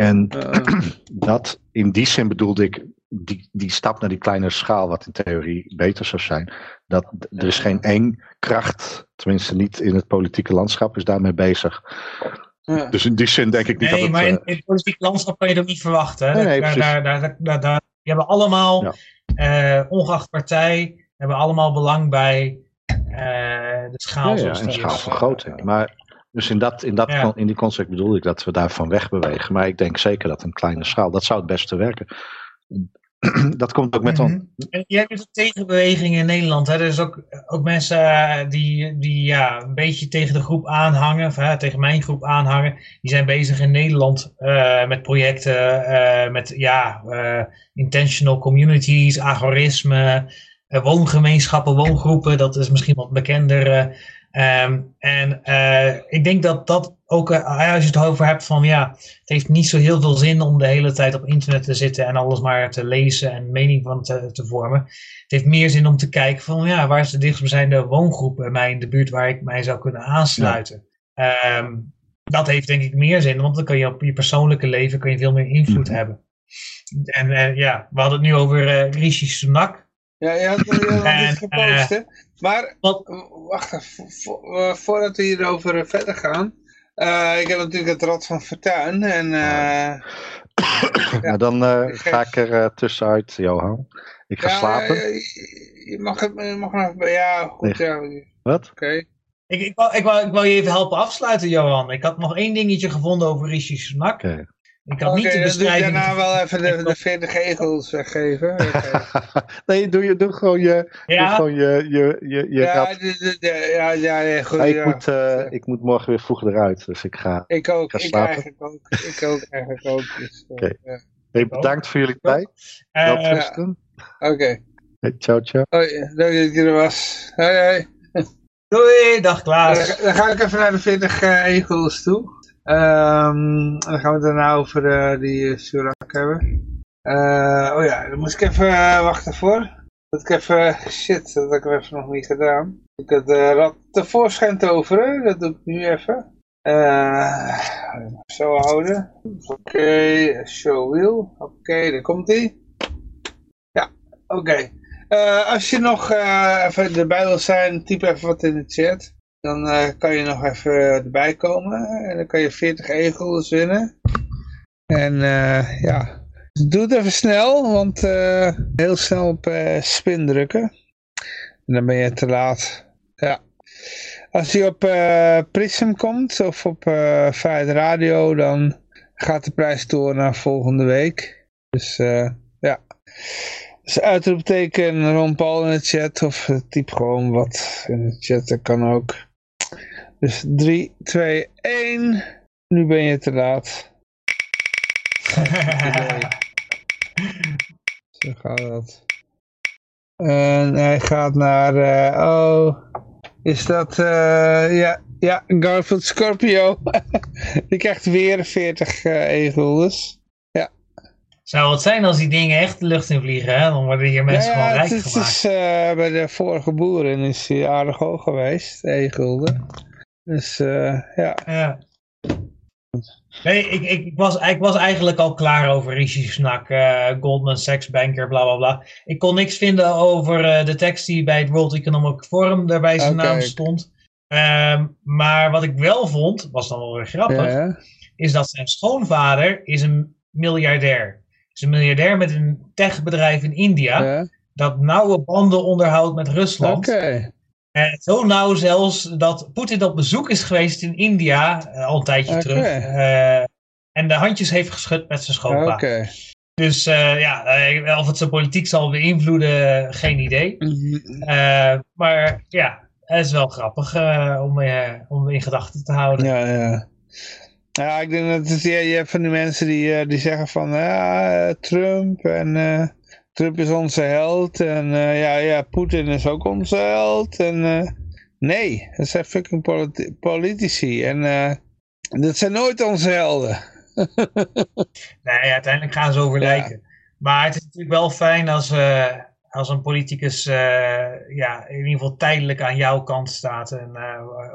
En Eh, dat, in die zin bedoelde ik die, die stap naar die kleinere schaal, wat in theorie beter zou zijn. Dat, er is geen één kracht, tenminste niet in het politieke landschap, is daarmee bezig. ja. Dus in die zin denk ik niet Nee, dat maar het... in, eh, in het politieke landschap kan je dat niet verwachten. Hè? Nee, nee, daar, precies. daar, daar, daar, daar, daar- die hebben allemaal, Ja. eh, ongeacht partij, hebben allemaal belang bij eh, de schaal ja, ja, die is. schaalvergroting. Maar dus in, dat, in, dat, Ja. in die concept bedoelde ik dat we daarvan wegbewegen. Maar ik denk zeker dat een kleine schaal, dat zou het beste werken. dat komt ook met... En je hebt dus een tegenbeweging in Nederland. Hè? Er is ook, ook mensen eh, die, die ja, een beetje tegen de groep aanhangen, of, hè, tegen mijn groep aanhangen. Die zijn bezig in Nederland eh, met projecten, eh, met ja, eh, intentional communities, agorisme, woongemeenschappen, woongroepen. Dat is misschien wat bekender. Eh. Ehm, en eh, ik denk dat dat ook, eh, als je het over hebt van ja, het heeft niet zo heel veel zin om de hele tijd op internet te zitten en alles maar te lezen en mening van te, te vormen. Het heeft meer zin om te kijken van ja, waar is de dichtstbijzijnde woongroep bij mij in de buurt waar ik mij zou kunnen aansluiten. Ehm, dat heeft denk ik meer zin, want dan kan je op je persoonlijke leven kan je veel meer invloed Mhm. hebben. En eh, ja, we hadden het nu over eh Rishi Sunak. Ja, iets gepost, hè? Maar, Wat- wacht even, vo- eh, voordat we hierover eh, verder gaan. eh, ik heb natuurlijk het Rad van Fortuin en... eh, Nou, dan eh, Ik ga ik er eh, tussenuit, Johan. Ik ga ja, slapen. ja, je, mag het je mag nog even... Ja, goed, ja, oké. Wat? Ik, ik, wou, ik, wou, ik wou je even helpen afsluiten, Johan. Ik had nog één dingetje gevonden over Rishi Sunak. Oké. Ik had Oké, niet de dan doe ik bestrijding. daarna wel even de, de 40 egels weggeven. Nee, doe, je, doe gewoon je, doe Ja, gewoon je, je, je, je ja, rad. de, de, de- ja, ja, ja, goed. Ik, ja. moet, eh, ik moet morgen weer vroeg eruit, dus ik ga. Ik ook, ga ik slapen. eigenlijk ook. Ik ook, eigenlijk ook. Dus, eh, Oké. ja. Hey, bedankt voor jullie tijd. Wel Tristan. Oké. Hey, ciao, ciao. Hoi, leuk dat je er was. Hoi, hoi. doei, dag Dan, Klaas. ga- dan ga ik even naar de 40 eh, egels toe. En dan gaan we het daarna over eh, die uh, Surak hebben. Eh, oh ja, dan moest ik even eh, wachten voor. Dat ik even, shit, dat heb ik even nog niet gedaan. Ik had de rad tevoorschijn toveren, dat doe ik nu even. Eh, zo houden. Oké, show wheel. Oké, daar komt ie. Ja, oké. Eh, als je nog eh, even erbij wil zijn, typ even wat in de chat. Dan eh, kan je nog even erbij komen. En dan kan je 40 egels winnen. En eh, ja, doe het even snel, want eh, heel snel op eh, spin drukken. En dan ben je te laat. Ja. Als die op eh, Prism komt of op eh Vrijheid Radio, dan gaat de prijs door naar volgende week. Dus eh, ja. Dus uitroepteken Ron Paul in de chat of eh, typ gewoon wat in de chat, dat kan ook. Dus 3, 2, 1. Nu ben je te laat. Zo gaat dat. En hij gaat naar, eh, oh, is dat, eh, ja, Ja, Garfield Scorpio. die krijgt weer 40 uh, e-guldens. Zou het zijn als die dingen echt de lucht in vliegen, hè? Dan worden hier mensen ja, gewoon rijk het, gemaakt. Het is, uh, bij de vorige boeren is hij aardig hoog geweest, e-gulden. Dus uh, ja. ja. Nee, ik, ik, was, ik was eigenlijk al klaar over Rishi Sunak, uh, Goldman Sachs banker, bla bla bla. Ik kon niks vinden over de tekst die bij het World Economic Forum daarbij zijn okay. naam stond. Um, maar wat ik wel vond, was dan wel weer grappig, ja, is dat zijn schoonvader is een miljardair is een miljardair met een techbedrijf in India. Ja. Dat nauwe banden onderhoudt met Rusland. En zo nauw zelfs dat Poetin op bezoek is geweest in India. uh, al een tijdje terug. uh, en de handjes heeft geschud met zijn schoonpa. Dus uh, ja, of het zijn politiek zal beïnvloeden, geen idee. Mhm. maar ja, het is wel grappig om, om in gedachten te houden. Ja, ja. Ja, ik denk dat het, ja, je hebt van die mensen die, die zeggen van ja, Trump en Trump is onze held en uh, ja, ja, Poetin is ook onze held en uh, nee, dat zijn fucking politi politici en dat zijn nooit onze helden. nee, uiteindelijk gaan ze over lijken. Ja. Maar het is natuurlijk wel fijn als, als een politicus ja, in ieder geval tijdelijk aan jouw kant staat. En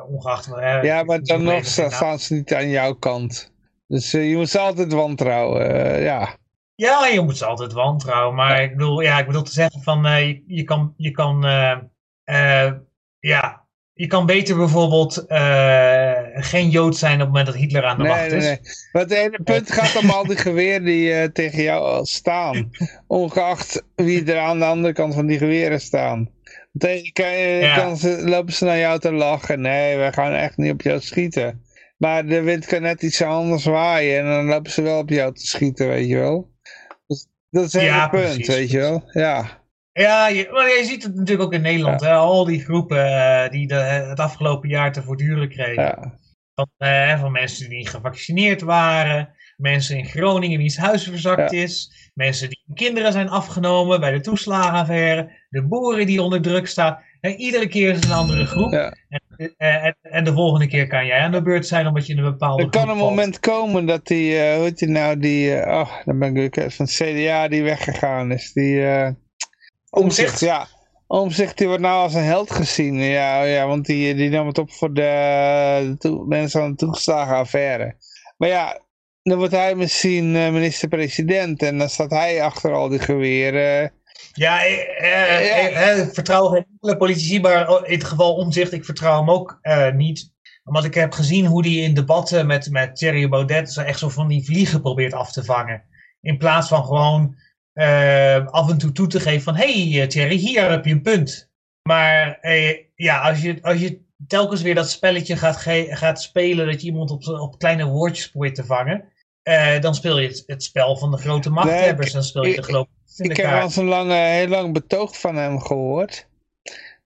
ongeacht... ja, maar dan nog staan ze niet aan jouw kant. Dus je moet ze altijd wantrouwen, ja. Ja, je moet ze altijd wantrouwen. Maar ja. ik, bedoel, ja, ik bedoel te zeggen van, uh, je, je, kan, je kan, ja, je kan beter bijvoorbeeld geen Jood zijn op het moment dat Hitler aan de nee, macht nee, is. Nee. Maar het ene punt gaat om al die geweren die tegen jou staan. Ongeacht wie er aan de andere kant van die geweren staan. Tegen kan, Ja. kan ze, lopen ze naar jou te lachen. Nee, wij gaan echt niet op jou schieten. Maar de wind kan net iets anders waaien en dan lopen ze wel op jou te schieten, weet je wel. Dat is Ja, punt, precies, weet je wel. Ja, Ja, je, maar je ziet het natuurlijk ook in Nederland. Hè? Al die groepen eh, die de, het afgelopen jaar te voortduren kregen. ja. Van, eh, van mensen die gevaccineerd waren. Mensen in Groningen wiens huis verzakt is. Mensen die kinderen zijn afgenomen bij de toeslagenaffaire. De boeren die onder druk staan. En iedere keer is het een andere groep. Ja. En, eh, en, en de volgende keer kan jij aan de beurt zijn omdat je in een bepaalde Er kan een valt. moment komen dat die, eh, hoe heet die nou, die, eh, oh, dan ben ik weer van het CDA die weggegaan is. Die, Omtzigt? ja. Omzicht die wordt nou als een held gezien. Ja, ja want die, die nam het op voor de, de mensen aan de toeslagenaffaire. Maar ja, dan wordt hij misschien minister-president en dan staat hij achter al die geweren. Ja, eh, eh, eh, eh, ik vertrouw geen enkele politici, maar in het geval omzicht, ik vertrouw hem ook eh, niet. Omdat ik heb gezien hoe hij in debatten met, met Thierry Baudet zo echt zo van die vliegen probeert af te vangen. In plaats van gewoon eh, af en toe toe te geven van, hé hey, eh, Thierry, hier heb je een punt. Maar eh, ja, als je, als je telkens weer dat spelletje gaat, gaat spelen, dat je iemand op, op kleine woordjes probeert te vangen, eh, dan speel je het, het spel van de grote machthebbers. dan speel je ik- de in Ik heb al eens een lange, heel lang betoog van hem gehoord.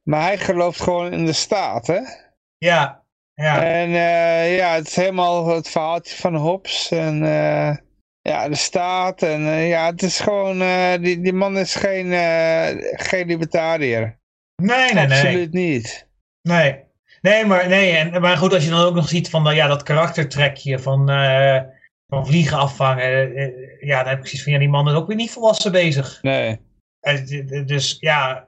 Maar hij gelooft gewoon in de staat, hè? Ja, ja. En eh, ja, het is helemaal het verhaaltje van Hobbes en eh, ja, de staat. En ja, het is gewoon, die, die man is geen, geen libertariër. Nee, nee, nee. Absoluut niet. Nee, nee, maar, nee en, maar goed, als je dan ook nog ziet van ja, dat karaktertrekje van, eh, van vliegen afvangen. eh, eh, ja, dan heb ik zoiets van, ja, die man is ook weer niet volwassen bezig. Nee. Eh, dus ja,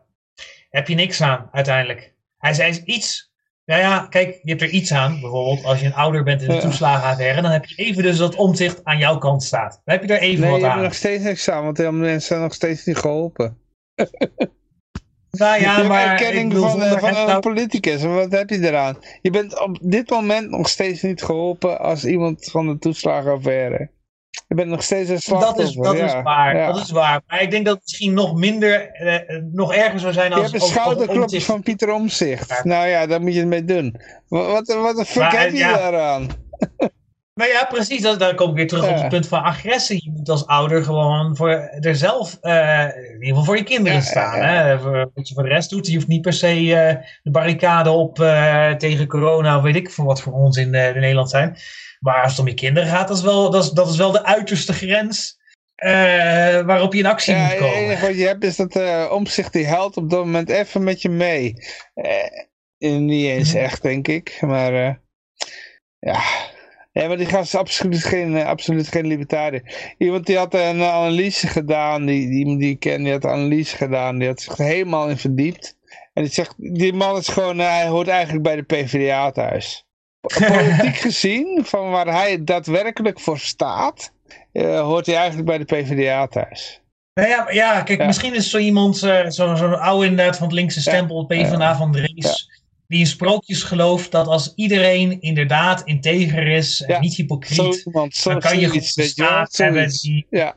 heb je niks aan uiteindelijk. Hij zei iets. Nou ja, kijk, je hebt er iets aan. Bijvoorbeeld, als je een ouder bent in de Ja. toeslagenaffaire, dan heb je even dus dat omzicht aan jouw kant staat. Dan heb je er even Nee, wat je hebt aan. er nog steeds niks aan, want die mensen zijn nog steeds niet geholpen. Nou je ja, maar erkenning bedoel, van, eh, van een politicus, wat heb je eraan? Je bent op dit moment nog steeds niet geholpen als iemand van de toeslagenaffaire. Je bent nog steeds een Dat slachtoffer. is, dat ja. is waar, Ja. dat is waar. Maar ik denk dat het misschien nog minder, eh, eh, nog erger zou zijn Je als... hebt een schouderklopje van Pieter Omzicht. Ja. Nou ja, daar moet je het mee doen. Wat, wat, wat de fuck Maar, heb je daaraan? Nou ja, precies. Dat, daar kom ik weer terug op het punt van agressie. Je moet als ouder gewoon voor er zelf, eh, in ieder geval voor je kinderen Ja, staan. ja. Hè? Voor, wat je voor de rest doet. Je hoeft niet per se eh, de barricade op eh, tegen corona of weet ik voor wat voor ons in, in Nederland zijn. Maar als het om je kinderen gaat, dat is wel, dat is, dat is wel de uiterste grens waarop je in actie Ja, moet het komen. enige wat je hebt is dat uh, Omzicht die helpt op dat moment even met je mee. Niet eens Mhm. echt, denk ik. Maar ja. Ja, maar die gast is absoluut geen, eh, absoluut geen libertariër. Iemand die had een analyse gedaan, die, die, die ik ken, die had een analyse gedaan, die had zich er helemaal in verdiept. En die zegt, die man is gewoon, eh, hij hoort eigenlijk bij de PvdA thuis. Politiek gezien, van waar hij daadwerkelijk voor staat, eh, hoort hij eigenlijk bij de PvdA thuis. Nou ja, ja, kijk, Ja. misschien is zo iemand, eh, zo- zo'n oude inderdaad van het linkse stempel, PvdA van Drees, die in sprookjes gelooft dat als iedereen inderdaad integer is en Ja, niet hypocriet, iemand, zo, dan kan je goed staat hebben zoiets. die... Ja.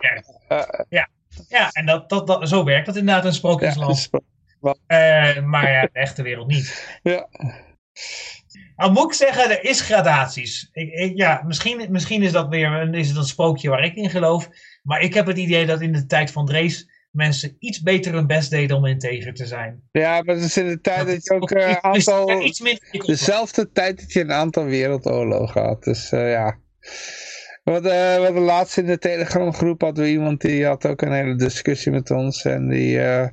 Ja, ja en dat, dat, dat, zo werkt dat inderdaad in Ja, sprookjesland. Eh, maar ja, de echte wereld niet. ja. Nou moet ik zeggen, er is gradaties. Ik, ik- ja, misschien, misschien is dat weer een, is het een sprookje waar ik in geloof. Maar ik heb het idee dat in de tijd van Drees mensen iets beter hun best deden om integer te zijn. ja, maar het is in de tijd dat je ook een is- aantal... iets minder Dezelfde tijd dat je een aantal wereldoorlogen had. Dus eh, ja. Wat, eh wat de laatste in de Telegram groep hadden we iemand die had ook een hele discussie met ons. En die, eh,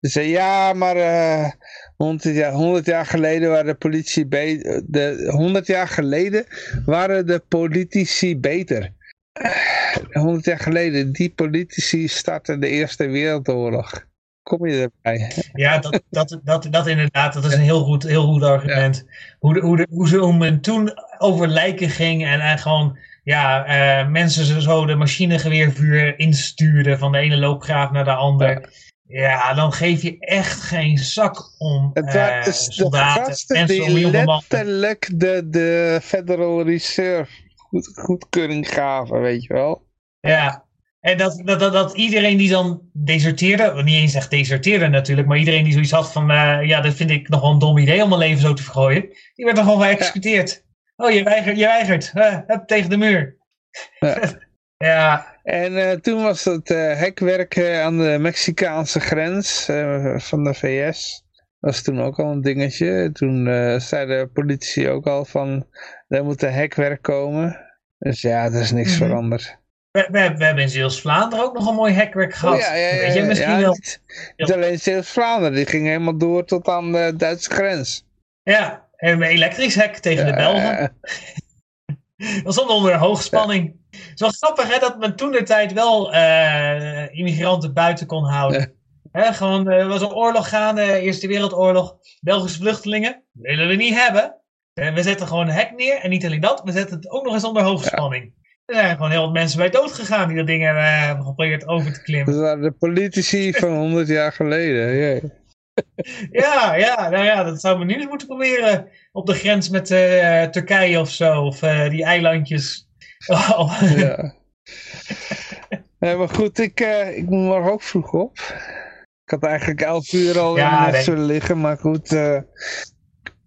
die zei ja, maar eh 100, jaar, 100 jaar geleden waren de politie beter. De, 100 jaar geleden waren de politici beter. Eh, 100 jaar geleden, die politici startten de Eerste Wereldoorlog. Kom je erbij? Ja, dat, dat, dat, dat inderdaad, dat is een heel goed, heel goed argument. Hoe, de, hoe, de, hoe ze hoe men toen over lijken ging en, en gewoon ja, eh, mensen zo- de machinegeweervuur instuurden van de ene loopgraaf naar de ander. Ja, dan geef je echt geen zak om Het de soldaten, om die letterlijk de, de Federal Reserve goed, goedkeuring gaven, weet je wel. Ja, en dat, dat, dat, dat iedereen die dan deserteerde, niet eens echt deserteerde natuurlijk, maar iedereen die zoiets had van, eh, ja, dat vind ik nog wel een dom idee om mijn leven zo te vergooien, die werd dan gewoon geëxecuteerd. Oh, je weigert, je weigert. Eh, hup, tegen de muur. Ja. ja, En eh, toen was het hekwerk aan de Mexicaanse grens van de VS. was toen ook al een dingetje. Toen eh zei de politie ook al van, er moet een hekwerk komen. Dus ja, er is niks Mhm. veranderd. we, we, we hebben in Zeeuws-Vlaanderen ook nog een mooi hekwerk gehad. Oh, ja, ja, ja, Weet je, misschien wel. Niet, niet alleen Zeeuws-Vlaanderen, die ging helemaal door tot aan de Duitse grens. Ja, en een elektrisch hek tegen de Belgen. Dat stond onder hoogspanning. Het is wel grappig hè, dat men toen de tijd wel eh, immigranten buiten kon houden. Gewoon, eh, er was een oorlog gaande, Eerste Wereldoorlog. Belgische vluchtelingen willen we niet hebben. En we zetten gewoon een hek neer. En niet alleen dat, we zetten het ook nog eens onder hoogspanning. Er zijn gewoon heel wat mensen bij dood gegaan die dat ding hebben, eh, hebben geprobeerd over te klimmen. Dat waren de politici van 100 jaar geleden. Ja, ja, nou ja, dat zouden we nu eens moeten proberen. Op de grens met eh, Turkije of zo. Of eh, die eilandjes. Oh, Ja. Nee, maar goed, ik, eh, ik moet morgen ook vroeg op. Ik had eigenlijk 11 uur al Ja, in het nee. zullen liggen, maar goed. eh,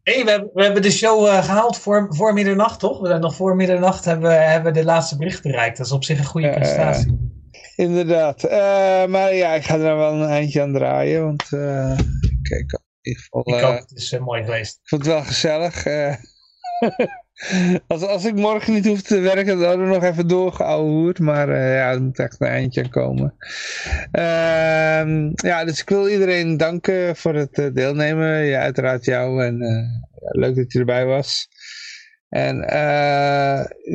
Hey, we, hebben- we hebben de show eh, gehaald voor, voor middernacht, toch? We zijn nog voor middernacht hebben, we- hebben we de laatste bericht bereikt. Dat is op zich een goede Eh, prestatie. inderdaad. Eh, maar ja, ik ga er wel een eindje aan draaien, want eh, kijk, in ieder geval, ik eh, hoop het is eh, mooi geweest. ik vond het wel gezellig. als, als ik morgen niet hoef te werken, dan hadden we nog even doorgeouwehoerd. Maar eh, ja, er moet echt een eindje aan komen. Ehm, ja, dus ik wil iedereen danken voor het eh, deelnemen. Ja, uiteraard jou en eh, ja, leuk dat je erbij was. En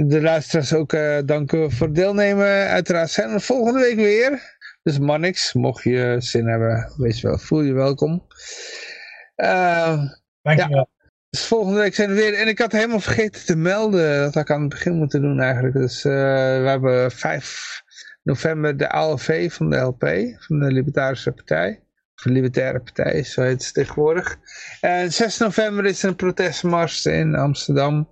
de luisteraars ook danken voor het deelnemen. Uiteraard zijn we volgende week weer. Dus Mannix, mocht je zin hebben, wees wel, voel je welkom. Ehm Dankjewel. Dus volgende week zijn we weer. En ik had helemaal vergeten te melden. Dat had ik aan het begin moeten doen eigenlijk. Dus eh, we hebben 5 november de ALV van de LP. Van de Libertarische Partij. Of de Libertaire Partij, zo heet het tegenwoordig. En 6 november is er een protestmars in Amsterdam.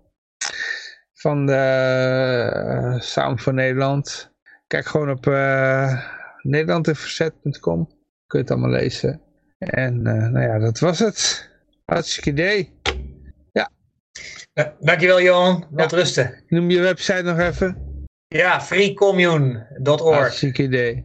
Van de eh, Samen voor Nederland. Kijk gewoon op uh, nederlandinverzet.com. Kun je het allemaal lezen. En eh, nou ja, dat was het. Hartstikke idee. Eh, dankjewel Johan. Ja. rusten. Noem je website nog even. Ja, freecommune.org. Hartstikke idee.